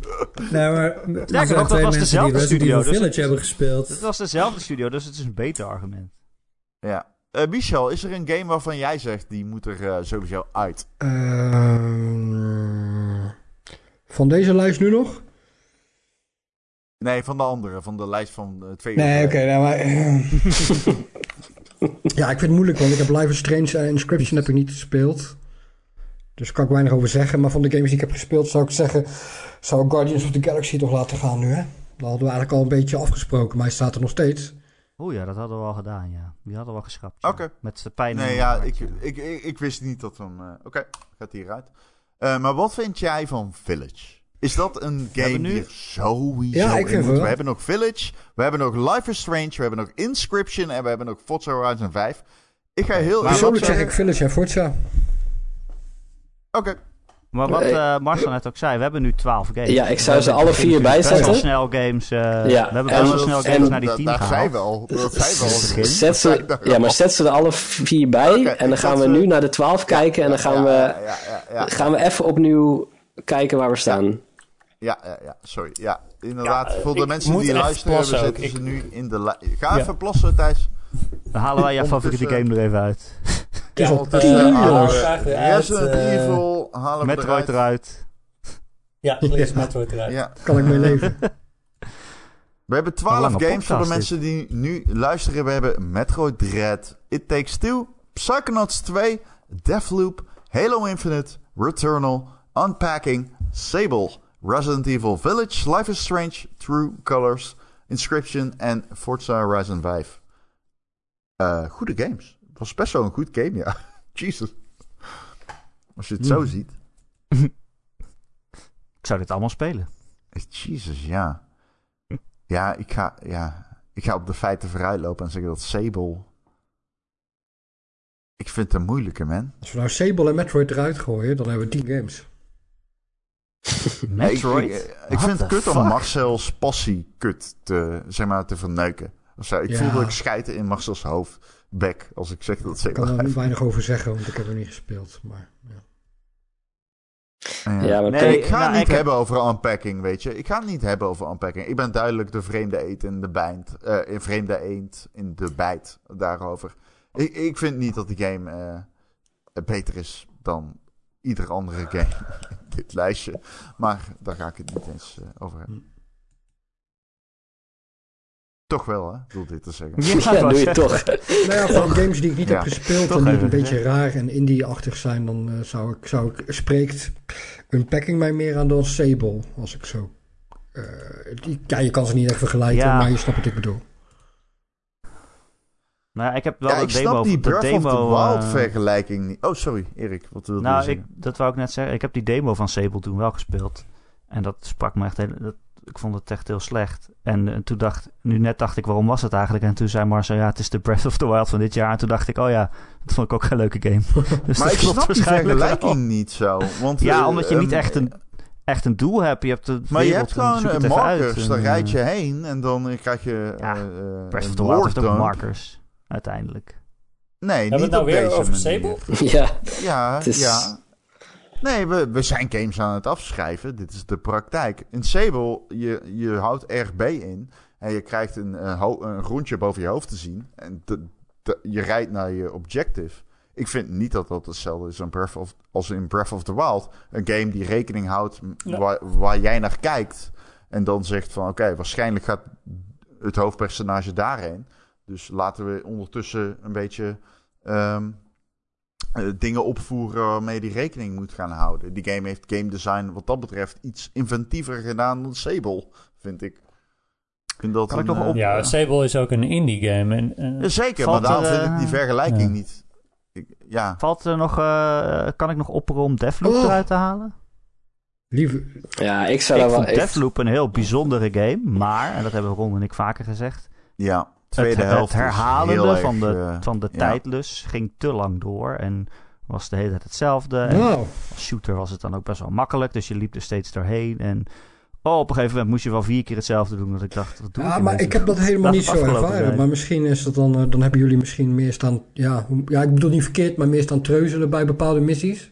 Nee, maar (laughs) er nog, zijn dat was mensen dezelfde die Resident studio, Evil dus Village het- hebben gespeeld. Het was dezelfde studio, dus het is een beter argument. Ja. Eh, Michel, is er een game waarvan jij zegt die moet er eh, sowieso uit? Ehm, van deze lijst nu nog? Nee, van de andere, van de lijst van eh, twee Nee, oké. nou, maar, (laughs) ja, ik vind het moeilijk, want ik heb Life is Strange en Inscription heb ik niet gespeeld. Dus daar kan ik weinig over zeggen. Maar van de games die ik heb gespeeld zou ik zeggen... zou ik Guardians of the Galaxy toch laten gaan nu, hè? Dat hadden we eigenlijk al een beetje afgesproken, maar hij staat er nog steeds. Oeh ja, dat hadden we al gedaan, ja. Die hadden we al geschrapt. ja. Oké. Met de pijn Nee, ja, hart, ik, ik, ik, ik wist niet dat hem... eh, Oké, gaat hieruit. Eh maar wat vind jij van Village? Is dat een game hebben nu- die er sowieso Ja, ik in vind moet? wel. We hebben nog Village, we hebben nog Life is Strange, we hebben nog Inscription en we hebben nog Forza Horizon 5. Ik ga heel eerlijk Persoonlijk zeg zeggen... ik Village en Forza. Oké, Maar wat eh, Marcel net ook zei, we hebben nu 12 games. Ja, ik zou ze alle vier best wel bijzetten. snel games. eh, Ja, we hebben en- best wel snel en- games naar die da- 10 daar gehaald. zijn we al. Dat (laughs) zijn we al. Begin. Zet Dat zijn ze, ja, maar zet ze er alle vier bij. En dan gaan we ze- nu naar de 12 kijken. En dan gaan Ja, we, Ja, ja, ja, ja. gaan we even opnieuw kijken waar we staan. Ja, ja, ja, sorry. Ja, inderdaad. Ja, voor de mensen die luisteren, we ze nu in de Ga Ja. even plassen, Thijs. Dan halen wij jouw favoriete game er even uit. (laughs) Het is Ja, al tien uit, Resident eh, Evil halen we Metroid eruit. Ja, lees Ja. Metroid eruit. Ja. Kan ik mee (laughs) leven. We hebben Een 12 lange games voor de mensen die nu luisteren. We hebben Metroid Dread, It Takes Two, Psychonauts 2, Deathloop, Halo Infinite, Returnal, Unpacking, Sable, Resident Evil Village, Life is Strange, True Colors, Inscription en Forza Horizon 5. Eh, goede games. Het was best wel een goed game, ja. (laughs) Jesus. Als je het zo ziet. (laughs) Ik zou dit allemaal spelen. Jesus, ja. Ja, ik ga, ja, ik ga op de feiten vooruit lopen en zeggen dat Sable... Ik vind het een moeilijke, man. Als we nou Sable en Metroid eruit gooien, dan hebben we 10 games. (laughs) Metroid? Ik, ik, ik vind het kut om? Marcel's passie kut te, zeg maar, te verneuken. Of zo. Ik Ja. voel dat ik schijten in Marcel's hoofd. Bek, als ik zeg dat Ik Sable kan er weinig over zeggen, want ik heb er niet gespeeld. Maar, ja. Ja. Ja, maar Nee, ik ga nou, het niet ik heb- hebben over unpacking, weet je. Ik ga het niet hebben over unpacking. Ik ben duidelijk de vreemde eend in de bijt. eh in vreemde eend in de bijt daarover. Ik, ik vind niet dat die game eh, beter is dan ieder andere (laughs) game in dit lijstje. Maar daar ga ik het niet eens eh, over hebben. Toch wel, hè? Ik bedoel dit te zeggen. Ja, doe je (laughs) toch. Nou ja, van games die ik niet Ja, heb gespeeld en die even een beetje raar en indie-achtig zijn, dan eh, zou, ik, zou ik, spreekt Unpacking mij meer aan dan Sable, als ik zo... eh, die, ja, je kan ze niet echt vergelijken, Ja. maar je snapt wat ik bedoel. Nou ja, ik heb wel Ja, de ik demo... snap die de Breath of the demo, Wild eh, vergelijking niet. Oh, sorry, Erik. Wat wilde je Nou, ik, dat wou ik net zeggen. Ik heb die demo van Sable toen wel gespeeld. En dat sprak me echt heel... Dat, ik vond het echt heel slecht. En, eh, toen dacht... Nu net dacht ik, waarom was het eigenlijk? En toen zei Marcel, ja, het is de Breath of the Wild van dit jaar. En toen dacht ik, oh ja, dat vond ik ook geen leuke game. (laughs) dus maar ik snap die wel. vergelijking niet zo. Want, Ja, eh, omdat je niet echt een, echt een doel hebt. Je hebt de Maar je hebt gewoon uit. markers, daar eh, rijd je heen en dan krijg je Ja, eh, Breath of the Wild heeft ook markers, uiteindelijk. Nee, Hebben we niet het nou op weer deze over manier. Sable? (laughs) Ja, Ja, is- ja. Nee, we, we zijn games aan het afschrijven. Dit is de praktijk. In Sable, je, je houdt RB in en je krijgt een, ho- een rondje boven je hoofd te zien. En de- de- je rijdt naar je objective. Ik vind niet dat dat hetzelfde is Breath of, als in Breath of the Wild. Een game die rekening houdt m- Ja. waar, waar jij naar kijkt. En dan zegt van oké, waarschijnlijk gaat het hoofdpersonage daarheen. Dus laten we ondertussen een beetje ehm, eh, dingen opvoeren waarmee die rekening moet gaan houden. Die game heeft game design wat dat betreft iets inventiever gedaan dan Sable, vind ik. Ik vind dat Kan ik nog eh, op- Ja, Sable is ook een indie game. En, en- ja, Zeker, maar daarom vind ik die eh, vergelijking ja. niet. Ik, ja, Valt er nog, eh, kan ik nog opperen om Deathloop Oh. eruit te halen? Lieve, Ja, ik zou Ik wel... vond ik- Deathloop een heel bijzondere game, maar, en dat hebben Ron en ik vaker gezegd, ja. Tweede het, helft het herhalende heel van de, eh, van de ja. tijdlus ging te lang door en was de hele tijd hetzelfde. En nou, als shooter was het dan ook best wel makkelijk, dus je liep er steeds doorheen. En oh, op een gegeven moment moest je wel vier keer hetzelfde doen, dat ik dacht, wat doe ja, ik maar ik heb dat helemaal niet zo ervaren. zijn. Maar misschien is dat dan, eh, dan hebben jullie misschien meer staan, ja, hoe- ja, ik bedoel niet verkeerd, maar meer staan treuzelen bij bepaalde missies.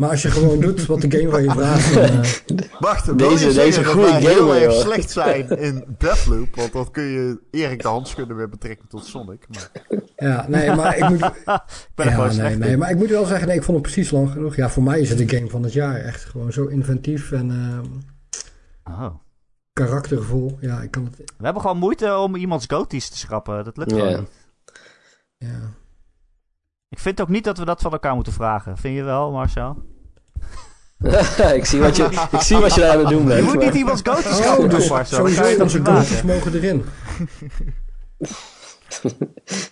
Maar als je gewoon doet wat de game van je (laughs) vraagt, dan, eh, Wacht, wil Deze- je deze goede wij heel erg slecht zijn in Deathloop? Want dat kun je Erik de hand schudden met betrekking tot Sonic. Maar... ja, nee, maar ik moet, (laughs) ik ben er ja, gewoon nee, nee, maar ik moet wel zeggen, nee, ik vond het precies lang genoeg. Ja, voor mij is het de game van het jaar. Echt gewoon zo inventief en ehm, Oh. karaktervol. Ja, ik kan het, We hebben gewoon moeite om iemands goties te schrappen, dat lukt gewoon niet. ja. Ik vind ook niet dat we dat van elkaar moeten vragen. Vind je wel, Marcel? (laughs) ik, zie wat je, ik zie wat je daar aan het doen Je bent. moet maar- niet iemands goties Oh, schrappen, dus je sowieso onze mogen erin. (laughs)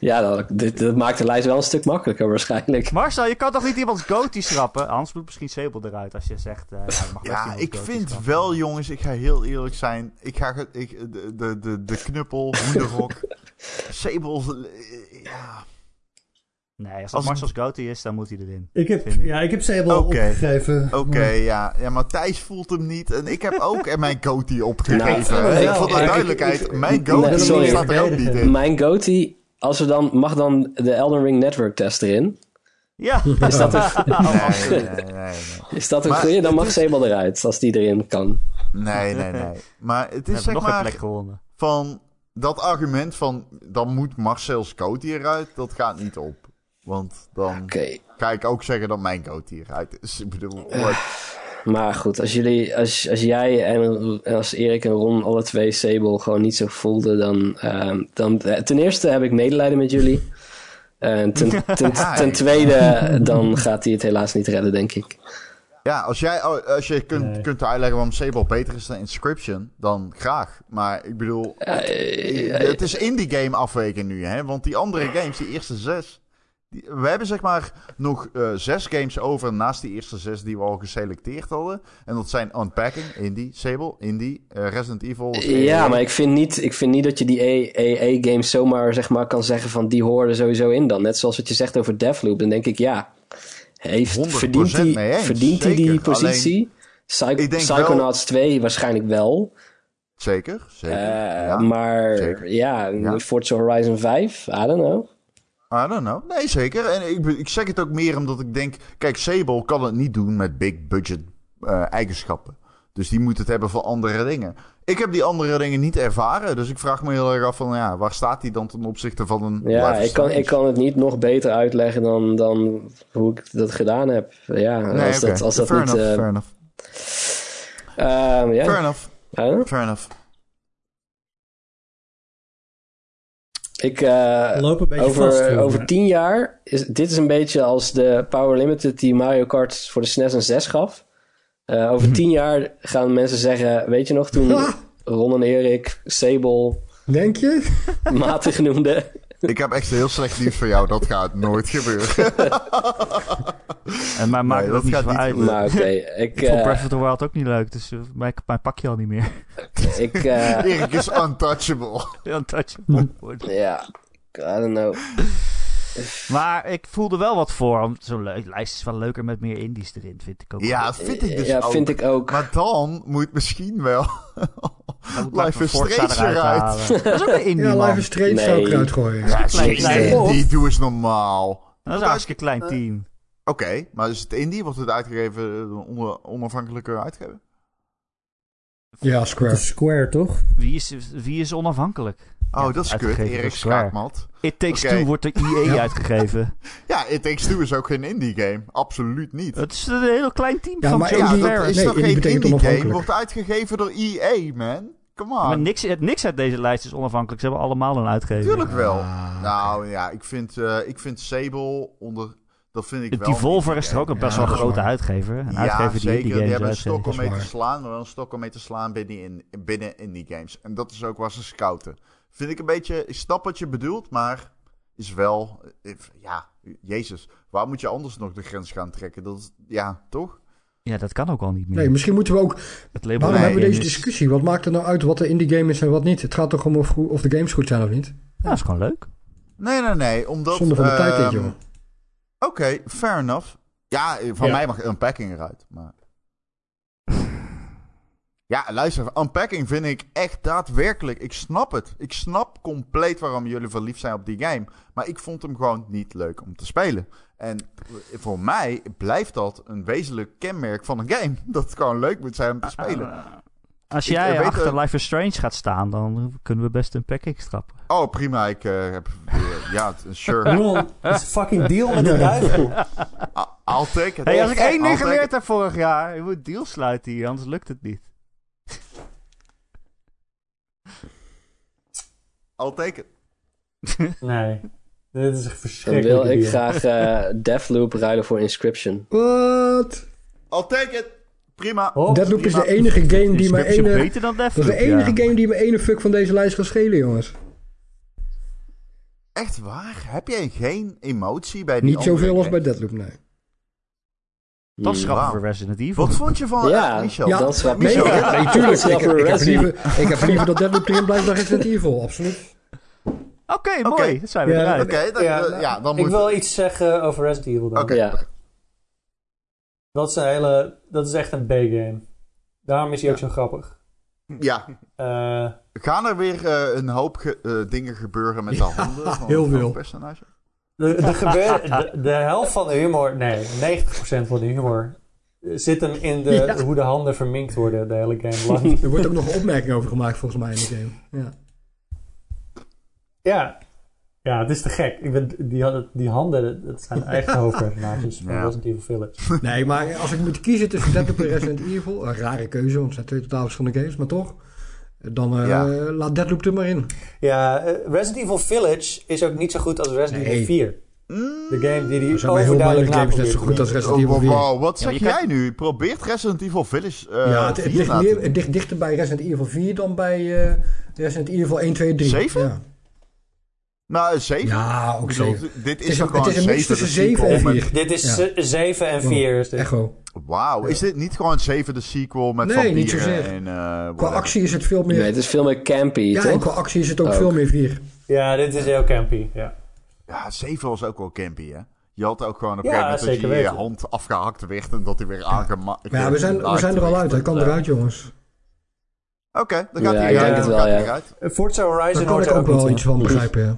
Ja, dat, dit, dat maakt de lijst wel een stuk makkelijker waarschijnlijk. Marcel, je kan toch niet iemands goties schrappen? Anders moet misschien Sable eruit als je zegt... eh, ja, ik mag best Ja, ik vind schrappen. wel, jongens, ik ga heel eerlijk zijn. Ik ga ik, de, de, de, de knuppel, hoenderhok, (laughs) Sable. eh, Ja. Nee, als Marcel's goatee is, dan moet hij erin. Ik heb, ik. ja, ik heb Sable Oké. opgegeven. Oké, ja. ja, maar Thijs voelt hem niet. En ik heb ook er mijn goatee opgegeven. Nou, Voor de ik- duidelijkheid, ik- mijn ik- sorry. staat er ook niet in. Mijn goatee, als we dan, mag dan de Elden Ring Network test erin? Ja. Is dat een, (laughs) Nee, nee, nee, nee. is dat een goeie? Dan mag Sable eruit, als die erin kan. Nee, nee, nee. Maar het is zeg nog een maar plek gewonnen. van dat argument van dan moet Marcel's goatee eruit, dat gaat niet op. Want dan Oké, ga ik ook zeggen dat mijn goatee eruit is. Ik bedoel, wat- maar goed, als jullie, als, als jij en als Erik en Ron alle twee Sable gewoon niet zo voelden, dan, ehm, dan eh, ten eerste heb ik medelijden met jullie. En ten, (laughs) ten, tweede, dan gaat hij het helaas niet redden, denk ik. ja, als jij als je kunt, Nee. kunt uitleggen waarom Sable beter is dan Inscription, dan graag. Maar ik bedoel, Eh, het is indie game afweken nu, hè? Want die andere games, die eerste zes. Die, we hebben zeg maar nog eh, zes games over naast die eerste zes die we al geselecteerd hadden. En dat zijn Unpacking, Indie, Sable, Indie, eh, Resident Evil. Ja, maar ik vind niet, ik vind niet dat je die EA-games zomaar zeg maar, kan zeggen van die horen er sowieso in dan. Net zoals wat je zegt over Deathloop. Dan denk ik, ja, heeft, 100% verdient hij verdient hij die zeker. positie? Psych- Ik denk Psychonauts 2 waarschijnlijk wel. Zeker, zeker. Eh, ja. maar zeker. ja, Ja. Forza Horizon 5, I don't know. I don't know. Nee, zeker. En ik, ik zeg het ook meer omdat ik denk... Kijk, Sable kan het niet doen met big budget eh, eigenschappen. Dus die moet het hebben voor andere dingen. Ik heb die andere dingen niet ervaren. Dus ik vraag me heel erg af van... Ja, waar staat die dan ten opzichte van een... Ja, ik kan, ik kan het niet nog beter uitleggen dan, dan hoe ik dat gedaan heb. Ja, Nee, als dat, als dat fair niet... enough, eh, fair enough. ehm, Fair enough, fair enough. Ik, eh, Loop een beetje over, over tien jaar, is, dit is een beetje als de Power Limited die Mario Kart voor de SNES een 6 gaf. Eh, over tien jaar gaan mensen zeggen, weet je nog toen Ah. Ron en Erik Sable Denk je? (laughs) matig noemden? Ik heb echt heel slecht nieuws voor jou. Dat gaat nooit gebeuren. (laughs) En mij maakt Nee, het ook dat niet zo uit. Maar oké, ik, Ik vond eh, Breath of the Wild ook niet leuk, dus uh, mij, mij pak je al niet meer. (laughs) ik eh, Erik is untouchable. (laughs) Untouchable. ja, I don't know. Maar ik voelde wel wat voor. want Zo'n lijst is wel leuker met meer indies erin, vind ik ook. Ja, vind ik dus ja, ook. vind ik ook. Maar dan moet misschien wel... (laughs) Moet Life is Strange eruit. Dat is ook een indie, Ja, man. Life is Strange Nee. zou ik eruit gooien. Ja, klein, klein. doe eens normaal. Dat is een hartstikke klein team. Oké, maar is het indie? Wordt het uitgegeven door een onafhankelijke uitgever? Ja, Square. Square, toch? Wie is, wie is onafhankelijk? Oh, Ja, dat is kut. Erik. Schaakmat. It Takes. Two wordt door EA (laughs) Ja. uitgegeven. (laughs) Ja, It Takes Two is ook geen indie game. Absoluut niet. Het is een heel klein team Ja, van maar Joe ja, indie- dat is nee, toch geen indie game? Wordt uitgegeven door EA, man. come Maar on. niks, niks uit deze lijst is onafhankelijk. Ze hebben allemaal een uitgever. Tuurlijk wel. Ah. Nou ja, ik vind, eh, ik vind Sable onder... Dat vind ik wel... Devolver is toch ook een best Ja, wel grote waar. uitgever. Een Ja, uitgever die zeker. Die games hebben een stok om mee te slaan, maar wel een stok om mee te slaan binnen, in, binnen indie games. En dat is ook waar ze scouten. Vind ik een beetje... Ik snap wat je bedoelt, maar is wel... eh, Ja, jezus. Waar moet je anders nog de grens gaan trekken? Dat is, ja, toch? Ja, dat kan ook al niet meer. Nee, misschien moeten we ook... het label Waarom Nee, hebben we deze is- discussie? Wat maakt er nou uit wat de indie game is en wat niet? Het gaat toch om of, goed- of de games goed zijn of niet? Ja, dat is gewoon leuk. Nee, nee, nee. Omdat... Zonde van de tijd dit, ehm, jongen. Oké, fair enough. Ja, van Ja. mij mag unpacking eruit, maar... Ja, luister, unpacking vind ik echt daadwerkelijk... Ik snap het. Ik snap compleet waarom jullie verliefd zijn op die game. Maar ik vond hem gewoon niet leuk om te spelen. En voor mij blijft dat een wezenlijk kenmerk van een game. (laughs) Dat het gewoon leuk moet zijn om te spelen. Als Ik, jij eh, weet, achter eh, Life is Strange gaat staan, dan kunnen we best een package trappen. Oh, prima. Ik eh, heb... ja, sure. Dat is een fucking deal met de (laughs) duivel. I'll take it. Hey, als ik één ding geleerd heb vorig jaar, je moet deals sluiten hier, anders lukt het niet. (laughs) I'll take it. Nee, dit is echt Dan verschrikkelijk. wil ik graag Deathloop ruilen voor Inscription. Wat? I'll take it. Prima. Oh, Deadloop is de enige game die Inscription ene... beter dan Dat is de enige ja. game die me ene fuck van deze lijst kan schelen, jongens. Echt waar? Heb jij geen emotie bij die Niet zoveel als bij? Deadloop, nee. Dat is grappig voor Resident Evil. Wat vond je van Ja, eh, Michel? Ja, dat is wat Michel, ja, nee, tuurlijk. Dat Ik, ik, heb Resident. liever, ik heb liever dat Deadloop erin blijft dan Resident (laughs) Evil, absoluut. Oké, Oké. mooi. Dan zijn we Ja, eruit. Oké, dan- Ja, ja, dan ik moet... wil iets zeggen over Resident Evil dan. Oké. Dat is een hele... Dat is echt een B-game. Daarom is hij ook zo grappig. Ja, Eh, gaan er weer eh, een hoop ge- eh, dingen gebeuren met de handen van (laughs) heel veel. het personage? de, de, gebeur, de, de helft van de humor... Nee, 90% van de humor... Zit hem in de, Ja. hoe de handen verminkt worden de hele game lang. (laughs) Er wordt ook nog een opmerking over gemaakt, volgens mij, in de game. Ja. ja. Ja, het is te gek. Ik ben, die, die handen, dat zijn (laughs) eigen hoofdpersonages van Ja. Resident Evil Village. Nee, maar als ik moet kiezen tussen Deadloop en Resident Evil... Een rare keuze, want het zijn twee totaal verschillende games, maar toch... Dan eh, Ja. laat Deadloop er maar in. Ja, eh, Resident Evil Village is ook niet zo goed als Resident Nee. Evil 4. Mm, De game die die Er zijn heel games net zo goed als. Resident Evil oh, 4. wow, wat zeg jij nu? Probeert Resident Evil Village eh ja, het, het 4 ligt, meer, het ligt dichter bij Resident Evil 4 dan bij eh, Resident Evil 1, 2, 3. Zeven? Ja, Nou, 7? ja ook Ik bedoel, 7. dit is, Het is, toch een, het gewoon is een mix 7 tussen 7 en 4. Dit is Ja. eh, 7 en 4. Is dit. Echo. Wauw, is dit niet gewoon 7 de sequel met Nee, vampieren niet zozeer. en... eh, Qua actie is het veel meer... Nee, het is veel meer campy, ja, en toch? qua actie is het ook Ook. veel meer 4. Ja, dit is heel campy. Ja. Ja, 7 was ook wel campy, hè? Je had ook gewoon op een Ja, gegeven moment dat je je hand afgehakt werd en dat hij weer aangemaakt ja, we zijn, we zijn er al uit. Hij kan eruit, jongens. Oké, dan gaat Ja, hij ik eruit. denk het dan wel, gaat hij ja. eruit. Forza Horizon Daar kan hoort ik er ook ook wel iets van begrijpen, ja.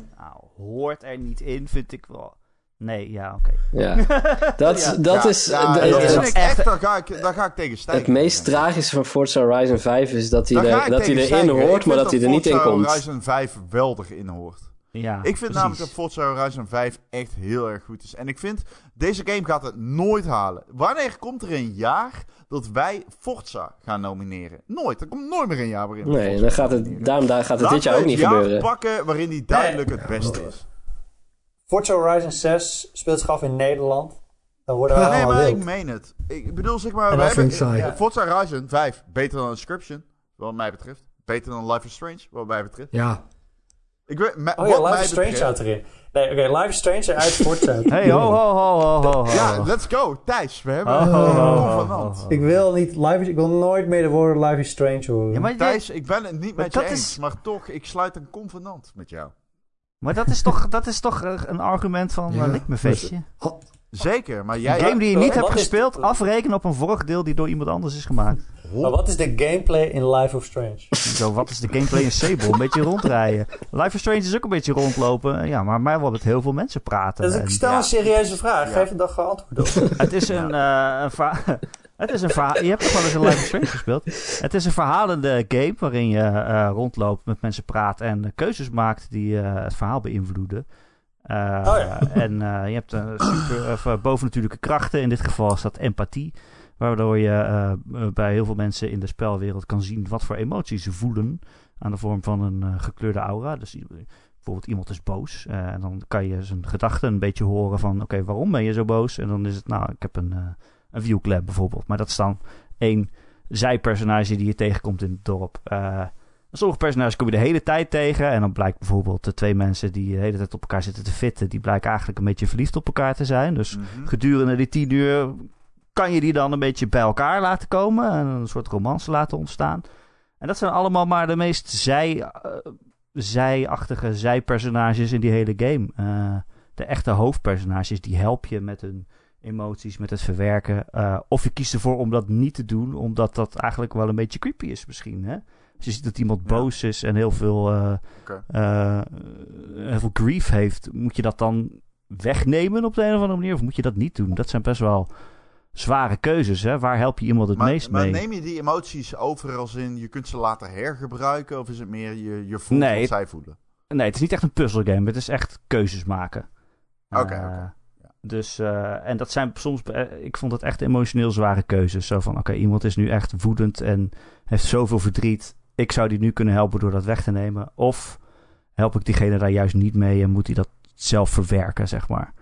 Hoort er niet in, vind ik wel. Nee, ja, oké. Ja. (laughs) Dat, Ja. dat Ja, is... ja, dat ik echt, daar ga ik, daar ga ik tegen stijgen. het meest tragische van Forza Horizon 5 is dat hij, Daar er, dat hij erin hoort, maar dat hij er niet in Forza komt. Horizon 5 wel erin hoort. Ja, Ik vind precies. namelijk dat Forza Horizon 5 echt heel erg goed is. En ik vind, deze game gaat het nooit halen. Wanneer komt er een jaar dat wij Forza gaan nomineren? Nooit. Er komt nooit meer een jaar waarin we Nee, dan gaat het, daarom daar gaat het Laten dit jaar we ook niet het jaar gebeuren. pakken waarin die duidelijk het beste is. Forza Horizon 6 speelt zich af in Nederland. Dan worden we Ja, Nee, maar wild. ik meen het. Ik bedoel, zeg maar, we hebben ja, Forza Horizon 5 beter dan Inscription, wat mij betreft. Beter dan Life is Strange, wat mij betreft. Ja, Ik weet, me- Oh wat ja, Life is Strange houdt erin. Nee, oké, Life is Strange eruit, Forza uit. (laughs) Hey, ho, ho, ho, ho, ho, ho. Ja, let's go. Thijs, we hebben een. Ik wil niet Life is, ik wil nooit meer de woorden Life is Strange horen. Ja, maar, Thijs, ik ben het niet met je dat eens, is- maar toch, ik sluit een convenant met jou. maar dat is toch, dat is toch eh, een argument van Ja. ja. lik me vestje. Zeker, maar jij... Een game die je niet hebt gespeeld, afrekenen op een vorig deel die door iemand anders is gemaakt. Maar wat is de gameplay in Life of Strange? Zo, wat is de gameplay in Sable? Een beetje rondrijden. Life is Strange is ook een beetje rondlopen. Ja, maar mij wel met heel veel mensen praten. Dus En ik stel ja. een serieuze vraag. Ja. Geef dan gewoon antwoord op. (laughs) het is een, eh, een (laughs) Het is een verhaal. Je hebt toch wel eens een Life is Strange gespeeld? Het is een verhalende game waarin je eh, rondloopt, met mensen praat en keuzes maakt die eh, het verhaal beïnvloeden. Eh, Oh ja. (laughs) En eh, je hebt een super, of, eh, bovennatuurlijke krachten. In dit geval is dat empathie. Waardoor je bij heel veel mensen in de spelwereld kan zien wat voor emoties ze voelen. Aan de vorm van een gekleurde aura. Dus bijvoorbeeld iemand is boos. en dan kan je zijn gedachten een beetje horen van... Oké, waarom ben je zo boos? En dan is het, nou, ik heb een, een viewclap bijvoorbeeld. Maar dat is dan één zijpersonage die je tegenkomt in het dorp. Sommige personages kom je de hele tijd tegen. En dan blijkt bijvoorbeeld de twee mensen die de hele tijd op elkaar zitten te fitten... die blijken eigenlijk een beetje verliefd op elkaar te zijn. Dus Mhm. gedurende die tien uur kan je die dan een beetje bij elkaar laten komen en een soort romance laten ontstaan. En dat zijn allemaal maar de meest zij, uh, zijachtige zijpersonages in die hele game. Uh, de echte hoofdpersonages, die help je met hun emoties, met het verwerken. Uh, of je kiest ervoor om dat niet te doen, omdat dat eigenlijk wel een beetje creepy is misschien. Hè? Als je ziet dat iemand boos is en heel veel, uh, okay. heel veel grief heeft, moet je dat dan wegnemen op de een of andere manier? Of moet je dat niet doen? Dat zijn best wel zware keuzes. Hè? Waar help je iemand het maar, meest maar mee? Maar neem je die emoties over als in je kunt ze later hergebruiken? Of is het meer je, je voelt nee, wat zij voelen? Nee, het is niet echt een puzzelgame. Het is echt keuzes maken. Oké, okay, uh, okay. ja. Dus, uh, en dat zijn soms, uh, ik vond het echt emotioneel zware keuzes. Zo van, oké, okay, iemand is nu echt woedend en heeft zoveel verdriet. Ik zou die nu kunnen helpen door dat weg te nemen. Of help ik diegene daar juist niet mee en moet hij dat zelf verwerken, zeg maar.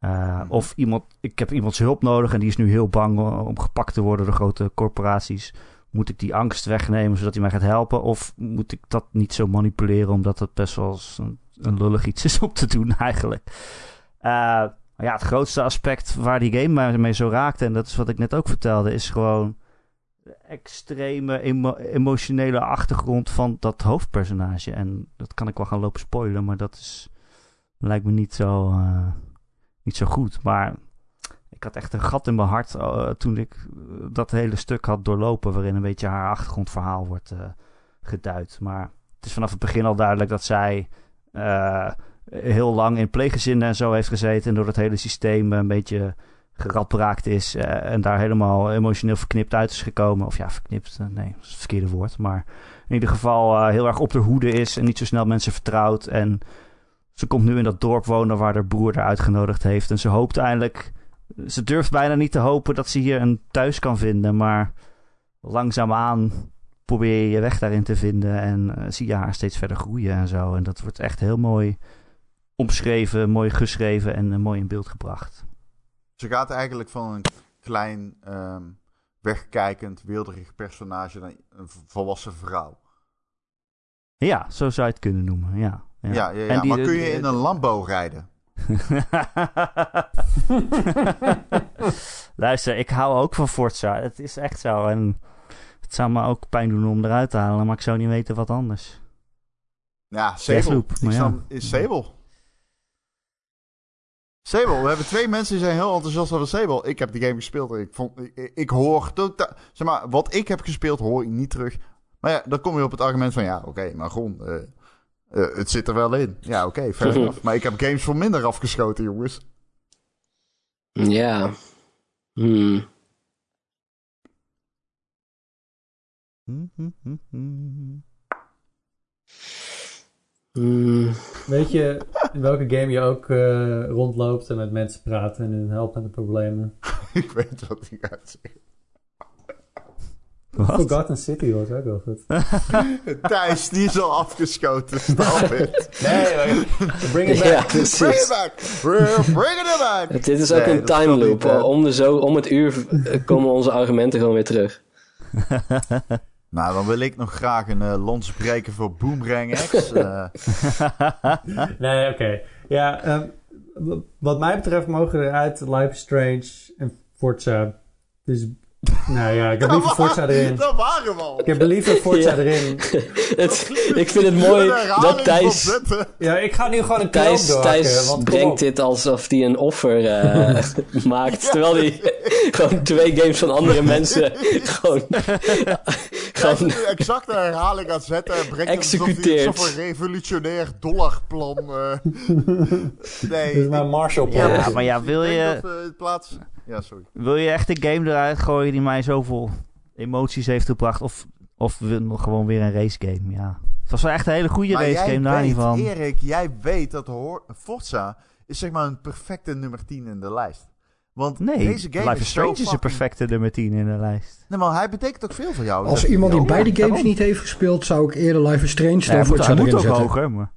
Uh, mm-hmm. Of iemand, ik heb iemands hulp nodig en die is nu heel bang om gepakt te worden door grote corporaties. Moet ik die angst wegnemen zodat hij mij gaat helpen? Of moet ik dat niet zo manipuleren omdat het best wel een, een lullig iets is om te doen (laughs) eigenlijk? Uh, ja, het grootste aspect waar die game mee zo raakte, en dat is wat ik net ook vertelde, is gewoon extreme emo emotionele achtergrond van dat hoofdpersonage. En dat kan ik wel gaan lopen spoilen, maar dat is, lijkt me niet zo, uh, niet zo goed. Maar ik had echt een gat in mijn hart uh, toen ik dat hele stuk had doorlopen, waarin een beetje haar achtergrondverhaal wordt uh, geduid. Maar het is vanaf het begin al duidelijk dat zij heel lang in pleeggezinnen en zo heeft gezeten. En door het hele systeem een beetje geradbraakt is. Uh, en daar helemaal emotioneel verknipt uit is gekomen. Of ja, verknipt, uh, nee, dat is het verkeerde woord. Maar in ieder geval uh, heel erg op de hoede is. En niet zo snel mensen vertrouwt. En ze komt nu in dat dorp wonen waar haar broer haar uitgenodigd heeft. En ze hoopt eindelijk... Ze durft bijna niet te hopen dat ze hier een thuis kan vinden. Maar langzaamaan probeer je je weg daarin te vinden. En zie je haar steeds verder groeien en zo. En dat wordt echt heel mooi omschreven, mooi geschreven en mooi in beeld gebracht. Ze gaat eigenlijk van een klein, um, wegkijkend, wilderig personage naar een volwassen vrouw. Ja, zo zou je het kunnen noemen, ja. Ja, ja, ja, ja. Die, maar kun je in een Lambo rijden? (laughs) Luister, ik hou ook van Forza. Het is echt zo. En het zou me ook pijn doen om eruit te halen, maar ik zou niet weten wat anders. Ja, Sable. Ja. Is Sable. Sable, we hebben twee mensen die zijn heel enthousiast over Sable. Ik heb die game gespeeld en ik vond, ik, ik hoor totaal, zeg maar, wat ik heb gespeeld hoor ik niet terug. Maar ja, dan kom je op het argument van, ja, oké, okay, maar gewoon, uh, uh, het zit er wel in. Ja, oké, okay, (laughs) enough. Maar ik heb games voor minder afgeschoten, jongens. Ja. Hmm. Hmm. Weet je in welke game je ook uh, rondloopt en met mensen praat en hun helpt met de problemen? (laughs) ik weet wat die gaat zeggen. Wat? Forgotten City was ook wel goed. (laughs) Thijs, die is al afgeschoten. (laughs) Stop it. Nee, bring it back. Ja, bring it back. Bringing it back. Dit is ook Nee, een time loop. hè. om, de zo, om het uur eh, komen onze argumenten gewoon weer terug. Nou, dan wil ik nog graag een uh, lons breken voor Boomerang X. Uh, (laughs) Nee, oké. Ja, um, w- wat mij betreft mogen eruit Life is Strange en Forza. Dus, nou ja, ik heb liever Forza erin. (laughs) Dat waren we al. Ik heb liever Forza Ja. erin. (laughs) Het, ik vind het mooi dat Thijs, Ja, ik ga nu gewoon een Thijs, doorhakken, Thijs want brengt dit alsof hij een offer eh, (laughs) maakt. Terwijl hij gewoon twee games van andere mensen gewoon... Als je gewoon nu exact een herhaling gaat zetten en brengt Executeert. alsof hij een revolutionair dollarplan. eh nee. Dit is mijn Marshall plan. Ja, maar ja, wil je, dat plaats. Ja, sorry. wil je echt een game eruit gooien die mij zoveel emoties heeft gebracht? Of, of wil je nog gewoon weer een race game? Ja. Het was wel echt een hele goede Maar race game, daar niet weet, van. Erik, jij weet dat Forza is zeg maar een perfecte nummer 10 in de lijst. Want Nee, deze game Life is Strange is een fucking- perfecte nummer 10 in de lijst. Nee, maar hij betekent ook veel voor jou. Als iemand die beide ja, games niet heeft gespeeld, zou ik eerder Life is Strange Ja, dan moet, Forza hij moet erin ook zetten. hoger, maar...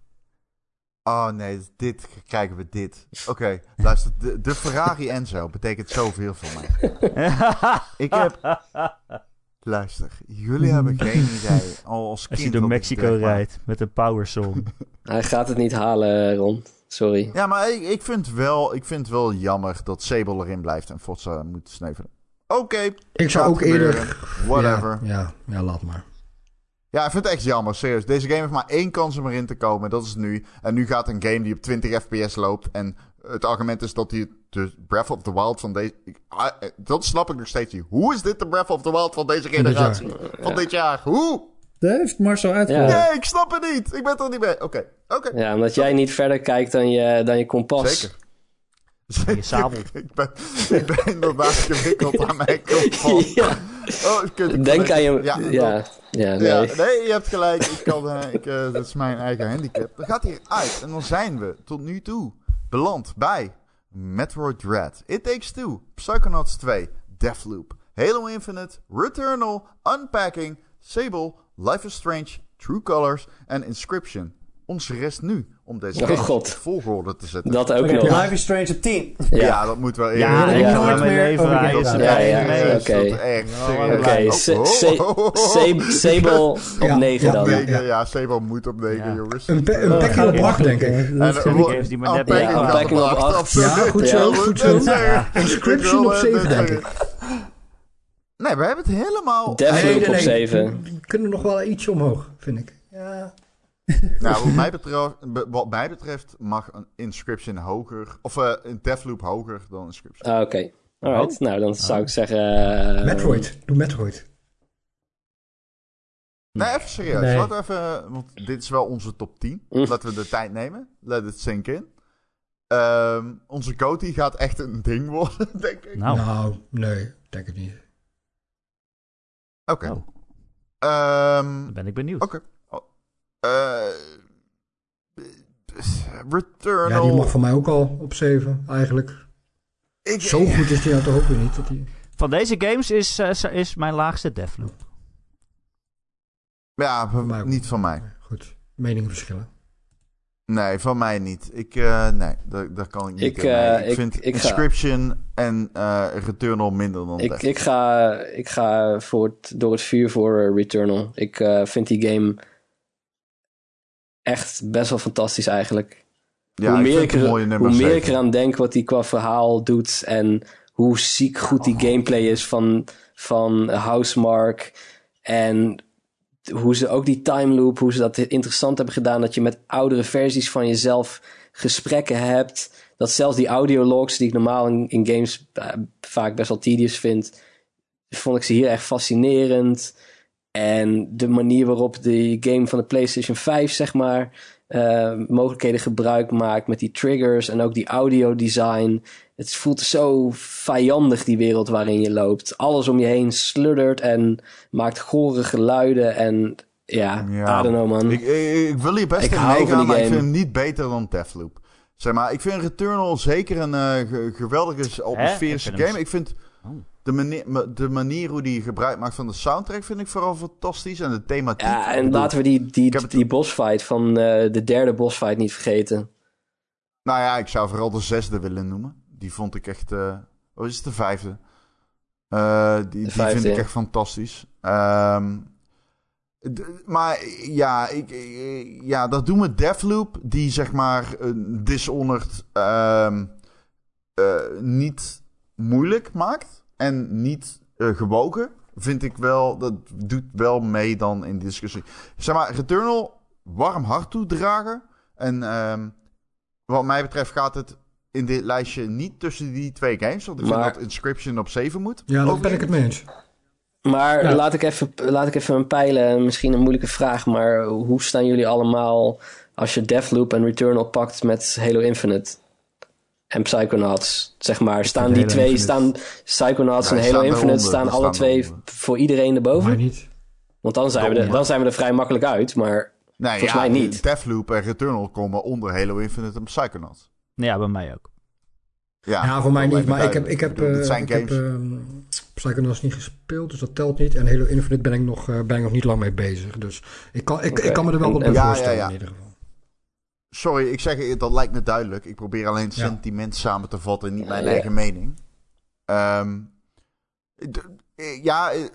Oh nee, dit krijgen we dit. Oké, luister, de, de Ferrari Enzo betekent zoveel voor mij. (laughs) Ik heb... Luister, jullie hebben geen idee. Al als Als kind je door Mexico rijdt met een power song. (laughs) Hij gaat het niet halen, Ron. Sorry. Ja, maar ik, ik, vind wel, ik vind wel jammer dat Sable erin blijft en Forza moet snevelen. Oké, Ik zou ook eerder... Whatever. Ja, ja, ja, laat maar. Ja, ik vind het echt jammer, serieus. Deze game heeft maar één kans om erin te komen, dat is nu. En nu gaat een game die op 20 fps loopt. En het argument is dat hij de Breath of the Wild van deze... ik- ah, eh, dat snap ik nog steeds niet. Hoe is dit de Breath of the Wild van deze dit jaar. generatie? Van dit jaar? Hoe? Dat heeft Marcel uitgelegd. Ja. Nee, ik snap het niet. Ik ben er niet mee. Oké, oké. Ja, omdat jij niet verder kijkt dan je, dan je kompas. Zeker. Je (laughs) sabel. ik, ben, ik ben inderdaad gewikkeld (laughs) aan mijn kompas. ja. Oh, kut, Denk aan je... Ja, Ja, nee. nee, je hebt gelijk. Ik kan, eh, ik, eh, dat is mijn eigen handicap. Dan gaat hij uit. En dan zijn we tot nu toe beland bij Metroid Dread, It Takes Two, Psychonauts 2, Deathloop, Halo Infinite, Returnal, Unpacking, Sable, Life is Strange, True Colors en Inscription. Onze rest nu om deze Oh, God. volgorde te zetten. Dat ook nog. Life is Strange op 10. ja. Ja. dat moet wel Ja, eerlijk. ik ga mijn meer leven hij is. Ja, oké. Oké, Sable op Ja, 9 ja, dan. ja. Sebo moet op 9, Ja. jongens. Een, een gaat op het acht, denk ik. Eh, geen- die wo- games die maar net Packing Packing op acht, acht. absoluut. Ja, goed zo, goed zo. Inscription op Ik wil, eh, 7, dat denk ik. Nee, we hebben het helemaal... Deathloop op 7. We kunnen nog wel ietsje omhoog, vind ik. Ja. Nou, wat (laughs) mij, betreft, be- wat mij betreft mag een Inscription hoger... Of eh, een Deathloop hoger dan Inscription. Ah, Oké. Alright, nou dan zou ik zeggen... eh, Metroid. Doe Metroid. Nee, even serieus. Nee. Laten we even... Want dit is wel onze top 10. Mm. Laten we de tijd nemen. Let it sink in. Ehm, onze Coty gaat echt een ding worden, (laughs) denk ik. Nou, Nou, nee, denk het niet. Oké. Oh. Ehm, dan ben ik benieuwd. Oké. Eh, Returnal. Ja, die mag van mij ook al op 7, eigenlijk. Ik- Zo goed is die nou toch ook weer niet. Dat die... Van deze games is, eh, is mijn laagste Deathloop. Ja, van- mij ook. niet van mij. Goed, meningen verschillen. Nee, van mij niet. Ik, eh, nee, daar, daar kan ik niet Ik, eh, ik, ik- vind ik ga- Inscription en eh, Returnal minder dan Ik, Death. ik, ga, ik ga voor het, door het vuur voor eh, Returnal. Ik eh, vind die game echt best wel fantastisch eigenlijk. ja, hoe ik meer, ik, er, hoe meer ik eraan denk wat hij qua verhaal doet en hoe ziek goed die gameplay is van, van Housemark. En hoe ze ook die time loop, hoe ze dat interessant hebben gedaan. Dat je met oudere versies van jezelf gesprekken hebt. Dat zelfs die audiologs die ik normaal in, in games eh, vaak best wel tedious vind, vond ik ze hier echt fascinerend. En de manier waarop de game van de PlayStation 5, zeg maar, eh, mogelijkheden gebruik maakt met die triggers en ook die audio design. Het voelt zo vijandig, die wereld waarin je loopt. Alles om je heen sluddert en maakt gore geluiden. En ja, Ja. I don't know, man. Ik, ik, ik wil hier best Ik in hou van meegaan, die maar ik game. vind hem niet beter dan Deathloop. Zeg maar, ik vind Returnal zeker een eh, ge- geweldige atmosferische Ik game. Ik vind. De manier, de manier hoe die gebruik maakt van de soundtrack vind ik vooral fantastisch. En de thematiek. Ja, en bedoel, laten we die, die, die bossfight van eh, de derde bossfight niet vergeten. Nou ja, ik zou vooral de zesde willen noemen. Die vond ik echt... eh oh, is het de vijfde? Eh, die die vijfde, vind ik echt fantastisch. Ehm, maar ja, ik, ja, dat doen we Deathloop, die zeg maar een Dishonored ehm, eh, niet moeilijk maakt en niet eh, gewogen. Vind ik wel, dat doet wel mee dan in de discussie. Zeg maar, Returnal warm hart toedragen. En ehm, wat mij betreft gaat het in dit lijstje niet tussen die twee games. Want ik Maar- vind dat Inscription op 7 moet. Ja, daar Overigens. ben ik het mee eens. Maar Ja. laat, ik even, laat ik even een peilen. Misschien een moeilijke vraag, maar hoe staan jullie allemaal als je Deathloop en Returnal pakt met Halo Infinite? En Psychonauts, zeg maar. Staan die twee, Infinite- staan Psychonauts Ja, en Halo Infinite, staan alle staan twee voor iedereen erboven? Maar niet. Want dan zijn, we er, dan zijn we er vrij makkelijk uit, maar Nee, Volgens ja, mij niet. Deathloop en Returnal komen onder Halo Infinite en Psychonauts. Ja, bij mij ook. Ja, Ja, voor mij niet. Maar ik heb, ik heb, eh, zijn ik games. heb ehm, Psychonauts niet gespeeld, dus dat telt niet. En Halo Infinite ben ik nog, eh, ben ik nog niet lang mee bezig. Dus ik kan, ik, ik kan me er wel wat bij Ja, voorstellen ja, ja. in ieder geval. Sorry, ik zeg het, dat lijkt me duidelijk. Ik probeer alleen Ja. sentiment samen te vatten, niet mijn Ja. eigen mening. Ehm, eh, ja, eh, eh,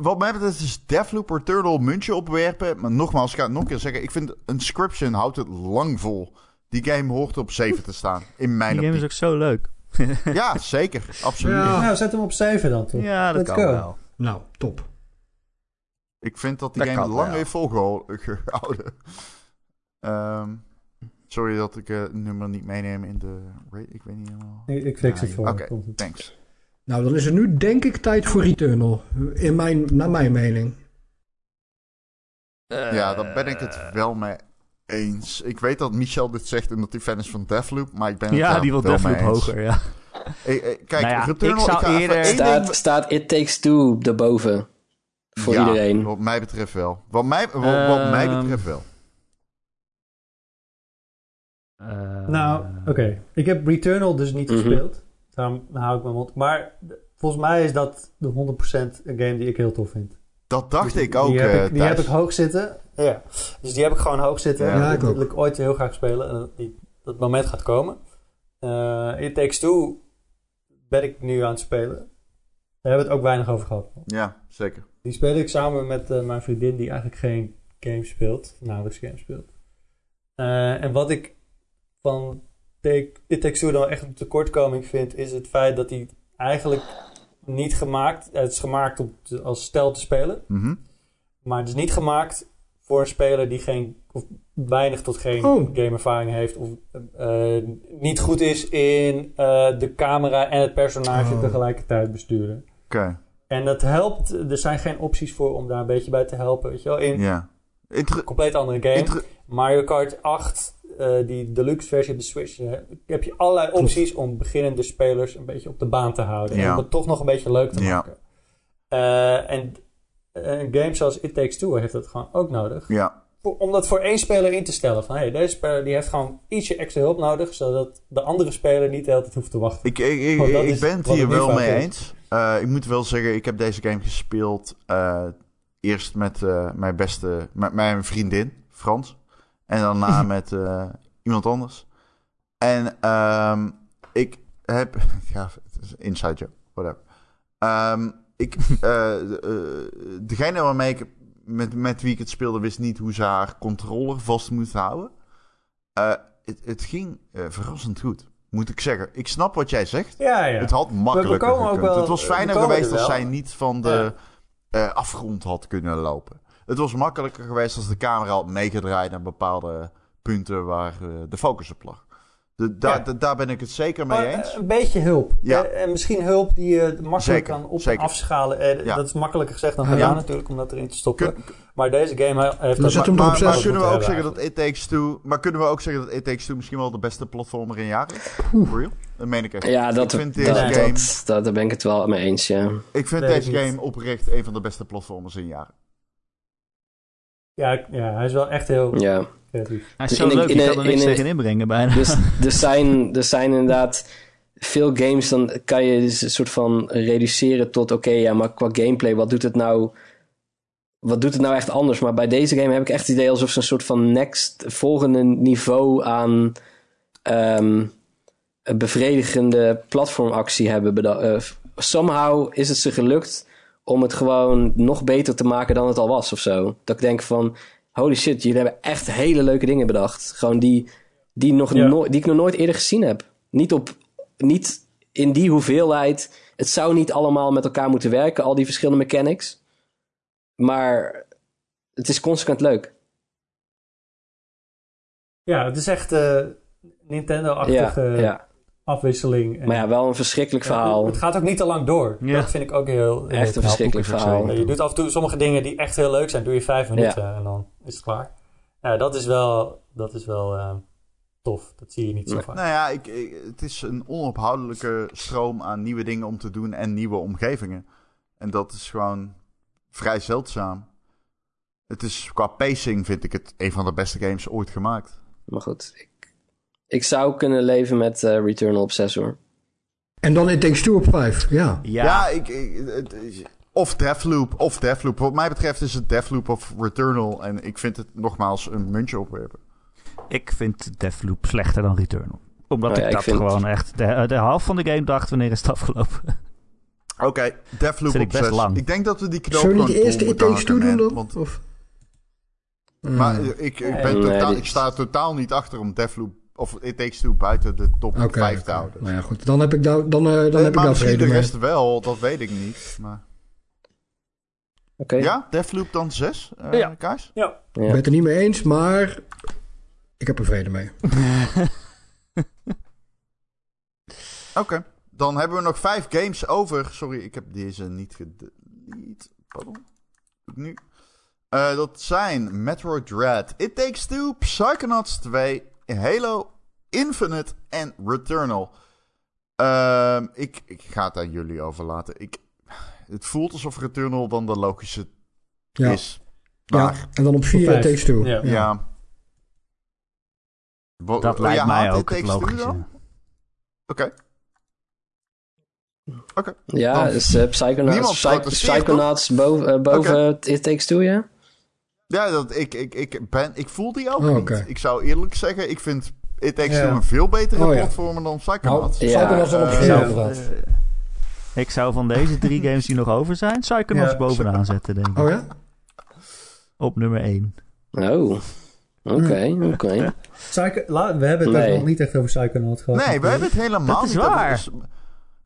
wat mij betreft is Deathloop Returnal muntje opwerpen. Maar nogmaals, ik ga het nog een keer zeggen. Ik vind Inscription houdt het lang vol. Die game hoort op 7 te staan, in mijn Die game is ook zo leuk. (laughs) Ja, zeker. Absoluut. Ja. Nou, zet hem op 7 dan toch? Ja, dat Let's kan go. wel. Nou, top. Ik vind dat die Dat game kan lang wel. heeft volgehouden. (laughs) Ehm, sorry dat ik eh, het nummer niet meeneem in de rate. Ik weet niet helemaal. Ik, ik fix Ja, het voor. oké. Thanks. Nou, dan is het nu denk ik tijd voor Returnal. In mijn, naar mijn mening. Ja, daar ben ik het Eh, wel mee eens. Ik weet dat Michel dit zegt en dat hij fan is van Deathloop, maar ik ben het Ja, die wil Deathloop hoger, ja. Eh, eh, kijk, Nou ja, Returnal, ik zou eerder- één Staat, ding- staat It Takes Two erboven. Voor Ja, iedereen. wat mij betreft wel. Wat mij, wat, wat mij Ehm, betreft wel. Eh, Nou, oké. Ik heb Returnal dus niet Mhm. gespeeld. Daarom hou ik mijn mond. Maar volgens mij is dat de 100% een game die ik heel tof vind. Dat dacht Dus ik ook, Die heb, eh, ik, die heb ik hoog zitten. Ja. Dus die heb ik gewoon hoog zitten. Ja, ik dat wil ik ooit heel graag spelen. En dat, die, dat moment gaat komen. Eh It Takes Two ben ik nu aan het spelen. Daar hebben we het ook weinig over gehad. Ja, zeker. Die speel ik samen met eh, mijn vriendin die eigenlijk geen game speelt. Nauwelijks game speelt. Eh, en wat ik van Two dan echt een tekortkoming vind... is het feit dat hij eigenlijk niet gemaakt... Het is gemaakt om te- als stel te spelen. Mhm. Maar het is niet gemaakt voor een speler die geen... of weinig tot geen Oh. gameervaring heeft... of eh, niet goed is in eh, de camera en het personage Oh. tegelijkertijd besturen. Oké, En dat helpt. Er zijn geen opties voor om daar een beetje bij te helpen. Weet je wel? In een compleet andere game. inter- Mario Kart 8, eh, die deluxe versie op de Switch, eh, heb je allerlei opties om beginnende spelers een beetje op de baan te houden. En Ja. om het toch nog een beetje leuk te Ja. maken. Eh, en eh, een game zoals It Takes Two heeft dat gewoon ook nodig. ja. Om dat voor één speler in te stellen. Van hey, deze speler die heeft gewoon ietsje extra hulp nodig. Zodat de andere speler niet de hele tijd hoeft te wachten. Ik, ik, ik, ik ben het hier wel mee is. eens. Eh, ik moet wel zeggen, ik heb deze game gespeeld eh, eerst met eh, mijn beste, met mijn vriendin, Frans. En daarna (laughs) met eh, iemand anders. En ehm, ik heb, (laughs) ja, het is een inside joke, whatever. Ehm, ik, (laughs) eh, eh, degene waarmee ik, met, met wie ik het speelde, wist niet hoe ze haar controller vast moest houden. Het, het ging verrassend goed, moet ik zeggen. Ik snap wat jij zegt. Ja, ja. Het had makkelijker gekund. wel- het was fijner geweest als zij niet van de afgrond had kunnen lopen. Het was makkelijker geweest als de camera had meegedraaid naar bepaalde punten waar eh, de focus op lag. De, daar, Ja. de- daar ben ik het zeker mee Maar, eh, eens. Een beetje hulp. Ja. Eh, en misschien hulp die je makkelijk Zeker, kan op- en afschalen. Eh, Ja. Dat is makkelijker gezegd dan Ja. gedaan natuurlijk, om dat erin te stoppen. Kun- maar deze game he- heeft dat hem maar, maar zelf kunnen we ook zeggen dat It Takes Two... Maar kunnen we ook zeggen dat It Takes Two misschien wel de beste platformer in jaren is? For real? Dat meen ik echt. Ja, dat, ik vind dat, deze dat, game, dat, daar ben ik het wel mee eens, ja. ik vind deze niet. game oprecht een van de beste platformers in jaren. Ja, ja, hij is wel echt heel ja. creatief. Hij is zo een- leuk, in je kan er niks in tegen inbrengen bijna. Dus (laughs) er zijn, er zijn inderdaad veel games, dan kan je dus een soort van reduceren tot: oké, ja, maar qua gameplay, wat doet het nou? Wat doet het nou echt anders? Maar bij deze game heb ik echt het idee alsof ze een soort van next, volgende niveau aan ehm, een bevredigende platformactie hebben bedacht. somehow is het ze gelukt om het gewoon nog beter te maken dan het al was of zo. Dat ik denk van, holy shit, jullie hebben echt hele leuke dingen bedacht. Gewoon die, die, nog Ja. die ik nog nooit eerder gezien heb. Niet, op, niet in die hoeveelheid. Het zou niet allemaal met elkaar moeten werken, al die verschillende mechanics. Maar het is consequent leuk. Ja, het is echt eh, Nintendo-achtige Ja, ja. Afwisseling. En, Maar ja, wel een verschrikkelijk verhaal. Het gaat ook niet te lang door. Ja. Dat vind ik ook heel... Echt een verschrikkelijk verhaal. Je doet af en toe sommige dingen die echt heel leuk zijn, doe je vijf minuten en dan is het klaar. Ja, dat is wel, dat is wel eh, tof. Dat zie je niet zo Nee. vaak. Nou ja, ik, ik- het is een onophoudelijke stroom aan nieuwe dingen om te doen en nieuwe omgevingen. En dat is gewoon vrij zeldzaam. Het is qua pacing vind ik het een van de beste games ooit gemaakt. Maar goed, ik, ik zou kunnen leven met eh, Returnal op 6 hoor. En dan It Takes Two op 5, ja. Ja, Ja, ik, ik- het is- of Deathloop, of Deathloop. Wat mij betreft is het Deathloop of Returnal. En ik vind het nogmaals een muntje opwerpen. ik vind Deathloop slechter dan Returnal. Omdat ja, ik ik dat vind- gewoon echt de, de helft van de game dacht wanneer is het afgelopen. Oké, Deathloop Vind ik op best 6. lang. Ik denk dat we die knoop Zullen we niet eerst vol It Takes Two doen dan? Want, Of? maar Hmm. ik, ik, ben nee, totaal, dit- ik sta totaal niet achter om Deathloop of It Takes Two buiten de top Oké, 5 oké. te houden. Nou ja, goed. Dan heb ik daar, dan, eh, dan heb ik maar daar misschien vrede de mee. rest wel, dat weet ik niet. Maar... Oké. Ja, Deathloop dan 6, eh Ja. Kaars? Ja. Ik ben het er niet mee eens, maar ik heb er vrede mee. (laughs) Oké, dan hebben we nog vijf games over. Sorry, ik heb deze niet gedelete. Pardon. Nu. Eh, dat zijn Metroid Dread, It Takes Two, Psychonauts 2, Halo Infinite en Returnal. Ehm, ik, ik ga het aan jullie overlaten. Ik, het voelt alsof Returnal dan de logische Ja, is. ja. Maar, en dan op 4 It vijf. Takes Two. Ja. ja. Dat oh, lijkt ja, mij ook het logische. dan? Oké. Oké. Ja, Dan- is uh, Psychonauts, boven, eh, boven It Takes Two, ja? Ja, dat, ik, ik, ik, ben, ik voel die ook Oh, niet. oké. Ik zou eerlijk zeggen, ik vind It Takes Ja. Two een veel betere Oh, ja. platformer dan Nou, Psychonauts. Ja, Psychonauts dan op eh, 4 ja. inderdaad. Ik zou van deze drie (laughs) games die nog over zijn, Psychonauts Ja. bovenaan zetten, denk ik. Oh ja? Op nummer 1. Oh, oké, oké. Psycho- la- we hebben het Nee. nog niet echt over Psychonauts gehad. nee, we hebben het helemaal Dat is niet over- waar. dus-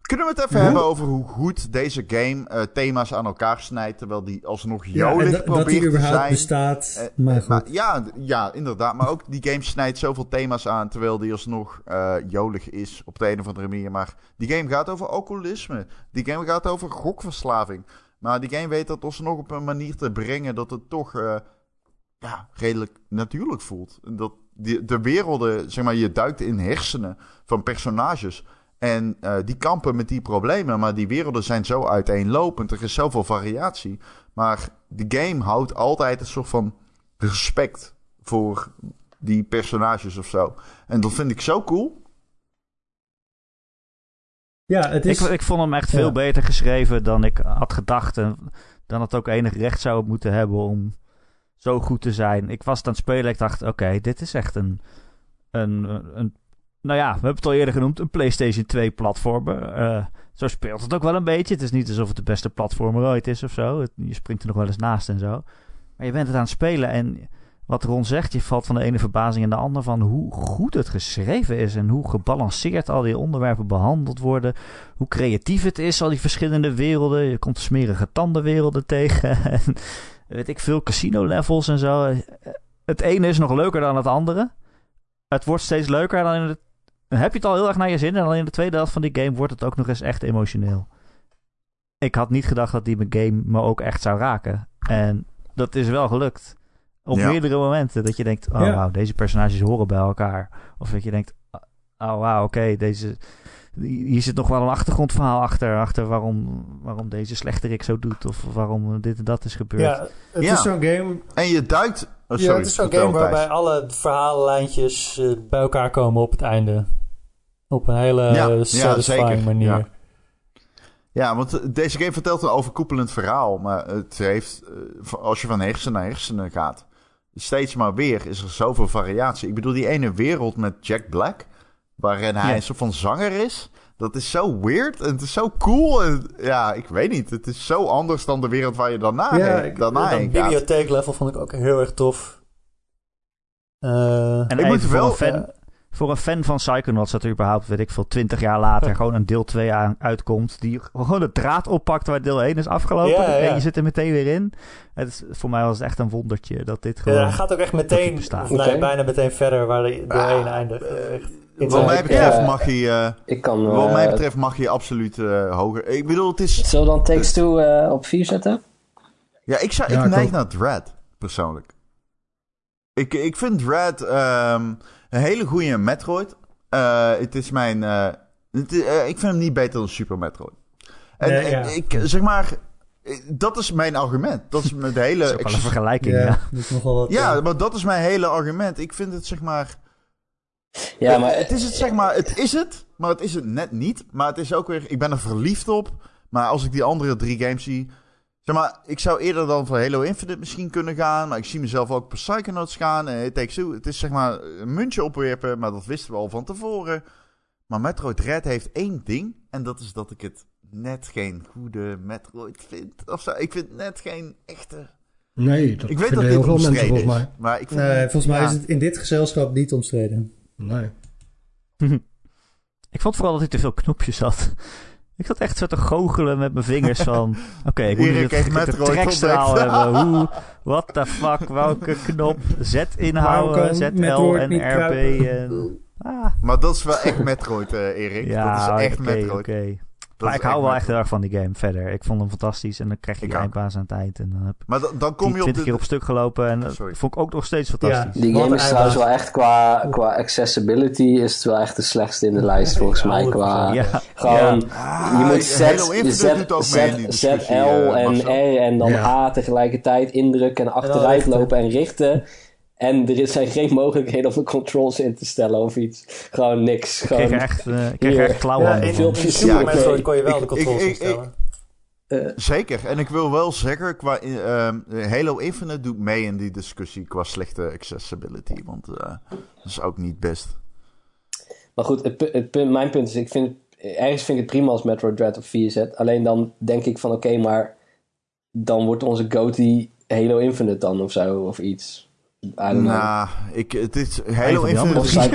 kunnen we het even Hoe? hebben over hoe goed deze game eh, thema's aan elkaar snijdt, terwijl die alsnog ja, jolig dat probeert te zijn? bestaat. Eh, maar goed. maar ja, ja, inderdaad. Maar ook die game snijdt zoveel thema's aan, terwijl die alsnog jolig is op de een of andere manier. Maar die game gaat over alcoholisme. Die game gaat over gokverslaving. Maar die game weet dat alsnog op een manier te brengen dat het toch ja, redelijk natuurlijk voelt. Dat die, de werelden, zeg maar, je duikt in hersenen van personages. En eh, die kampen met die problemen. Maar die werelden zijn zo uiteenlopend. Er is zoveel variatie. Maar de game houdt altijd een soort van respect voor die personages of zo. En dat vind ik zo cool. Ja, het is... Ik, ik vond hem echt Ja. veel beter geschreven dan ik had gedacht. En dan het ook enig recht zou moeten hebben om zo goed te zijn. Ik was het aan het spelen. Ik dacht, oké, dit is echt een, een, een... Nou ja, we hebben het al eerder genoemd. Een PlayStation 2 platformer. Eh, zo speelt het ook wel een beetje. Het is niet alsof het de beste platformer ooit is of zo. Je springt er nog wel eens naast en zo. Maar je bent het aan het spelen en... Wat Ron zegt, je valt van de ene verbazing in de andere van hoe goed het geschreven is en hoe gebalanceerd al die onderwerpen behandeld worden hoe creatief het is, al die verschillende werelden. Je komt smerige tandenwerelden tegen. (laughs) En weet ik veel, casino-levels en zo. Het ene is nog leuker dan het andere. Het wordt steeds leuker. Dan in het, dan heb je het al heel erg naar je zin. En dan in de tweede helft van die game wordt het ook nog eens echt emotioneel. Ik had niet gedacht dat die game me ook echt zou raken. En dat is wel gelukt. Op Ja. meerdere momenten. Dat je denkt, oh Ja. wauw, deze personages horen bij elkaar. Of dat je denkt, oh wauw, oké, deze hier zit nog wel een achtergrondverhaal achter, achter waarom, waarom deze slechterik zo doet of waarom dit en dat is gebeurd. ja, het Ja. is zo'n game... En je duikt... Oh, ja, het is zo'n game waarbij alle verhaallijntjes eh, bij elkaar komen op het einde. Op een hele Ja, ja, satisfying zeker, manier. ja. Ja, want eh, deze game vertelt een overkoepelend verhaal. Maar het heeft, eh, als je van hersenen naar hersenen gaat, steeds maar weer is er zoveel variatie. Ik bedoel, die ene wereld met Jack Black, waarin hij Ja. een soort van zanger is. Dat is zo weird en het is zo cool. En, ja, ik weet niet. Het is zo anders dan de wereld waar je daarna, Ja, heen, ik, daarna dat heen gaat. bibliotheeklevel vond ik ook heel erg tof. Eh, En Ik moet voor, wel, een fan, voor een fan van Psychonauts dat er überhaupt, weet ik veel, twintig jaar later (laughs) gewoon een deel 2 aan, uitkomt. Die gewoon de draad oppakt waar deel 1 is afgelopen. Ja, ja. En je zit er meteen weer in. Het is, voor mij was het echt een wondertje dat dit gewoon... ja, gaat ook echt meteen, nee, bijna meteen verder waar de, de Ah, ene eindigt. Echt Wat mij betreft eh, mag hij... eh, Ik kan... wat mij eh, betreft mag je absoluut eh, hoger. Ik bedoel, het is... Zullen we dan Takes Two eh, op 4 zetten? Ja, ik, zou, Ja, ik neig naar Dread, persoonlijk. Ik, ik vind Dread ehm, een hele goede Metroid. Eh, het is mijn... eh, het eh, ik vind hem niet beter dan Super Metroid. En, Nee, en ja. ik, zeg maar... Dat is mijn argument. Dat is (laughs) mijn hele... Dat is ook wel een vergelijking, Ja, ja. dat is nog wel wat... ja, maar dat is mijn hele argument. Ik vind het, zeg maar... Ja, maar het is het, zeg maar, het is het, maar het is het net niet. Maar het is ook weer, ik ben er verliefd op. Maar als ik die andere drie games zie, zeg maar, ik zou eerder dan voor Halo Infinite misschien kunnen gaan. Maar ik zie mezelf ook per Psychonauts gaan. En it takes two. Het is zeg maar een muntje opwerpen, maar dat wisten we al van tevoren. Maar Metroid Red heeft één ding. En dat is dat ik het net geen goede Metroid vind. Of zo. Ik vind het net geen echte... Nee, dat ik weet dat heel dit veel mensen volgens is. mij. Maar ik vind, Nee, volgens mij ja. is het in dit gezelschap niet omstreden. Nee. (laughs) Ik vond vooral dat hij te veel knopjes had. Ik zat echt zo te goochelen met mijn vingers van... (laughs) Oké, ik moet heeft de Metroid trekstraal hebben. (laughs) Hoe, what the fuck, welke knop? Z inhouden, ZL en kruipen? en... Ah, Maar dat is wel echt Metroid, eh, Erik. ja, dat is echt Metroid. oké. Dat Maar ik hou wel echt heel erg van die game verder. Ik vond hem fantastisch en dan krijg je die ook. eindbaas aan het eind. En dan heb ik Maar dan, dan kom je op 20 de... keer op stuk gelopen en dat Sorry. vond ik ook nog steeds fantastisch. die game is trouwens wel echt qua, qua accessibility is het wel echt de slechtste in de lijst volgens mij. Qua, Ja, Gewoon, Ah, je moet Z, Infinite Z, Z, Z, L eh, en. R en dan Ja. A tegelijkertijd indrukken en achteruit lopen en richten. En er is- zijn geen mogelijkheden om de controls in te stellen of iets. Gewoon niks. ik kreeg Gewoon, echt, eh, ik kreeg Hier. echt klauwen Ja, in, filmpjes mee. kon je wel de Ik- controls ik- ik- instellen. Zeker. En ik wil wel zeggen, qua, eh, ehm, Halo Infinite doet mee in die discussie qua slechte accessibility. Want eh, dat is ook niet best. Maar goed, het, pu- het punt, mijn punt is, ik vind, ergens vind ik het prima als Metroid Dread op 4 zet. Alleen dan denk ik van, oké, maar dan wordt onze GOTY Halo Infinite dan of zo, of iets. I don't know. Nou, ik, het is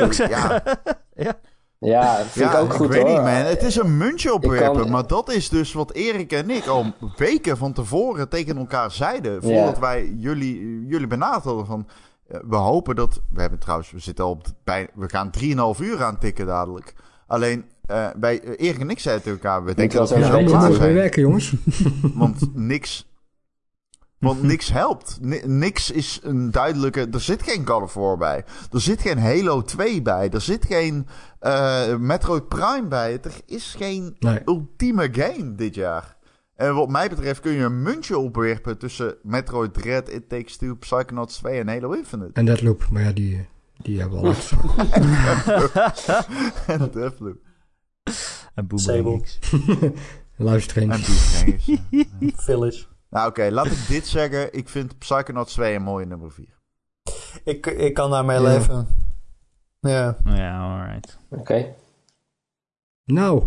ook (laughs) zeggen. (laughs) Ja, ja, dat vind ja, ik ook goed weet hoor. niet, man. Het is een muntje opwerpen. kan- Maar dat is dus wat Erik en ik al weken van tevoren tegen elkaar zeiden. Voordat wij jullie, jullie benaderd hadden van... eh, we hopen dat... We hebben trouwens... We zitten al op bij... We gaan 3,5 uur aan tikken dadelijk. Alleen... eh, bij eh, Erik en ik zeiden tegen elkaar... We denken dat we zo Ja, we klaar zijn. werken, jongens. (laughs) Want niks. Want niks helpt. Ni- niks is een duidelijke. Er zit geen God of War bij. Er zit geen Halo 2 bij. Er zit geen eh, Metroid Prime bij. Er is geen Nee. ultieme game dit jaar. En wat mij betreft kun je een muntje opwerpen tussen Metroid Dread, It Takes Two, Psychonauts 2 en Halo Infinite. En Deadloop, maar ja, die, die hebben we al (laughs) en Deathloop. En Sable. (laughs) Boomerang. Luister En eens. Gangers. Village. Nou oké, laat ik dit zeggen. Ik vind Psychonauts 2 een mooie nummer 4. Ik, ik kan daarmee leven. Ja. Ja, alright. Oké. Nou,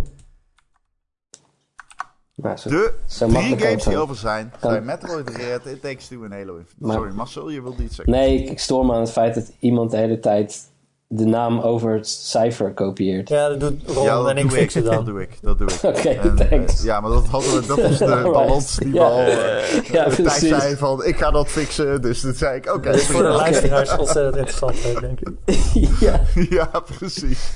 Nou, zo, De zo drie games die over zijn, zijn Metroid Red, It Takes Two en Halo Infinite. Maar- Sorry, Marcel, je wilde iets zeggen. Nee, ik, ik stoor me aan het feit dat iemand de hele tijd de naam over het cijfer kopieert. ja, dat doet Ron Ja, dat en ik doe ik, fixen (laughs) dat doe ik, dat doe ik. (laughs) Oké, thanks. eh, ja, maar dat, hadden we, dat was de (laughs) balans die we Ja. al... eh, Ja, Thijs precies. zei van, ik ga dat fixen, dus dat zei ik, oké. Dat is voor de luisteraars ontzettend interessant, denk ik. ja. ja, precies.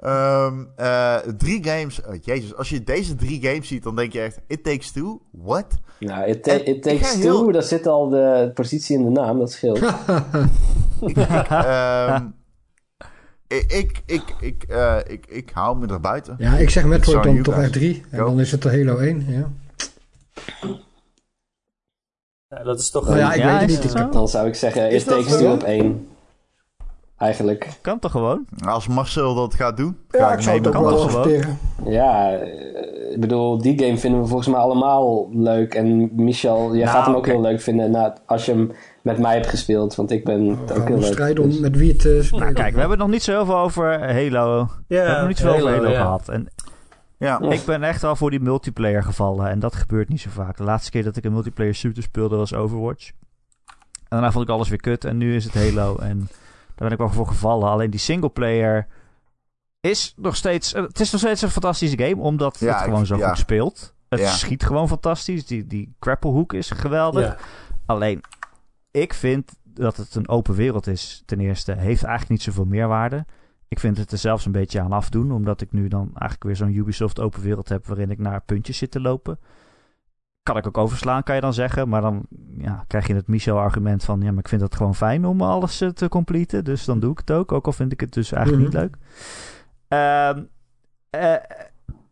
Ehm, eh, drie games, oh, jezus, als je deze drie games ziet, dan denk je echt, It Takes Two, what? Nou, it, ta- En it ik takes ga heel- two, daar zit al de positie in de naam, dat scheelt. Ehm, ik, ik, ik, ik, eh, ik, ik hou me er buiten. ja, ik zeg Metroid dan toch echt 3. En Go. dan is het de Halo 1, ja. Ja, dat is toch... Nou ja, ik Ja, weet het niet. zo? Dan zou ik zeggen, Is takes op één. Eigenlijk. Kan toch gewoon? Als Marcel dat gaat doen, ga ik ik zou mee Kan toch gewoon? Ja, eh, ik bedoel, die game vinden we volgens mij allemaal leuk. En Michel, jij Nou, gaat hem ook heel leuk vinden na, als je hem met mij hebt gespeeld. Want ik ben We ook heel leuk. strijden dus- om met wie het eh, spelen. Nou, kijk, we hebben nog niet zo heel veel over Halo. we hebben nog niet zoveel over Halo ja. gehad. En Ja, Ja. ik ben echt wel voor die multiplayer gevallen. En dat gebeurt niet zo vaak. De laatste keer dat ik een multiplayer shooter speelde was Overwatch. En daarna vond ik alles weer kut. En nu is het Halo. En daar ben ik wel voor gevallen. Alleen die singleplayer is nog steeds... eh, Het is nog steeds een fantastische game. Omdat Ja, het gewoon ik- zo ja. goed speelt. Het Ja. schiet gewoon fantastisch. Die, die grapplehoek is geweldig. Ja. Alleen, ik vind dat het een open wereld is, ten eerste. Heeft eigenlijk niet zoveel meerwaarde. Ik vind het er zelfs een beetje aan afdoen, omdat ik nu dan eigenlijk weer zo'n Ubisoft open wereld heb waarin ik naar puntjes zit te lopen. Kan ik ook overslaan, kan je dan zeggen. Maar dan ja, krijg je het Michel-argument van... ja, maar ik vind het gewoon fijn om alles eh, te completen. Dus dan doe ik het ook. Ook al vind ik het dus eigenlijk Mhm. niet leuk. Ehm, eh,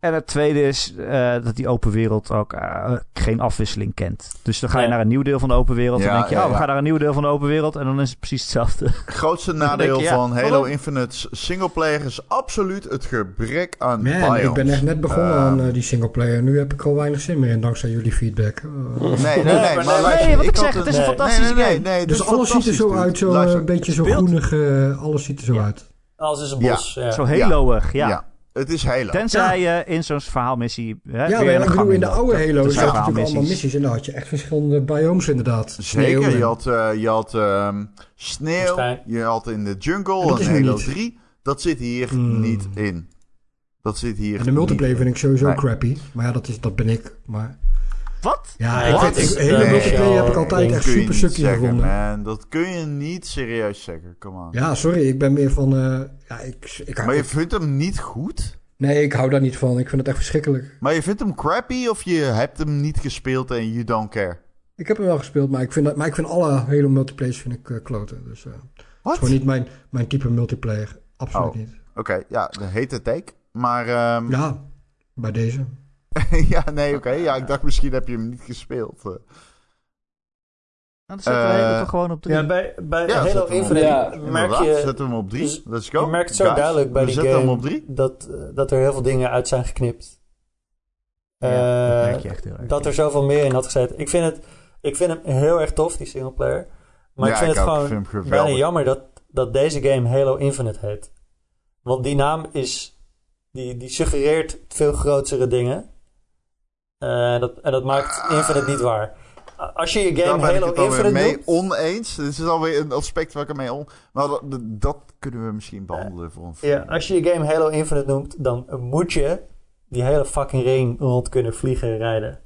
En het tweede is eh, dat die open wereld ook eh, geen afwisseling kent. Dus dan ga je naar een nieuw deel van de open wereld. Ja, dan denk je, ja, oh, we ja. gaan naar een nieuw deel van de open wereld. En dan is het precies hetzelfde. (laughs) Grootste nadeel je, ja, van Halo waarom? Infinite's singleplayer is absoluut het gebrek aan Man, biomes. ik ben echt net begonnen aan eh, die singleplayer. Nu heb ik al weinig zin meer in, dankzij jullie feedback. Nee, nee, (laughs) nee. Nee, maar luister, nee, wat ik zeg, het is een nee, fantastische nee, nee, game. nee, het dus alles ziet er zo dude. uit, zo een beetje zo groenig. alles ziet er zo Ja. uit. Alles is een bos. Ja. Zo Halo'ig, ja. Het is Halo. Tensij je in zo'n verhaalmissie hè, Ja, weer maar ik bedoel, in de oude Halo dat had je zijn natuurlijk allemaal missies. En dan had je echt verschillende biomes inderdaad. Sneeuw Zeker, en- je had, eh, je had ehm, sneeuw, je had in de jungle En Halo niet. 3. Dat zit hier Hmm. niet in. Dat zit hier En de multiplayer niet vind ik sowieso Nee. crappy. Maar ja, dat, is, dat ben ik. Maar Wat? ja, Nee, ik vind, ik, hele eh, multiplayer heb ik altijd Dat echt kun je super zeggen, gevonden. man. Dat kun je niet serieus zeggen. Come on. Ja, sorry, ik ben meer van... eh, ja, ik, ik, Maar je vindt hem niet goed? Nee, ik hou daar niet van. Ik vind het echt verschrikkelijk. Maar je vindt hem crappy of je hebt hem niet gespeeld en you don't care? Ik heb hem wel gespeeld, maar ik vind, dat, maar ik vind alle hele multiplayers vind ik, eh, kloten. Dus eh, het is Wat? gewoon niet mijn, mijn type multiplayer. Absoluut Oh. niet. Oké, ja, de hete take. Maar ehm, Ja, bij deze. (laughs) ja, nee, oké. ja, ik dacht misschien heb je hem niet gespeeld. eh. Nou, dan zetten we Eh, Halo toch gewoon op drie. Ja, bij, bij Ja, Halo hem. Infinite Ja, merk je... Zet hem op drie. dus Let's go. Je merkt zo Guys, duidelijk bij we die zetten game hem op drie. Dat, eh, dat er heel veel dingen uit zijn geknipt. Ja, dat Eh, merk je echt heel erg. dat er zoveel meer in had gezeten. Ik vind, het, ik vind hem heel erg tof, die singleplayer. Maar Ja, ik vind ik het ook. gewoon vind hem bijna jammer dat, dat deze game Halo Infinite heet. Want die naam is... Die, die suggereert veel grotere dingen. Eh, dat, en dat maakt Infinite niet waar. Als je je game ik Halo het alweer Infinite mee oneens. Dit is alweer een aspect waar ik het mee on... Maar dat, dat kunnen we misschien behandelen voor een Ja, als je je game Halo Infinite noemt, dan moet je die hele fucking ring rond kunnen vliegen en rijden.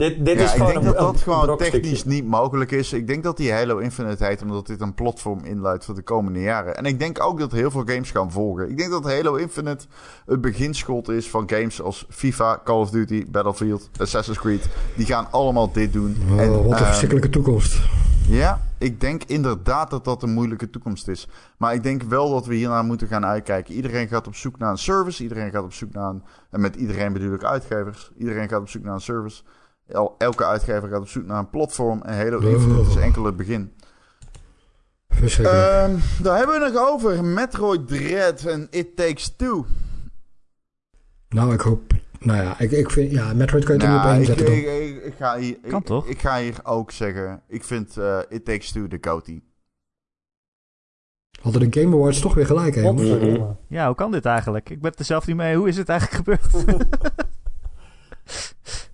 Dit, dit ja, is ik gewoon denk een, dat dat gewoon technisch niet mogelijk is. Ik denk dat die Halo Infinite heet omdat dit een platform inluidt voor de komende jaren. En ik denk ook dat heel veel games gaan volgen. Ik denk dat Halo Infinite het beginschot is van games als FIFA, Call of Duty, Battlefield, Assassin's Creed. Die gaan allemaal dit doen. Oh, En, wat een ehm, verschrikkelijke toekomst. Ja, ik denk inderdaad dat dat een moeilijke toekomst is. Maar ik denk wel dat we hiernaar moeten gaan uitkijken. Iedereen gaat op zoek naar een service. Iedereen gaat op zoek naar een... En met iedereen bedoel ik uitgevers. Iedereen gaat op zoek naar een service. El- elke uitgever gaat op zoek naar een platform. En Halo Infinite is enkel het begin. Ehm, daar hebben we nog over. Metroid Dread en It Takes Two. nou, ik hoop... Nou ja, ik, ik vind... Ja, Metroid kan je er niet op Nou, één ik, zetten, toch? ik, ik, ik ga hier, Kan toch? Ik ga hier ook zeggen... Ik vind eh, It Takes Two de Coty. Hadden de Game Awards toch weer gelijk, hè? Ja, hoe kan dit eigenlijk? Ik ben het er zelf niet mee. Hoe is het eigenlijk gebeurd? (laughs)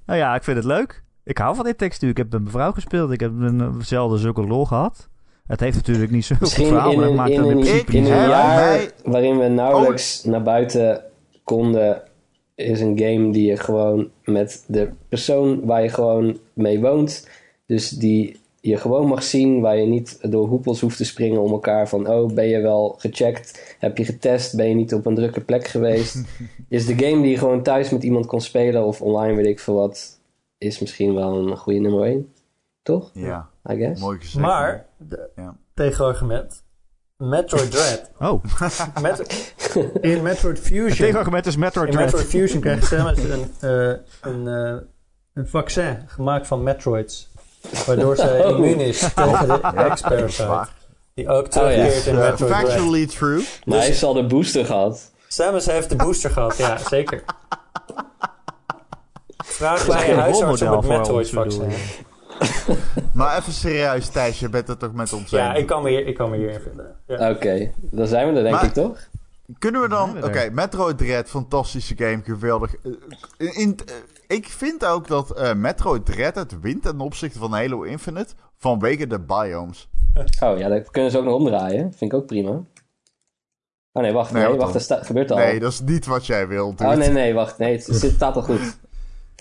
nou ja, ik vind het leuk. Ik hou van dit textuur. Ik heb met mijn vrouw gespeeld. Ik heb een, eh, zelden zulke lol gehad. Het heeft natuurlijk niet zoveel verhaal, maar het maakt in in principe in niet een jaar waarin we nauwelijks naar buiten konden, is een game die je gewoon met de persoon waar je gewoon mee woont, dus die je gewoon mag zien, waar je niet door hoepels hoeft te springen om elkaar van, oh, ben je wel gecheckt? Heb je getest? Ben je niet op een drukke plek geweest? (laughs) is de game die je gewoon thuis met iemand kon spelen of online, weet ik veel wat, is misschien wel een goede nummer 1. Toch? Ja, I guess. mooi gezegd. Maar, de, Ja. tegenargument, Metroid Dread. (laughs) Oh, (laughs) Met, in Metroid het Fusion... tegenargument is Metroid In Dread. Metroid Fusion krijgt Samus een, eh, een, eh, een vaccin gemaakt van Metroids. Waardoor zij Oh. immuun is (laughs) tegen de is waar. Die ook ja. terugkeert in Metroid Dread. factually true. Maar hij zal de booster gehad. Samus heeft de booster gehad, ja, zeker. Vraag is bij je huisarts om het voor Metroid ons, bedoel vaccin. Maar even serieus, Thijs, je bent het toch met ons Ja, eens? ik kan me, hier, ik kan me hierin vinden. Ja. Oké, dan zijn we er denk Maar- ik toch? Kunnen we dan... Oké, er? Metroid Dread, fantastische game, geweldig. In, in- eh, ik vind ook dat eh, Metroid Dread het wint ten opzichte van Halo Infinite vanwege de biomes. Oh ja, dat kunnen ze ook nog omdraaien. Vind ik ook prima. Oh nee, wacht. Nee, wacht. Dat sta- gebeurt al. Nee, dat is niet wat jij wilt. oh nee, nee, wacht. Nee, het, het staat al goed. (laughs)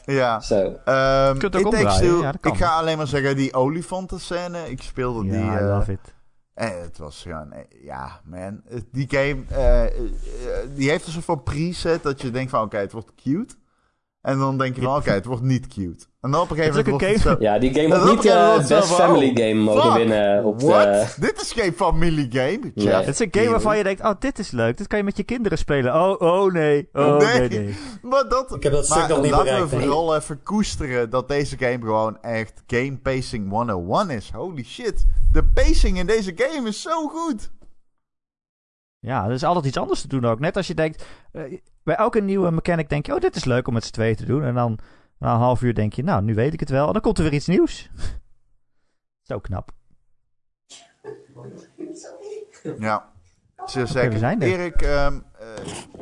Ja. Zo. Ehm kunt ook omdraaien, ja, ik ga alleen maar zeggen, die olifantenscène, ik speelde die... Ja, I eh, love it. En het was gewoon, eh, ja, man. Eh, Die game, eh, eh, eh, die heeft een soort van preset dat je denkt van, oké, het wordt cute. En dan denk je van, oké, het wordt niet cute. En dan op een gegeven Het is moment ook wordt een het. Ja, die game had niet eh moment Best Family oh, Game mogen fuck. winnen op What? de... Dit is geen familiegame. Nee. Jeff Het is een game waarvan je denkt, oh, dit is leuk. Dit kan je met je kinderen spelen. Oh, oh nee. Oh, nee, Nee. nee. (laughs) Maar dat, Ik heb dat stuk nog niet laten bereikt, we nee. vooral even koesteren dat deze game gewoon echt game pacing 101 is. Holy shit. De pacing in deze game is zo goed. Ja, er is altijd iets anders te doen ook. Net als je denkt, eh, bij elke nieuwe mechanic denk je, oh, dit is leuk om met z'n tweeën te doen. En dan na een half uur denk je, nou, nu weet ik het wel. En dan komt er weer iets nieuws. (laughs) Zo knap. Ja. Er. Erik, ehm, eh,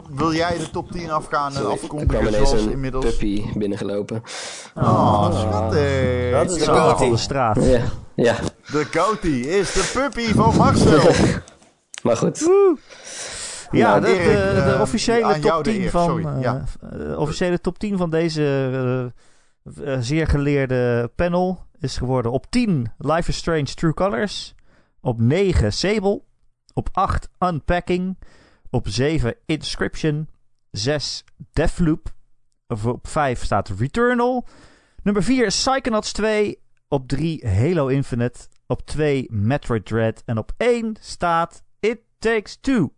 wil jij de top 10 afgaan en afkondigen ineens zoals een inmiddels? puppy binnengelopen. Oh, schattig. Dat is De goatie. van de straat. Ja, ja. De goatie is de puppy van Marcel. (laughs) maar goed. Ja, Nou, de, Erik, de, de eh, officiële top de 10 eer, van, eh, ja. eh, officiële top 10 van deze eh, eh, zeer geleerde panel is geworden op 10 Life is Strange True Colors, op 9 Sable, op 8 Unpacking, op 7 Inscription, 6 Deathloop, of op 5 staat Returnal, nummer 4 Psychonauts 2, op 3 Halo Infinite, op 2 Metroid Dread en op 1 staat It Takes Two.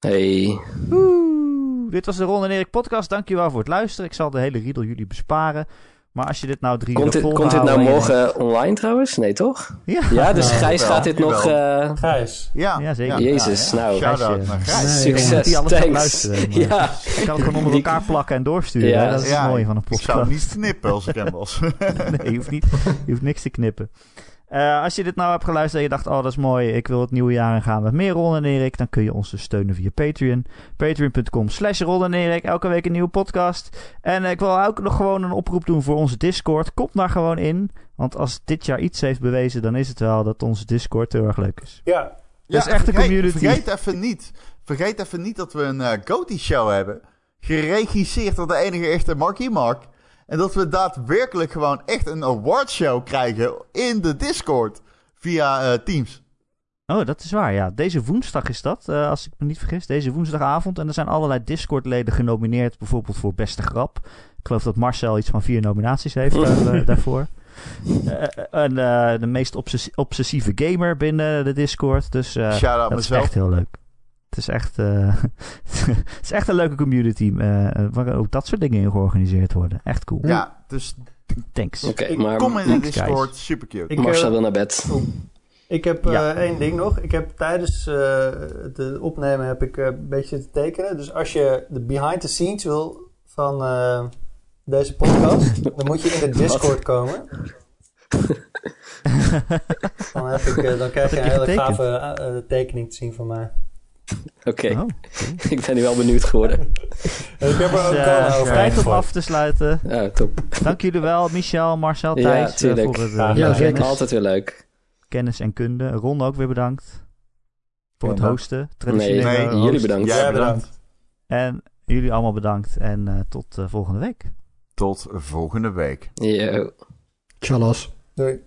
Hey. Woe! Dit was de Ron en Erik podcast. Dankjewel voor het luisteren. Ik zal de hele riedel jullie besparen. Maar als je dit nou drie Komt uur dit, vol komt dit nou morgen online trouwens? Nee, toch? Ja. Ja, dus Gijs gaat dit nog... eh, Gijs. Ja, Ja, zeker. Jezus, nou, Shout-out naar Gijs. Nee, succes, thanks. ja, Ik kan het gewoon onder (laughs) elkaar plakken en doorsturen. Ja. Dat is Ja, het mooie van een Ik zou podcast. niet knippen als ik hem was. (laughs) nee, je hoeft, niet, je hoeft niks te knippen. Eh, als je dit nou hebt geluisterd en je dacht, oh dat is mooi, ik wil het nieuwe jaar in gaan met meer Ron en Erik, dan kun je ons dus steunen via Patreon. Patreon.com slash Ron en Erik, elke week een nieuwe podcast. En ik wil ook nog gewoon een oproep doen voor onze Discord. Kom daar gewoon in, want als dit jaar iets heeft bewezen, dan is het wel dat onze Discord heel erg leuk is. Ja, is echt een community. Vergeet even niet. Vergeet even niet dat we een eh Goatie show hebben. Geregisseerd door de enige echte Marky Mark. En dat we daadwerkelijk gewoon echt een awardshow krijgen in de Discord. Via eh, Teams. Oh, dat is waar, ja. Deze woensdag is dat, eh, als ik me niet vergis. Deze woensdagavond. En er zijn allerlei Discord-leden genomineerd, bijvoorbeeld voor Beste Grap. Ik geloof dat Marcel iets van vier nominaties heeft daar, (laughs) eh, daarvoor. En eh, de meest obsessi- obsessieve gamer binnen de Discord. Dus eh, Shout-out dat is echt heel leuk. Het is echt, eh, (laughs) het is echt een leuke community eh, waar ook dat soort dingen in georganiseerd worden. Echt cool. Ja, dus Thanks. oké. maar kom in de Discord. Super cute. Ik, Marcel eh, wil naar bed. ik heb eh, één ding nog. Ik heb tijdens eh, het opnemen heb ik eh, een beetje zitten tekenen. Dus als je de behind the scenes wil van eh, deze podcast, (laughs) dan moet je in de Discord komen. (laughs) Dan, heb ik, eh, dan krijg je een hele gave eh, eh, tekening te zien van mij. (laughs) Oké, Oh, (laughs) ik ben nu wel benieuwd geworden. En ik heb er ook dus, een eh, tijd om af te sluiten. Ja, top. Dank jullie wel, Michel, Marcel, Ja, Thijs, eh, tuurlijk. voor het eh, Ja, kennis, zeker. Altijd weer leuk. kennis en kunde. Ron ook weer bedankt voor het Ja, hosten. Nee, Traditionele Nee, host. jullie bedankt. Jij bedankt. En jullie allemaal bedankt. En eh, tot eh, volgende week. Tot volgende week. Yo. Tjallas. Doei.